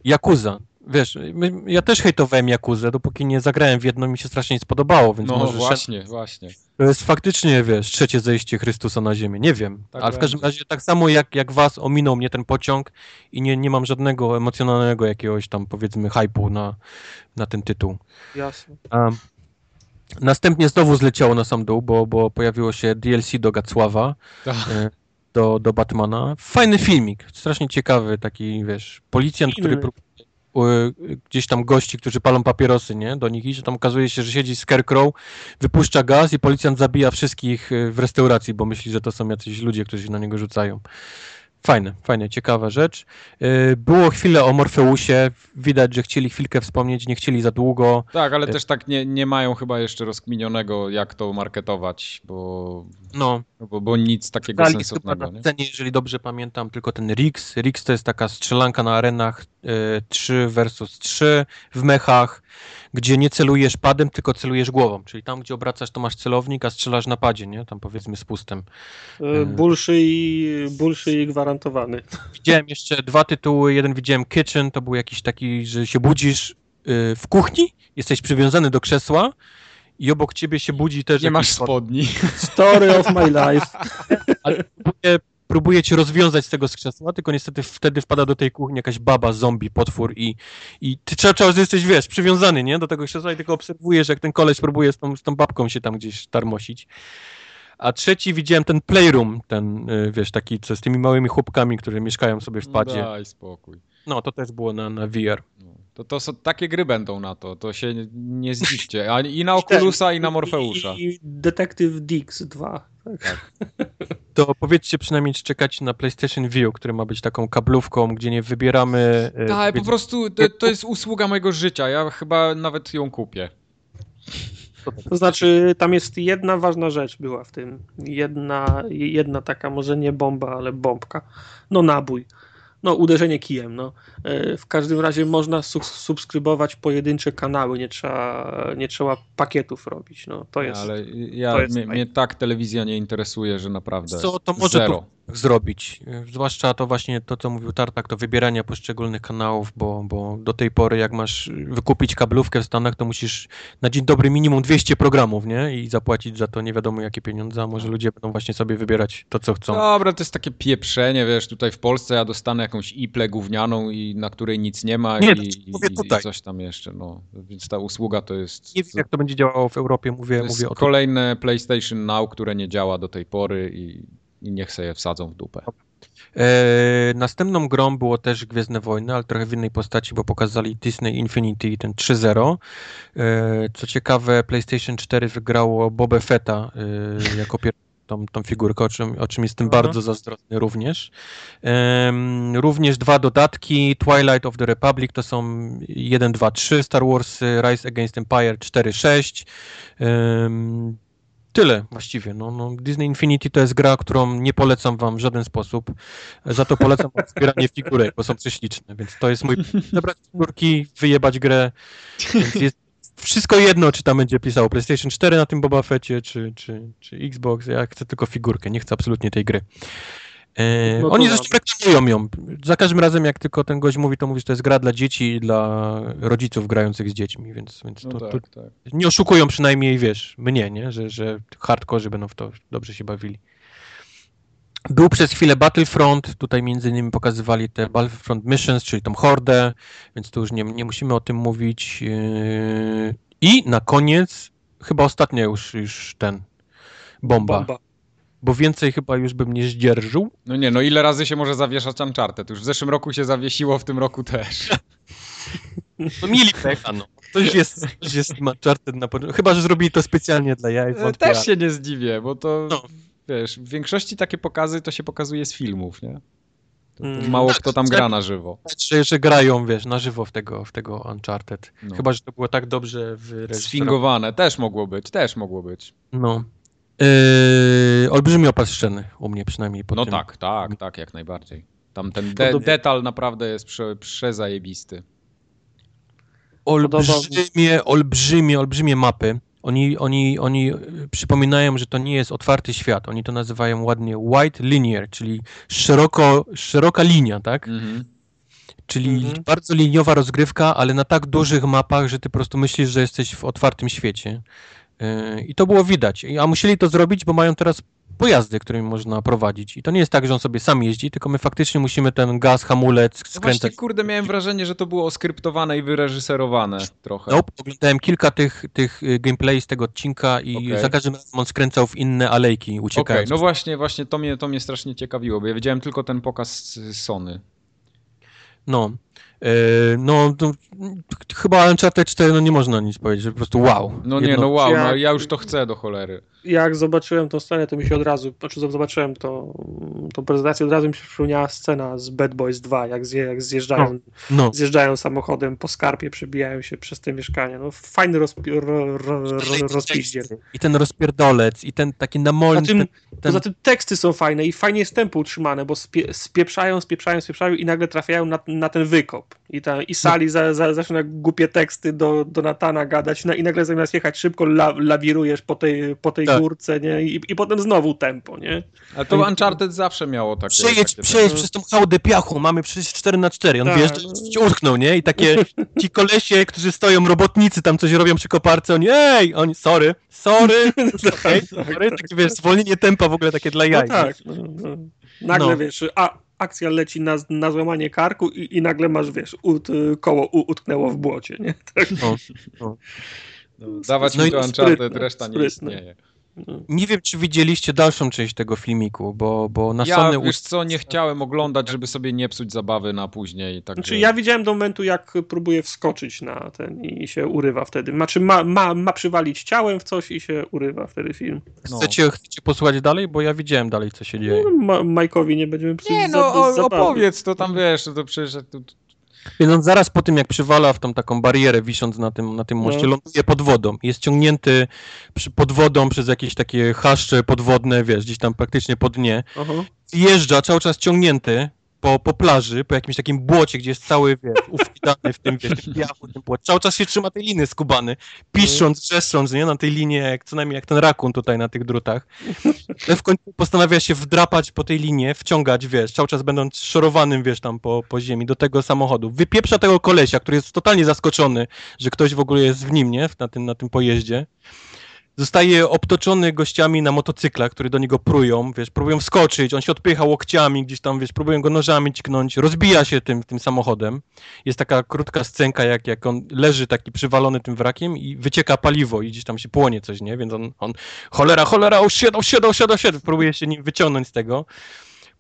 Yakuza. Wiesz, my, ja też hejtowałem Jakuzę, dopóki nie zagrałem w jedno, mi się strasznie nie spodobało, więc No może właśnie, właśnie. to jest faktycznie, wiesz, trzecie zejście Chrystusa na ziemię, nie wiem. Tak Ale w każdym będzie. razie tak samo jak, jak was ominął mnie ten pociąg i nie, nie mam żadnego emocjonalnego jakiegoś tam powiedzmy hypu na, na ten tytuł. Jasne. A następnie znowu zleciało na sam dół, bo, bo pojawiło się DLC do Gacława, Tak. e, do, do Batmana. Fajny filmik, strasznie ciekawy, taki wiesz, policjant, który Inny. Gdzieś tam gości, którzy palą papierosy, nie, do nich idzie, tam okazuje się, że siedzi Scarecrow, wypuszcza gaz i policjant zabija wszystkich e, w restauracji, bo myśli, że to są jacyś ludzie, którzy się na niego rzucają. Fajne, fajne, ciekawa rzecz. E, Było chwilę o Morfeusie, widać, że chcieli chwilkę wspomnieć, nie chcieli za długo. Tak, ale też tak nie, nie mają chyba jeszcze rozkminionego, jak to marketować, bo, No, no bo, bo nic takiego chyba sensownego. na Nie? scenie, jeżeli dobrze pamiętam, tylko ten Rix. Rix to jest taka strzelanka na arenach e, 3 versus 3 w mechach, gdzie nie celujesz padem, tylko celujesz głową. Czyli tam, gdzie obracasz, to masz celownik, a strzelasz na padzie, nie? Tam powiedzmy z pustem. E, Bullshy, bullshy gwarantowany. Widziałem jeszcze dwa tytuły. Jeden widziałem Kitchen, to był jakiś taki, że się budzisz y, w kuchni, jesteś przywiązany do krzesła i obok ciebie się budzi też Nie masz spodni. Story of my life. ale próbuje, próbuje cię rozwiązać z tego z krzesła, tylko niestety wtedy wpada do tej kuchni jakaś baba, zombie, potwór i, i ty cały czas jesteś, wiesz, przywiązany, nie, do tego krzesła i tylko obserwujesz, jak ten koleś próbuje z tą, z tą babką się tam gdzieś tarmosić. A trzeci widziałem ten playroom, ten, y, wiesz, taki, co z tymi małymi chłopkami, które mieszkają sobie w padzie. Daj spokój. No, to też było na, na VR. No. To, to są, takie gry będą na to, to się nie, zdziwcie. A I na Oculusa, i na Morfeusza. I Detective Dix 2. Tak. To powiedzcie przynajmniej, czy czekacie na PlayStation View, który ma być taką kablówką, gdzie nie wybieramy... y, Tak, po prostu to, to jest usługa mojego życia. Ja chyba nawet ją kupię. To znaczy, tam jest jedna ważna rzecz była w tym. Jedna, jedna taka, może nie bomba, ale bombka. No nabój. No uderzenie kijem. No. E, W każdym razie można su- subskrybować pojedyncze kanały, nie trzeba, nie trzeba pakietów robić. No, to jest. Ale ja, to jest mnie, mnie tak telewizja nie interesuje, że naprawdę Co to może zero. tu zrobić? Zwłaszcza to właśnie to, co mówił Tartak, to wybieranie poszczególnych kanałów, bo, bo do tej pory jak masz wykupić kablówkę w Stanach, to musisz na dzień dobry minimum 200 programów, nie? I zapłacić za to nie wiadomo jakie pieniądze, a może ludzie będą właśnie sobie wybierać to, co chcą. Dobra, to jest takie pieprzenie, wiesz, tutaj w Polsce ja dostanę jakąś iplę gównianą i na której nic nie ma Nie, i, i, mówię i tutaj. coś tam jeszcze, no. Więc ta usługa to jest, Nie wiem, jak to będzie działało w Europie, mówię, to jest mówię o tym. kolejne PlayStation Now, które nie działa do tej pory i, i niech sobie je wsadzą w dupę. E, następną grą było też Gwiezdne Wojny, ale trochę w innej postaci, bo pokazali Disney Infinity, ten 3.0. E, co ciekawe, PlayStation 4 wygrało Boba Fetta e, jako pierwszą tą, tą figurkę, o czym, o czym jestem Aha. bardzo zazdrosny również. Em, również dwa dodatki, Twilight of the Republic to są 1, 2, 3 Star Wars, Rise Against Empire 4, 6. Em, Tyle właściwie. No, no, Disney Infinity to jest gra, którą nie polecam wam w żaden sposób. Za to polecam zbieranie figurek, bo są prześliczne. Więc to jest mój. Zebrać figurki, wyjebać grę. Jest wszystko jedno, czy tam będzie pisało PlayStation 4 na tym Boba Fetcie, czy, czy, czy Xbox. Ja chcę tylko figurkę, nie chcę absolutnie tej gry. E, No oni zresztą reklamują ją. Za każdym razem, jak tylko ten gość mówi, to mówi, że to jest gra dla dzieci i dla rodziców grających z dziećmi, więc, więc No to, tak, to, tak. nie oszukują przynajmniej, wiesz, mnie, nie? Że, że hardkorzy będą w to dobrze się bawili. Był przez chwilę Battlefront, tutaj między innymi pokazywali te Battlefront Missions, czyli tą hordę, więc tu już nie, nie musimy o tym mówić. Yy, I na koniec, chyba ostatnia już, już ten, bomba, Bomba. Bo więcej chyba już bym nie zdzierżył. No nie, no ile razy się może zawieszać Uncharted? Już w zeszłym roku się zawiesiło, w tym roku też. No mieli pecha, no. Coś jest, coś jest Uncharted na początku. Chyba, że zrobili to specjalnie dla jaj. wątpię, Też się nie zdziwię, bo to, No. wiesz, w większości takie pokazy to się pokazuje z filmów, nie? Mm. mało Tak, kto tam tak. gra na żywo. że, że grają, wiesz, na żywo w tego, w tego Uncharted. No. Chyba, że to było tak dobrze wyreżyserowane. Sfingowane, też mogło być, też mogło być. No. Yy, olbrzymi opas u mnie przynajmniej. Po No tym. tak, tak, tak, jak najbardziej. Tam ten de Podobnie. detal naprawdę jest prze przezajebisty. Olbrzymie, olbrzymie, olbrzymie mapy. Oni, oni, oni y, przypominają, że to nie jest otwarty świat. Oni to nazywają ładnie white linear, czyli szeroko, szeroka linia, tak? Mhm. Czyli Mhm. bardzo liniowa rozgrywka, ale na tak dużych mapach, że ty po prostu myślisz, że jesteś w otwartym świecie. Yy, I to było widać. A musieli to zrobić, bo mają teraz pojazdy, którymi można prowadzić. I to nie jest tak, że on sobie sam jeździ, tylko my faktycznie musimy ten gaz, hamulec No właśnie, skręcać. kurde, miałem wrażenie, że to było oskryptowane i wyreżyserowane trochę. Nope, oglądałem kilka tych, tych y, gameplay z tego odcinka i Okej. za każdym razem on skręcał w inne alejki, uciekając. no właśnie, właśnie to mnie, to mnie strasznie ciekawiło, bo ja widziałem tylko ten pokaz z Sony. No, no to, chyba Uncharted 4 no nie można nic powiedzieć, że po prostu wow. No nie, Jedno- no wow, Ja- no ja już to chcę do cholery. Jak zobaczyłem tą scenę, to mi się od razu, znaczy zobaczyłem to, tą prezentację, od razu mi się przypomniała scena z Bad Boys 2, jak, zje, jak zjeżdżają, No, zjeżdżają samochodem po skarpie, przebijają się przez te mieszkania. No fajny rozpi- ro, ro, ro, rozpiździel. I ten rozpierdolec, i ten taki namolny, Poza tym, ten, ten, poza tym teksty są fajne i fajnie jest tempo utrzymane, bo spie, spieprzają, spieprzają, spieprzają i nagle trafiają na, na ten wykop. I, ta, i Sali za, za, zaczyna głupie teksty do, do Natana gadać na, i nagle zamiast jechać szybko la, lawirujesz po tej, po tej Tak. górce, nie? I, I potem znowu tempo, nie? Ale to Uncharted zawsze miało takie... Przejedź, takie przejedź tak. przez tą hałdę piachu, mamy przecież 4 na 4 on Tak. się utknął, nie? I takie ci kolesie, którzy stoją, robotnicy tam coś robią przy koparce, oni ej, oni, sorry, sorry, okay, sorry, takie wiesz, zwolnienie tempa w ogóle takie dla No jaj. tak. No, no. Nagle No. wiesz, a akcja leci na, na złamanie karku i, i nagle masz, wiesz, ut, koło u, utknęło w błocie, nie? Tak. No. No, dawać No mi to Uncharted, reszta nie sprytne. istnieje. No. Nie wiem, czy widzieliście dalszą część tego filmiku, bo, bo na Ja, Sony... wiesz co, nie chciałem oglądać, żeby sobie nie psuć zabawy na później. Tak Znaczy, ja widziałem do momentu, jak próbuje wskoczyć na ten i się urywa wtedy. Znaczy, ma, ma, ma przywalić ciałem w coś i się urywa wtedy film. no. Chcecie, chcecie posłuchać dalej? Bo ja widziałem dalej, co się dzieje. No, Ma, Majkowi nie będziemy psuć Nie za- no, o, zabawy. opowiedz, to tam wiesz, to przecież... To, Więc on zaraz po tym, jak przywala w tą taką barierę, wisząc na tym, na tym moście, No. ląduje pod wodą. Jest ciągnięty przy, pod wodą przez jakieś takie chaszcze podwodne, wiesz, gdzieś tam praktycznie po dnie. Aha. Jeżdża cały czas ciągnięty po, po plaży, po jakimś takim błocie, gdzie jest cały, wiesz, ufidany w tym, wiesz, tym piachu, tym błocie. Cały czas się trzyma tej liny skubany, pisząc, trzeszcząc, nie, na tej linie, jak, co najmniej jak ten rakun tutaj na tych drutach. Ale w końcu postanawia się wdrapać po tej linie, wciągać, wiesz, cały czas będąc szorowanym, wiesz, tam po, po ziemi, do tego samochodu. Wypieprza tego kolesia, który jest totalnie zaskoczony, że ktoś w ogóle jest w nim, nie, na tym, na tym pojeździe. Zostaje obtoczony gościami na motocyklach, które do niego prują, wiesz, próbują wskoczyć, on się odpycha łokciami, gdzieś tam, wiesz, próbują go nożami ciknąć, rozbija się tym, tym samochodem. Jest taka krótka scenka, jak, jak on leży taki przywalony tym wrakiem i wycieka paliwo i gdzieś tam się płonie coś, nie? Więc on, on cholera, cholera, osiadał, siadał, siadał, siadał, próbuje się nim wyciągnąć z tego.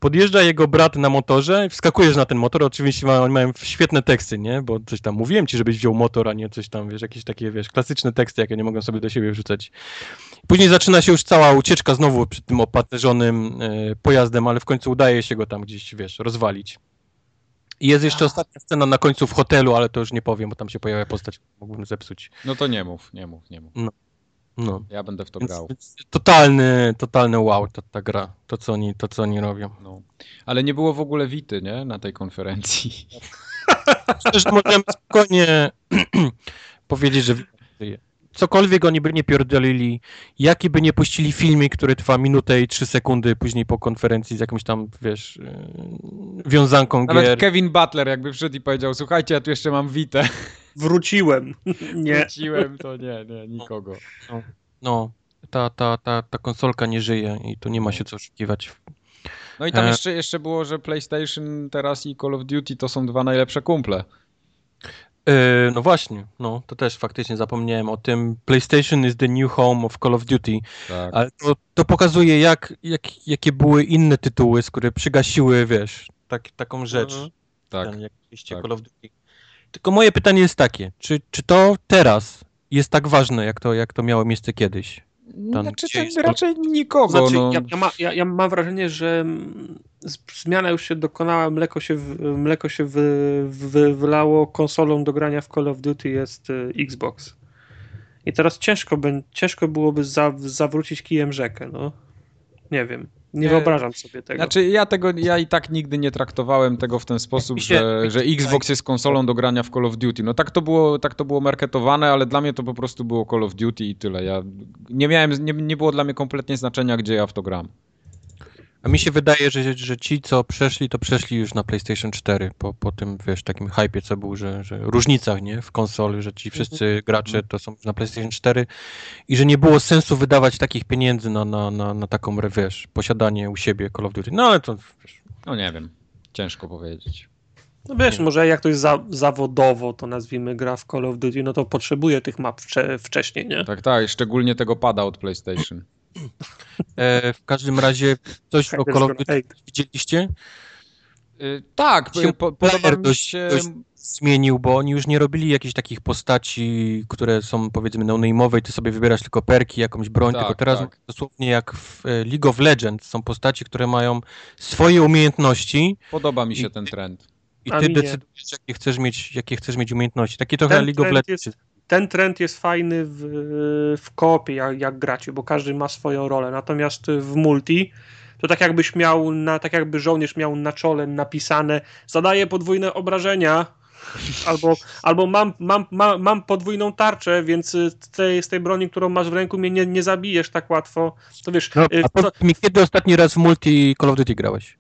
Podjeżdża jego brat na motorze, wskakujesz na ten motor, oczywiście ma, oni mają świetne teksty, nie? Bo coś tam mówiłem ci, żebyś wziął motor, a nie coś tam, wiesz, jakieś takie, wiesz, klasyczne teksty, jakie nie mogą sobie do siebie wrzucać. Później zaczyna się już cała ucieczka znowu przed tym opancerzonym e, pojazdem, ale w końcu udaje się go tam gdzieś, wiesz, rozwalić. I jest jeszcze ostatnia scena na końcu w hotelu, ale to już nie powiem, bo tam się pojawia postać, mógłbym zepsuć. no to nie mów, nie mów, nie mów. No. Ja będę w to Więc, grał. totalny, totalny wow ta, ta gra, to co oni, to co oni robią. No. Ale nie było w ogóle Wity, nie? Na tej konferencji. Myślę, że możemy spokojnie powiedzieć, że żyje. cokolwiek oni by nie pierdolili, jaki by nie puścili filmik, który trwa minutę i trzy sekundy później po konferencji z jakąś tam, wiesz, yy, wiązanką Nawet gier. Kevin Butler jakby wszedł i powiedział, słuchajcie, ja tu jeszcze mam Witę. Wróciłem. Nie. Wróciłem, to nie, nie, nikogo. No, ta, ta, ta, ta konsolka nie żyje i tu nie ma się co oszukiwać. No i tam E. jeszcze, jeszcze było, że PlayStation teraz i Call of Duty to są dwa najlepsze kumple. Yy, no właśnie, no to też faktycznie zapomniałem o tym. PlayStation is the new home of Call of Duty, Tak. ale to, to pokazuje jak, jak, jakie były inne tytuły, z które przygasiły, wiesz, tak, taką rzecz. Mhm. Tak. ten, jak tak. Call of Duty. Tylko moje pytanie jest takie, czy, czy to teraz jest tak ważne, jak to, jak to miało miejsce kiedyś? Tam Znaczy, jest- raczej nikogo. Znaczy, no. ja, ja, ma, ja, ja mam wrażenie, że mm, zmiana już się dokonała, mleko się, mleko się wy, wy, wylało, konsolą do grania w Call of Duty jest y, Xbox. I teraz ciężko, bę- ciężko byłoby za, zawrócić kijem rzekę, no. Nie wiem, nie Nie. wyobrażam sobie tego. Znaczy ja tego, ja i tak nigdy nie traktowałem tego w ten sposób, się- że, że Xbox jest konsolą do grania w Call of Duty. No tak to było, tak to było marketowane, ale dla mnie to po prostu było Call of Duty i tyle. Ja nie miałem, nie, nie było dla mnie kompletnie znaczenia, gdzie ja w to gram. A mi się wydaje, że, że ci, co przeszli, to przeszli już na PlayStation 4 po, po tym, wiesz, takim hypie, co był, że, że różnicach, nie, w konsoli, że ci wszyscy gracze to są już na PlayStation 4 i że nie było sensu wydawać takich pieniędzy na, na, na, na taką, wiesz, posiadanie u siebie Call of Duty. No ale to, wiesz, No nie wiem, ciężko powiedzieć. No wiesz, może jak ktoś za, zawodowo, to nazwijmy, gra w Call of Duty, no to potrzebuje tych map wcze, wcześniej, nie? Tak, tak, szczególnie tego pada od PlayStation. E, w każdym razie coś o Haters Call of gonna Duty hate. widzieliście? Y, tak, Się po, podoba mi dość- się... dość zmienił, bo oni już nie robili jakichś takich postaci, które są powiedzmy no-name'owe i ty sobie wybierasz tylko perki, jakąś broń, Tak, tylko teraz tak. dosłownie jak w e, League of Legends są postaci, które mają swoje umiejętności Podoba mi się I- ten trend. i ty decydujesz, jakie chcesz mieć, jakie chcesz mieć umiejętności. Takie trochę Ten League of Legends. jest- Ten trend jest fajny w, w kopie, jak, jak gracie, bo każdy ma swoją rolę. Natomiast w multi to tak jakbyś miał, na, tak jakby żołnierz miał na czole napisane zadaje podwójne obrażenia, albo, albo mam, mam, mam, mam podwójną tarczę, więc z tej, z tej broni, którą masz w ręku, mnie nie, nie zabijesz tak łatwo. To wiesz, No, y, a to, mi, kiedy ostatni raz w multi Call of Duty grałeś?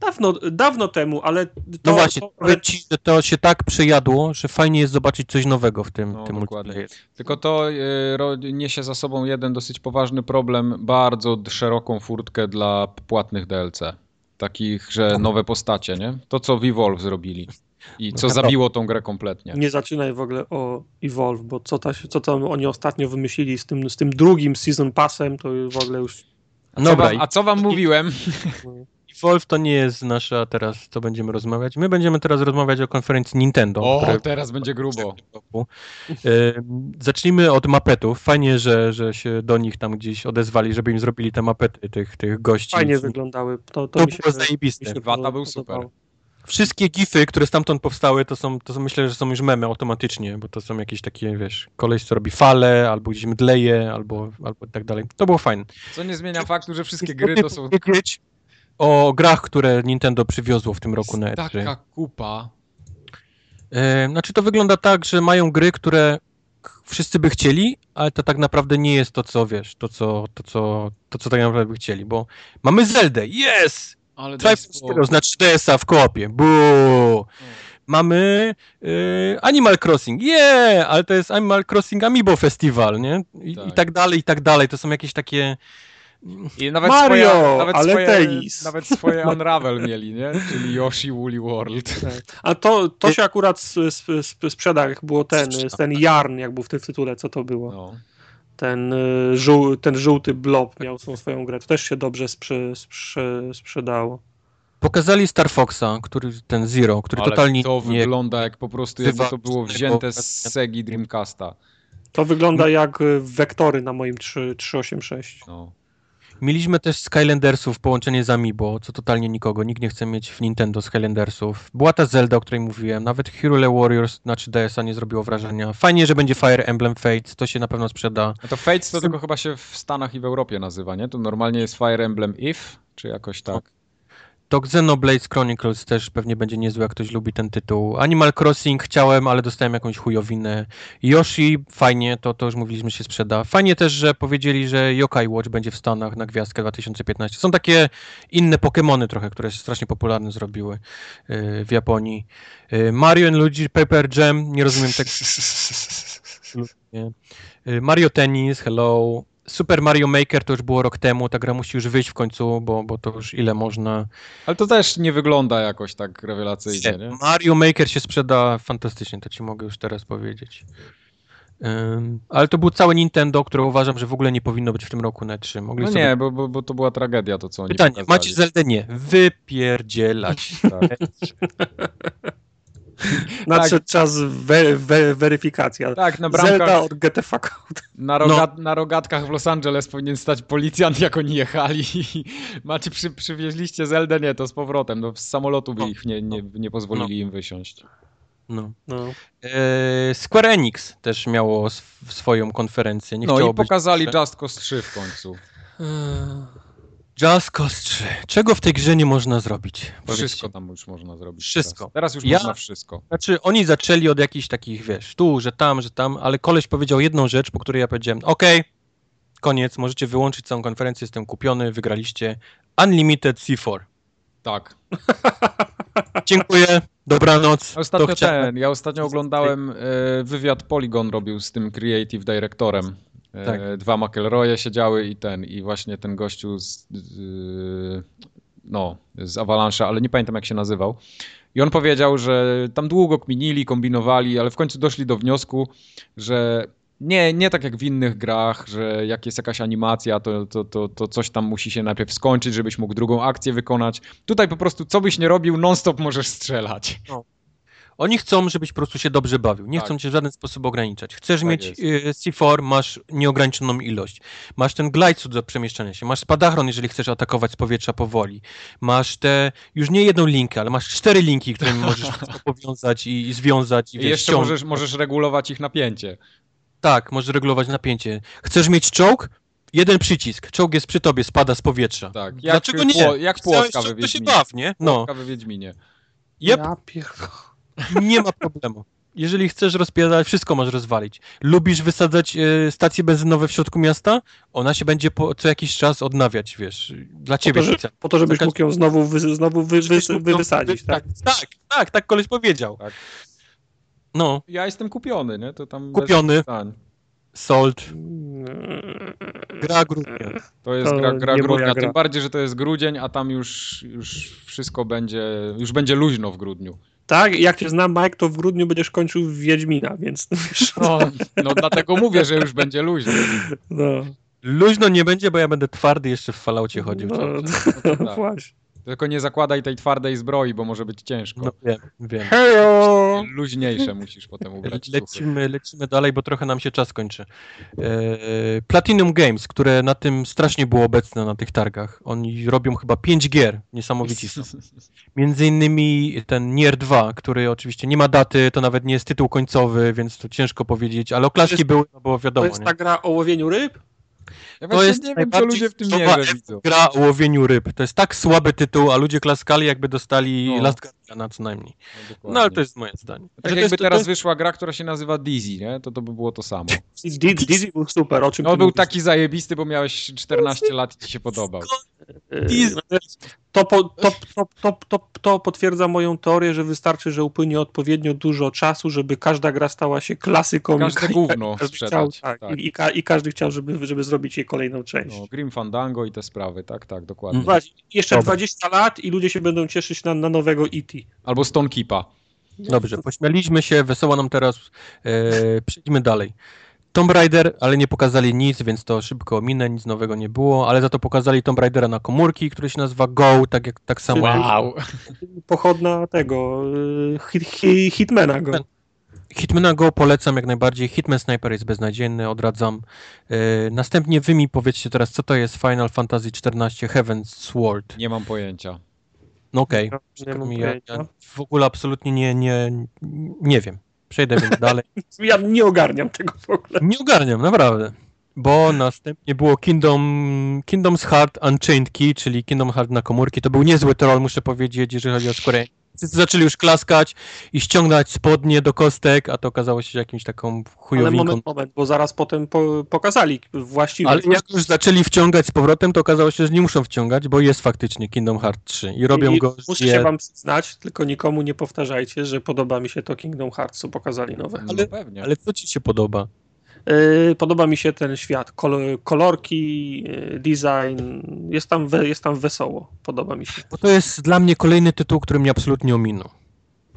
Dawno, dawno temu, ale to, No właśnie, to, ale powiem ci, że to się tak przejadło, że fajnie jest zobaczyć coś nowego w tym, No, tym dokładnie. Tylko to y, niesie za sobą jeden dosyć poważny problem, bardzo szeroką furtkę dla płatnych DLC. Takich, że nowe postacie, nie? To, co Evolve zrobili. I co No, zabiło tą grę kompletnie. Nie zaczynaj w ogóle o Evolve, bo co, ta, co tam oni ostatnio wymyślili z tym, z tym drugim Season Passem, to w ogóle już... A co, Dobra, wam, a co wam mówiłem? Wolf to nie jest nasza teraz, co będziemy rozmawiać. My będziemy teraz rozmawiać o konferencji Nintendo. O, które- teraz będzie grubo. E, Zacznijmy od mapetów. Fajnie, że, że się do nich tam gdzieś odezwali, żeby im zrobili te mapety tych, tych gości. Fajnie wyglądały. To, to, To mi się, było zajebiste. Wata był super. Wszystkie gify, które stamtąd powstały, to są, to są myślę, że są już memy automatycznie, bo to są jakieś takie, wiesz, koleś, co robi fale, albo gdzieś mdleje, albo, albo tak dalej. To było fajne. Co nie zmienia faktu, że wszystkie gry to są powiedzieć o grach, które Nintendo przywiozło w tym roku na E E3. taka kupa. E, Znaczy to wygląda tak, że mają gry, które wszyscy by chcieli, ale to tak naprawdę nie jest to, co wiesz, to, co, to, co, to, co tak naprawdę by chcieli, bo mamy Zeldę, yes! Ale Triforce 3DS-a w koopie, buu! Mamy y, Animal Crossing, yeah! Ale to jest Animal Crossing Amiibo Festival, nie? I. Tak. I tak dalej, i tak dalej. To są jakieś takie... I nawet Mario, swoje, nawet ale swoje, tenis. Nawet swoje Unravel mieli, nie? Czyli Yoshi Woolly World. A to, to się akurat sprzeda, jak było ten, ten Jarn, jak był w tym tytule, co to było? No. Ten, y, żół, ten żółty blob miał tą swoją grę. To też się dobrze sprze, sprze, sprzedało. Pokazali Star Foxa, który, ten Zero, który Ale totalnie to nie... wygląda jak po prostu jakby to było wzięte z. Segi Dreamcasta. To wygląda jak y, wektory na moim 3, 386. No. Mieliśmy też Skylandersów połączenie z Amiibo, co totalnie nikogo, nikt nie chce mieć w Nintendo Skylandersów. Była ta Zelda, o której mówiłem, nawet Hero Warriors na 3DS-a nie zrobiło wrażenia. Fajnie, że będzie Fire Emblem Fates, to się na pewno sprzeda. A to Fates to tylko chyba się w Stanach i w Europie nazywa, nie? To normalnie jest Fire Emblem If, czy jakoś tak? To Xenoblade Chronicles też pewnie będzie niezły, jak ktoś lubi ten tytuł. Animal Crossing chciałem, ale dostałem jakąś chujowinę. Yoshi, fajnie, to, to już mówiliśmy, się sprzeda. Fajnie też, że powiedzieli, że Yokai Watch będzie w Stanach na gwiazdkę 2015. Są takie inne Pokémony trochę, które się strasznie popularne zrobiły yy, w Japonii. Yy, Mario Luigi Paper Jam, nie rozumiem tego. Yy, Mario Tennis, hello. Super Mario Maker to już było rok temu, ta gra musi już wyjść w końcu, bo, bo to już ile można. Ale to też nie wygląda jakoś tak rewelacyjnie, nie? Mario Maker się sprzeda fantastycznie, to ci mogę już teraz powiedzieć. Ym, ale to był całe Nintendo, które uważam, że w ogóle nie powinno być w tym roku na 3. Mogli No sobie... nie, bo, bo, bo to była tragedia to, co oni Pytanie, pokazali. macie Zeldę? Nie. Wypierdzielać. Tak. Nadszedł Tak. czas we, tak, na Zelda bramkach, od Get the fuck out. na, roga, na rogatkach w Los Angeles powinien stać policjant, jak oni jechali. Macie, przy, przywieźliście Zeldę? Nie, to z powrotem. No, z samolotu by No, ich nie, nie, nie pozwolili im wysiąść. No. No. E, Square Enix też miało sw- swoją konferencję. Nie No i być pokazali duże. Just Cause 3 w końcu. Just Cause 3. Czego w tej grze nie można zrobić? Wszystko tam już można zrobić. Wszystko. Teraz, teraz już Ja- można wszystko. Znaczy, oni zaczęli od jakichś takich, wiesz, tu, że tam, że tam, ale koleś powiedział jedną rzecz, po której ja powiedziałem, okej, koniec, możecie wyłączyć całą konferencję, jestem kupiony, wygraliście Unlimited C4. Tak. Dziękuję, dobranoc. Ostatnio ten, ja ostatnio oglądałem e, wywiad Polygon robił z tym creative directorem. E, Tak. Dwa McElroye siedziały i ten, i właśnie ten gościu z, z, no, z Avalanche'a, ale nie pamiętam jak się nazywał. I on powiedział, że tam długo kminili, kombinowali, ale w końcu doszli do wniosku, że nie, nie tak jak w innych grach, że jak jest jakaś animacja, to, to, to, to coś tam musi się najpierw skończyć, żebyś mógł drugą akcję wykonać. Tutaj po prostu co byś nie robił, non-stop możesz strzelać. Oni chcą, żebyś po prostu się dobrze bawił. Nie Tak. chcą cię w żaden sposób ograniczać. Chcesz Tak mieć jest. y, C4, masz nieograniczoną ilość. Masz ten glide suit do przemieszczania się. Masz spadachron, jeżeli chcesz atakować z powietrza powoli. Masz te, już nie jedną linkę, ale masz cztery linki, którymi możesz wszystko powiązać i, i związać. I, I wiesz, jeszcze możesz, możesz regulować ich napięcie. Tak, możesz regulować napięcie. Chcesz mieć czołg? Jeden przycisk. Czołg jest przy tobie, spada z powietrza. Tak. Jak, Dlaczego nie? Pło, jak Chciałeś płotka we czołg, to się Wiedźminie. baw, nie? No, Płotka we Wiedźminie. Jep. Ja pierdolę. Nie ma problemu. Jeżeli chcesz rozpierdalać, wszystko możesz rozwalić. Lubisz wysadzać e, stacje benzynowe w środku miasta? Ona się będzie po, co jakiś czas odnawiać, wiesz, dla Po ciebie to, że, po to żebyś mógł ją znowu, wy, znowu wy, wy, wy, ją- wysadzić, tak? tak, tak, tak koleś powiedział. Tak. No, Ja jestem kupiony, nie? To tam Kupiony. sold, Mm. gra grudnia. To jest To gra, gra grudnia, gra. tym bardziej, że to jest grudzień, a tam już, już wszystko będzie, już będzie luźno w grudniu. Tak, jak cię znam, Mike, to w grudniu będziesz kończył w Wiedźmina, więc No, no dlatego mówię, że już będzie luźno. no, Luźno nie będzie, bo ja będę twardy jeszcze w falaucie chodził. no. No to tak. właśnie. Tylko nie zakładaj tej twardej zbroi, bo może być ciężko. No wiem, wiem. Hejo! Luźniejsze musisz potem ubrać. Lecimy, lecimy dalej, bo trochę nam się czas kończy. E, Platinum Games, które na tym strasznie było obecne na tych targach. Oni robią chyba 5 gier, niesamowici są. Między innymi ten Nier 2, który oczywiście nie ma daty, to nawet nie jest tytuł końcowy, więc to ciężko powiedzieć, ale oklaski jest- były, no bo To wiadomo. jest nie? ta gra o łowieniu ryb? Ja To jest nie wiem, co ludzie w tym mierze widzą. Gra o łowieniu ryb. To jest tak słaby tytuł, a ludzie klaskali jakby dostali No. Last Guardiana co najmniej. No. No ale to jest moje zdanie. Tak to jakby jest, teraz to wyszła gra, która się nazywa Dizzy, nie? To to by było to samo. Dizzy był super, o czym No był mówisz? taki zajebisty, bo miałeś 14 lat i ci się podobał. Dizzy. To, po, to, to, to, to, to potwierdza moją teorię, że wystarczy, że upłynie odpowiednio dużo czasu, żeby każda gra stała się klasyką. Każde i, gówno i, każdy chciał, sprzedać, tak, tak. I, i, ka- I każdy chciał, żeby, żeby zrobić jej kolejną część. No, Grim Fandango i te sprawy, tak, tak, dokładnie. Mm. Właśnie, jeszcze Dobra. 20 lat i ludzie się będą cieszyć na, na nowego E.T. Albo Stone Keepa. Dobrze, pośmialiśmy się, wesoło nam teraz. E, przejdźmy dalej. Tomb Raider, ale nie pokazali nic, więc to szybko ominę, nic nowego nie było, ale za to pokazali Tomb Raidera na komórki, który się nazywa Go, tak jak tak samo. Wow. Pochodna tego y, hit, hit, Hitmana go. Hitmana Go polecam jak najbardziej. Hitman Sniper jest beznadziejny, odradzam. E, następnie wy mi powiedzcie teraz, co to jest Final Fantasy XIV Heaven's Sword. Nie mam pojęcia. No okej, mi, ja, ja w ogóle absolutnie nie, nie, nie wiem. Przejdę więc dalej. Ja nie ogarniam tego w ogóle. Nie ogarniam, naprawdę. Bo następnie było Kingdom, Kingdom's Heart Unchained Key, czyli Kingdom Heart na komórki. To był niezły troll, muszę powiedzieć, jeżeli chodzi o Square. Wszyscy zaczęli już klaskać i ściągać spodnie do kostek, a to okazało się jakimś taką Ale chujowinką. moment, moment, bo zaraz potem po, pokazali właściwie. Ale jak już zaczęli wciągać z powrotem, to okazało się, że nie muszą wciągać, bo jest faktycznie Kingdom Heart 3 i robią I go... Muszę je- się wam przyznać, tylko nikomu nie powtarzajcie, że podoba mi się to Kingdom Hearts, co pokazali nowe. No Ale- pewnie. Ale co ci się podoba? Yy, podoba mi się ten świat, Kol- kolorki, yy, design, jest tam, jest tam wesoło, podoba mi się. Bo to jest dla mnie kolejny tytuł, który mnie absolutnie ominął.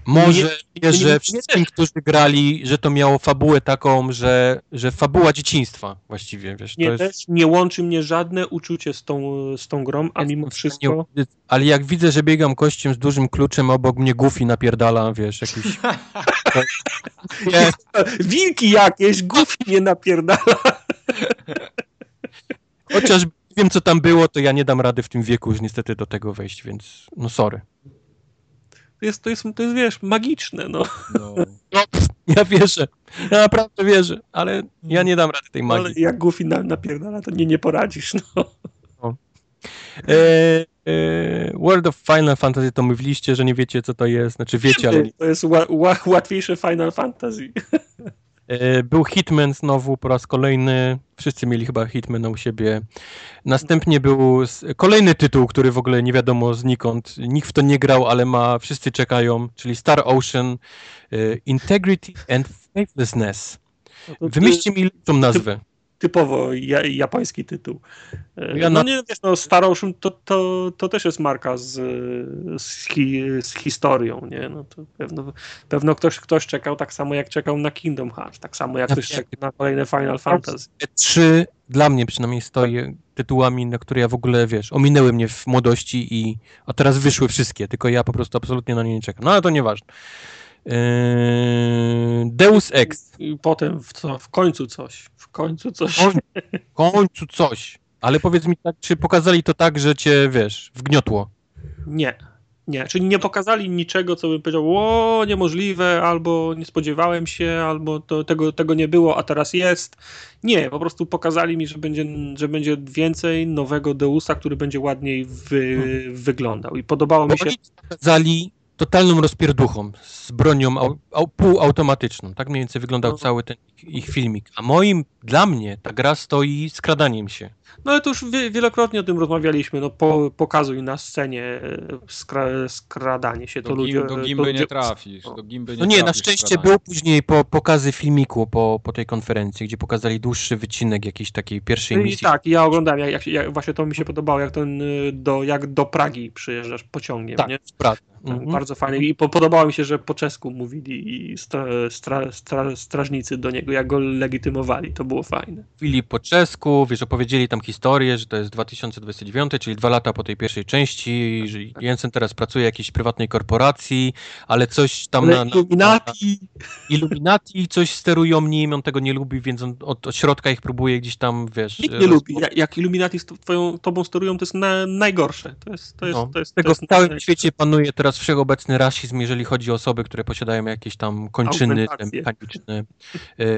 Może nie- że nie wszystkim, którzy grali, że to miało fabułę taką, że, że fabuła dzieciństwa właściwie, wiesz, to Nie, jest... też nie łączy mnie żadne uczucie z tą, z tą grą, a mimo wszystko... opowiedzieć- Ale jak widzę, że biegam kościem z dużym kluczem, obok mnie Goofy napierdala, wiesz, jakiś... nie, Wilki jakieś, Goofy nie napierdala. chociaż wiem, co tam było, to ja nie dam rady w tym wieku już niestety do tego wejść, więc no sorry. To jest, to jest, to jest wiesz, magiczne, no. No. No, ja wierzę, ja naprawdę wierzę, ale ja nie dam rady tej Ale magii. jak Goofy na, napierdala, to nie, nie poradzisz, no. E, e, World of Final Fantasy to mówiliście, że nie wiecie, co to jest, znaczy wiecie, ale. To jest ła, ła, łatwiejsze Final Fantasy. E, Był Hitman znowu po raz kolejny. Wszyscy mieli chyba Hitmana u siebie. Następnie był kolejny tytuł, który w ogóle nie wiadomo znikąd. Nikt w to nie grał, ale ma, wszyscy czekają, czyli Star Ocean e, Integrity and Faithlessness. No Wymyślcie mi tą nazwę. Typowo ja, japoński tytuł. E, Ja no na- nie, wiesz, no Star Ocean to, to, to też jest marka z, z, hi, z historią, nie? No to pewno, pewno ktoś, ktoś czekał tak samo jak czekał na Kingdom Hearts, tak samo jak Ja ktoś czekał na kolejne Final Fantasy. Trzy dla mnie przynajmniej stoi tytułami, na które ja w ogóle, wiesz, ominęły mnie w młodości i a teraz wyszły wszystkie, tylko ja po prostu absolutnie na nie nie czekam. No ale to nieważne. Eee, Deus Ex. I potem w, co, w końcu coś, w końcu coś. W końcu coś. Ale powiedz mi tak, czy pokazali to tak, że cię, wiesz, wgniotło? Nie. Nie, czyli nie pokazali niczego, co bym powiedział, o, niemożliwe, albo nie spodziewałem się, albo to, tego, tego nie było, a teraz jest. Nie, po prostu pokazali mi, że będzie, że będzie więcej nowego Deusa, który będzie ładniej wy, wyglądał. I podobało Bo mi się. pokazali totalną rozpierduchą z bronią au, au, półautomatyczną. Tak mniej więcej wyglądał No. cały ten ich filmik. A moim, dla mnie, ta gra stoi skradaniem się. No ale to już wie, wielokrotnie o tym rozmawialiśmy. No, po, pokazuj na scenie e, skra, skradanie się. To Do, ludzie. do to gimby nie ludzie- trafisz. no. Do gimby nie No nie, na szczęście skradania. był później po, pokazy filmiku po, po tej konferencji, gdzie pokazali dłuższy wycinek jakiejś takiej pierwszej I misji. tak, ja oglądałem, jak, jak, jak, właśnie to mi się podobało, jak ten y, do, jak do Pragi przyjeżdżasz pociągiem, Tak, nie? prawda. Tak, Mhm. Bardzo fajnie. I po, podobało mi się, że po czesku mówili i stra, stra, stra, strażnicy do niego, jak go legitymowali. To było fajne. Mówili po czesku, wiesz, opowiedzieli tam historię, że to jest 2029, czyli dwa lata po tej pierwszej części, że Jensen teraz pracuje w jakiejś prywatnej korporacji, ale coś tam na, na, na Illuminati. Illuminati coś sterują nim, on tego nie lubi, więc on od, od środka ich próbuje gdzieś tam, wiesz... Nikt nie roz- lubi. Jak, jak Illuminati z twoją, tobą sterują, to jest na, najgorsze. To jest, to jest, No, to jest, Tego to jest w całym naj- świecie panuje teraz wszechobecny rasizm, jeżeli chodzi o osoby, które posiadają jakieś tam kończyny mechaniczne.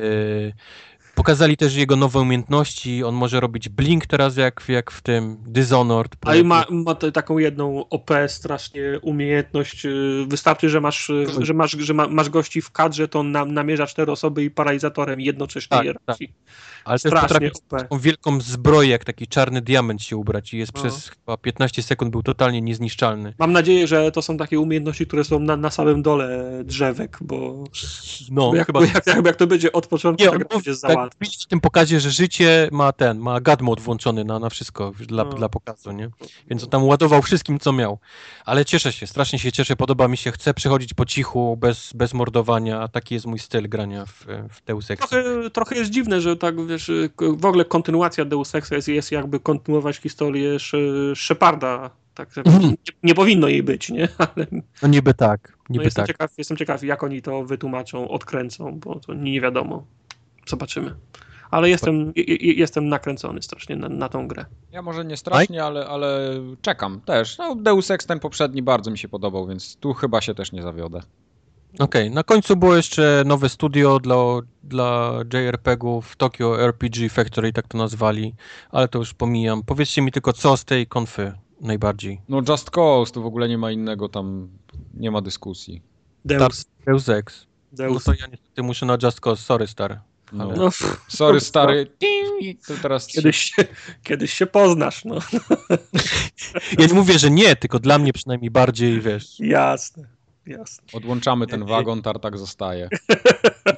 E, pokazali też jego nowe umiejętności. On może robić blink teraz, jak, jak w tym Dishonored. A i ma, ma taką jedną OP strasznie umiejętność. y, Wystarczy, że masz, y, że masz, że ma, masz gości w kadrze, to on nam, namierza cztery osoby i paralizatorem jednocześnie Tak, je tak. Ale też potrafi taką wielką zbroję, jak taki czarny diament się ubrać i jest No. przez chyba 15 sekund był totalnie niezniszczalny. Mam nadzieję, że to są takie umiejętności, które są na, na samym dole drzewek, bo, No, bo jak, chyba... jak, jak, jak to będzie od początku, Nie, on gra będzie tak w tym pokazie, że życie ma ten, ma god mode włączony na, na wszystko dla, No. dla pokazu, nie? Więc on tam ładował wszystkim, co miał. Ale cieszę się, strasznie się cieszę, podoba mi się, chcę przechodzić po cichu, bez, bez mordowania, a taki jest mój styl grania w, w Deus Ex. Trochę, trochę jest dziwne, że tak wiesz, k- w ogóle kontynuacja Deus Exa jest, jest jakby kontynuować historię Sze- Sheparda. Tak, Mhm. nie, nie powinno jej być, nie? Ale No niby tak, no niby jestem, tak. ciekaw, jestem ciekaw, jak oni to wytłumaczą, odkręcą, bo to nie wiadomo. Zobaczymy. Ale jestem, je- je- jestem nakręcony strasznie na, na tą grę. Ja może nie strasznie, ale, ale czekam też. No, Deus Ex ten poprzedni bardzo mi się podobał, więc tu chyba się też nie zawiodę. Okej, na końcu było jeszcze nowe studio dla, dla JRPG-ów, Tokyo RPG Factory, tak to nazwali, ale to już pomijam. Powiedzcie mi tylko, co z tej konfy najbardziej? No Just Cause, tu w ogóle nie ma innego tam, nie ma dyskusji. Deus. Deus Ex. No Deus. to ja niestety muszę na Just Cause, sorry stary. No. No, Sorry stary, to teraz kiedyś, się, kiedyś się poznasz, no. Ja nie mówię, że nie, tylko dla mnie przynajmniej bardziej, wiesz. Jasne, jasne. odłączamy ten wagon, tartak zostaje.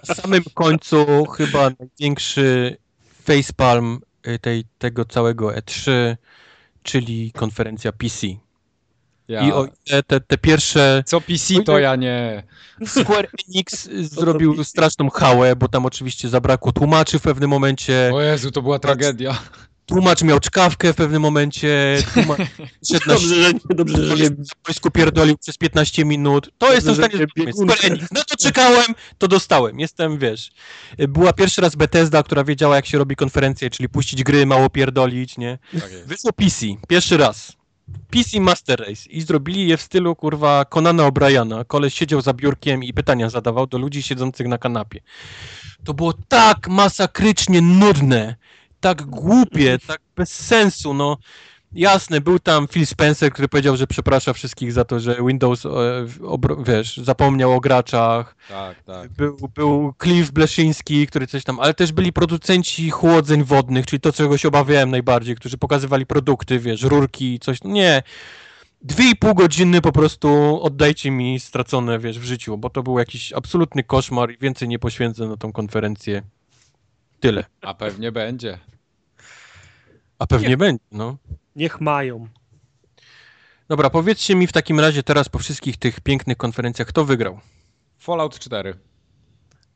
Na samym końcu chyba największy facepalm y, tej, tego całego E3, czyli konferencja PC. Ja. I o ile te, te pierwsze Co PC to ja nie. Square Enix zrobił straszną hałę, bo tam oczywiście zabrakło tłumaczy w pewnym momencie. O Jezu, to była tragedia. Tłumacz miał czkawkę w pewnym momencie. Tłumacz szedł na Dobrze, że nie, dobrze, że nie, w wojsku pierdolił przez 15 minut. To jestem w stanie Enix. No to czekałem, to dostałem. Jestem, wiesz. Była pierwszy raz Bethesda, która wiedziała, jak się robi konferencję, czyli puścić gry, mało pierdolić, nie? Tak. Wyszło PC, pierwszy raz. PC Master Race i zrobili je w stylu kurwa Conana O'Briana. Koleś siedział za biurkiem i pytania zadawał do ludzi siedzących na kanapie. To było tak masakrycznie nudne, tak głupie, tak bez sensu, no. Jasne, był tam Phil Spencer, który powiedział, że przeprasza wszystkich za to, że Windows, e, obro- wiesz, zapomniał o graczach. Tak, tak. Był, był Cliff Bleszyński, który coś tam, ale też byli producenci chłodzeń wodnych, czyli to, czego się obawiałem najbardziej, którzy pokazywali produkty, wiesz, rurki, coś. Nie. Dwie i pół godziny po prostu oddajcie mi stracone, wiesz, w życiu, bo to był jakiś absolutny koszmar i więcej nie poświęcę na tą konferencję. Tyle. A pewnie będzie. A pewnie będzie, no. Niech mają. Dobra, powiedzcie mi w takim razie teraz po wszystkich tych pięknych konferencjach, kto wygrał? Fallout 4.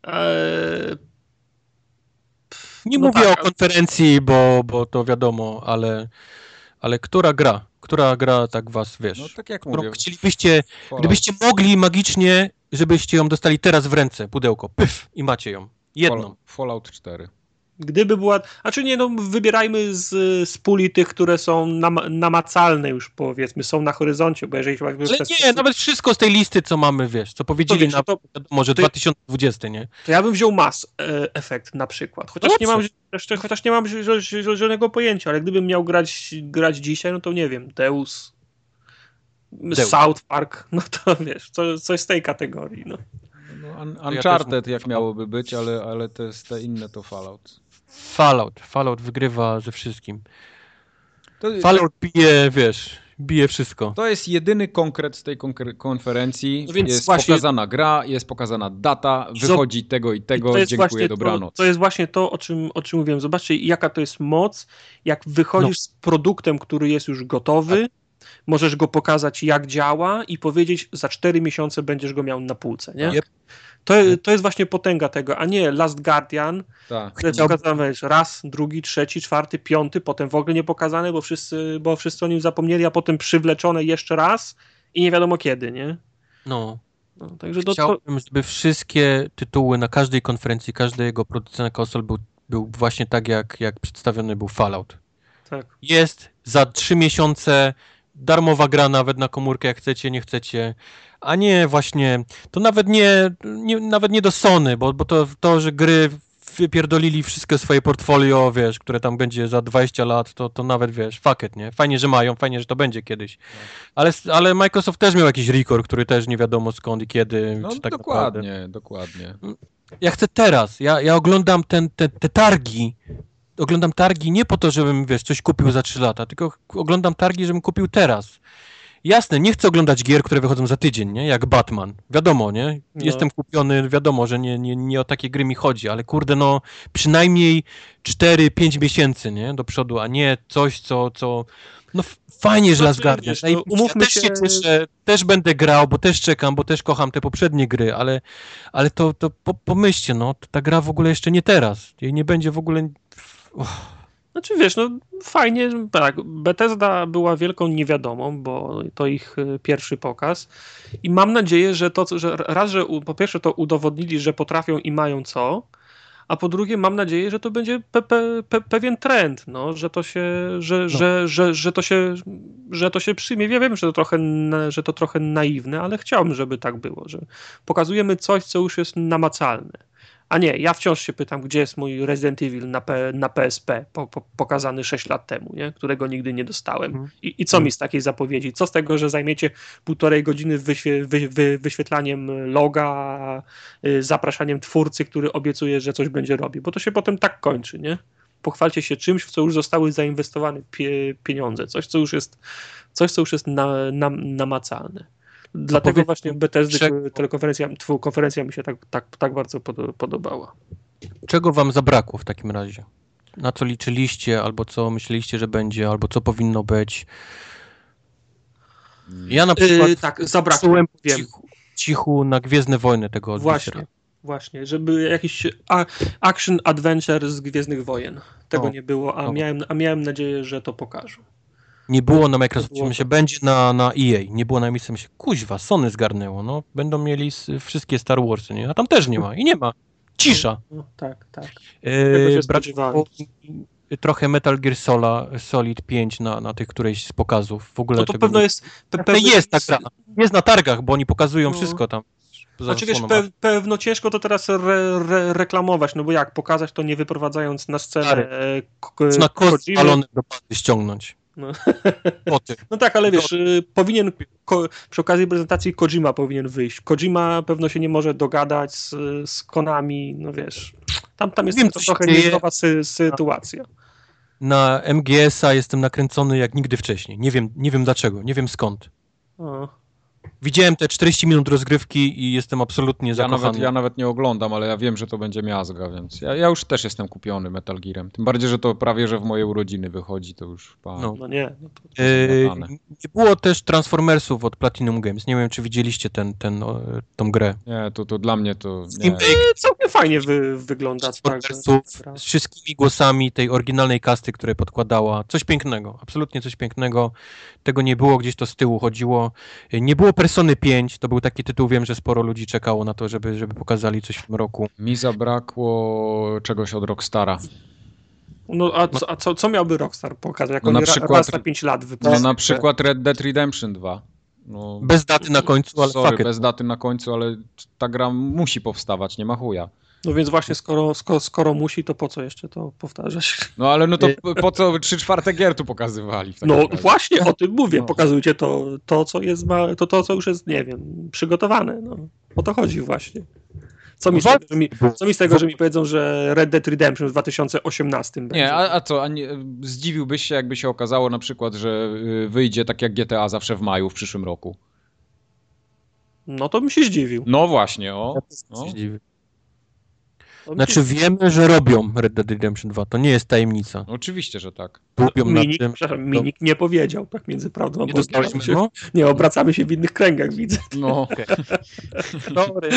Eee, Nie No mówię tak, o konferencji, bo, bo to wiadomo, ale, ale która gra? Która gra tak was, wiesz? No tak jak którą mówię. chcielibyście, Fallout. gdybyście mogli magicznie, żebyście ją dostali teraz w ręce, pudełko, pyf, i macie ją. Jedną. Fallout- Fallout 4. Gdyby była. A czy nie, no wybierajmy z, z puli tych, które są nam, namacalne już powiedzmy, są na horyzoncie, bo jeżeli Ale nie, nawet wszystko z tej listy, co mamy, wiesz, co powiedzieli wiesz, na to- może to- 2020, nie? To ja bym wziął Mass e, Effect na przykład. Chociaż No nie mam, jeszcze, chociaż nie mam żadnego pojęcia, ale gdybym miał grać, grać dzisiaj, no to nie wiem, Deus, Deus. South Park, no to wiesz, co, coś z tej kategorii. No. Un- Uncharted mówię jak miałoby być, ale, ale te, te inne to Fallout. Fallout, Fallout wygrywa ze wszystkim. To, Fallout bije, wiesz, bije wszystko. to jest jedyny konkret z tej konferencji. No więc jest właśnie- pokazana gra, jest pokazana data, I wychodzi tego i I tego, jest dziękuję, właśnie dobranoc. To, to jest właśnie to, o czym, o czym mówiłem. Zobaczcie, jaka to jest moc, jak wychodzisz No. z produktem, który jest już gotowy, możesz go pokazać, jak działa i powiedzieć, za 4 miesiące będziesz go miał na półce, nie? Yep. To, to jest właśnie potęga tego, a nie Last Guardian, Tak. które Chciałbym- pokazane raz, drugi, trzeci, czwarty, piąty, potem w ogóle nie pokazane, bo wszyscy, bo wszyscy o nim zapomnieli, a potem przywleczone jeszcze raz i nie wiadomo kiedy, nie? No. No, także to, to, Chciałbym, żeby wszystkie tytuły na każdej konferencji, każdy jego producent konsol był, był właśnie tak, jak, jak przedstawiony był Fallout. tak. Jest za trzy miesiące darmowa gra nawet na komórkę, jak chcecie, nie chcecie, a nie właśnie, to nawet nie, nie nawet nie do Sony, bo, bo to, to, że gry wypierdolili wszystkie swoje portfolio, wiesz, które tam będzie za 20 lat, to, to nawet, wiesz, fuck it, nie? Fajnie, że mają, fajnie, że to będzie kiedyś. Ale, ale Microsoft też miał jakiś record, który też nie wiadomo skąd i kiedy, No tak dokładnie, naprawdę. dokładnie. Ja chcę teraz, ja, ja oglądam ten, te, te targi, oglądam targi nie po to, żebym, wiesz, coś kupił za 3 lata, tylko oglądam targi, żebym kupił teraz. Jasne, nie chcę oglądać gier, które wychodzą za tydzień, nie? Jak Batman. Wiadomo, nie? No. Jestem kupiony, wiadomo, że nie, nie, nie o takie gry mi chodzi, ale kurde, no przynajmniej 4-5 miesięcy, nie? Do przodu, a nie coś, co, co... No fajnie, że No, Last to Guardian. wiesz, no, umówmy ja też się- się cieszę, też będę grał, bo też czekam, bo też kocham te poprzednie gry, ale, ale to, to po, pomyślcie, no, ta gra w ogóle jeszcze nie teraz. Jej nie będzie w ogóle... Znaczy wiesz, no fajnie, tak, Bethesda była wielką niewiadomą, bo to ich y, pierwszy pokaz i mam nadzieję, że to, że raz, że po pierwsze to udowodnili, że potrafią i mają co, a po drugie mam nadzieję, że to będzie pe, pe, pe, pewien trend, no, że to się, że, że, że, że to się, że to się przyjmie. Ja wiem, że to trochę, że to trochę naiwne, ale chciałbym, żeby tak było, że pokazujemy coś, co już jest namacalne. A nie, ja wciąż się pytam, gdzie jest mój Resident Evil na, P, na PSP, po, po, pokazany 6 lat temu, nie? którego nigdy nie dostałem. Mhm. I, I co mi z takiej zapowiedzi? Co z tego, że zajmiecie półtorej godziny wyświe, wy, wy, wyświetlaniem loga, y, zapraszaniem twórcy, który obiecuje, że coś będzie robił? Bo to się potem tak kończy, nie? Pochwalcie się czymś, w co już zostały zainwestowane pie, pieniądze, coś, co już jest, coś, co już jest na, na, namacalne. Dlatego powiedz- właśnie Bethesdy czego- telekonferencja, konferencja mi się tak, tak, tak bardzo pod- podobała. Czego wam zabrakło w takim razie? Na co liczyliście, albo co myśleliście, że będzie, albo co powinno być? Ja na przykład Yy, tak, zabrakło, cichu, cichu na Gwiezdne Wojny tego Właśnie, Adventures. właśnie, żeby jakiś action adventure z Gwiezdnych Wojen. Tego O, nie było, a o. miałem, a miałem nadzieję, że to pokażą. Nie było na Microsoftie, było to. będzie na, na EA. Nie było na miejscu, myślę, kuźwa, Sony zgarnęło, no. Będą mieli wszystkie Star Warsy, nie? A tam też nie ma. I nie ma. Cisza. No, tak, tak. Się spodziewałem. było trochę Metal Gear Sola, Solid 5 na, na tych którejś z pokazów. W ogóle To, to tego pewno nie- jest. Pe, To pewno jest tak. Jest na targach, bo oni pokazują No. wszystko tam. Znaczy wiesz, pe, pewno ciężko to teraz re, re, reklamować, no bo jak, pokazać to nie wyprowadzając na scenę e, k- na kost balony do ściągnąć. No. No tak, ale wiesz, y, powinien, ko, przy okazji prezentacji Kojima powinien wyjść. Kojima pewno się nie może dogadać z, z Konami, no wiesz, tam, tam jest Wiem, to trochę niezdrowa sy, sytuacja. Na MGS-a jestem nakręcony jak nigdy wcześniej. Nie wiem, nie wiem dlaczego, nie wiem skąd. O. Widziałem te 40 minut rozgrywki i jestem absolutnie Ja zakochany. nawet, ja nawet nie oglądam, ale ja wiem, że to będzie miazga, więc ja, ja już też jestem kupiony Metal Gearem. Tym bardziej, że to prawie, że w moje urodziny wychodzi, to już... Pa, No. No nie. No to... Yy, Złapane. nie było też Transformersów od Platinum Games. Nie wiem, czy widzieliście ten, ten, o, tą grę. Nie, to, to dla mnie to... Nie. E, Całkiem fajnie wy, wygląda. Tak, Transformersów z wszystkimi głosami tej oryginalnej kasty, które podkładała. Coś pięknego, absolutnie coś pięknego. Tego nie było, gdzieś to z tyłu chodziło. Yy, Nie było Persony 5, to był taki tytuł, wiem, że sporo ludzi czekało na to, żeby, żeby pokazali coś w tym roku. Mi zabrakło czegoś od Rockstara. No a, co, a co, co miałby Rockstar pokazać? Jak No on na przykład- raz na 5 lat No na przykład Red Dead Redemption 2. No, Bez daty na końcu, ale sorry, bez daty na końcu, ale ta gra musi powstawać, nie ma chuja. No więc właśnie, skoro, skoro, skoro musi, to po co jeszcze to powtarzać? No ale no to po co 3 czwarte gier tu pokazywali? No razie? właśnie o tym mówię. No. Pokazujcie to, to, co jest, ma, to, to, co już jest, nie wiem, przygotowane. No. O to chodzi właśnie. Co mi, z No tego, że mi, co mi z tego, że mi powiedzą, że Red Dead Redemption w 2018 będzie? Nie, a, a co, a nie, zdziwiłbyś się, jakby się okazało na przykład, że y, wyjdzie tak jak GTA zawsze w maju w przyszłym roku? No to bym się zdziwił. No właśnie, o. Ja No. się dziwię. To Znaczy się... wiemy, że robią Red Dead Redemption 2, to nie jest tajemnica. Oczywiście, że tak. Robią Minik, tym. przepraszam, Minik nie powiedział, tak między prawdą a Nie się, no? Nie, obracamy się w innych kręgach, widzę. No, Dobry.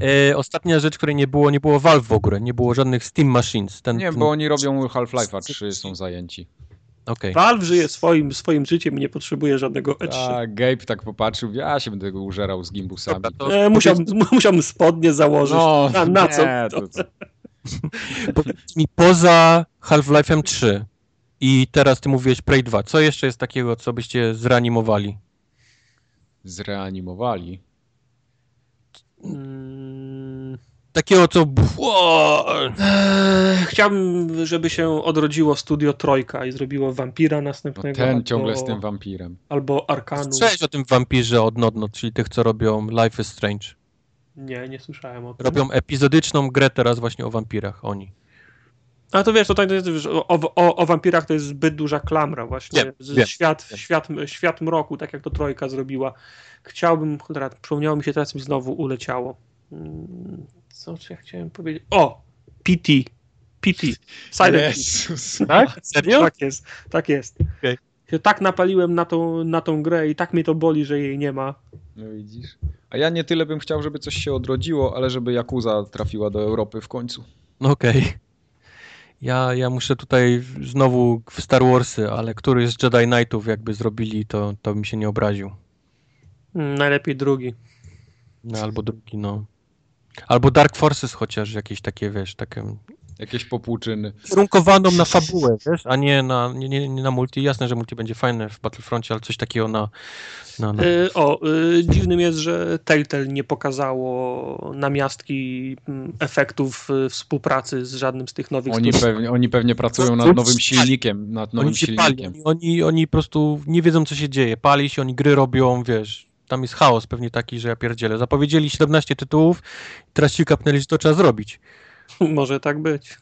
E, ostatnia rzecz, której nie było, nie było Valve w ogóle, nie było żadnych Steam Machines. Ten, nie, ten... bo oni robią Half-Life'a 3, są zajęci. Okej. Valve żyje swoim, swoim życiem i nie potrzebuje żadnego E3. A Gabe tak popatrzył, ja się będę go użerał z gimbusami. Dobra, to E, musiałbym, musiałbym spodnie założyć. No, na, na co? nie, to, to, powiedz mi poza Half-Life'em 3 i teraz ty mówiłeś Prey 2, co jeszcze jest takiego, co byście zreanimowali? zreanimowali. Mm, Takiego, co... Ło! e, chciałbym, żeby się odrodziło studio Trojka i zrobiło Vampira No, następnego. ten albo, ciągle z tym wampirem. Albo Arkanu. Słyszałeś o tym wampirze od Nodno, czyli tych, co robią Life is Strange. Nie, nie słyszałem o tym. Robią epizodyczną grę teraz właśnie o wampirach, oni. A to wiesz, to, tak, to jest, wiesz, o, o, o wampirach to jest zbyt duża klamra właśnie. Wiem, Z- wiem, świat, wiem. Świat, świat mroku, tak jak to Trojka zrobiła. Chciałbym, cholera, przypomniało mi się, teraz mi znowu uleciało. Co ja chciałem powiedzieć? O! PT. PT. Silent PT. Jezus. Tak? Serio? Tak jest, tak jest. Okej. Się tak napaliłem na tą, na tą grę i tak mnie to boli, że jej nie ma. No widzisz. A ja nie tyle bym chciał, żeby coś się odrodziło, ale żeby Yakuza trafiła do Europy w końcu. No okej. Ja, ja muszę tutaj znowu w Star Warsy, ale któryś z Jedi Knightów jakby zrobili, to, to mi się nie obraził. Mm, najlepiej drugi. No, albo drugi, no. Albo Dark Forces chociaż jakieś takie, wiesz, takie Jakieś popłuczyny. kierunkowaną na fabułę, wiesz, a nie na, nie, nie, nie na multi. Jasne, że multi będzie fajne w Battlefroncie, ale coś takiego na... na, na... Y, o, y, dziwnym jest, że Telltale nie pokazało namiastki mm, efektów y, współpracy z żadnym z tych nowych Oni studiów. pewnie, oni pewnie pracują nad nowym silnikiem. Nad nowym Oni pali, silnikiem. oni, oni, oni po prostu nie wiedzą, co się dzieje. Pali się, oni gry robią, wiesz, tam jest chaos pewnie taki, że ja pierdzielę. Zapowiedzieli 17 tytułów, teraz ci kapnęli, że to trzeba zrobić. Może tak być.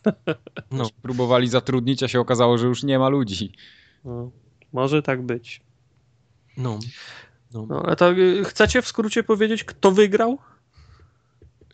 No. Próbowali zatrudnić, a się okazało, że już nie ma ludzi. No, może tak być. No. no. No, a to y, chcecie w skrócie powiedzieć, kto wygrał?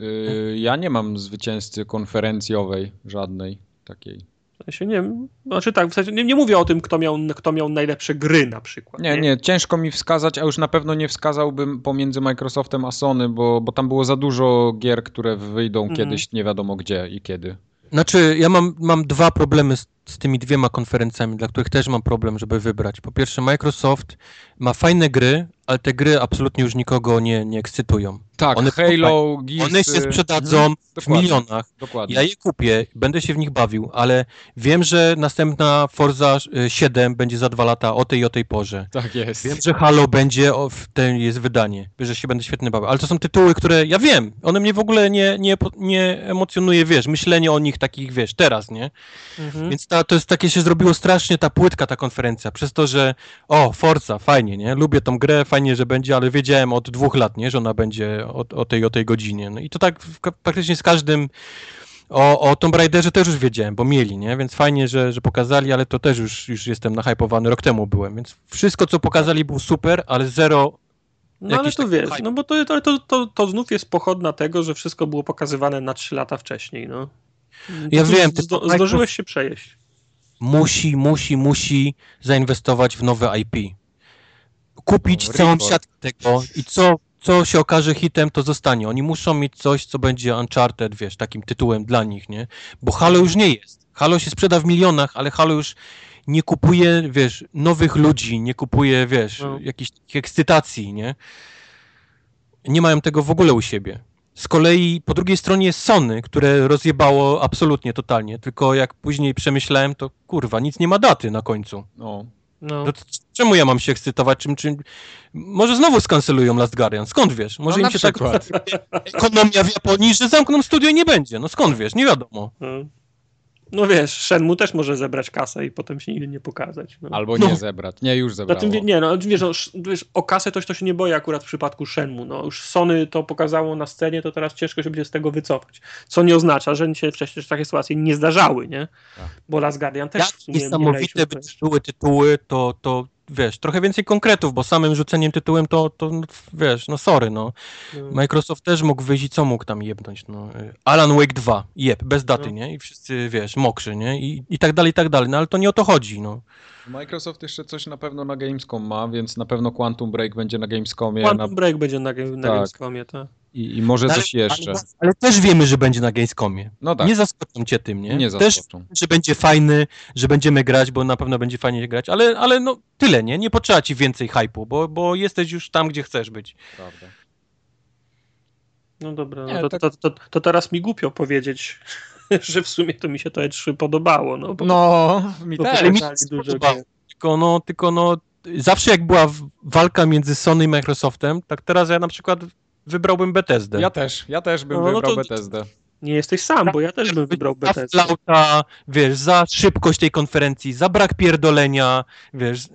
Yy, ja nie mam zwycięzcy konferencjowej żadnej takiej. Sensie nie wiem. Znaczy tak, w sensie nie, nie mówię o tym, kto miał, kto miał najlepsze gry na przykład. Nie, nie, ciężko mi wskazać, a już na pewno nie wskazałbym pomiędzy Microsoftem a Sony, bo, bo tam było za dużo gier, które wyjdą Mhm. kiedyś nie wiadomo gdzie i kiedy. Znaczy, ja mam, mam dwa problemy z, z tymi dwiema konferencjami, dla których też mam problem, żeby wybrać. Po pierwsze, Microsoft ma fajne gry, ale te gry absolutnie już nikogo nie, nie ekscytują. Tak, One- Halo, Gears... One się sprzedadzą Mhm, w dokładnie, milionach. Dokładnie. Ja je kupię, będę się w nich bawił, ale wiem, że następna Forza y, 7 będzie za dwa lata o tej i o tej porze. Tak jest. Wiem, że Halo będzie, o, w ten jest wydanie, że się będę świetnie bawił, ale to są tytuły, które ja wiem, one mnie w ogóle nie, nie, nie emocjonuje, wiesz, myślenie o nich takich, wiesz, teraz, nie? Mhm. Więc ta to jest takie się zrobiło strasznie ta płytka, ta konferencja, przez to, że o, Forza, fajnie, nie? Lubię tą grę, fajnie, że będzie, ale wiedziałem od dwóch lat, nie? Że ona będzie o, o tej, o tej godzinie. No i to tak w, praktycznie z każdym o, o Tomb Raiderze też już wiedziałem, bo mieli, nie? Więc fajnie, że, że pokazali, ale to też już, już jestem nahypowany, rok temu byłem, więc wszystko, co pokazali było super, ale zero no ale to wiesz, hype. no bo to, to, to, to, znów jest pochodna tego, że wszystko było pokazywane na 3 lata wcześniej, no. Ja wiem, zdo- zdążyłeś się przejeść. Musi, musi, musi zainwestować w nowe IP. Kupić No, całą siatkę tego i co, co się okaże hitem, to zostanie. Oni muszą mieć coś, co będzie Uncharted, wiesz, takim tytułem dla nich, nie? Bo Halo już nie jest. Halo się sprzeda w milionach, ale Halo już nie kupuje, wiesz, nowych ludzi, nie kupuje, wiesz, No. takich ekscytacji, nie? Nie mają tego w ogóle u siebie. Z kolei po drugiej stronie jest Sony, które rozjebało absolutnie totalnie, tylko jak później przemyślałem, to kurwa, nic nie ma daty na końcu. No. No. No to czemu ja mam się ekscytować? Czym, czym... Może znowu skancelują Last Guardian, skąd wiesz? Może no, im się tak przykład. ekonomia w Japonii, że zamkną studio i nie będzie. No skąd wiesz? Nie wiadomo. No. No wiesz, Shenmue też może zebrać kasę i potem się nigdy nie pokazać. No. Albo No. nie zebrać. Nie, już Na zebrało. tym, nie, no wiesz, no, sz- wiesz, o kasę to, to się nie boję akurat w przypadku Shenmue. No, już Sony to pokazało na scenie, to teraz ciężko się będzie z tego wycofać. Co nie oznacza, że się wcześniej takie sytuacje nie zdarzały, nie? Tak. Bo Last Guardian też Jak w sumie niesamowite by były tytuły, to, to wiesz, trochę więcej konkretów, bo samym rzuceniem tytułem to, to no, wiesz, no sorry, no. no. Microsoft też mógł wyjść i co mógł tam jebnąć, no. Alan Wake 2, jeb, bez daty, No. nie? I wszyscy, wiesz, mokrzy, nie? I, I tak dalej, i tak dalej, no ale to nie o to chodzi, no. Microsoft jeszcze coś na pewno na Gamescom ma, więc na pewno Quantum Break będzie na Gamescomie Quantum na... Break będzie na, na Tak. Gamescomie, tak. I, i może No, coś jeszcze. Ale, ale też wiemy, że będzie na Gamescomie. No tak, Nie zaskoczą cię tym, nie? nie też zaskoczą. że będzie fajny, że będziemy grać, bo na pewno będzie fajnie grać, ale, ale no tyle, nie? Nie potrzeba ci więcej hypu, bo, bo jesteś już tam, gdzie chcesz być. Prawda. No dobra, Nie, no to, tak- to, to, to teraz mi głupio powiedzieć, że w sumie to mi się to E3 podobało. No, bo, No, mi bo też. ale mi dużo. Tylko no, tylko no, zawsze jak była walka między Sony i Microsoftem, tak teraz ja na przykład wybrałbym Bethesdę. Ja też, ja też bym No, no wybrał to- Bethesdę. Nie jesteś sam, bo ja też bym wybrał za Bethesdę. flauta, wiesz, za szybkość tej konferencji, za brak pierdolenia, wiesz.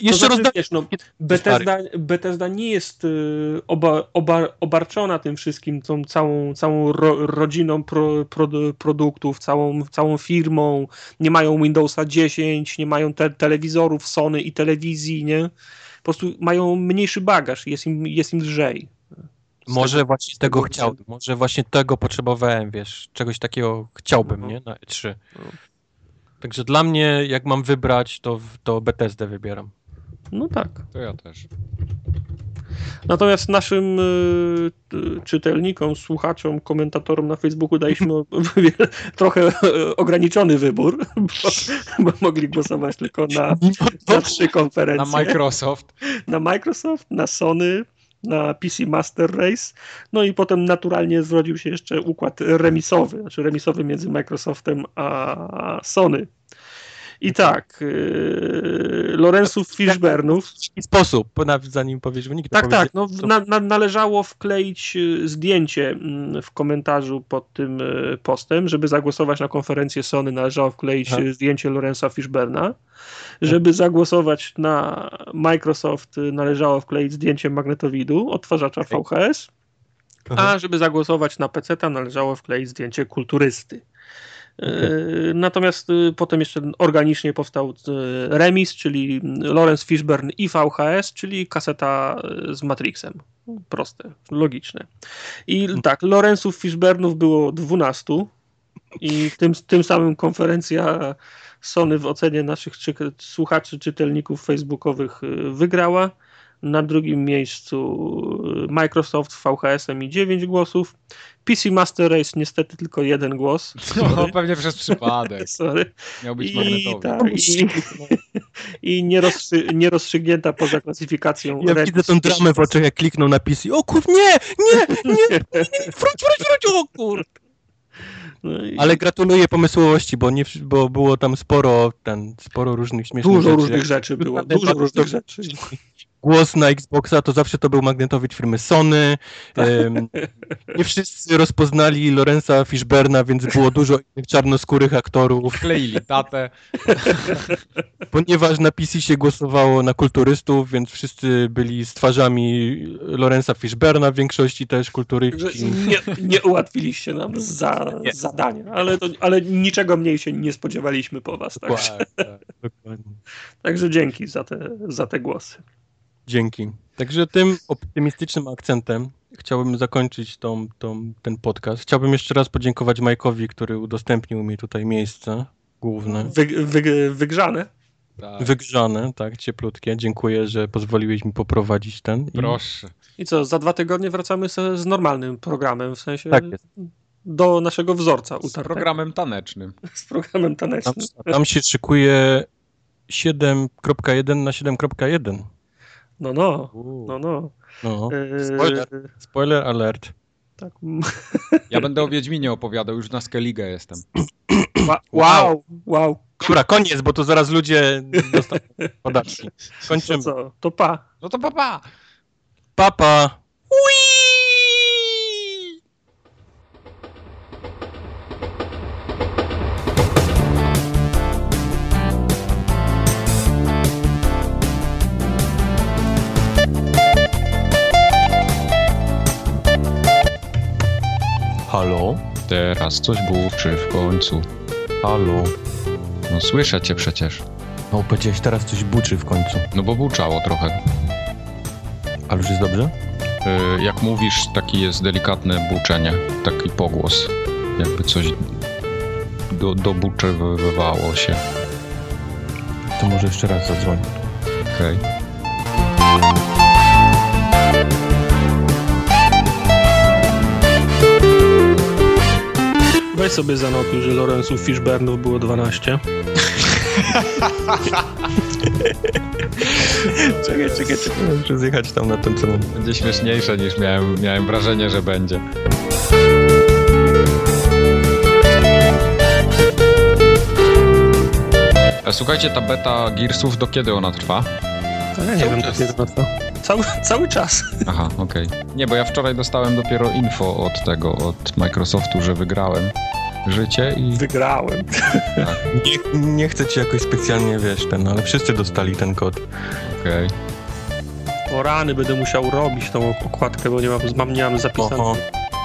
Jeszcze to znaczy, wiesz, no, Bethesda, Bethesda nie jest y, oba, oba, obarczona tym wszystkim, tą całą, całą ro, rodziną pro, pro, produktów, całą, całą firmą. Nie mają Windowsa 10, nie mają te, telewizorów Sony i telewizji, nie? Po prostu mają mniejszy bagaż, jest im, jest im lżej. Może tego- właśnie tego tego chciałbym, może właśnie tego potrzebowałem, wiesz, czegoś takiego chciałbym, Mhm. nie, na E3. No. Także dla mnie, jak mam wybrać, to, to Bethesdę wybieram. No tak. To ja też. Natomiast naszym y, y, czytelnikom, słuchaczom, komentatorom na Facebooku daliśmy o- trochę e, ograniczony wybór, bo, bo mogli głosować tylko na, na trzy Na konferencje. Microsoft. na Microsoft, na Sony, na PC Master Race, no i potem naturalnie zrodził się jeszcze układ remisowy, znaczy remisowy między Microsoftem a Sony. I tak, yy, Lorenzów Fishburnów, W jaki sposób, zanim powiesz wyniki, to tak, tak. No, na, na, należało wkleić y, zdjęcie mm, w komentarzu pod tym y, postem. Żeby zagłosować na konferencję Sony, należało wkleić Aha. y, zdjęcie Lorenza Fishburna. Żeby zagłosować na Microsoft, należało wkleić zdjęcie magnetowidu, odtwarzacza VHS. A żeby zagłosować na PC, należało wkleić zdjęcie kulturysty. Yy, Natomiast y, potem jeszcze organicznie powstał y, remis, czyli Lawrence Fishburne i VHS, czyli kaseta y, z Matrixem. Proste, logiczne. I tak, Lawrence'ów Fishburnów było 12 i tym, tym samym konferencja Sony w ocenie naszych czy, słuchaczy, czytelników facebookowych wygrała. Na drugim miejscu Microsoft z VHS-em i 9 głosów. PC Master Race niestety tylko jeden głos. No, pewnie przez przypadek. Sorry. Miał być I, magnetowy. tak, i, i nierozstrzy, nierozstrzygnięta poza klasyfikacją. Ja widzę tą dramę w oczach, jak kliknął na PC. O kur... nie, nie, nie, nie, wróć, wróć, wróć, o kur... No i Ale gratuluję pomysłowości, bo, nie, bo było tam sporo, ten, sporo różnych śmiesznych dużo rzeczy. różnych rzeczy było. Dużo różnych rzeczy. Głos na Xboxa, to zawsze to był magnetowicz firmy Sony. Em, nie wszyscy rozpoznali Lorenza Fishberna, więc było dużo innych czarnoskórych aktorów, Kleili tatę. ponieważ na PC się głosowało na kulturystów, więc wszyscy byli z twarzami Lorenza Fishberna, w większości też kulturystki. nie, nie ułatwiliście nam za, Nie. zadania, ale, to, ale niczego mniej się nie spodziewaliśmy po was. Także, Tak, tak, dokładnie. także dzięki za te, za te głosy. Dzięki. Także tym optymistycznym akcentem chciałbym zakończyć tą, tą, ten podcast. Chciałbym jeszcze raz podziękować Majkowi, który udostępnił mi tutaj miejsce główne. Wy, wy, wygrzane. Tak. Wygrzane, tak, cieplutkie. Dziękuję, że pozwoliłeś mi poprowadzić ten. I Proszę. I co, za dwa tygodnie wracamy se, z normalnym programem, w sensie Tak jest. do naszego wzorca Z utartego. programem tanecznym. Z programem Tam, tanecznym. tam się szykuje 7.1 na 7.1. No, no, no, no. No. Eee, Spoiler. Spoiler alert. Tak. Ja będę o Wiedźminie opowiadał, już na Skellige jestem. Wa- Wow, wow. Dobra, koniec, bo to zaraz ludzie dostaną podatki. To Kończymy. co? To pa. No to papa! Papa. Halo? Teraz coś buczy w końcu. Halo? No słyszę cię przecież. No powiedziałeś teraz coś buczy w końcu. No bo buczało trochę. Ale już jest dobrze? Y, Jak mówisz, taki jest delikatne buczenie, taki pogłos. Jakby coś do, dobuczywało się. To może jeszcze raz zadzwoń. Okej. Weź sobie zanotuj, że Lorenzów Fishburnów było 12. Czekaj, czekaj, czekaj. Muszę zjechać tam na ten cel. Będzie śmieszniejsze niż miałem, miałem wrażenie, że będzie. A słuchajcie, ta beta Gearsów, do kiedy ona trwa? A ja nie Cały wiem, czas. kiedy to trwa. Cały, cały czas. Aha, okej. Nie, bo ja wczoraj dostałem dopiero info od tego, od Microsoftu, że wygrałem życie i... Wygrałem. Nie, nie chcę ci jakoś specjalnie, wiesz, ten, ale wszyscy dostali ten kod. Okej. O rany będę musiał robić tą okładkę, bo nie mam, mam nie mam zapisane. Oho,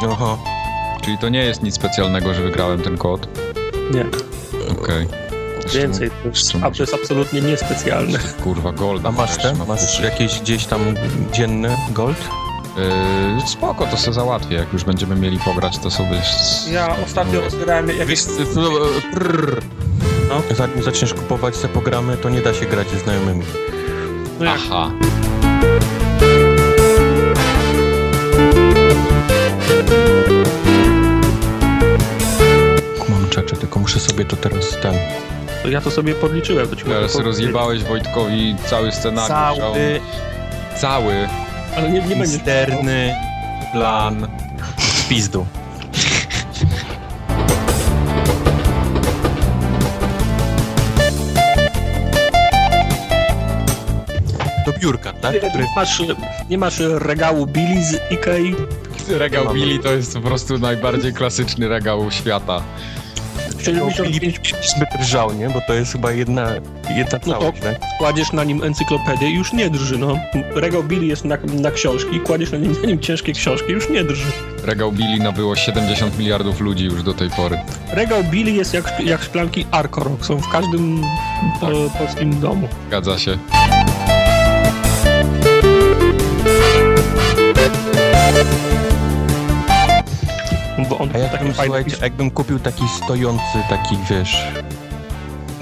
oho. Czyli to nie jest nic specjalnego, że wygrałem ten kod. Nie, Okej. Jeszcze- więcej. To jest, a to jest absolutnie niespecjalne. Kurwa, golda. A masz też ten? na Masz jakieś gdzieś tam dzienny gold? Yy, spoko, to se załatwię. Jak już będziemy mieli pograć, to sobie... Ja ostatnio otwierałem jakieś... Wiesz, prrr. no, zanim zaczniesz kupować te programy, to nie da się grać ze znajomymi. No jak, Aha. Mam czecze, tylko muszę sobie to teraz ten... to ja to sobie podliczyłem. To ci Teraz powiedzieć. rozjebałeś Wojtkowi cały scenariusz. a on- Cały Cały. Ale nie, nie misterny plan w pizdu. Do biurka, tak? Który Nie masz, nie masz regału Billy z Ikei? Regał. Billy to jest po prostu najbardziej klasyczny regał świata. 75 zbyt drżał, nie? Bo to jest chyba jedna, jedna No to- tak? kładziesz na nim encyklopedię i już nie drży, no. Regał Billy jest na, na książki, kładziesz na nim, na nim ciężkie książki, już nie drży. Regał Billy nabyło 70 miliardów ludzi już do tej pory. Regał Billy jest jak, jak szklanki Arkorok, są w każdym po, polskim domu. Zgadza się. Bo on A takie jakbym, fajne słuchajcie, pisze. jakbym kupił taki stojący, taki, wiesz...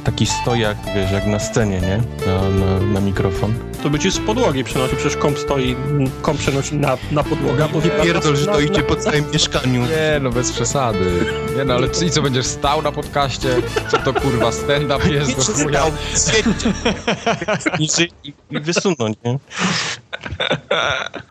Taki stojak, wiesz, jak na scenie, nie? Na, na, na mikrofon. To by ci z podłogi przenosił, przecież komp stoi, komp przenosi na, na podłogę, na- Pierdol, że stoicie na- po całym mieszkaniu. Nie, no bez przesady. Nie no, ale i co, będziesz stał na podcaście? Co to kurwa, stand-up jest do chuja? I wysunąć, nie?